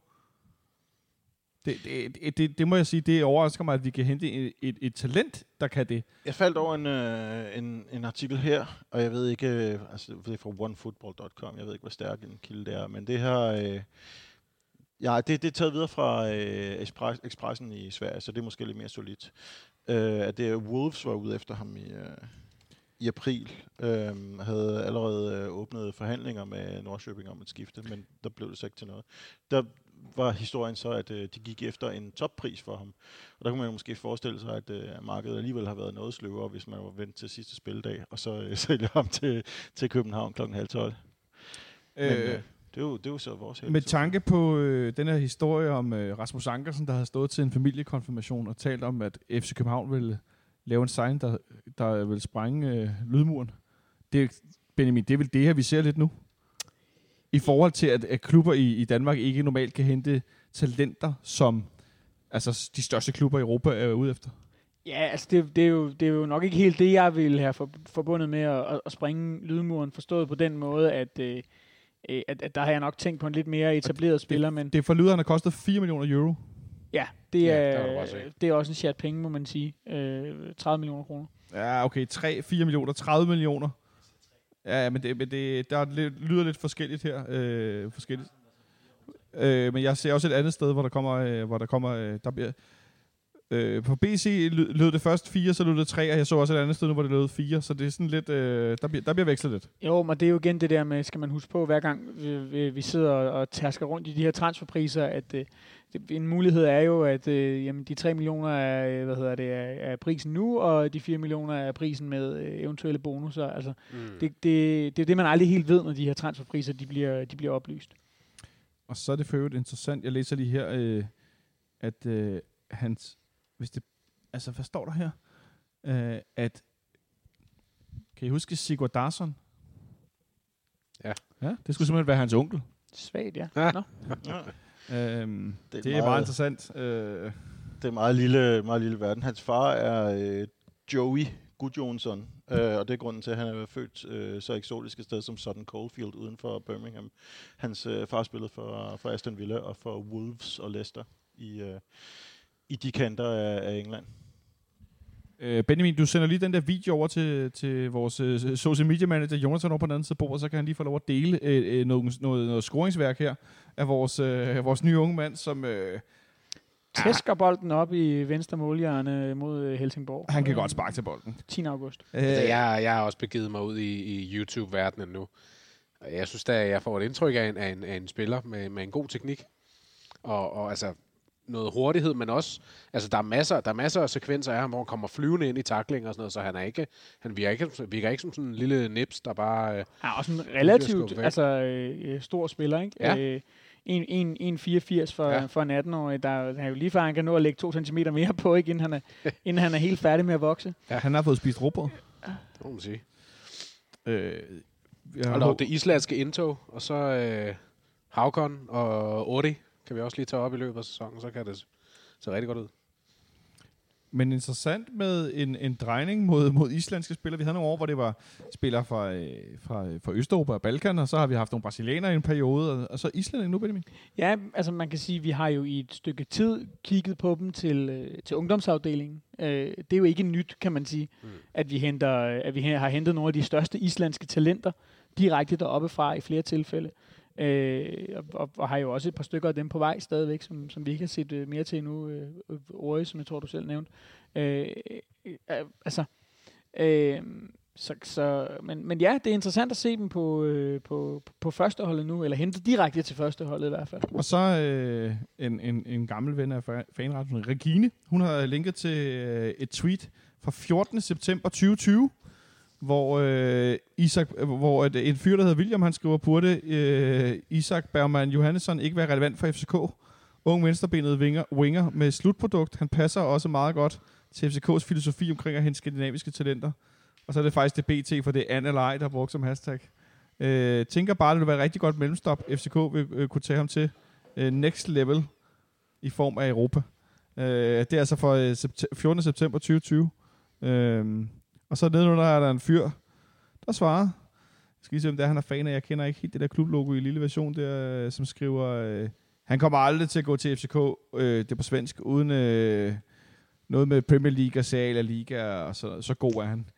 Det, det, det, det, det må jeg sige, det overrasker mig, at vi kan hente et, et, et talent, der kan det. Jeg faldt over en, øh, en, en artikel her, og jeg ved ikke, øh, altså det er fra onefootball.com, jeg ved ikke, hvor stærk en kilde det er, men det her, øh, ja, det, det er taget videre fra øh, Express, Expressen i Sverige, så det er måske lidt mere solidt. Øh, at det Wolves var ude efter ham i, øh, i april, øh, havde allerede øh, åbnet forhandlinger med Nordsjøbing om et skifte, men der blev det så ikke til noget. Der var historien så, at øh, de gik efter en toppris for ham. Og der kunne man jo måske forestille sig, at øh, markedet alligevel har været noget sløvere, hvis man var vendt til sidste spildag, og så øh, sælge ham til, til København kl. halv 12. Men øh, det, er jo, det er jo så vores held. Med tanke på øh, den her historie om øh, Rasmus Ankersen, der havde stået til en familiekonfirmation og talt om, at FC København ville lave en sign, der, der vil sprænge øh, lydmuren. Det, Benjamin, det er vel det her, vi ser lidt nu? I forhold til, at, at klubber i, i Danmark ikke normalt kan hente talenter, som altså, de største klubber i Europa er ude efter. Ja, altså det, det, er jo, det er jo nok ikke helt det, jeg vil have for, forbundet med at, at, springe lydmuren, forstået på den måde, at, øh, øh, at, at der har jeg nok tænkt på en lidt mere etableret spiller, men Det forlyder, han har kostet 4 millioner euro. ja, det Ja, er, se. det er også en chat penge, må man sige. Øh, 30 millioner kroner. Ja, okay. 3, 4 millioner, 30 millioner. Ja, men det, men det der lyder lidt forskelligt her. Øh, forskelligt. Øh, men jeg ser også et andet sted, hvor der kommer, øh, hvor der kommer, øh, der bliver, øh, på BC lød, det først 4, så lød det 3, og jeg så også et andet sted nu, hvor det lød 4, så det er sådan lidt, øh, der, bliver, der bliver vekslet lidt. Jo, men det er jo igen det der med, skal man huske på, hver gang vi, vi, vi sidder og, tærsker rundt i de her transferpriser, at øh, det, en mulighed er jo, at øh, jamen, de 3 millioner er, øh, hvad hedder det, er, er prisen nu, og de 4 millioner er prisen med øh, eventuelle bonusser. Altså, Mm. det, det, det er det, man aldrig helt ved, når de her transferpriser de bliver, de bliver oplyst. Og så er det for øvrigt interessant, jeg læser lige her, øh, at øh, hans, hvis det, altså hvad står der her? Øh, at, kan I huske Sigurd Darsson? Ja. Ja, det skulle simpelthen være hans onkel. Svagt, ja. Ja. Nå. Ja. Øhm, Det er det, er meget meget- interessant. Øh, Det er meget lille, meget lille verden. Hans far er øh, Joey Gudjonsson, øh, og det er grunden til, at han er født øh, så eksotisk et sted som Sutton Coldfield uden for Birmingham. Hans øh, far spillede for, for Aston Villa og for Wolves og Leicester i, øh, i de kanter af, af England. øh, Benjamin, du sender lige den der video over til, til vores øh, social media manager, Jonathan, over på den anden side bordet, så kan han lige få lov at dele øh, øh, noget, noget, noget scoringsværk her af vores, øh, vores nye unge mand, som øh, Tæsker bolden op i venstre målhjørne mod øh, Helsingborg. han kan Øh, godt sparke til bolden. 10. august. Øh, Altså, jeg, jeg har også begivet mig ud i, i YouTube-verdenen nu. Og jeg synes da, jeg får et indtryk af en, af en, af en spiller med, med en god teknik. Og, og altså noget hurtighed, men også, altså der er masser, der er masser af sekvenser af ham, hvor han kommer flyvende ind i takling og sådan noget, så han er ikke, han virker ikke, virker ikke som sådan en lille nips, der bare, øh, Ja, også en skubbe relativt altså, øh, stor spiller, ikke? Ja. Øh, en- en- 1,84 for, Ja. ja. for en 18-årig. Der er er jo lige før, han kan nå at lægge to centimeter mere på, ikke? Inden, han er, inden han er helt færdig med at vokse. ja. Han har fået spist råbrød. det må man sige. Øh, jeg Og dog, det islandske indtog, og så øh, Havkon og Ori kan vi også lige tage op i løbet af sæsonen, så kan det se rigtig godt ud. Men interessant med en, en drejning mod, mod islandske spillere. Vi havde nogle år, hvor det var spillere fra, øh, fra, fra Østeuropa og Balkan, og så har vi haft nogle brasilianere i en periode, og, og så Island nu, Benjamin. Ja, altså man kan sige, at vi har jo i et stykke tid kigget på dem til, øh, til ungdomsafdelingen. Øh, det er jo ikke nyt, kan man sige, Mm. mm. at vi henter, at vi har hentet nogle af de største islandske talenter direkte deroppe fra i flere tilfælde. Øh, Øh, og, og, og har jo også et par stykker af dem på vej stadigvæk, som, som vi ikke har set øh, mere til endnu. Øh, øh Ori, som jeg tror, du selv nævnte. Øh, øh, altså, øh, Så, så, men, men ja, det er interessant at se dem på, øh, på, på førsteholdet nu, eller hente direkte til førsteholdet i hvert fald. Og så øh, en, en, en gammel ven af fanretten, Regine. Hun har linket til øh, et tweet fra 14. september 2020, hvor øh, Isak, hvor et, en fyr, der hedder William, han skriver, burde øh, Isak Bergman Johannesson ikke være relevant for FCK? Ung venstrebenet winger, winger med slutprodukt. Han passer også meget godt til FCK's filosofi omkring at hente skandinaviske talenter. Og så er det faktisk det BT, for det er Anne Lej, der brugt som hashtag. Øh, tænker bare, det vil være et rigtig godt mellemstop. FCK vil øh, kunne tage ham til øh, next level i form af Europa. Øh, det er altså for øh, sept- 14. september 2020. Øh, og så nedenunder er der en fyr, der svarer. Jeg skal lige se, om det er, han er fan af. Jeg kender ikke helt det der klublogo i lille version, der, øh, som skriver, øh, han kommer aldrig til at gå til FCK, øh, det er på svensk, uden øh, noget med Premier League og Serie Liga, og så, så god er han.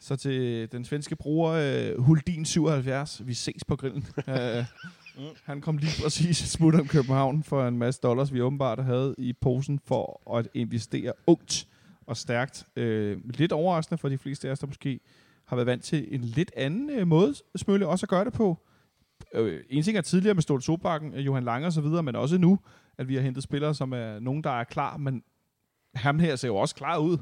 Så til den svenske bruger, øh, Huldin77, vi ses på grillen. han kom lige præcis et smut om København for en masse dollars, vi åbenbart havde i posen for at investere ungt og stærkt. Øh, lidt overraskende for de fleste af os, der måske har været vant til en lidt anden øh, måde, Smølle også at gøre det på. Øh, en ting er tidligere med Stolt Sobakken, øh, Johan Lange og så videre, men også nu, at vi har hentet spillere, som er nogen, der er klar, men ham her ser jo også klar ud.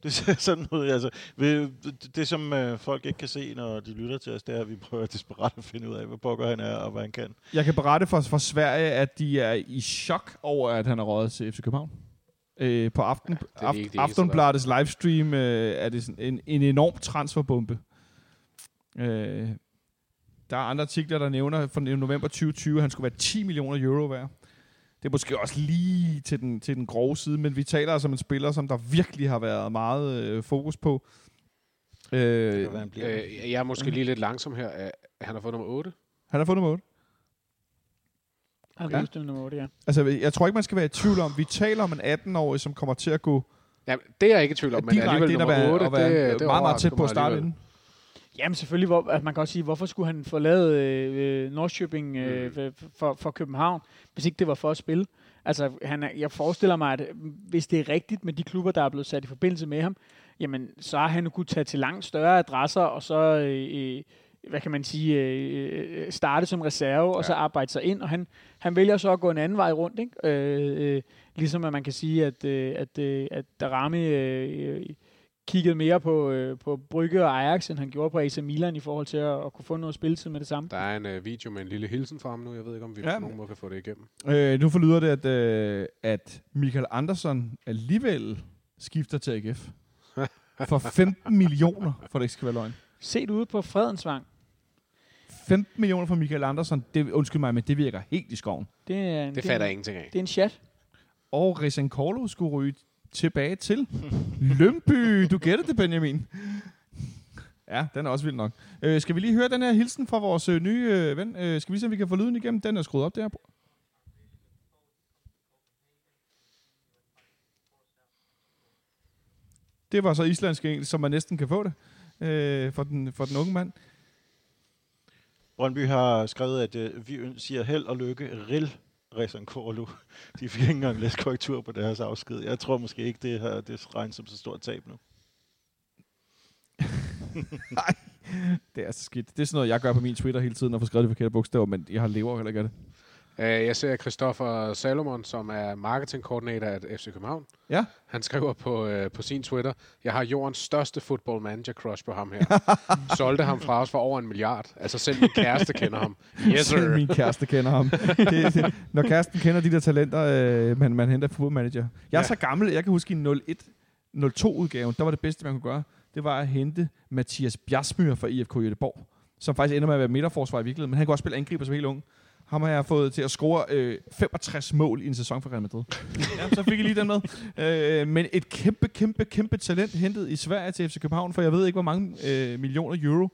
Det ser sådan ud. Altså, det, det, som øh, folk ikke kan se, når de lytter til os, det er, at vi prøver desperat at finde ud af, hvad pokker han er, og hvad han kan. Jeg kan berette for, for Sverige, at de er i chok over, at han er røget til FC København øh, på aften, ja, aft, Aftenbladets livestream øh, er det sådan en, en enorm transferbombe. Øh, der er andre artikler, der nævner fra november 2020, at han skulle være 10 millioner euro værd. Det er måske også lige til den, til den grove side, men vi taler altså om en spiller, som der virkelig har været meget øh, fokus på. Øh, øh, jeg er måske lige lidt langsom her. Han har fået nummer 8. Han har fået nummer 8. Okay. Ja. Udstilling nummer 8. Altså, jeg tror ikke, man skal være i tvivl om, vi taler om en 18-årig, som kommer til at gå Ja, det er jeg ikke i tvivl om, men alligevel nummer være, 8, at være det, det, det meget, meget tæt på at starte inden. Jamen selvfølgelig, hvor, at man kan også sige, hvorfor skulle han forlade øh, Nordsjøbing øh, øh mm. for, for København, hvis ikke det var for at spille? Altså, han, jeg forestiller mig, at øh, hvis det er rigtigt med de klubber, der er blevet sat i forbindelse med ham, jamen, så har han nu kunnet tage til langt større adresser, og så, øh, øh hvad kan man sige, øh, starte som reserve, ja. og så arbejde sig ind, og han, han vælger så at gå en anden vej rundt, ikke? Øh, øh, ligesom at man kan sige, at, øh, at, øh, at Darami øh, øh, kiggede mere på, øh, på Brygge og Ajax, end han gjorde på AC Milan i forhold til at, at kunne få noget spilletid med det samme. Der er en øh, video med en lille hilsen fra ham nu. Jeg ved ikke, om vi Ja. på nogen måde kan få det igennem. Øh, nu forlyder det, at, øh, at Michael Andersson alligevel skifter til AGF. For 15 millioner, for det ikke skal være løgn. Set ude på Fredensvang, 15 millioner for Michael Andersson, det, undskyld mig, men det virker helt i skoven. det er en, Det er fatter jeg ingenting af. Det er en chat. Og Rizan Korlo skulle ryge tilbage til Lømby. Du gætter det, Benjamin. Ja, den er også vild nok. Øh, skal vi lige høre den her hilsen fra vores øh, nye øh, ven? Øh, skal vi se, om vi kan få lyden igennem? Den er skruet op der. Det var så islandsk engelsk, som man næsten kan få det øh, for, den, for den unge mand. Brøndby har skrevet, at øh, vi siger held og lykke, rill Rezan Korlu. De fik ikke engang læst korrektur på deres afsked. Jeg tror måske ikke, det her det regnes som så stort tab nu. Det er så skidt. Det er sådan noget, jeg gør på min Twitter hele tiden, og får skrevet de forkerte bogstaver, men jeg har lever heller ikke af det. Øh, Jeg ser Christoffer Salomon, som er marketingkoordinator af FC København. Ja. Han skriver på, øh, på sin Twitter, jeg har jordens største football manager crush på ham her. Solgte ham fra os for over en milliard. Altså selv min kæreste kender ham. Yes, Selv sir. min kæreste kender ham. det, det, når kæresten kender de der talenter, øh, man, man henter football manager. Jeg er Ja. så gammel, jeg kan huske i 01, 02-udgaven, der var det bedste, man kunne gøre, det var at hente Mathias Bjasmyr fra IFK Göteborg, som faktisk ender med at være midterforsvar i virkeligheden, men han kan også spille angriber som helt ung. Ham har jeg fået til at score øh, 65 mål i en sæson for Real Madrid. ja, så fik jeg lige den med. Øh, men et kæmpe, kæmpe, kæmpe talent hentet i Sverige til FC København, for jeg ved ikke, hvor mange øh, millioner euro.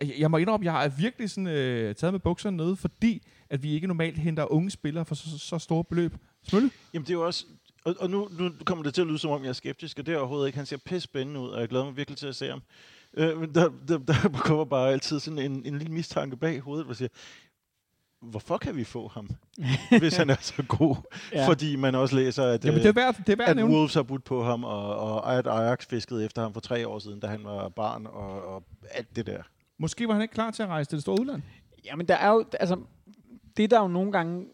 Jeg, jeg må indrømme, jeg er virkelig sådan, øh, taget med bukserne nede, fordi at vi ikke normalt henter unge spillere for så, så, så store beløb. Smølle? Jamen det er jo også... Og, og nu, nu kommer det til at lyde, som om jeg er skeptisk, og det er overhovedet ikke. Han ser pisse spændende ud, og jeg glæder mig virkelig til at se ham. Øh, men der, der, der kommer bare altid sådan en, en lille mistanke bag hovedet, hvor jeg siger, hvorfor kan vi få ham, hvis han er så god? Ja. Fordi man også læser, at, Jamen, øh, det er værd, det er værd at nævne. Wolves har budt på ham, og, og at Ajax fiskede efter ham for tre år siden, da han var barn, og, og alt det der. Måske var han ikke klar til at rejse til det store udland. Jamen, der er jo, altså, det der jo nogle gange,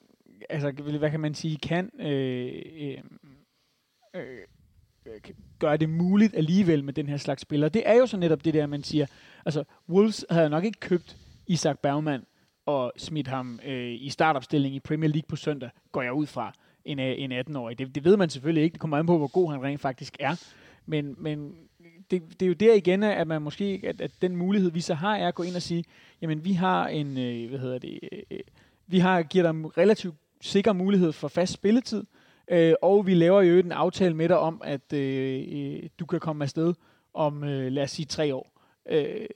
altså, hvad kan man sige, kan øh, øh, øh, øh, gøre det muligt alligevel med den her slags spillere, det er jo så netop det der, man siger, altså, Wolves havde nok ikke købt Isak Bergman og smidt ham øh, i startopstilling i Premier League på søndag, går jeg ud fra, en, øh, en 18-årig. Det, det ved man selvfølgelig ikke, det kommer an på, hvor god han rent faktisk er, men, men det, det er jo der igen, at man måske, at, at den mulighed, vi så har, er at gå ind og sige, jamen vi har en, øh, hvad hedder det, øh, vi har giver dig relativt sikker mulighed for fast spilletid, øh, og vi laver jo en aftale med dig om, at øh, øh, du kan komme afsted om, øh, lad os sige, tre år. Øh,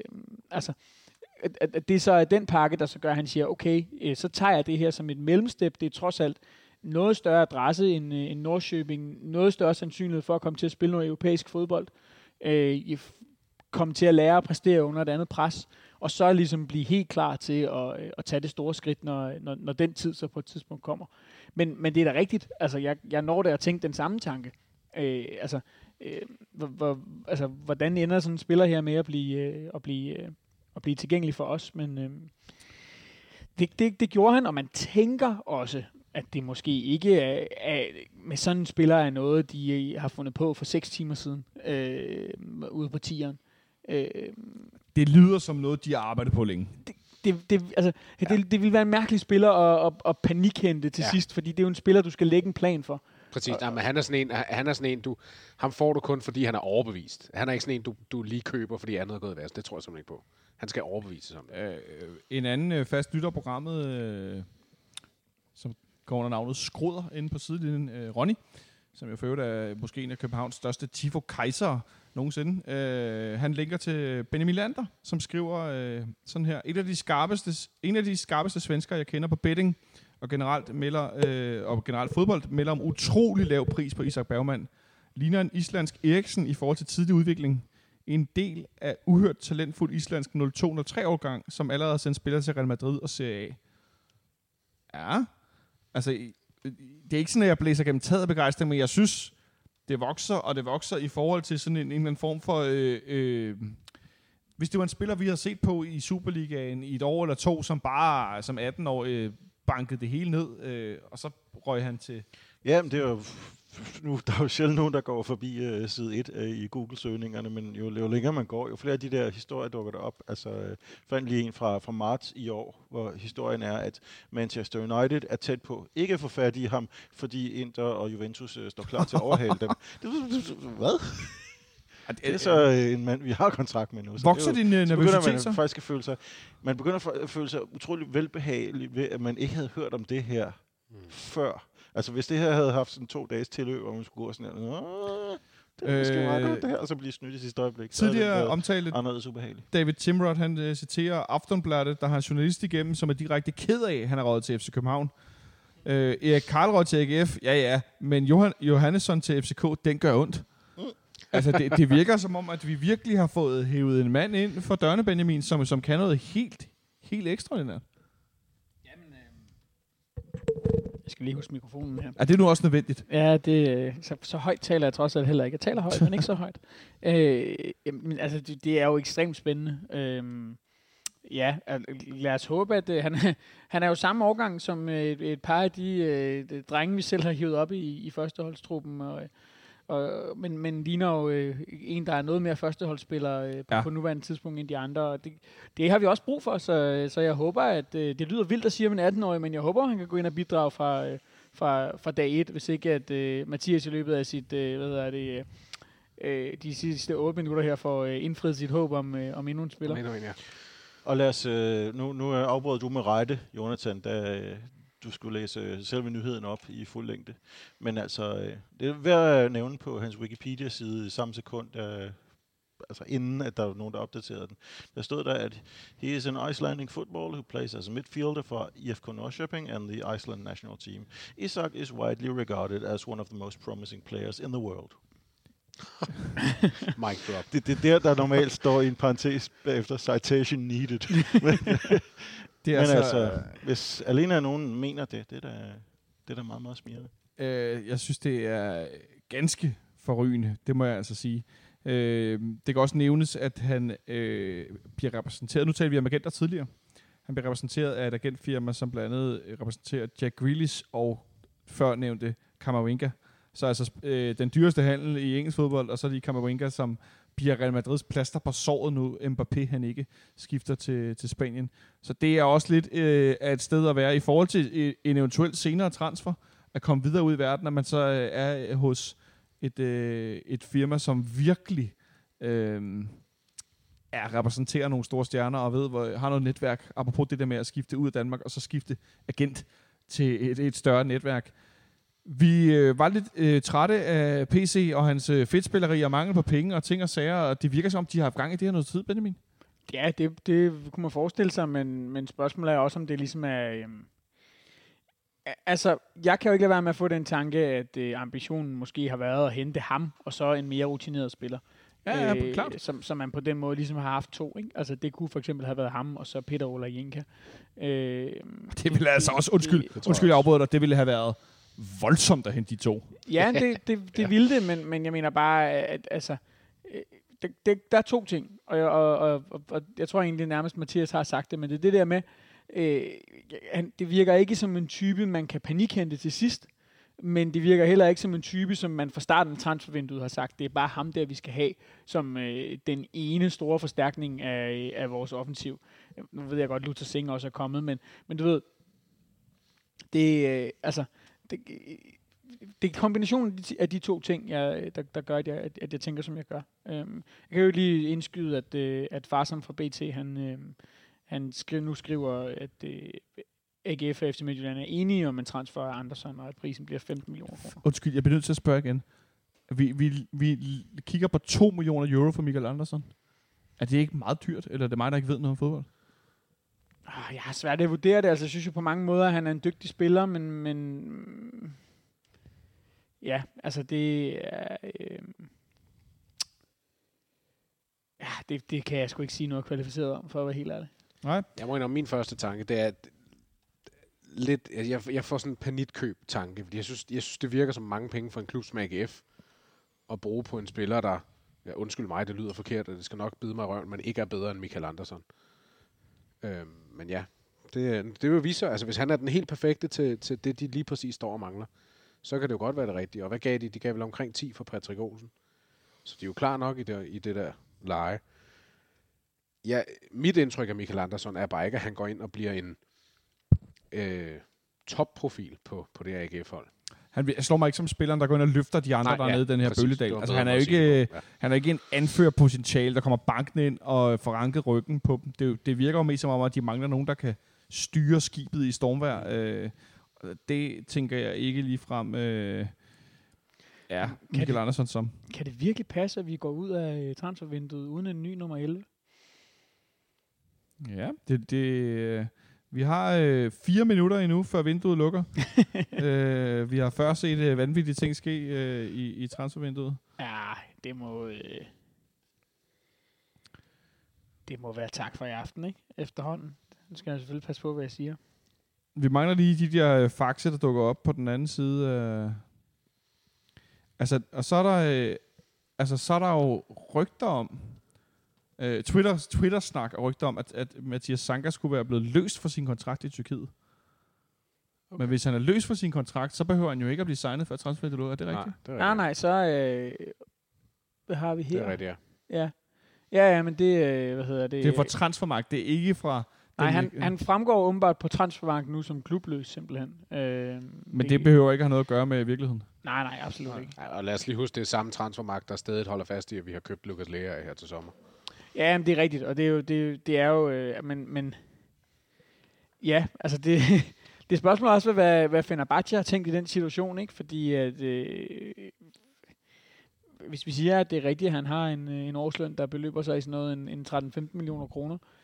altså, at, at, at det så er den pakke, der så gør, at han siger, okay, øh, så tager jeg det her som et mellemstep, det er trods alt noget større adresse end, øh, end Nordsjøbing, noget større sandsynlighed for at komme til at spille noget europæisk fodbold, øh, f- komme til at lære at præstere under et andet pres, og så ligesom blive helt klar til at, øh, at tage det store skridt, når, når, når den tid så på et tidspunkt kommer. Men, men det er da rigtigt, altså jeg, jeg når der at tænke den samme tanke. Øh, altså, øh, hvor, hvor, altså, hvordan ender sådan en spiller her med at blive, øh, at blive, øh, at blive tilgængelig for os? Men øh, det, det, det gjorde han, og man tænker også, at det måske ikke er, er med sådan en spiller er noget, de øh, har fundet på for 6 timer siden øh, ude på tieren. Øh, Det lyder som noget, de har arbejdet på længe. det, det, altså, ja. det, det vil være en mærkelig spiller at, at, at panikhente til Ja. sidst, fordi det er jo en spiller, du skal lægge en plan for. Præcis. Nej, men han er sådan en, han er sådan en du, ham får du kun, fordi han er overbevist. Han er ikke sådan en, du, du lige køber, fordi andet er gået værst. Det tror jeg simpelthen ikke på. Han skal overbevises om det. Øh, øh, en anden øh, fast lytter af programmet, øh, som går under navnet Skruder inde på sidelinjen, øh, Ronny, som jeg for øvrigt er måske en af Københavns største Tifo kejser nogensinde. Øh, han linker til Benjamin Lander, som skriver øh, sådan her. Et af de skarpeste, en af de skarpeste svenskere, jeg kender på betting, og generelt, melder, øh, og generelt fodbold, melder om utrolig lav pris på Isak Bergman. Ligner en islandsk Eriksen i forhold til tidlig udvikling. En del af uhørt talentfuld islandsk 02-03-årgang, som allerede har sendt spillere til Real Madrid og Serie A. Ja, altså, det er ikke sådan, at jeg blæser gennem taget af begejstring, men jeg synes, det vokser, og det vokser i forhold til sådan en, en eller anden form for... Øh, øh, hvis det var en spiller, vi har set på i Superligaen i et år eller to, som bare som 18 år øh, bankede det hele ned, øh, og så røg han til... Ja, men det er jo, nu, der er jo sjældent nogen, der går forbi uh, side 1 uh, i Google-søgningerne, men jo, jo længere man går, jo flere af de der historier dukker der op. Altså, jeg fandt lige en fra, fra marts i år, hvor historien er, at Manchester United er tæt på ikke at få fat i ham, fordi Inter og Juventus uh, står klar til at overhale dem. Hvad? Det er så øh, en mand, vi har kontrakt med nu. Så Vokser det er jo- din øh, så nervøsitet man så? faktisk at føle sig, man begynder at føle sig utrolig velbehagelig ved, at man ikke havde hørt om det her mm. før. Altså hvis det her havde haft sådan to dages tilløb, hvor man skulle gå sådan her, "Åh, det er måske Øh, meget godt det her, og så blive snydt i sidste øjeblik. Tidligere ubehageligt. David Timrod, han øh, citerer Aftonbladet, der har en journalist igennem, som er direkte ked af, han er rådet til FC København. Øh, Erik Karlrød til AGF, ja ja, men Johan, Johannesson til FCK, den gør ondt. Altså, det, det virker som om, at vi virkelig har fået hævet en mand ind for dørne Benjamin, som, som kan noget helt, helt ekstraordinært. Jeg skal lige huske mikrofonen her. Er det nu også nødvendigt? Ja, det, øh, så, så højt taler jeg trods alt heller ikke. Jeg taler højt, men ikke så højt. Øh, jamen, altså, det, det er jo ekstremt spændende. Øh, ja, lad os håbe, at øh, han, han er jo samme årgang som øh, et, et par af de, øh, drenge, vi selv har hivet op i, i førsteholdstruppen. Og, og, men, men ligner jo øh, en, der er noget mere førsteholdsspiller øh, på, Ja. på nuværende tidspunkt end de andre. Og det, det har vi også brug for, så, så jeg håber, at øh, det lyder vildt at sige om en 18-årig, men jeg håber, han kan gå ind og bidrage fra, øh, fra, fra dag 1, hvis ikke at øh, Mathias i løbet af sit, øh, hvad hedder det, øh, de sidste 8 minutter her får øh, indfriet sit håb om, øh, om endnu en spiller. Endnu en, ja. Og lad os, øh, nu, nu øh, afbrød du med rette, Jonathan, da øh, du skulle læse øh, selve nyheden op i fuld længde. Men altså, øh, det er værd at nævne på hans Wikipedia-side i samme sekund, øh, altså inden at der var nogen, der opdaterede den. Der stod der, at he is an Icelandic footballer who plays as a midfielder for IFK Norrköping and the Iceland national team. Isak is widely regarded as one of the most promising players in the world. Mic drop. Det, det er der, der normalt står i en parentes bagefter citation needed. Men, Det er Men altså, altså, hvis alene nogen mener det, det er da, det er da meget, meget smirrende. øh, jeg synes, det er ganske forrygende, det må jeg altså sige. Øh, det kan også nævnes, at han øh, bliver repræsenteret, nu talte vi om agenter tidligere, han bliver repræsenteret af et agentfirma, som blandt andet øh, repræsenterer Jack Grealish og førnævnte Kammerwinka. Så altså øh, den dyreste handel i engelsk fodbold, og så er de Kammerwinka, som bliver Real Madrids plaster på såret nu, Mbappé han ikke skifter til, til Spanien. Så det er også lidt øh, et sted at være i forhold til øh, en eventuel senere transfer, at komme videre ud i verden, at man så øh, er øh, hos et, øh, et firma, som virkelig øh, er, repræsenterer nogle store stjerner og ved, hvor, har noget netværk, apropos det der med at skifte ud af Danmark, og så skifte agent til et, et større netværk. Vi øh, var lidt øh, trætte af PC og hans øh, fedtspilleri og mangel på penge og ting og sager, og det virker som, de har haft gang i det her noget tid, Benjamin. Ja, det, det kunne man forestille sig, men, men spørgsmålet er også, om det ligesom er... A- altså, jeg kan jo ikke lade være med at få den tanke, at øh, ambitionen måske har været at hente ham, og så en mere rutineret spiller. Ja, ja, klart. Som, som man på den måde ligesom har haft to. Ikke? Altså, det kunne for eksempel have været ham, og så Peter Ola Jenka. Øh, Det ville altså også, undskyld, det- det undskyld jeg afbryder dig, det ville have været voldsomt at hente de to. Ja, det, det, det ville det, men, men jeg mener bare, at altså, øh, det, det, der er to ting, og, jeg- og, og, og, og jeg tror egentlig nærmest, Mathias har sagt det, men det er det der med, øh, han, det virker ikke som en type, man kan panikhente til sidst, men det virker heller ikke som en type, som man fra starten af transfervinduet har sagt, det er bare ham der, vi skal have, som øh, den ene store forstærkning af, af vores offensiv. Nu ved jeg godt, Luther Singh også er kommet, men, men du ved, det, øh, altså, det, det er kombinationen af de, to ting, jeg, der, der gør, at jeg, at, jeg tænker, som jeg gør. Øhm, jeg kan jo lige indskyde, at, øh, at farsen fra BT, han, øh, han skri, nu skriver, at øh, AGF og FC Midtjylland er enige om en transfer af Andersen, og at prisen bliver 15 millioner kroner. Undskyld, jeg bliver nødt til at spørge igen. Vi, vi, vi kigger på 2 millioner euro for Michael Andersen. Er det ikke meget dyrt, eller er det mig, der ikke ved noget om fodbold? Ah, Jeg har svært ved at vurdere det. Altså, jeg synes jo på mange måder, at han er en dygtig spiller, men, men ja, altså det er... Øh, ja, det, det kan jeg sgu ikke sige noget kvalificeret om, for at være helt ærlig. Nej. Jeg må indrømme, min første tanke, det er at lidt, jeg, jeg får sådan en panikkøb-tanke, fordi jeg synes, jeg synes, det virker som mange penge for en klub som AGF at bruge på en spiller, der, ja, undskyld mig, det lyder forkert, og det skal nok bide mig i røven, men ikke er bedre end Michael Andersen. Øhm, men ja, det, det vil vise sig, altså hvis han er den helt perfekte til, til det, de lige præcis står og mangler, så kan det jo godt være det rigtige. Og hvad gav de? De gav vel omkring 10 for Patrick Olsen. Så de er jo klar nok i det, i det der leje. Ja, mit indtryk af Michael Andersson er bare ikke, at han går ind og bliver en øh, topprofil på, på det AGF-hold. Han vil- slår mig ikke som spilleren, der går ind og løfter de andre, Nej, der er ja, nede i den her præcis. var Altså, han er, ikke. Ja. han er ikke en anførerpotentiale, der kommer banken ind og får ranket ryggen på dem. Det, det virker jo mest som om, at de mangler nogen, der kan styre skibet i stormvejr. Øh, det tænker jeg ikke lige frem øh, er Michael det- Andersson som. Kan det virkelig passe, at vi går ud af øh, transfervinduet uden en ny nummer 11? Ja, det, det, øh, vi har øh, fire minutter endnu, før vinduet lukker. øh, vi har før set øh, vanvittige ting ske øh, i, i transfervinduet. Ja, det må... Øh, det må være tak for i aften, ikke? Efterhånden. Nu skal jeg selvfølgelig passe på, hvad jeg siger. Vi mangler lige de der øh, faxe, der dukker op på den anden side. Øh. Altså, og så er der, øh, altså, så er der jo rygter om, øh, Twitter, Twitter-snak og rygter om, at, at Mathias Sanka skulle være blevet løst for sin kontrakt i Tyrkiet. Okay. Men hvis han er løs for sin kontrakt, så behøver han jo ikke at blive signet før transfervinduet. Er det rigtigt? Nej, det er Nej, rigtigt. nej, så... Øh, hvad har vi her? Det er rigtigt, ja. Ja. Ja, ja, men det, øh, hvad hedder det? Det er fra transfermarkt, det er ikke fra... Nej, han, han fremgår åbenbart på transfermarkt nu som klubløs, simpelthen. Øh, Men det behøver ikke have noget at gøre med virkeligheden. Nej, nej, absolut ikke. Ja, og lad os lige huske, det er samme transfermagt, der stadig holder fast i, at vi har købt Lukas Lea her til sommer. Ja, men det er rigtigt, og det er jo, det, det er jo øh, men, men ja, altså det, det er også, hvad, hvad Fenerbahce har tænkt i den situation, ikke? Fordi at, øh, hvis vi siger, at det er rigtigt, at han har en, øh, en årsløn, der beløber sig i sådan noget en, en 13-15 millioner kroner, øh,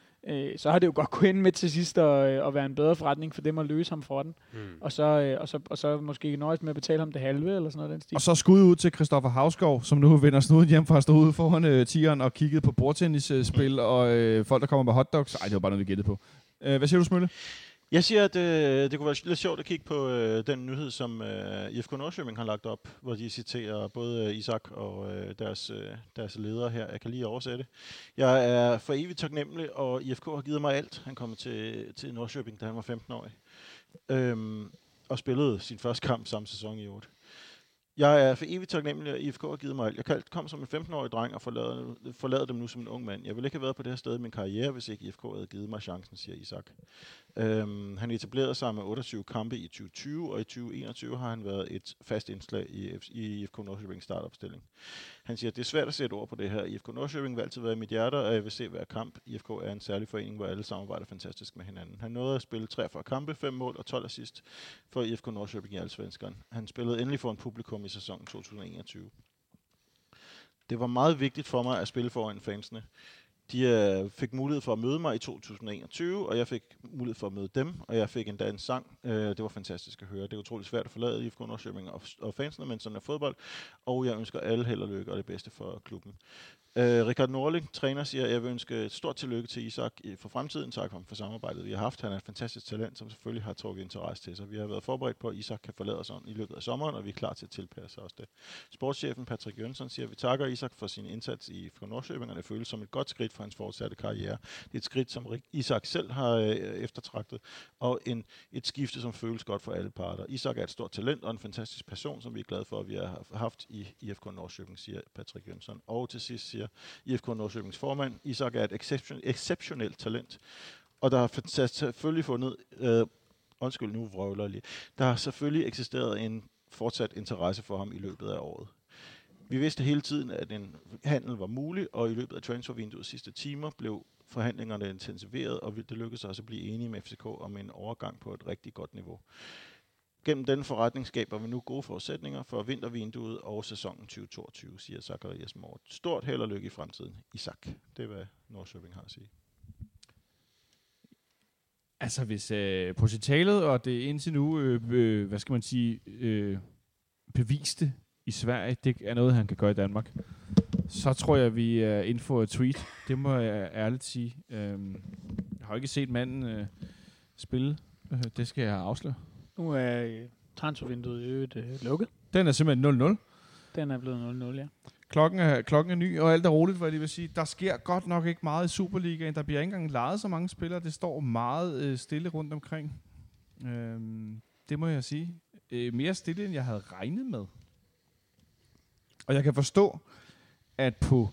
så har det jo godt kunnet ende med til sidst at, øh, at være en bedre forretning for dem at løse ham for den. Hmm. Og så, øh, og så, og så måske nøjes med at betale ham det halve, eller sådan noget den stil. Og så skud ud til Christoffer Havsgaard, som nu vender snuden hjem fra at stå ude foran øh, tieren og kiggede på bordtennisspil og øh, folk, der kommer med hotdogs. Ej, det var bare noget, vi gættede på. Øh, hvad siger du, Smølle? Jeg siger, at øh, det kunne være lidt sjovt at kigge på øh, den nyhed, som øh, IFK Nordsjøving har lagt op, hvor de citerer både øh, Isak og øh, deres, øh, deres leder her. Jeg kan lige oversætte. Jeg er for evigt taknemmelig, og IFK har givet mig alt. Han kom til, til Nordsjøbing, da han var 15 år. Øhm, og spillede sin første kamp samme sæson i 8. Jeg er for evigt taknemmelig, at IFK har givet mig alt. Jeg kom som en 15-årig dreng og forlader, forlader dem nu som en ung mand. Jeg ville ikke have været på det her sted i min karriere, hvis ikke IFK havde givet mig chancen, siger Isak. Øhm, han etablerede sig med 28 kampe i 2020, og i 2021 har han været et fast indslag i, F- i IFK Nordsjøving startopstilling. Han siger, det er svært at sætte ord på det her. IFK Nordsjøving vil altid være i mit hjerte, og jeg vil se hver kamp. IFK er en særlig forening, hvor alle samarbejder fantastisk med hinanden. Han nåede at spille 43 kampe, 5 mål og 12 assist for IFK Nordsjøving i Allsvenskeren. Han spillede endelig for en publikum i sæsonen 2021. Det var meget vigtigt for mig at spille foran fansene. De øh, fik mulighed for at møde mig i 2021, og jeg fik mulighed for at møde dem, og jeg fik endda en sang. Øh, det var fantastisk at høre. Det er utroligt svært at forlade IFK Nordsjøving og, og fansene, men sådan er fodbold, og jeg ønsker alle held og lykke og det bedste for klubben. Øh, Richard Norling, træner, siger, at jeg vil ønske et stort tillykke til Isak øh, for fremtiden. Tak ham for samarbejdet, vi har haft. Han er et fantastisk talent, som selvfølgelig har trukket interesse til sig. Vi har været forberedt på, at Isak kan forlade os om i løbet af sommeren, og vi er klar til at tilpasse os det. Sportschefen Patrick Jønsson siger, at vi takker Isak for sin indsats i for Nordsjøbing, og det føles som et godt skridt for hans fortsatte karriere. Det er et skridt, som Isak selv har øh, eftertragtet, og en, et skifte, som føles godt for alle parter. Isak er et stort talent og en fantastisk person, som vi er glade for, at vi har haft i IFK Nordsjøbing, siger Patrick Jønsson. Og til sidst siger IFK Nordsjøbings formand, Isak er et exception, exceptionelt talent, og der har selvfølgelig fundet, øh, undskyld nu vrøvler lige, der har selvfølgelig eksisteret en fortsat interesse for ham i løbet af året. Vi vidste hele tiden, at en handel var mulig, og i løbet af transfervinduets sidste timer blev forhandlingerne intensiveret, og vi- det lykkedes os at blive enige med FCK om en overgang på et rigtig godt niveau. Gennem denne forretning skaber vi nu gode forudsætninger for vintervinduet og sæsonen 2022, siger Zacharias Mort. Stort held og lykke i fremtiden. Isak. Det er, hvad Nordsjøbing har at sige. Altså, hvis øh, potentialet og det indtil nu, øh, øh, hvad skal man sige, øh, beviste i Sverige, det er noget, han kan gøre i Danmark, så tror jeg, vi er inden for et tweet. Det må jeg ærligt sige. Øh, jeg har jo ikke set manden øh, spille. Øh, det skal jeg afsløre. Nu er øh, transfervinduet i øvrigt øh, lukket. Den er simpelthen 0-0. Den er blevet 0-0, ja. Klokken er, klokken er ny, og alt er roligt, hvad jeg vil sige. Der sker godt nok ikke meget i Superligaen. Der bliver ikke engang lejet så mange spillere. Det står meget øh, stille rundt omkring. Øhm, det må jeg sige. Øh, mere stille, end jeg havde regnet med. Og jeg kan forstå, at på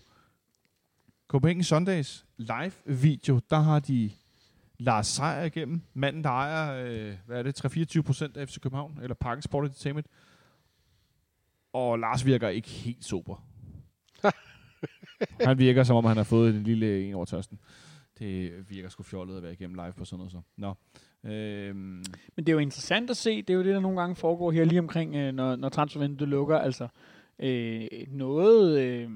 Copenhagen Sundays live-video, der har de Lars Seier igennem. Manden, der ejer, øh, hvad er det, 3-24 procent af FC København, eller Parken Sport Entertainment. Og Lars virker ikke helt sober. han virker, som om han har fået en lille en over tørsten. Det virker sgu fjollet at være igennem live på sådan noget så. Nå. Øhm, Men det er jo interessant at se. Det er jo det, der nogle gange foregår her lige omkring, øh, når, når transfervinduet lukker. Altså øh, noget øh,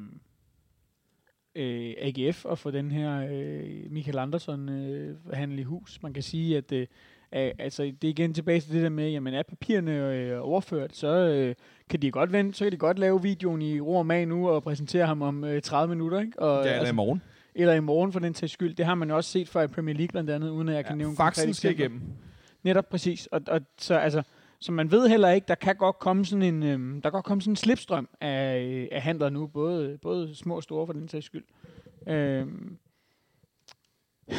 øh, AGF at få den her øh, Michael Andersson øh, handel i hus. Man kan sige, at øh, altså, det er igen tilbage til det der med, jamen er papirerne øh, overført, så øh, kan de godt vente, så kan de godt lave videoen i ro og mag nu og præsentere ham om øh, 30 minutter. Ikke? Og, ja, eller i altså, morgen. eller i morgen for den sags skyld. Det har man jo også set fra i Premier League blandt andet, uden at jeg kan nævne konkrete eksempler. igennem. Netop præcis. Og, og så, altså, så man ved heller ikke, der kan godt komme sådan en, øhm, der kan godt komme sådan en slipstrøm af, øh, af handler nu, både, både små og store for den sags skyld. Øhm,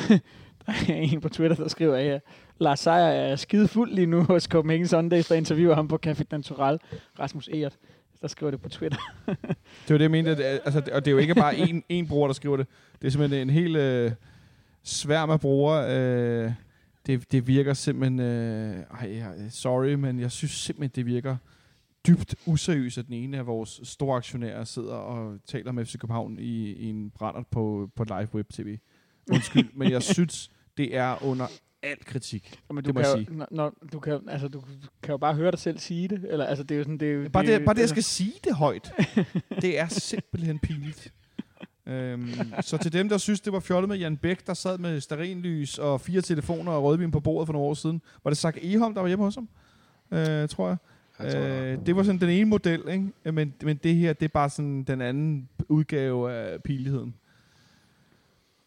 der er en på Twitter, der skriver, her, Lars Seier er skide fuld lige nu hos Copenhagen Sundays, der interviewer ham på Café Natural, Rasmus Eert Der skriver det på Twitter. Det var det, jeg mente. At, altså, og det er jo ikke bare en, en bruger, der skriver det. Det er simpelthen en hel øh, sværm af brugere. Øh, det, det virker simpelthen... Øh, ej, sorry, men jeg synes simpelthen, det virker dybt useriøst, at den ene af vores store aktionærer sidder og taler med FC København i, i en brænder på, på live web tv. Undskyld, men jeg synes, det er under al kritik. Men Det du må kan, jeg jo, sige. når, når, du, kan, jo- altså, du kan jo bare høre dig selv sige det. Eller, altså, det er jo sådan, det er jo, Bare jo- det, bare det, jeg skal sige det højt, det er simpelthen pinligt. Øhm, så til dem, der synes, det var fjollet med Jan Bæk, der sad med sterinlys og fire telefoner og rødvin på bordet for nogle år siden. Var det Zach Eholm, der var hjemme hos ham? Øh, tror jeg. Jeg tror, Øh, det var sådan den ene model, ikke? Men, men det her, det er bare sådan den anden udgave af pinligheden.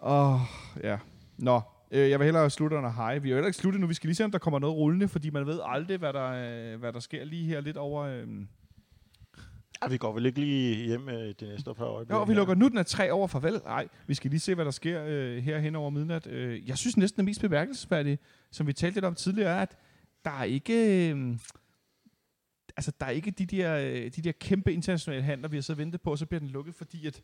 Åh, ja. Nå. Øh, jeg vil hellere slutte under hej. Vi er jo heller ikke sluttet nu. Vi skal lige se, om der kommer noget rullende, fordi man ved aldrig, hvad der, øh, hvad der sker lige her lidt over... Øh, Og vi går vel ikke lige hjem øh, det næste par øjeblikke. Jo, vi lukker nu den er tre over farvel. Nej, vi skal lige se, hvad der sker øh, her hen over midnat. Øh, jeg synes næsten, det mest bemærkelsesværdige, som vi talte lidt om tidligere, er, at der er ikke... Øh, altså, der er ikke de der, øh, de der kæmpe internationale handler, vi har så ventet på, og så bliver den lukket, fordi at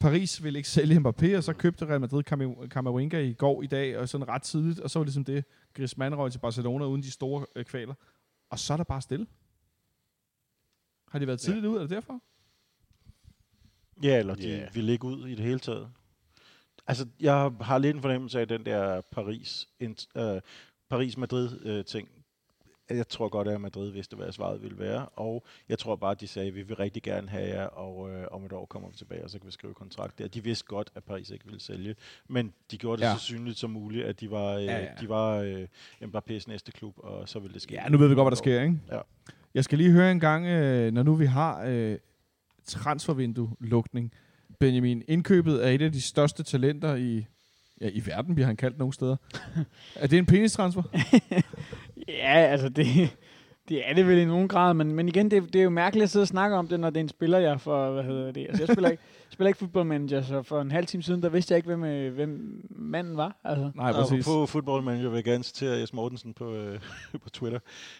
Paris vil ikke sælge Mbappé, og så købte Real Madrid Cam- Camavinga i går i dag, og sådan ret tidligt, og så var det ligesom det, Griezmann røg til Barcelona uden de store øh, kvaler. Og så er der bare stille. Har de været tidligt ud, er det derfor? Ja, eller de Ja. yeah. vil ikke ud i det hele taget. Altså, jeg har lidt en fornemmelse af den der Paris, øh, Paris-Madrid-ting. Jeg tror godt, at Madrid vidste, hvad svaret ville være, og jeg tror bare, at de sagde, at vi vil rigtig gerne have jer, og øh, om et år kommer vi tilbage, og så kan vi skrive kontrakt der. De vidste godt, at Paris ikke ville sælge, men de gjorde det Ja. ja. så synligt som muligt, at de var, øh, Ja, ja, ja. ja. De var øh, Mbappés næste klub, og så ville det ske. Ja, nu ved vi godt, hvad der sker, ikke? Ja. Jeg skal lige høre en gang, øh, når nu vi har øh, transfervindue-lukning. Benjamin, indkøbet af et af de største talenter i, ja, i verden, bliver han kaldt nogle steder. er det en penistransfer? Ja, altså det, det er det vel i nogen grad, men, men igen, det, det er jo mærkeligt at sidde og snakke om det, når det er en spiller, jeg for, hvad hedder det, altså jeg spiller ikke, spiller ikke football manager, så for en halv time siden, der vidste jeg ikke, hvem, øh, hvem manden var. Altså. Nej, Og præcis. på Football Manager vil jeg gerne citere Jes Mortensen på, øh, på Twitter.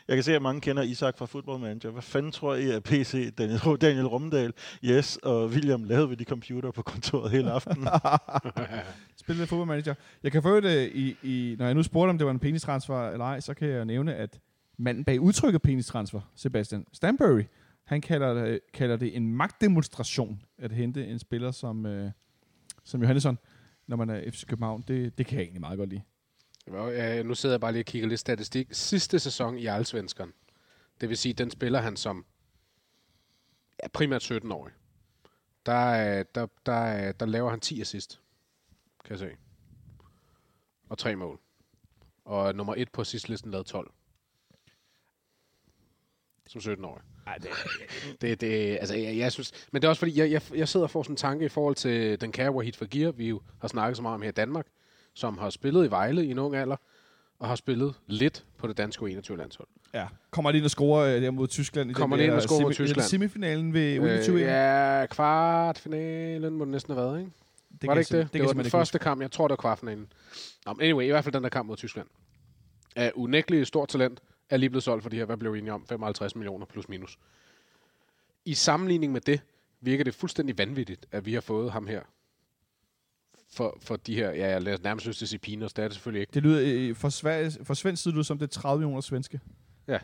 Jeg kan se, at mange kender Isak fra Football Manager. Hvad fanden tror I, at PC, Daniel, Daniel Rumdal, Yes og William lavede ved de computer på kontoret hele aftenen? Spille lidt fodboldmanager. Jeg kan få det i, i, når jeg nu spurgte, om det var en penistransfer eller ej, så kan jeg nævne, at manden bag udtrykket penistransfer, Sebastian Stanbury, han kalder det, kalder det en magtdemonstration at hente en spiller som, øh, som Johannesson, når man er FC København. Det, det kan jeg egentlig meget godt lide. Ja, øh, nu sidder jeg bare lige og kigger lidt statistik. Sidste sæson i Allsvenskeren, det vil sige, den spiller han som ja, primært 17-årig. Øh, der, der, der, der laver han 10 assist, kan jeg se. Og tre mål. Og nummer et på assistlisten lavede 12. Som 17-årig. Det, det, altså, jeg, jeg synes, men det er også fordi, jeg, jeg, jeg sidder og får sådan en tanke i forhold til den kære Wahid Fagir, vi jo har snakket så meget om her i Danmark, som har spillet i Vejle i en ung alder, og har spillet lidt på det danske U21-landshold. Ja. Kommer lige ind og scorer øh, der mod Tyskland. i Kommer den lige ind og scorer mod Tyskland. semifinalen ved U21. Øh, ja, kvartfinalen må det næsten have været, ikke? det var det ikke det? Det, det var den første kamp, jeg tror, det var kvartfinalen. Nå, men anyway, i hvert fald den der kamp mod Tyskland. Er unægteligt stort talent, er lige blevet solgt for de her, hvad blev enige om, 55 millioner plus minus. I sammenligning med det, virker det fuldstændig vanvittigt, at vi har fået ham her. For, for de her, ja, jeg nærmest lyst til at sige peanuts, det er det selvfølgelig ikke. Det lyder øh, for, Sverige, for svensk side lyder som det er 30 millioner svenske.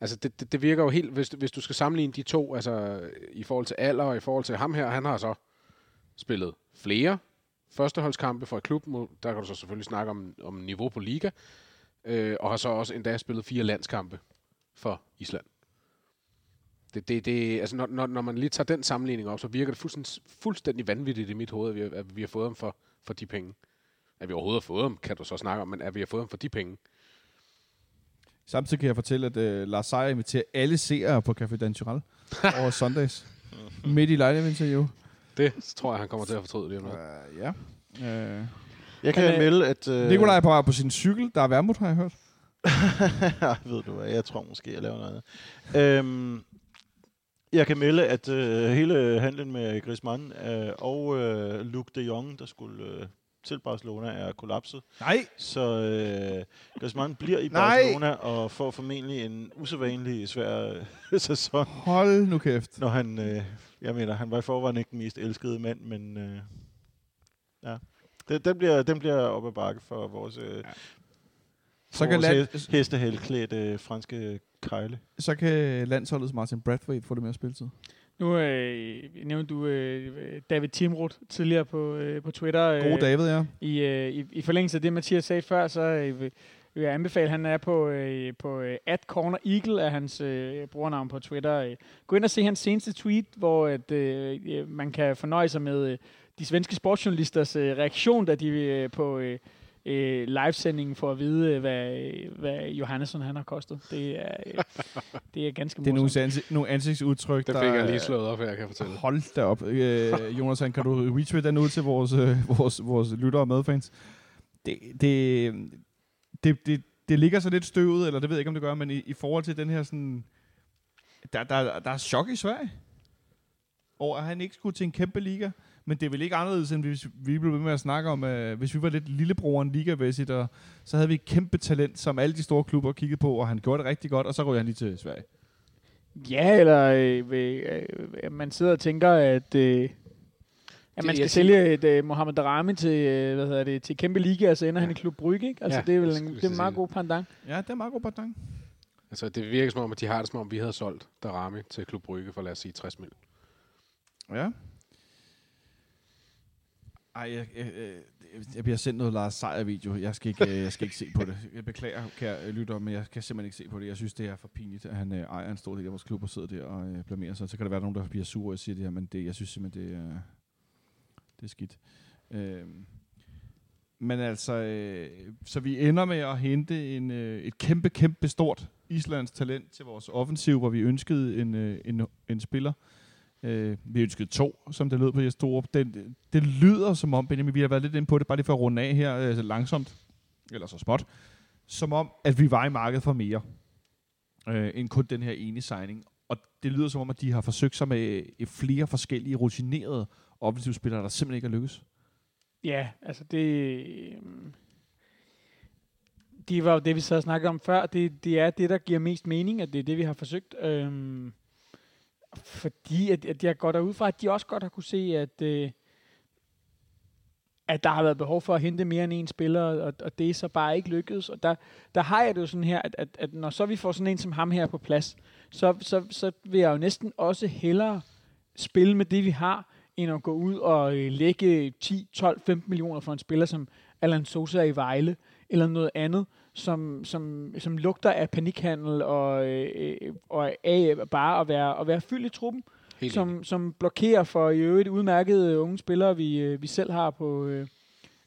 Altså, det, det, det virker jo helt, hvis, du- hvis du skal sammenligne de to, altså i forhold til alder og i forhold til ham her, han har så spillet flere førsteholdskampe for et klub, der kan du så selvfølgelig snakke om, om niveau på liga, øh, og har så også endda spillet fire landskampe for Island. Det, det, det, altså når, når, når man lige tager den sammenligning op, så virker det fuldstændig, fuldstændig vanvittigt i mit hoved, at vi, har- at vi har fået ham for, for de penge. At vi overhovedet har fået ham, kan du så snakke om, men at vi har fået ham for de penge. Samtidig kan jeg fortælle, at øh, Lars Seier inviterer alle seere på Café Dan over Sundays. Midt i live-interview. Det tror jeg, han kommer til at fortryde lige om lidt. Uh, ja. Uh, Jeg kan Men, melde, at... Øh, Nikolaj er på, på sin cykel. Der er værmut, har jeg hørt. ved du hvad, jeg tror måske, jeg laver noget andet. Øhm, jeg kan melde, at øh, hele handlen med Griezmann øh, og øh, Luke de Jong, der skulle øh, til Barcelona, er kollapset. Nej. Så øh, Griezmann bliver i Nej. Barcelona og får formentlig en usædvanlig svær øh, sæson, Hold nu kæft. når han, øh, jeg mener, han var i forvejen ikke den mest elskede mand, men øh, ja. Den, den, bliver, den bliver op ad bakke for vores, øh, Så kan, vores land, he- hestehalklædte øh, franske Kejle. så kan landsholdets Martin Bradwaite få det mere spilletid. Nu øh, nævnte du øh, David Timroth tidligere på, øh, på Twitter. Gode David, ja. I, øh, i, I forlængelse af det, Mathias sagde før, så øh, vil jeg anbefale, at han er på, øh, på øh, at Corner Eagle af hans øh, brugernavn på Twitter. Øh, Gå ind og se hans seneste tweet, hvor at, øh, øh, man kan fornøje sig med øh, de svenske sportsjournalisters øh, reaktion, da de øh, på øh, øh, livesendingen får at vide, øh, hvad, øh, hvad Johannesson han har kostet. Det er, øh, det er ganske Det er nogle, morsomt. ansigt, nogle ansigtsudtryk, Det der... fik jeg er- lige slået op her, kan jeg fortælle. Hold da op. Øh, Jonas, kan du retweet den ud til vores, øh, vores, vores lyttere og medfans? det, det, det, det, det ligger så lidt støvet, eller det ved jeg ikke, om det gør, men i, i forhold til den her sådan... Der, der, der er chok i Sverige over, at han ikke skulle til en kæmpe liga. Men det er vel ikke anderledes, end hvis vi blev ved med at snakke om, uh, hvis vi var lidt lillebroren ligavæssigt, og så havde vi et kæmpe talent, som alle de store klubber kiggede på, og han gjorde det rigtig godt, og så går han lige til Sverige. Ja, eller øh, øh, øh, man sidder og tænker, at, øh, at man skal sælge et øh, Mohamed Darami til, øh, hvad hedder det, til kæmpe liga, og så ender Ja. han i Klub Brygge, ikke? Altså, Ja, det er vel det en, det er en meget god pandang. Ja, det er meget god pardon. Altså, det virker som om, at de har det som om, vi havde solgt Darami til Klub Brygge for, lad os sige, 60 mil. Ja. Ej, jeg, jeg, jeg, bliver sendt noget Lars Seier video. Jeg skal ikke, øh, jeg skal ikke se på det. Jeg beklager, kære øh, lytter, men jeg kan simpelthen ikke se på det. Jeg synes, det er for pinligt, at han øh, ejer en stor del af vores klub og sidder der og øh, blamerer sig. Så kan der være nogen, der bliver sure og siger det her, men det, jeg synes simpelthen, det øh, det er skidt. Øh, men altså, øh, så vi ender med at hente en, øh, et kæmpe, kæmpe stort Islands talent til vores offensiv, hvor vi ønskede en, øh, en, en spiller. Øh, Øh, vi ønskede to, som det lød på Jes Torup. Det, det lyder som om, Benjamin, vi har været lidt inde på det, bare lige for at runde af her øh, langsomt, eller så småt, som om, at vi var i markedet for mere, øh, end kun den her ene signing. Og det lyder som om, at de har forsøgt sig med øh, flere forskellige rutinerede offensivspillere, der simpelthen ikke har lykkes. Ja, altså det... Øh, det var jo det, vi så snakkede om før. Det, det er det, der giver mest mening, at det er det, vi har forsøgt. Øh, fordi at, at jeg går derud fra, at de også godt har kunne se, at, øh, at der har været behov for at hente mere end en spiller, og, og det er så bare ikke lykkedes. Og der, der har jeg det jo sådan her, at, at, at når så vi får sådan en som ham her på plads, så, så, så vil jeg jo næsten også hellere spille med det, vi har, end at gå ud og øh, lægge 10, 12, 15 millioner for en spiller som Alan Sosa i Vejle, eller noget andet, som, som, som lugter af panikhandel og, øh, og af bare at være, at være fyldt i truppen, Helt som, som blokerer for i øvrigt udmærkede unge spillere, vi, øh, vi selv har på, øh,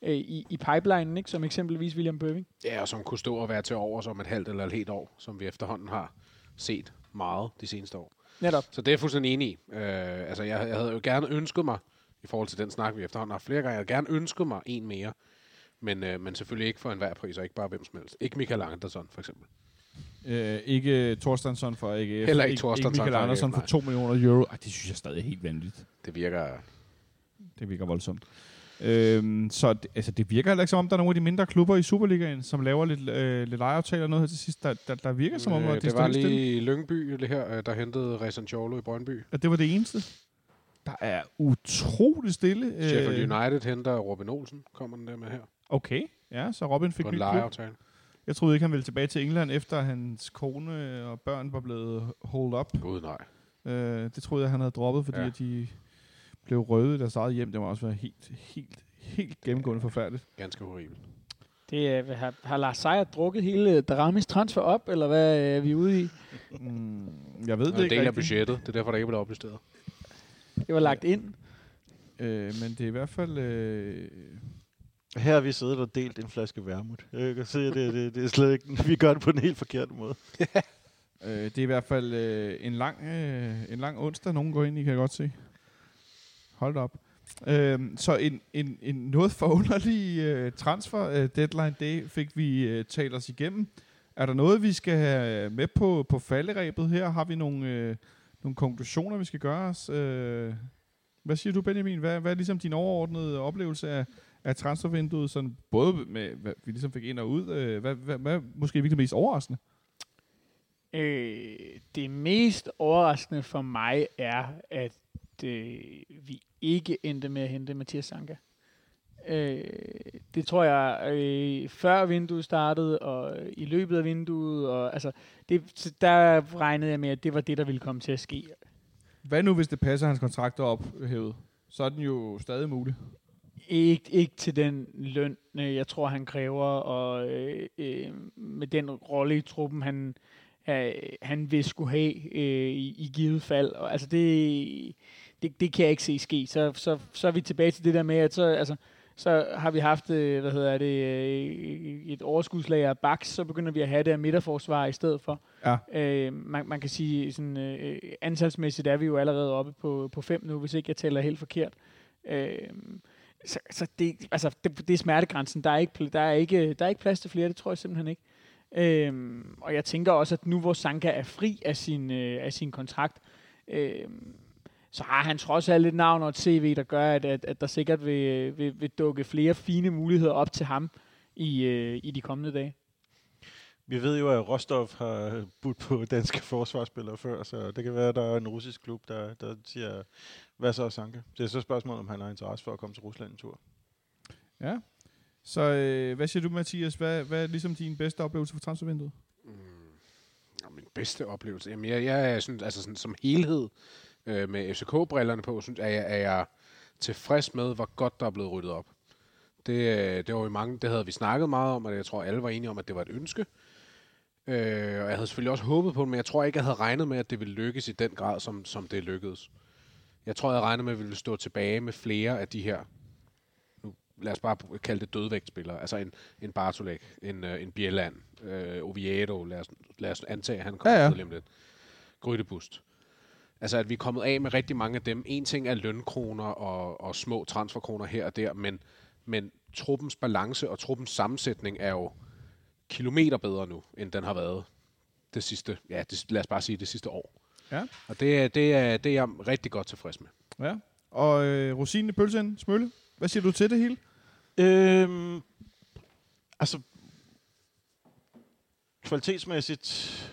øh, i, i pipelinen, ikke? som eksempelvis William Bøving. Ja, og som kunne stå og være til over som et halvt eller et helt år, som vi efterhånden har set meget de seneste år. Netop. Så det er jeg fuldstændig enig i. Øh, altså, jeg, jeg havde jo gerne ønsket mig, i forhold til den snak, vi efterhånden har haft flere gange, jeg havde gerne ønsket mig en mere. Men, øh, men selvfølgelig ikke for enhver pris, og ikke bare hvem som helst. Ikke Michael Andersson, for eksempel. Øh, ikke Torstensson for AGF. Heller ikke Torstensson Ikke Michael for Andersson for 2 millioner euro. Ej, det synes jeg stadig er helt vanvittigt. Det virker... Det virker voldsomt. Øhm, så det, altså, det virker heller ikke som om, der er nogle af de mindre klubber i Superligaen, som laver lidt, øh, lidt lejeaftaler og noget her til sidst. Der, der, der virker som om, øh, at det, det var helt stille. lige Lyngby det her, øh, der hentede Rezan Cholo i Brøndby. At det var det eneste. Der er utrolig stille. Øh. Sheffield United henter Robin Olsen, kommer den der med her, Okay, ja, så Robin fik på en klub. lejeaftale. Jeg troede ikke, han ville tilbage til England, efter hans kone og børn var blevet hold up. Gud nej. Øh, det troede jeg, han havde droppet, fordi Ja. at de blev røde i deres eget hjem. Det må også være helt, helt, helt gennemgående forfærdeligt. Ganske horribelt. Det er, har, har Lars Seier drukket hele Dramis transfer op, eller hvad er vi ude i? Mm, jeg ved Det det er ikke af budgettet, det er derfor, der ikke blev opjusteret. Det var lagt ind. Øh, men det er i hvert fald... Øh, her har vi siddet og delt en flaske vermut. Jeg kan se, at det, det, det er slet ikke, vi gør det på den helt forkerte måde. øh, det er i hvert fald øh, en, lang, øh, en lang onsdag, nogen går ind i, kan jeg godt se. Hold op. Øh, så en, en, en noget forunderlig øh, transfer øh, deadline day fik vi øh, talt os igennem. Er der noget, vi skal have øh, med på, på falderæbet her? Har vi nogle, øh, nogle konklusioner, vi skal gøre os? Øh, hvad siger du, Benjamin? Hvad, hvad er ligesom din overordnede oplevelse af, af transfervinduet? Sådan både med, hvad vi ligesom fik ind og ud. Øh, hvad, hvad, hvad måske virkelig mest overraskende? Øh, det mest overraskende for mig er, at øh, vi ikke endte med at hente Mathias Sanka. Øh, det tror jeg, øh, før vinduet startede, og i løbet af vinduet, og altså, det, der regnede jeg med, at det var det, der ville komme til at ske. Hvad nu, hvis det passer, hans kontrakt er ophævet? Så er den jo stadig mulig. Ikke, ikke til den løn, øh, jeg tror, han kræver, og øh, øh, med den rolle i truppen, han, øh, han vil skulle have øh, i, i givet fald. Og, altså det, det, det kan jeg ikke se ske. Så, så, så er vi tilbage til det der med, at så, altså, så har vi haft øh, hvad hedder det, øh, et overskudslager af baks, så begynder vi at have det af midterforsvar i stedet for. Ja. Øh, man, man kan sige, sådan, øh, antalsmæssigt er vi jo allerede oppe på, på fem nu, hvis ikke jeg tæller helt forkert. Øh, så, så det, altså, det, det er smertegrænsen. Der er, ikke, der, er ikke, der er ikke plads til flere, det tror jeg simpelthen ikke. Øhm, og jeg tænker også, at nu hvor Sanka er fri af sin, øh, af sin kontrakt, øhm, så har han trods alt et navn og et CV, der gør, at, at, at der sikkert vil, øh, vil, vil dukke flere fine muligheder op til ham i, øh, i de kommende dage. Vi ved jo, at Rostov har budt på danske forsvarsspillere før, så det kan være, at der er en russisk klub, der, der siger, hvad så Sanka? Det er så et spørgsmål, om han har interesse for at komme til Rusland en tur. Ja. Så øh, hvad siger du, Mathias? Hvad, hvad er ligesom din bedste oplevelse for transfervinduet? Mm. Og min bedste oplevelse? Jamen, jeg, jeg synes, altså sådan, som helhed, øh, med FCK-brillerne på, synes, er, jeg, er jeg tilfreds med, hvor godt der er blevet ryddet op. Det, øh, det var jo mange, det havde vi snakket meget om, og jeg tror, alle var enige om, at det var et ønske. Øh, og jeg havde selvfølgelig også håbet på det, men jeg tror ikke, jeg havde regnet med, at det ville lykkes i den grad, som, som det lykkedes. Jeg tror, jeg regnet med, at vi ville stå tilbage med flere af de her, nu lad os bare kalde det dødvægtspillere, altså en, en Bartolek, en, uh, en Bieland, uh, Oviedo, lad os, lad os antage, at han kommer Ja, ja. ja. lidt. Grydebust. Altså, at vi er kommet af med rigtig mange af dem. En ting er lønkroner og, og små transferkroner her og der, men, men truppens balance og truppens sammensætning er jo kilometer bedre nu, end den har været det sidste, ja, det, lad os bare sige det sidste år. Ja. Og det, er- det, er, det er jeg rigtig godt tilfreds med. Ja. Og øh, rosinen i pølsen, Smølle, hvad siger du til det hele? Øhm, altså, kvalitetsmæssigt,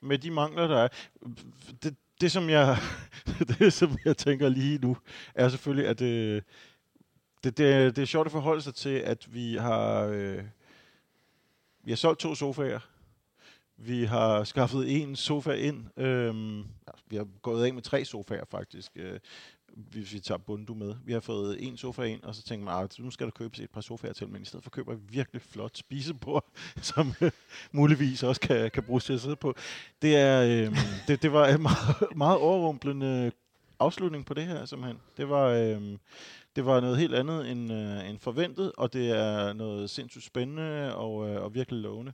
med de mangler, der er, det, det som jeg, det som jeg tænker lige nu, er selvfølgelig, at det, det, det, er, det er sjovt at forholde sig til, at vi har, øh, vi har solgt to sofaer. Vi har skaffet en sofa ind. Øhm, vi har gået af med tre sofaer faktisk, øh, hvis vi tager Bundu med. Vi har fået en sofa ind, og så tænker man, nu skal der købes et par sofaer til, men i stedet for køber vi virkelig flot spisebord, som øh, muligvis også kan, kan bruges til at sidde på. Det, er, øh, det, det var en meget, meget overrumplende afslutning på det her, simpelthen. Det var, øh, det var noget helt andet end, øh, end forventet, og det er noget sindssygt spændende og, øh, og virkelig lovende.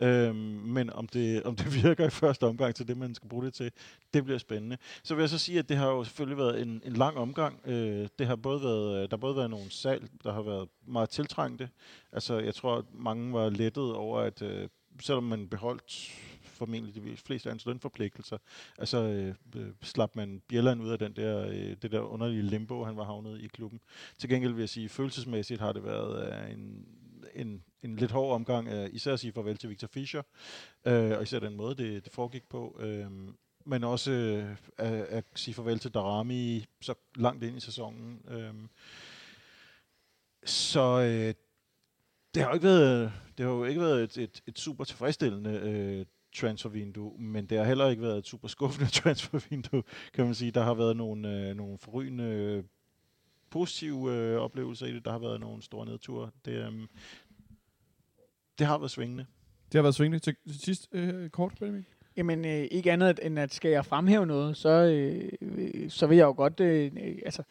Øhm, men om det, om det virker i første omgang til det, man skal bruge det til, det bliver spændende. Så vil jeg så sige, at det har jo selvfølgelig været en, en lang omgang. Øh, det har både været, øh, der har både været nogle salg, der har været meget tiltrængte. Altså, jeg tror, at mange var lettet over, at øh, selvom man beholdt formentlig de fleste af hans lønforpligtelser, altså øh, øh, slap man Bjelland ud af den der, øh, det der underlige limbo, han var havnet i klubben. Til gengæld vil jeg sige, følelsesmæssigt har det været øh, en, en, en lidt hård omgang, øh, især at sige farvel til Victor Fischer, øh, og især den måde, det, det foregik på. Øh, men også øh, at, at sige farvel til Darami så langt ind i sæsonen. Øh, så øh, det har jo ikke været, det har jo ikke været et, et, et super tilfredsstillende øh, transfervindue, men det har heller ikke været et super skuffende transfervindue, kan man sige. Der har været nogle, øh, nogle forrygende øh, positive øh, oplevelser i det. Der har været nogle store nedture. Det, øh, det har været svingende. Det har været svingende. Til, til sidst, øh, kort, Benjamin. Jamen, øh, ikke andet end at skal jeg fremhæve noget, så, øh, øh, så vil jeg jo godt øh, øh, altså,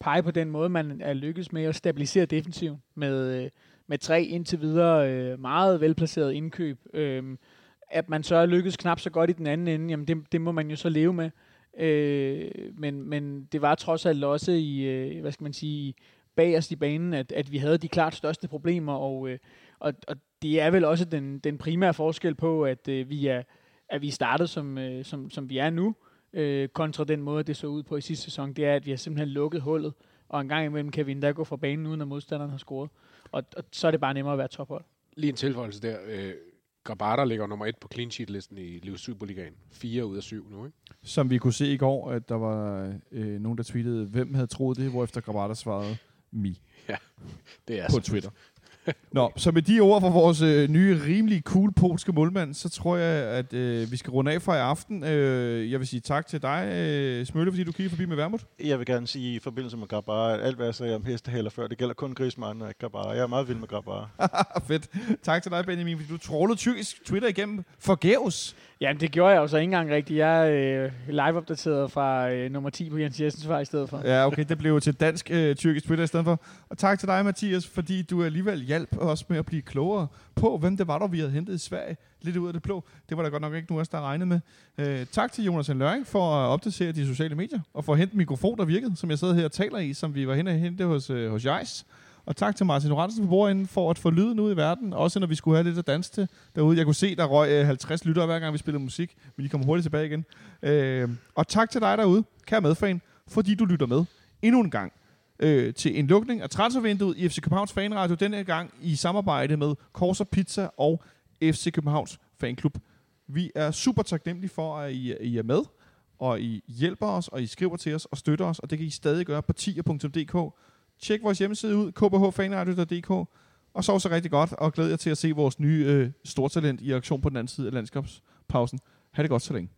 pege på den måde, man er lykkes med at stabilisere defensiven med, øh, med tre indtil videre øh, meget velplacerede indkøb. Øh, at man så er lykkedes knap så godt i den anden ende, jamen det, det må man jo så leve med. Øh, men, men det var trods alt også i, øh, hvad skal man sige, bagerst i banen, at, at vi havde de klart største problemer, og, øh, og, og det er vel også den, den primære forskel på, at øh, vi er at vi startede som, øh, som, som vi er nu, øh, kontra den måde, det så ud på i sidste sæson, det er, at vi har simpelthen lukket hullet, og en gang imellem kan vi endda gå fra banen, uden at modstanderen har scoret. Og, og så er det bare nemmere at være tophold. Lige en tilføjelse der. Øh, Grabata ligger nummer et på clean sheet-listen i Liv Superligaen. Fire ud af syv nu, ikke? Som vi kunne se i går, at der var øh, nogen, der tweetede, hvem havde troet det, hvorefter Grabata svarede, mi, Det er på Twitter. Nå, så med de ord fra vores øh, nye, rimelig cool polske målmand, så tror jeg, at øh, vi skal runde af for i aften. Øh, jeg vil sige tak til dig, øh, Smølle, fordi du kiggede forbi med Værmut. Jeg vil gerne sige i forbindelse med Grabara, at alt hvad jeg sagde om hestehaler før, det gælder kun Griezmann og ikke Grabara. Jeg er meget vild med Grabara. Fedt. Tak til dig, Benjamin, fordi du trollede tyrkisk Twitter igennem forgæves. Jamen, det gjorde jeg jo så ikke engang rigtigt. Jeg er øh, live-opdateret fra øh, nummer 10 på Jens Jessens vej i stedet for. Ja, okay, det blev jo til dansk øh, tyrkisk Twitter i stedet for. Og tak til dig, Mathias, fordi du alligevel hjalp os med at blive klogere på, hvem det var, der vi havde hentet i Sverige, lidt ud af det blå. Det var der godt nok ikke nogen af os, der regnede med. Øh, tak til Jonas Løring for at opdatere de sociale medier, og for at hente en mikrofon, der virkede, som jeg sad her og taler i, som vi var hen og hente hos, øh, hos Jais. Og tak til Martin Oransen på bordenden for at få lyden ud i verden, også når vi skulle have lidt at danse til derude. Jeg kunne se, der røg øh, 50 lyttere hver gang, vi spillede musik, men de kommer hurtigt tilbage igen. Øh, og tak til dig derude, kære medfan, fordi du lytter med endnu en gang øh, til en lukning af transfervinduet i FC Københavns Fanradio, denne gang i samarbejde med Corsa Pizza og FC Københavns Fanklub. Vi er super taknemmelige for, at I, I er med, og I hjælper os, og I skriver til os og støtter os, og det kan I stadig gøre på tier.dk. Tjek vores hjemmeside ud, kbhfanradio.dk, og sov så rigtig godt, og glæder jer til at se vores nye øh, stortalent i aktion på den anden side af landskabspausen. Ha' det godt så længe.